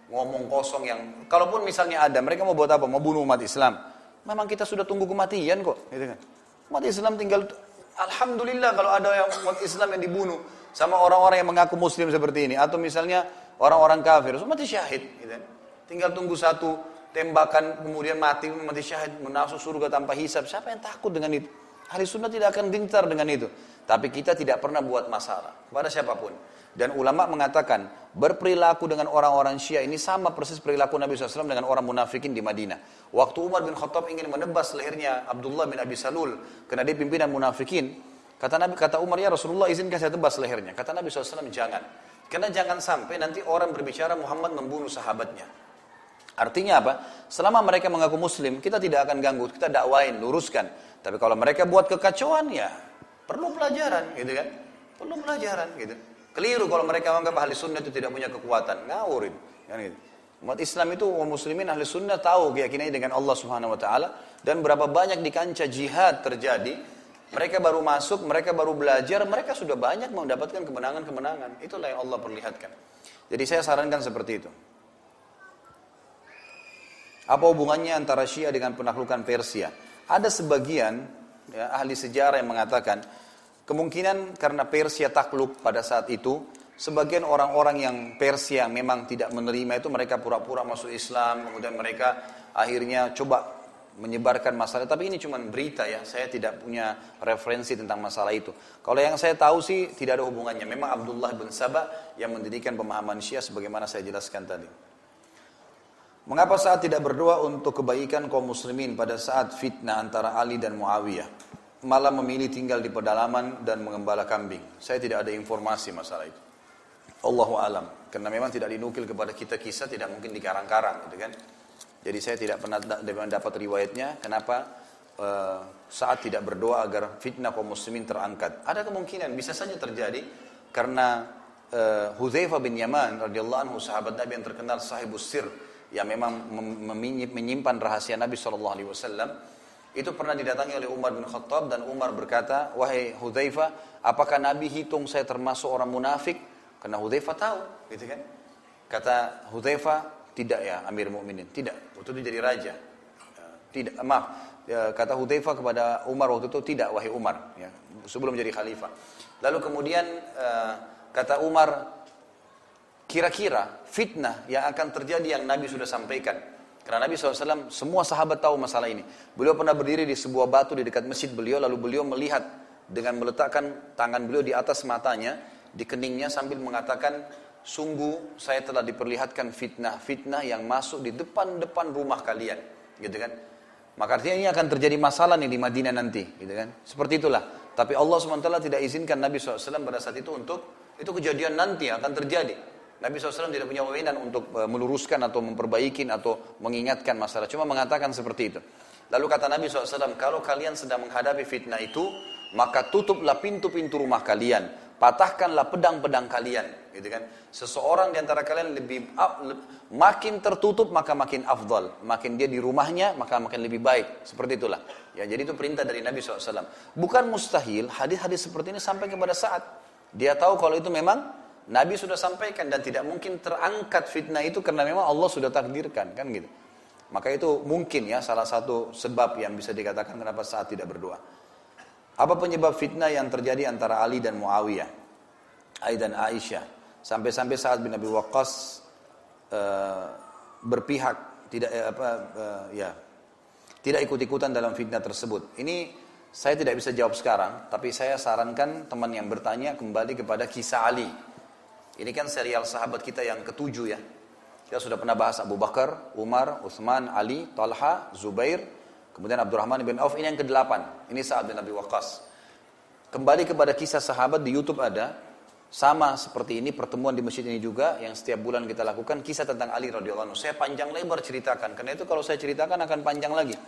ngomong kosong yang kalaupun misalnya ada mereka mau buat apa? Mau bunuh umat Islam. Memang kita sudah tunggu kematian kok gitu kan? Umat Islam tinggal alhamdulillah kalau ada yang umat Islam yang dibunuh sama orang-orang yang mengaku muslim seperti ini. Atau misalnya orang-orang kafir mati syahid gitu kan? Tinggal tunggu satu tembakan kemudian mati mati syahid menasuk surga tanpa hisab. Siapa yang takut dengan itu? Hari sunnah tidak akan gentar dengan itu. Tapi kita tidak pernah buat masalah kepada siapa pun dan ulama mengatakan berperilaku dengan orang-orang Syiah ini sama persis perilaku Nabi SAW dengan orang munafikin di Madinah. Waktu Umar bin Khattab ingin menebas lehernya Abdullah bin Abi Salul karena dia pimpinan munafikin, kata Nabi kata Umar ya Rasulullah izinkan saya tebas lehernya. Kata Nabi SAW jangan. Karena jangan sampai nanti orang berbicara Muhammad membunuh sahabatnya. Artinya apa? Selama mereka mengaku muslim, kita tidak akan ganggu, kita dakwain, luruskan. Tapi kalau mereka buat kekacauan ya perlu pelajaran gitu kan. Perlu pelajaran gitu. Keliru kalau mereka menganggap ahli sunnah itu tidak punya kekuatan. Ngawurin. Kan gitu. Umat Islam itu umat muslimin ahli sunnah tahu keyakinannya dengan Allah subhanahu wa ta'ala. Dan berapa banyak di kancah jihad terjadi. Mereka baru masuk, mereka baru belajar, mereka sudah banyak mendapatkan kemenangan-kemenangan. Itulah yang Allah perlihatkan. Jadi saya sarankan seperti itu. Apa hubungannya antara Syiah dengan penaklukan Persia? Ada sebagian ya, ahli sejarah yang mengatakan kemungkinan karena Persia takluk pada saat itu, sebagian orang-orang yang Persia memang tidak menerima itu mereka pura-pura masuk Islam, kemudian mereka akhirnya coba menyebarkan masalah. Tapi ini cuma berita ya, saya tidak punya referensi tentang masalah itu. Kalau yang saya tahu sih tidak ada hubungannya. Memang Abdullah bin Sabah yang mendirikan pemahaman Syiah sebagaimana saya jelaskan tadi. Mengapa saat tidak berdoa untuk kebaikan kaum muslimin pada saat fitnah antara Ali dan Muawiyah? Malah memilih tinggal di pedalaman dan mengembala kambing. Saya tidak ada informasi masalah itu. Allahu alam. Karena memang tidak dinukil kepada kita kisah, tidak mungkin dikarang-karang, gitu kan? Jadi saya tidak pernah dapat riwayatnya. Kenapa uh, saat tidak berdoa agar fitnah kaum muslimin terangkat? Ada kemungkinan bisa saja terjadi karena uh, Hudzaifah bin Yaman radhiyallahu anhu sahabat Nabi yang terkenal sahibus sir yang memang menyimpan rahasia Nabi SAW itu pernah didatangi oleh Umar bin Khattab dan Umar berkata, wahai Hudzaifah, apakah Nabi hitung saya termasuk orang munafik? Karena Hudzaifah tahu, gitu kan? Kata Hudzaifah, tidak ya Amir Mukminin, tidak. Waktu itu jadi raja. Ya, tidak, maaf. Ya, kata Hudzaifah kepada Umar waktu itu tidak, wahai Umar, ya, sebelum jadi khalifah. Lalu kemudian eh, kata Umar, kira-kira fitnah yang akan terjadi yang Nabi sudah sampaikan. Karena Nabi SAW semua sahabat tahu masalah ini. Beliau pernah berdiri di sebuah batu di dekat masjid beliau, lalu beliau melihat dengan meletakkan tangan beliau di atas matanya, di keningnya sambil mengatakan, sungguh saya telah diperlihatkan fitnah-fitnah yang masuk di depan-depan rumah kalian. Gitu kan? Maka artinya ini akan terjadi masalah nih di Madinah nanti. Gitu kan? Seperti itulah. Tapi Allah SWT tidak izinkan Nabi SAW pada saat itu untuk, itu kejadian nanti akan terjadi. Nabi SAW tidak punya wewenang untuk e, meluruskan atau memperbaiki atau mengingatkan masalah. Cuma mengatakan seperti itu. Lalu kata Nabi SAW, kalau kalian sedang menghadapi fitnah itu, maka tutuplah pintu-pintu rumah kalian. Patahkanlah pedang-pedang kalian. Gitu kan? Seseorang di antara kalian lebih makin tertutup maka makin afdal. Makin dia di rumahnya maka makin lebih baik. Seperti itulah. Ya, jadi itu perintah dari Nabi SAW. Bukan mustahil hadis-hadis seperti ini sampai kepada saat. Dia tahu kalau itu memang Nabi sudah sampaikan dan tidak mungkin terangkat fitnah itu karena memang Allah sudah takdirkan kan gitu. Maka itu mungkin ya salah satu sebab yang bisa dikatakan kenapa saat tidak berdoa. Apa penyebab fitnah yang terjadi antara Ali dan Muawiyah? Ali dan Aisyah. Sampai-sampai saat bin Abi Waqqas uh, berpihak tidak uh, apa uh, ya tidak ikut-ikutan dalam fitnah tersebut. Ini saya tidak bisa jawab sekarang, tapi saya sarankan teman yang bertanya kembali kepada kisah Ali ini kan serial sahabat kita yang ketujuh ya. Kita sudah pernah bahas Abu Bakar, Umar, Uthman, Ali, Talha, Zubair, kemudian Abdurrahman bin Auf. Ini yang kedelapan. Ini saat bin Abi Waqqas. Kembali kepada kisah sahabat di YouTube ada. Sama seperti ini pertemuan di masjid ini juga yang setiap bulan kita lakukan kisah tentang Ali radhiyallahu anhu. Saya panjang lebar ceritakan karena itu kalau saya ceritakan akan panjang lagi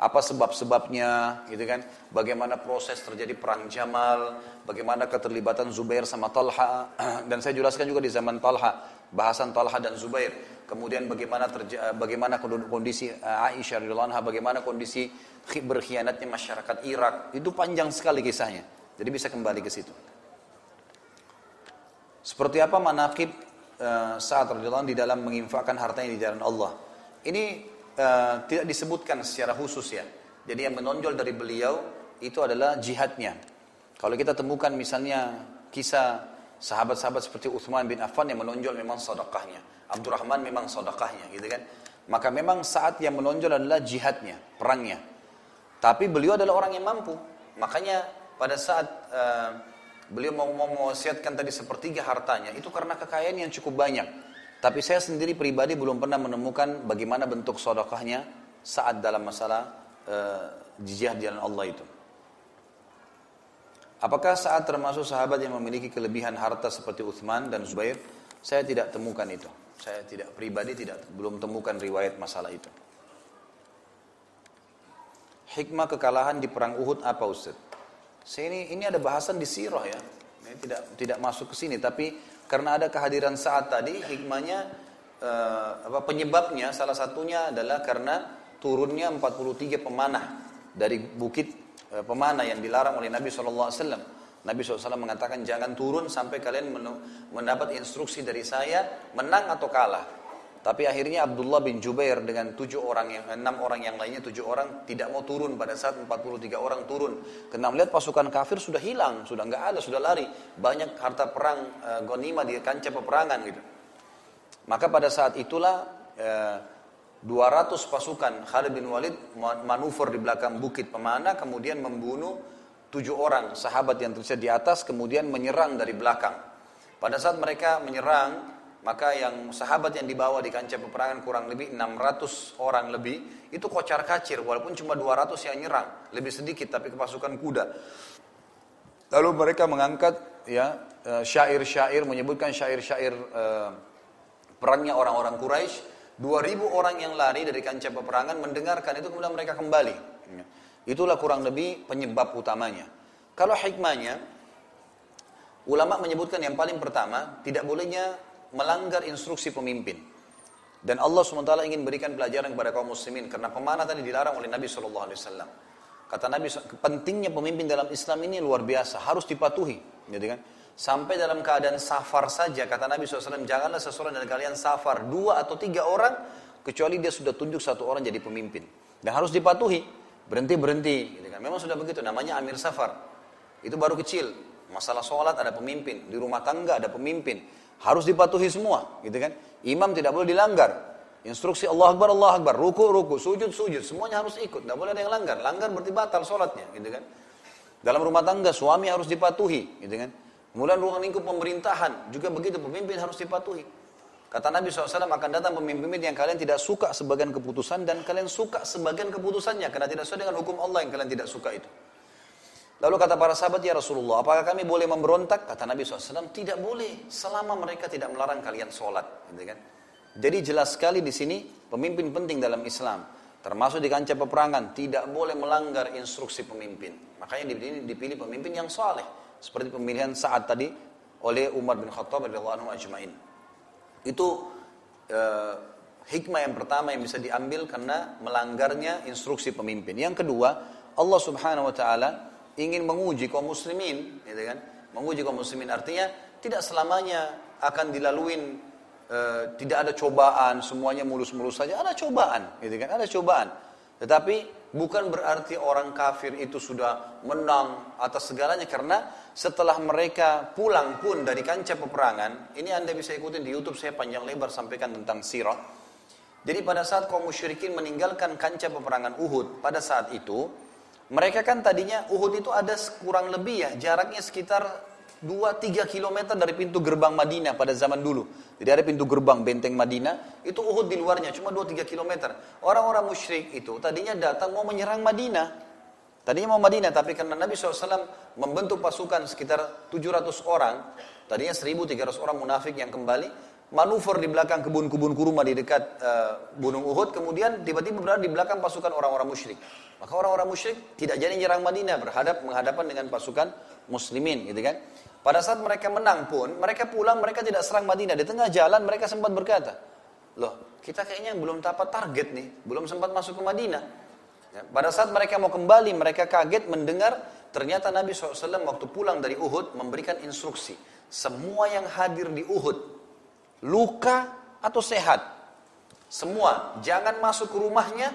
apa sebab-sebabnya gitu kan? Bagaimana proses terjadi perang Jamal bagaimana keterlibatan Zubair sama Talha? Dan saya jelaskan juga di zaman Talha bahasan Talha dan Zubair. Kemudian bagaimana terja bagaimana kondisi eh, Aisyah radhiyallahu bagaimana kondisi berkhianatnya masyarakat Irak. Itu panjang sekali kisahnya. Jadi bisa kembali ke situ. Seperti apa manakib uh, saat radhiyallahu di dalam menginfakkan hartanya di jalan Allah? Ini Eh, tidak disebutkan secara khusus ya. Jadi yang menonjol dari beliau itu adalah jihadnya. Kalau kita temukan misalnya kisah sahabat-sahabat seperti Uthman bin Affan yang menonjol memang sedekahnya. Abdurrahman memang sedekahnya gitu kan. Maka memang saat yang menonjol adalah jihadnya, perangnya. Tapi beliau adalah orang yang mampu. Makanya pada saat uh, beliau mau mewasiatkan tadi sepertiga hartanya, itu karena kekayaan yang cukup banyak. Tapi saya sendiri pribadi belum pernah menemukan bagaimana bentuk sodokahnya saat dalam masalah uh, jihad di jalan Allah itu. Apakah saat termasuk sahabat yang memiliki kelebihan harta seperti Uthman dan Zubair? Saya tidak temukan itu. Saya tidak pribadi tidak belum temukan riwayat masalah itu. Hikmah kekalahan di perang Uhud apa Ustaz? Saya ini ini ada bahasan di sirah ya. Ini tidak tidak masuk ke sini, tapi karena ada kehadiran saat tadi, hikmahnya eh, apa penyebabnya salah satunya adalah karena turunnya 43 pemanah dari bukit eh, pemanah yang dilarang oleh Nabi SAW. Nabi SAW mengatakan jangan turun sampai kalian mendapat instruksi dari saya menang atau kalah. Tapi akhirnya Abdullah bin Jubair dengan tujuh orang yang enam orang yang lainnya tujuh orang tidak mau turun pada saat 43 orang turun. Karena melihat pasukan kafir sudah hilang, sudah nggak ada, sudah lari. Banyak harta perang e, gonima di kancah peperangan gitu. Maka pada saat itulah e, eh, 200 pasukan Khalid bin Walid manuver di belakang bukit pemana kemudian membunuh tujuh orang sahabat yang terlihat di atas kemudian menyerang dari belakang. Pada saat mereka menyerang maka yang sahabat yang dibawa di kancah peperangan kurang lebih 600 orang lebih itu kocar kacir walaupun cuma 200 yang nyerang. Lebih sedikit tapi kepasukan kuda. Lalu mereka mengangkat ya eh, syair-syair menyebutkan syair-syair eh, perangnya orang-orang Quraisy. 2000 orang yang lari dari kancah peperangan mendengarkan itu kemudian mereka kembali. Itulah kurang lebih penyebab utamanya. Kalau hikmahnya ulama menyebutkan yang paling pertama tidak bolehnya melanggar instruksi pemimpin. Dan Allah SWT ingin berikan pelajaran kepada kaum muslimin karena pemanah tadi dilarang oleh Nabi SAW. Kata Nabi, pentingnya pemimpin dalam Islam ini luar biasa, harus dipatuhi. Gitu kan? Sampai dalam keadaan safar saja, kata Nabi SAW, janganlah seseorang dari kalian safar, dua atau tiga orang, kecuali dia sudah tunjuk satu orang jadi pemimpin. Dan harus dipatuhi, berhenti-berhenti. Gitu kan? Memang sudah begitu, namanya amir safar. Itu baru kecil, masalah sholat ada pemimpin, di rumah tangga ada pemimpin, harus dipatuhi semua, gitu kan? Imam tidak boleh dilanggar. Instruksi Allah Akbar, Allah Akbar, ruku, ruku, sujud, sujud, semuanya harus ikut. Tidak boleh ada yang langgar. Langgar berarti batal sholatnya, gitu kan? Dalam rumah tangga suami harus dipatuhi, gitu kan? Kemudian ruang lingkup pemerintahan juga begitu, pemimpin harus dipatuhi. Kata Nabi SAW akan datang pemimpin yang kalian tidak suka sebagian keputusan dan kalian suka sebagian keputusannya karena tidak sesuai dengan hukum Allah yang kalian tidak suka itu. Lalu kata para sahabat, ya Rasulullah, apakah kami boleh memberontak? Kata Nabi SAW, tidak boleh, selama mereka tidak melarang kalian sholat. Gitu kan? Jadi jelas sekali di sini, pemimpin penting dalam Islam. Termasuk di kancah peperangan, tidak boleh melanggar instruksi pemimpin. Makanya dipilih, dipilih pemimpin yang soleh. Seperti pemilihan saat tadi oleh Umar bin Khattab radhiyallahu anhu ajma'in. Itu eh, hikmah yang pertama yang bisa diambil karena melanggarnya instruksi pemimpin. Yang kedua, Allah Subhanahu wa taala ingin menguji kaum muslimin, gitu kan? Menguji kaum muslimin artinya tidak selamanya akan dilaluin e, tidak ada cobaan, semuanya mulus-mulus saja, ada cobaan, gitu kan? Ada cobaan. Tetapi bukan berarti orang kafir itu sudah menang atas segalanya karena setelah mereka pulang pun dari kancah peperangan, ini Anda bisa ikuti di YouTube saya panjang lebar sampaikan tentang sirah. Jadi pada saat kaum musyrikin meninggalkan kancah peperangan Uhud, pada saat itu mereka kan tadinya Uhud itu ada kurang lebih ya jaraknya sekitar 2-3 km dari pintu gerbang Madinah pada zaman dulu. Jadi ada pintu gerbang benteng Madinah, itu Uhud di luarnya cuma 2-3 km. Orang-orang musyrik itu tadinya datang mau menyerang Madinah. Tadinya mau Madinah, tapi karena Nabi SAW membentuk pasukan sekitar 700 orang, tadinya 1.300 orang munafik yang kembali, manuver di belakang kebun-kebun kurma di dekat uh, Gunung Uhud, kemudian tiba-tiba berada di belakang pasukan orang-orang musyrik. Maka orang-orang musyrik tidak jadi nyerang Madinah, berhadap menghadapan dengan pasukan muslimin, gitu kan? Pada saat mereka menang pun, mereka pulang, mereka tidak serang Madinah. Di tengah jalan mereka sempat berkata, loh kita kayaknya belum dapat target nih, belum sempat masuk ke Madinah. Ya, pada saat mereka mau kembali, mereka kaget mendengar ternyata Nabi SAW waktu pulang dari Uhud memberikan instruksi. Semua yang hadir di Uhud, luka atau sehat. Semua jangan masuk ke rumahnya,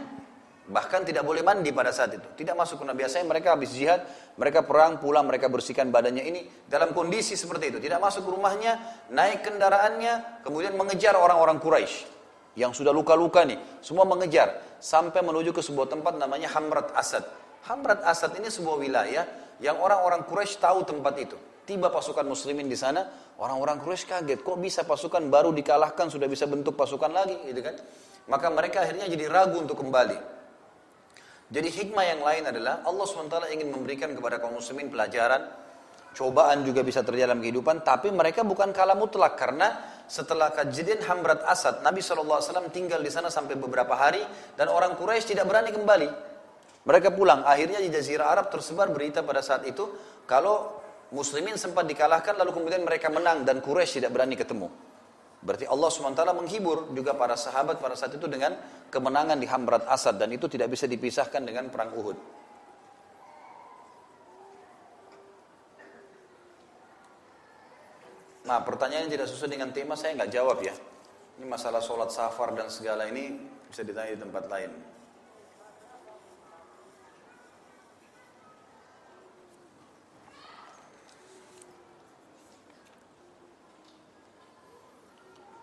bahkan tidak boleh mandi pada saat itu. Tidak masuk ke Biasanya mereka habis jihad, mereka perang, pulang, mereka bersihkan badannya ini dalam kondisi seperti itu. Tidak masuk ke rumahnya, naik kendaraannya, kemudian mengejar orang-orang Quraisy yang sudah luka-luka nih. Semua mengejar sampai menuju ke sebuah tempat namanya Hamrat Asad. Hamrat Asad ini sebuah wilayah yang orang-orang Quraisy tahu tempat itu. Tiba pasukan muslimin di sana, orang-orang Quraisy kaget, kok bisa pasukan baru dikalahkan sudah bisa bentuk pasukan lagi, gitu kan? Maka mereka akhirnya jadi ragu untuk kembali. Jadi hikmah yang lain adalah Allah SWT ingin memberikan kepada kaum muslimin pelajaran, cobaan juga bisa terjadi dalam kehidupan, tapi mereka bukan kalah mutlak karena setelah kejadian Hamrat Asad, Nabi SAW tinggal di sana sampai beberapa hari dan orang Quraisy tidak berani kembali. Mereka pulang, akhirnya di Jazirah Arab tersebar berita pada saat itu kalau Muslimin sempat dikalahkan lalu kemudian mereka menang dan Quraisy tidak berani ketemu. Berarti Allah SWT menghibur juga para sahabat pada saat itu dengan kemenangan di Hamrat Asad dan itu tidak bisa dipisahkan dengan perang Uhud. Nah pertanyaan yang tidak sesuai dengan tema saya nggak jawab ya. Ini masalah sholat safar dan segala ini bisa ditanya di tempat lain.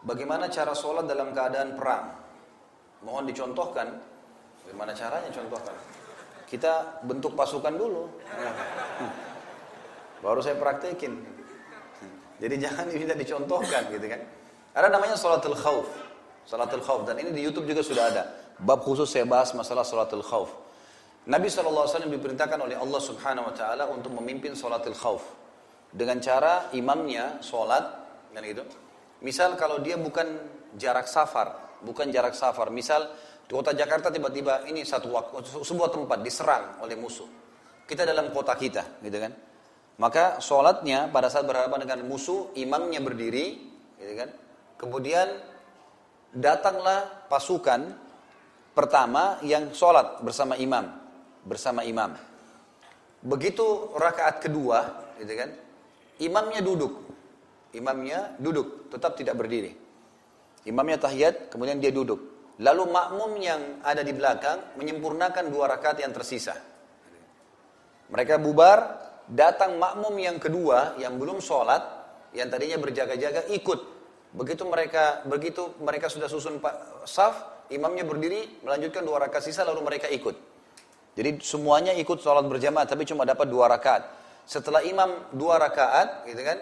Bagaimana cara sholat dalam keadaan perang? Mohon dicontohkan. Bagaimana caranya contohkan? Kita bentuk pasukan dulu. Baru saya praktekin. Jadi jangan minta dicontohkan gitu kan. Ada namanya sholatul khauf. Sholatul khauf. Dan ini di Youtube juga sudah ada. Bab khusus saya bahas masalah sholatul khauf. Nabi SAW diperintahkan oleh Allah Subhanahu Wa Taala untuk memimpin sholatul khauf dengan cara imamnya sholat dan itu Misal kalau dia bukan jarak safar, bukan jarak safar. Misal di kota Jakarta tiba-tiba ini satu waktu, sebuah tempat diserang oleh musuh. Kita dalam kota kita, gitu kan? Maka sholatnya pada saat berhadapan dengan musuh, imamnya berdiri, gitu kan? Kemudian datanglah pasukan pertama yang sholat bersama imam, bersama imam. Begitu rakaat kedua, gitu kan? Imamnya duduk, imamnya duduk, tetap tidak berdiri. Imamnya tahiyat, kemudian dia duduk. Lalu makmum yang ada di belakang menyempurnakan dua rakaat yang tersisa. Mereka bubar, datang makmum yang kedua yang belum sholat, yang tadinya berjaga-jaga ikut. Begitu mereka begitu mereka sudah susun saf, imamnya berdiri melanjutkan dua rakaat sisa lalu mereka ikut. Jadi semuanya ikut sholat berjamaah tapi cuma dapat dua rakaat. Setelah imam dua rakaat, gitu kan?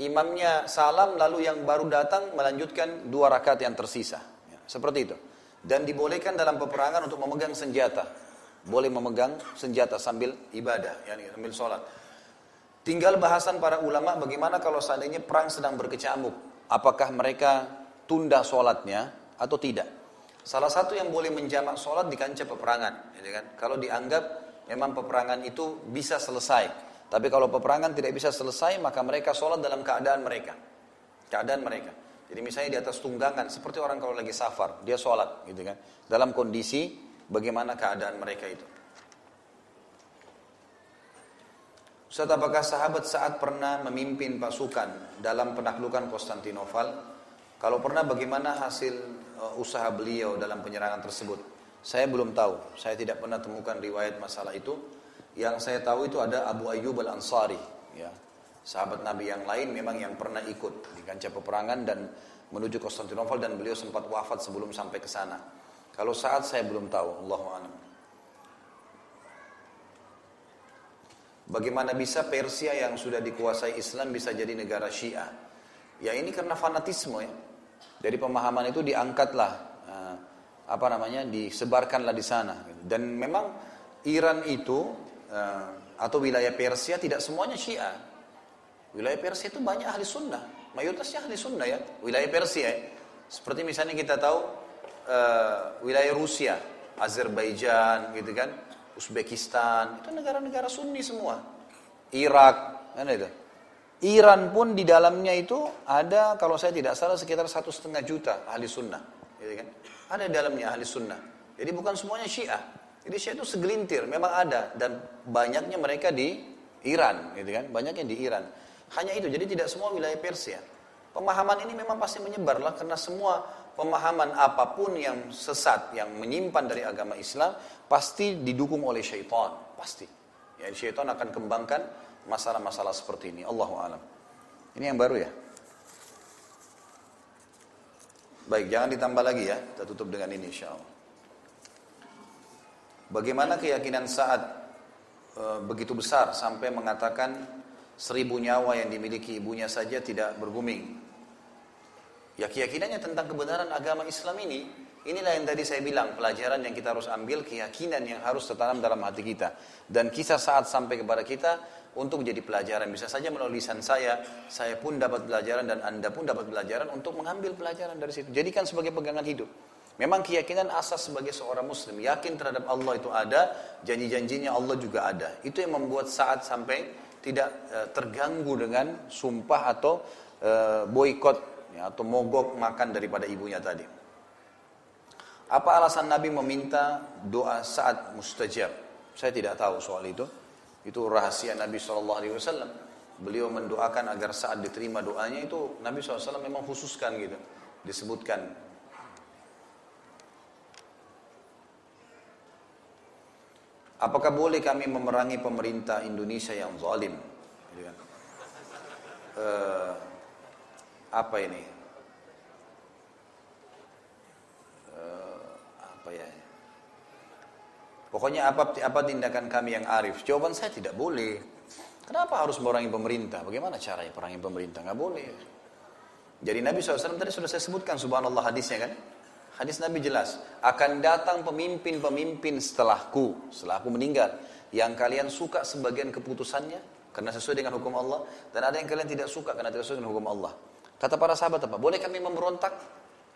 Imamnya salam lalu yang baru datang melanjutkan dua rakaat yang tersisa. Ya, seperti itu. Dan dibolehkan dalam peperangan untuk memegang senjata. Boleh memegang senjata sambil ibadah, yani sambil sholat. Tinggal bahasan para ulama bagaimana kalau seandainya perang sedang berkecamuk. Apakah mereka tunda sholatnya atau tidak. Salah satu yang boleh menjamak sholat di kancah peperangan. Ya kan? Kalau dianggap memang peperangan itu bisa selesai tapi kalau peperangan tidak bisa selesai, maka mereka sholat dalam keadaan mereka. Keadaan mereka. Jadi misalnya di atas tunggangan, seperti orang kalau lagi safar, dia sholat gitu kan. Dalam kondisi bagaimana keadaan mereka itu. Ustaz, apakah sahabat saat pernah memimpin pasukan dalam penaklukan Konstantinopel? Kalau pernah bagaimana hasil uh, usaha beliau dalam penyerangan tersebut? Saya belum tahu, saya tidak pernah temukan riwayat masalah itu. Yang saya tahu itu ada Abu Ayyub al-Ansari, ya. Sahabat Nabi yang lain memang yang pernah ikut di kancah peperangan dan menuju Konstantinopel dan beliau sempat wafat sebelum sampai ke sana. Kalau saat saya belum tahu, Allahu a'lam. Bagaimana bisa Persia yang sudah dikuasai Islam bisa jadi negara Syiah? Ya ini karena fanatisme ya. Dari pemahaman itu diangkatlah eh, apa namanya disebarkanlah di sana. Dan memang Iran itu uh, atau wilayah Persia tidak semuanya Syiah. Wilayah Persia itu banyak ahli sunnah. Mayoritasnya ahli sunnah ya. Wilayah Persia ya. Seperti misalnya kita tahu uh, wilayah Rusia, Azerbaijan gitu kan, Uzbekistan, itu negara-negara sunni semua. Irak, kan itu. Iran pun di dalamnya itu ada kalau saya tidak salah sekitar satu setengah juta ahli sunnah, gitu kan? Ada di dalamnya ahli sunnah. Jadi bukan semuanya Syiah. Jadi Syiah itu segelintir, memang ada dan banyaknya mereka di Iran, gitu kan? Banyaknya di Iran. Hanya itu, jadi tidak semua wilayah Persia. Pemahaman ini memang pasti menyebar lah karena semua pemahaman apa pun yang sesat, yang menyimpan dari agama Islam pasti didukung oleh syaitan, pasti. Ya, syaitan akan kembangkan masalah-masalah seperti ini. Allahu alam. Ini yang baru ya. Baik, jangan ditambah lagi ya. Kita tutup dengan ini insya. Bagaimana keyakinan saat e, begitu besar sampai mengatakan seribu nyawa yang dimiliki ibunya saja tidak berguming? Ya keyakinannya tentang kebenaran agama Islam ini, inilah yang tadi saya bilang, pelajaran yang kita harus ambil, keyakinan yang harus tertanam dalam hati kita. Dan kisah saat sampai kepada kita untuk menjadi pelajaran. Bisa saja melalui lisan saya, saya pun dapat pelajaran dan Anda pun dapat pelajaran untuk mengambil pelajaran dari situ. Jadikan sebagai pegangan hidup. Memang keyakinan asas sebagai seorang muslim, yakin terhadap Allah itu ada, janji-janjinya Allah juga ada. Itu yang membuat saat sampai tidak uh, terganggu dengan sumpah atau uh, boykot ya, atau mogok makan daripada ibunya tadi. Apa alasan Nabi meminta doa saat mustajab? Saya tidak tahu soal itu. Itu rahasia Nabi SAW. Beliau mendoakan agar saat diterima doanya itu Nabi SAW memang khususkan gitu. Disebutkan. Apakah boleh kami memerangi pemerintah Indonesia yang zalim? Uh, apa ini? apa ya? Pokoknya apa apa tindakan kami yang arif? Jawaban saya tidak boleh. Kenapa harus merangi pemerintah? Bagaimana caranya perangi pemerintah? Nggak boleh. Jadi Nabi SAW tadi sudah saya sebutkan subhanallah hadisnya kan? Hadis Nabi jelas. Akan datang pemimpin-pemimpin setelahku. Setelah aku meninggal. Yang kalian suka sebagian keputusannya. Karena sesuai dengan hukum Allah. Dan ada yang kalian tidak suka karena tidak sesuai dengan hukum Allah. Kata para sahabat apa? Boleh kami memberontak?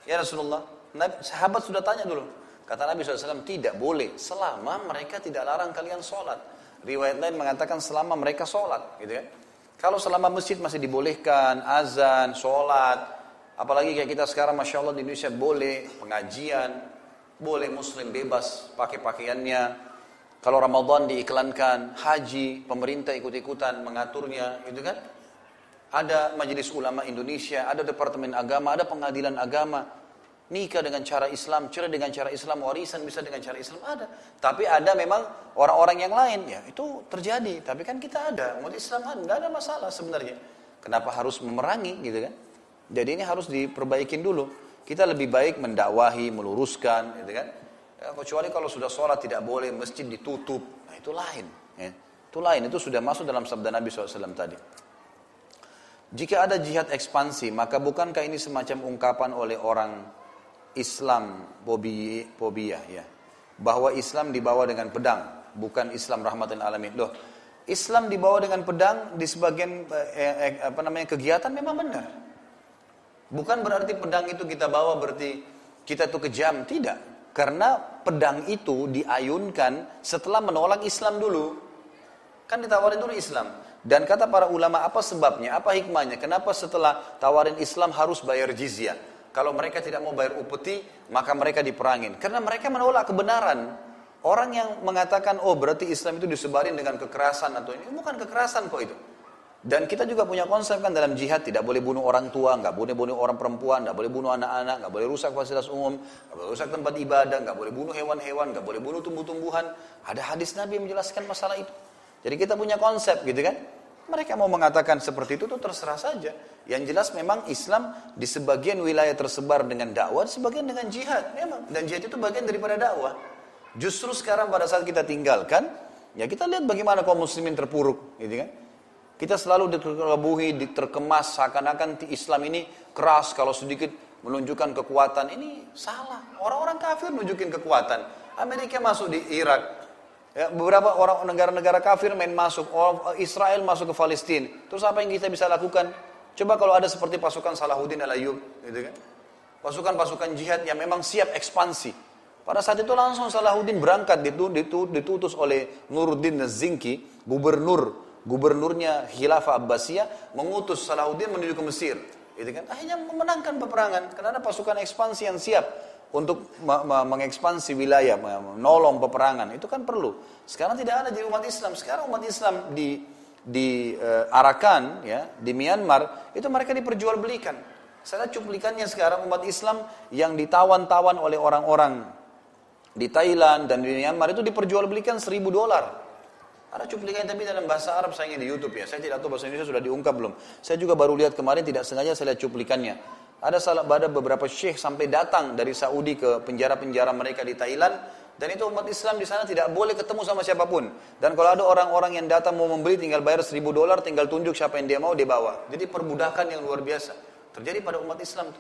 Ya Rasulullah. Nabi, sahabat sudah tanya dulu. Kata Nabi SAW, tidak boleh selama mereka tidak larang kalian sholat. Riwayat lain mengatakan selama mereka sholat. Gitu kan? Kalau selama masjid masih dibolehkan, azan, sholat, apalagi kayak kita sekarang Masya Allah di Indonesia boleh pengajian, boleh muslim bebas pakai pakaiannya. Kalau Ramadan diiklankan, haji, pemerintah ikut-ikutan mengaturnya, gitu kan? Ada majelis ulama Indonesia, ada departemen agama, ada pengadilan agama nikah dengan cara Islam, cerai dengan cara Islam, warisan bisa dengan cara Islam ada. Tapi ada memang orang-orang yang lain ya itu terjadi. Tapi kan kita ada umat Islam kan nggak ada masalah sebenarnya. Kenapa harus memerangi gitu kan? Jadi ini harus diperbaikin dulu. Kita lebih baik mendakwahi, meluruskan, gitu kan? Ya, kecuali kalau sudah sholat tidak boleh, masjid ditutup, nah itu lain. Ya. Itu lain, itu sudah masuk dalam sabda Nabi SAW tadi. Jika ada jihad ekspansi, maka bukankah ini semacam ungkapan oleh orang Islam fobia ya. Bahwa Islam dibawa dengan pedang, bukan Islam rahmatan alamin. Loh, Islam dibawa dengan pedang di sebagian eh, eh, apa namanya kegiatan memang benar. Bukan berarti pedang itu kita bawa berarti kita itu kejam, tidak. Karena pedang itu diayunkan setelah menolak Islam dulu. Kan ditawarin dulu Islam. Dan kata para ulama apa sebabnya, apa hikmahnya, kenapa setelah tawarin Islam harus bayar jizyah? Kalau mereka tidak mau bayar upeti, maka mereka diperangin. Karena mereka menolak kebenaran. Orang yang mengatakan, oh berarti Islam itu disebarin dengan kekerasan atau ini, bukan kekerasan kok itu. Dan kita juga punya konsep kan dalam jihad, tidak boleh bunuh orang tua, nggak boleh bunuh orang perempuan, nggak boleh bunuh anak-anak, nggak boleh rusak fasilitas umum, nggak boleh rusak tempat ibadah, nggak boleh bunuh hewan-hewan, nggak boleh bunuh tumbuh-tumbuhan. Ada hadis Nabi yang menjelaskan masalah itu. Jadi kita punya konsep gitu kan. Mereka mau mengatakan seperti itu tuh terserah saja. Yang jelas memang Islam di sebagian wilayah tersebar dengan dakwah, sebagian dengan jihad. Memang. Dan jihad itu bagian daripada dakwah. Justru sekarang pada saat kita tinggalkan, ya kita lihat bagaimana kaum muslimin terpuruk, gitu kan? Kita selalu diterkebuhi, terkemas seakan-akan Islam ini keras kalau sedikit menunjukkan kekuatan. Ini salah. Orang-orang kafir menunjukkan kekuatan. Amerika masuk di Irak, Ya, beberapa orang negara-negara kafir main masuk, Israel masuk ke Palestina. Terus apa yang kita bisa lakukan? Coba kalau ada seperti pasukan Salahuddin al-Ayyub, gitu kan? Pasukan-pasukan jihad yang memang siap ekspansi. Pada saat itu langsung Salahuddin berangkat ditutus oleh Nuruddin Zinki, gubernur gubernurnya Khilafah Abbasiyah mengutus Salahuddin menuju ke Mesir. Gitu kan? Akhirnya memenangkan peperangan karena ada pasukan ekspansi yang siap untuk mengekspansi wilayah, menolong peperangan, itu kan perlu. Sekarang tidak ada di umat Islam. Sekarang umat Islam di di uh, Arakan ya, di Myanmar, itu mereka diperjualbelikan. Saya cuplikannya sekarang umat Islam yang ditawan-tawan oleh orang-orang di Thailand dan di Myanmar itu diperjualbelikan seribu dolar. Ada cuplikan tapi dalam bahasa Arab sayangnya di YouTube ya. Saya tidak tahu bahasa Indonesia sudah diungkap belum. Saya juga baru lihat kemarin tidak sengaja saya lihat cuplikannya. Ada salah ada beberapa syekh sampai datang dari Saudi ke penjara-penjara mereka di Thailand dan itu umat Islam di sana tidak boleh ketemu sama siapa pun. Dan kalau ada orang-orang yang datang mau membeli tinggal bayar seribu dolar, tinggal tunjuk siapa yang dia mau dia bawa. Jadi perbudakan yang luar biasa terjadi pada umat Islam.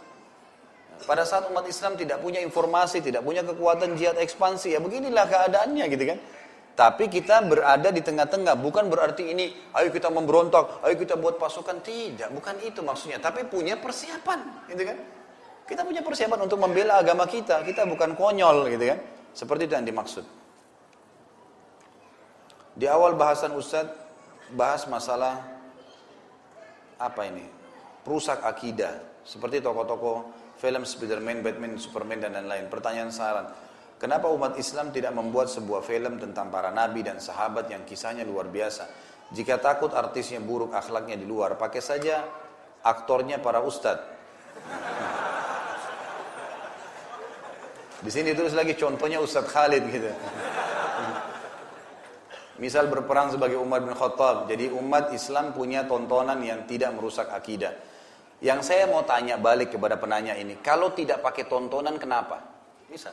Pada saat umat Islam tidak punya informasi, tidak punya kekuatan jihad ekspansi, ya beginilah keadaannya gitu kan. Tapi kita berada di tengah-tengah, bukan berarti ini, ayo kita memberontak, ayo kita buat pasukan. Tidak, bukan itu maksudnya. Tapi punya persiapan, gitu kan? Kita punya persiapan untuk membela agama kita. Kita bukan konyol, gitu kan? Seperti itu yang dimaksud. Di awal bahasan Ustadz, bahas masalah apa ini? Perusak akidah. Seperti tokoh-tokoh film Spiderman, Batman, Superman dan lain-lain. Pertanyaan saran, kenapa umat Islam tidak membuat sebuah film tentang para nabi dan sahabat yang kisahnya luar biasa? Jika takut artisnya buruk, akhlaknya di luar, pakai saja aktornya para ustadz. Di sini tulis lagi contohnya Ustadz Khalid gitu. Misal berperang sebagai Umar bin Khattab. Jadi umat Islam punya tontonan yang tidak merusak akidah. Yang saya mau tanya balik kepada penanya ini, kalau tidak pakai tontonan kenapa? Misal,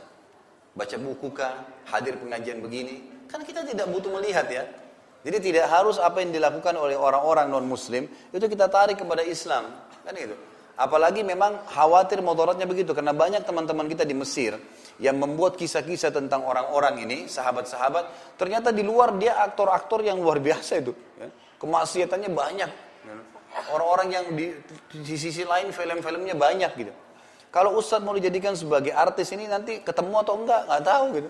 baca buku kah, hadir pengajian begini, kan kita tidak butuh melihat ya. Jadi tidak harus apa yang dilakukan oleh orang-orang non muslim itu kita tarik kepada Islam, kan itu. Apalagi memang khawatir motorotnya begitu karena banyak teman-teman kita di Mesir yang membuat kisah-kisah tentang orang-orang ini, sahabat-sahabat, ternyata di luar dia aktor-aktor yang luar biasa itu. Ya. Kemaksiatannya banyak, Orang-orang yang di, di sisi lain film-filmnya banyak gitu. Kalau Ustadz mau dijadikan sebagai artis ini nanti ketemu atau enggak, nggak tahu gitu.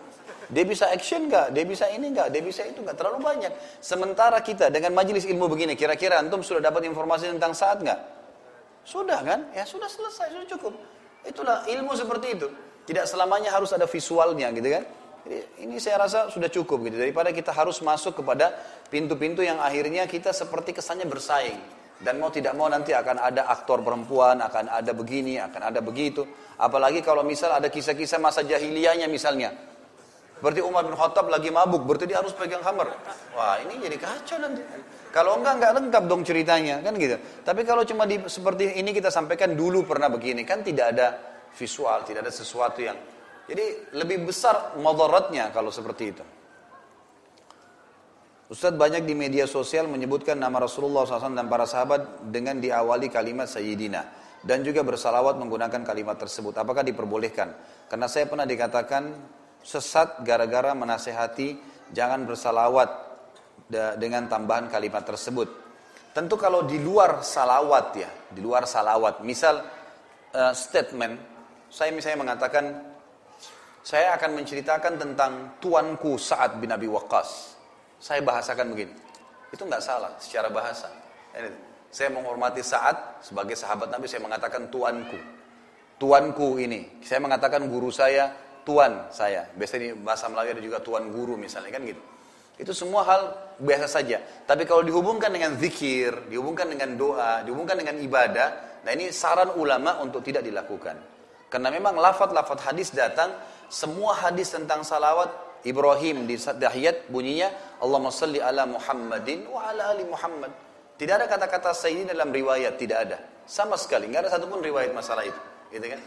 Dia bisa action nggak? Dia bisa ini nggak? Dia bisa itu nggak? Terlalu banyak. Sementara kita dengan majelis ilmu begini, kira-kira antum sudah dapat informasi tentang saat nggak? Sudah kan? Ya sudah selesai, sudah cukup. Itulah ilmu seperti itu. Tidak selamanya harus ada visualnya gitu kan? Jadi ini saya rasa sudah cukup gitu. Daripada kita harus masuk kepada pintu-pintu yang akhirnya kita seperti kesannya bersaing. Dan mau tidak mau nanti akan ada aktor perempuan, akan ada begini, akan ada begitu. Apalagi kalau misal ada kisah-kisah masa jahiliyahnya misalnya. Seperti Umar bin Khattab lagi mabuk, berarti dia harus pegang hammer. Wah ini jadi kacau nanti. Kalau enggak, enggak lengkap dong ceritanya, kan gitu. Tapi kalau cuma di, seperti ini kita sampaikan dulu pernah begini, kan tidak ada visual, tidak ada sesuatu yang... Jadi lebih besar modoratnya kalau seperti itu. Ustadz banyak di media sosial menyebutkan nama Rasulullah SAW dan para sahabat dengan diawali kalimat Sayyidina. Dan juga bersalawat menggunakan kalimat tersebut. Apakah diperbolehkan? Karena saya pernah dikatakan sesat gara-gara menasehati jangan bersalawat dengan tambahan kalimat tersebut. Tentu kalau di luar salawat ya, di luar salawat. Misal uh, statement, saya misalnya mengatakan, saya akan menceritakan tentang tuanku Sa'ad bin Abi Waqqas saya bahasakan begini. Itu nggak salah secara bahasa. Saya menghormati saat sebagai sahabat Nabi saya mengatakan tuanku. Tuanku ini. Saya mengatakan guru saya, tuan saya. Biasanya di bahasa Melayu ada juga tuan guru misalnya kan gitu. Itu semua hal biasa saja. Tapi kalau dihubungkan dengan zikir, dihubungkan dengan doa, dihubungkan dengan ibadah, nah ini saran ulama untuk tidak dilakukan. Karena memang lafat-lafat hadis datang, semua hadis tentang salawat Ibrahim di tahiyat bunyinya Allahumma salli ala Muhammadin wa ala ali Muhammad. Tidak ada kata-kata sayyidin dalam riwayat, tidak ada. Sama sekali, nggak ada satupun riwayat masalah itu. Gitu kan?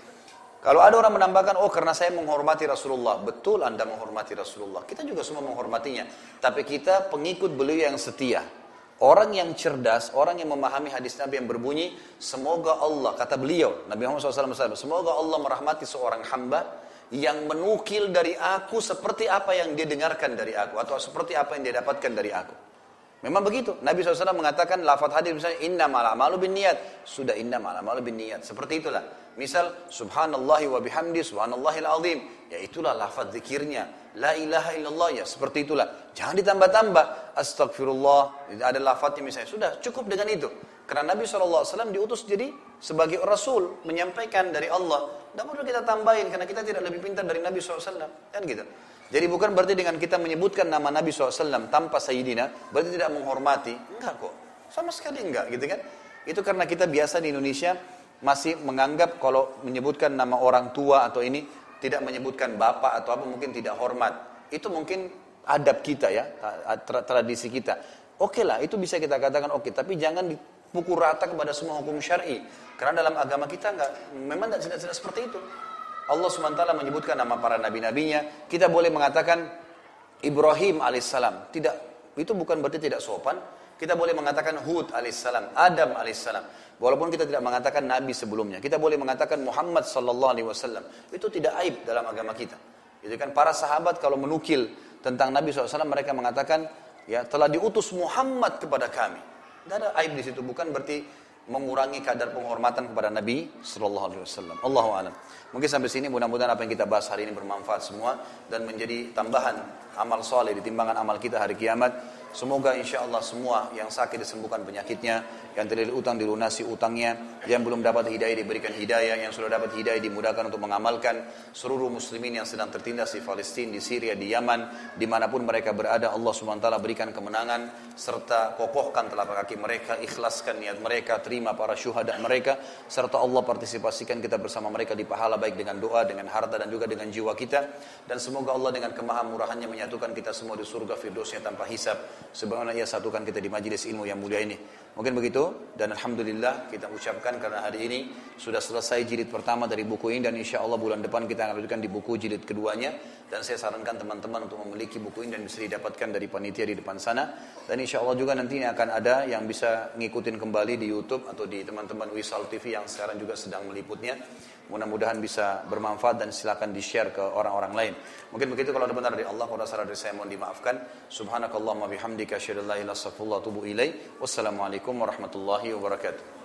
Kalau ada orang menambahkan, oh karena saya menghormati Rasulullah. Betul Anda menghormati Rasulullah. Kita juga semua menghormatinya. Tapi kita pengikut beliau yang setia. Orang yang cerdas, orang yang memahami hadis Nabi yang berbunyi, semoga Allah, kata beliau, Nabi Muhammad SAW, semoga Allah merahmati seorang hamba yang menukil dari aku seperti apa yang dia dengarkan dari aku atau seperti apa yang dia dapatkan dari aku. Memang begitu. Nabi SAW mengatakan lafaz hadis misalnya inna mala malu bin niat. Sudah inna mala malu bin niat. Seperti itulah. Misal subhanallah wa bihamdi subhanallahil azim. Ya itulah lafaz zikirnya. La ilaha illallah ya seperti itulah. Jangan ditambah-tambah. Astagfirullah. Ada lafaznya misalnya. Sudah cukup dengan itu. Karena Nabi SAW diutus jadi sebagai rasul menyampaikan dari Allah. Tidak perlu kita tambahin karena kita tidak lebih pintar dari Nabi SAW. Kan gitu. Jadi bukan berarti dengan kita menyebutkan nama Nabi SAW tanpa Sayyidina, berarti tidak menghormati. Enggak kok. Sama sekali enggak gitu kan. Itu karena kita biasa di Indonesia masih menganggap kalau menyebutkan nama orang tua atau ini tidak menyebutkan bapak atau apa mungkin tidak hormat. Itu mungkin adab kita ya, tradisi kita. Oke okay lah, itu bisa kita katakan oke, okay, tapi jangan dipukul rata kepada semua hukum syar'i. Karena dalam agama kita enggak, memang tidak, tidak seperti itu. Allah SWT menyebutkan nama para nabi-nabinya. Kita boleh mengatakan Ibrahim alaihissalam. Tidak, itu bukan berarti tidak sopan. Kita boleh mengatakan Hud alaihissalam, Adam alaihissalam. Walaupun kita tidak mengatakan nabi sebelumnya, kita boleh mengatakan Muhammad sallallahu alaihi wasallam. Itu tidak aib dalam agama kita. Itu kan para sahabat kalau menukil tentang Nabi SAW mereka mengatakan ya telah diutus Muhammad kepada kami. Tidak ada aib di situ, bukan berarti mengurangi kadar penghormatan kepada Nabi Sallallahu Alaihi Wasallam. Allahu a'lam. Mungkin sampai sini mudah-mudahan apa yang kita bahas hari ini bermanfaat semua dan menjadi tambahan amal soleh di timbangan amal kita hari kiamat. Semoga insya Allah semua yang sakit disembuhkan penyakitnya, yang terlilit utang dilunasi utangnya, yang belum dapat hidayah diberikan hidayah, yang sudah dapat hidayah dimudahkan untuk mengamalkan. Seluruh muslimin yang sedang tertindas di Palestina, di Syria, di Yaman, di mana pun mereka berada, Allah SWT berikan kemenangan, serta kokohkan telapak kaki mereka, ikhlaskan niat mereka, terima para syuhada mereka, serta Allah partisipasikan kita bersama mereka di pahala baik dengan doa, dengan harta dan juga dengan jiwa kita. Dan semoga Allah dengan kemahamurahannya menyatukan kita semua di surga firdausnya tanpa hisab sebagaimana ia satukan kita di majelis ilmu yang mulia ini. Mungkin begitu. Dan alhamdulillah kita ucapkan karena hari ini sudah selesai jilid pertama dari buku ini. Dan insya Allah bulan depan kita akan lanjutkan di buku jilid keduanya. Dan saya sarankan teman-teman untuk memiliki buku ini dan bisa didapatkan dari panitia di depan sana. Dan insya Allah juga nanti akan ada yang bisa ngikutin kembali di YouTube atau di teman-teman Wisal TV yang sekarang juga sedang meliputnya Mudah-mudahan bisa bermanfaat dan silakan di-share ke orang-orang lain. Mungkin begitu kalau ada benar dari Allah, kalau salah dari saya mohon dimaafkan. Subhanakallahumma bihamdika asyhadu an la ilaha illa anta. Wassalamualaikum warahmatullahi wabarakatuh.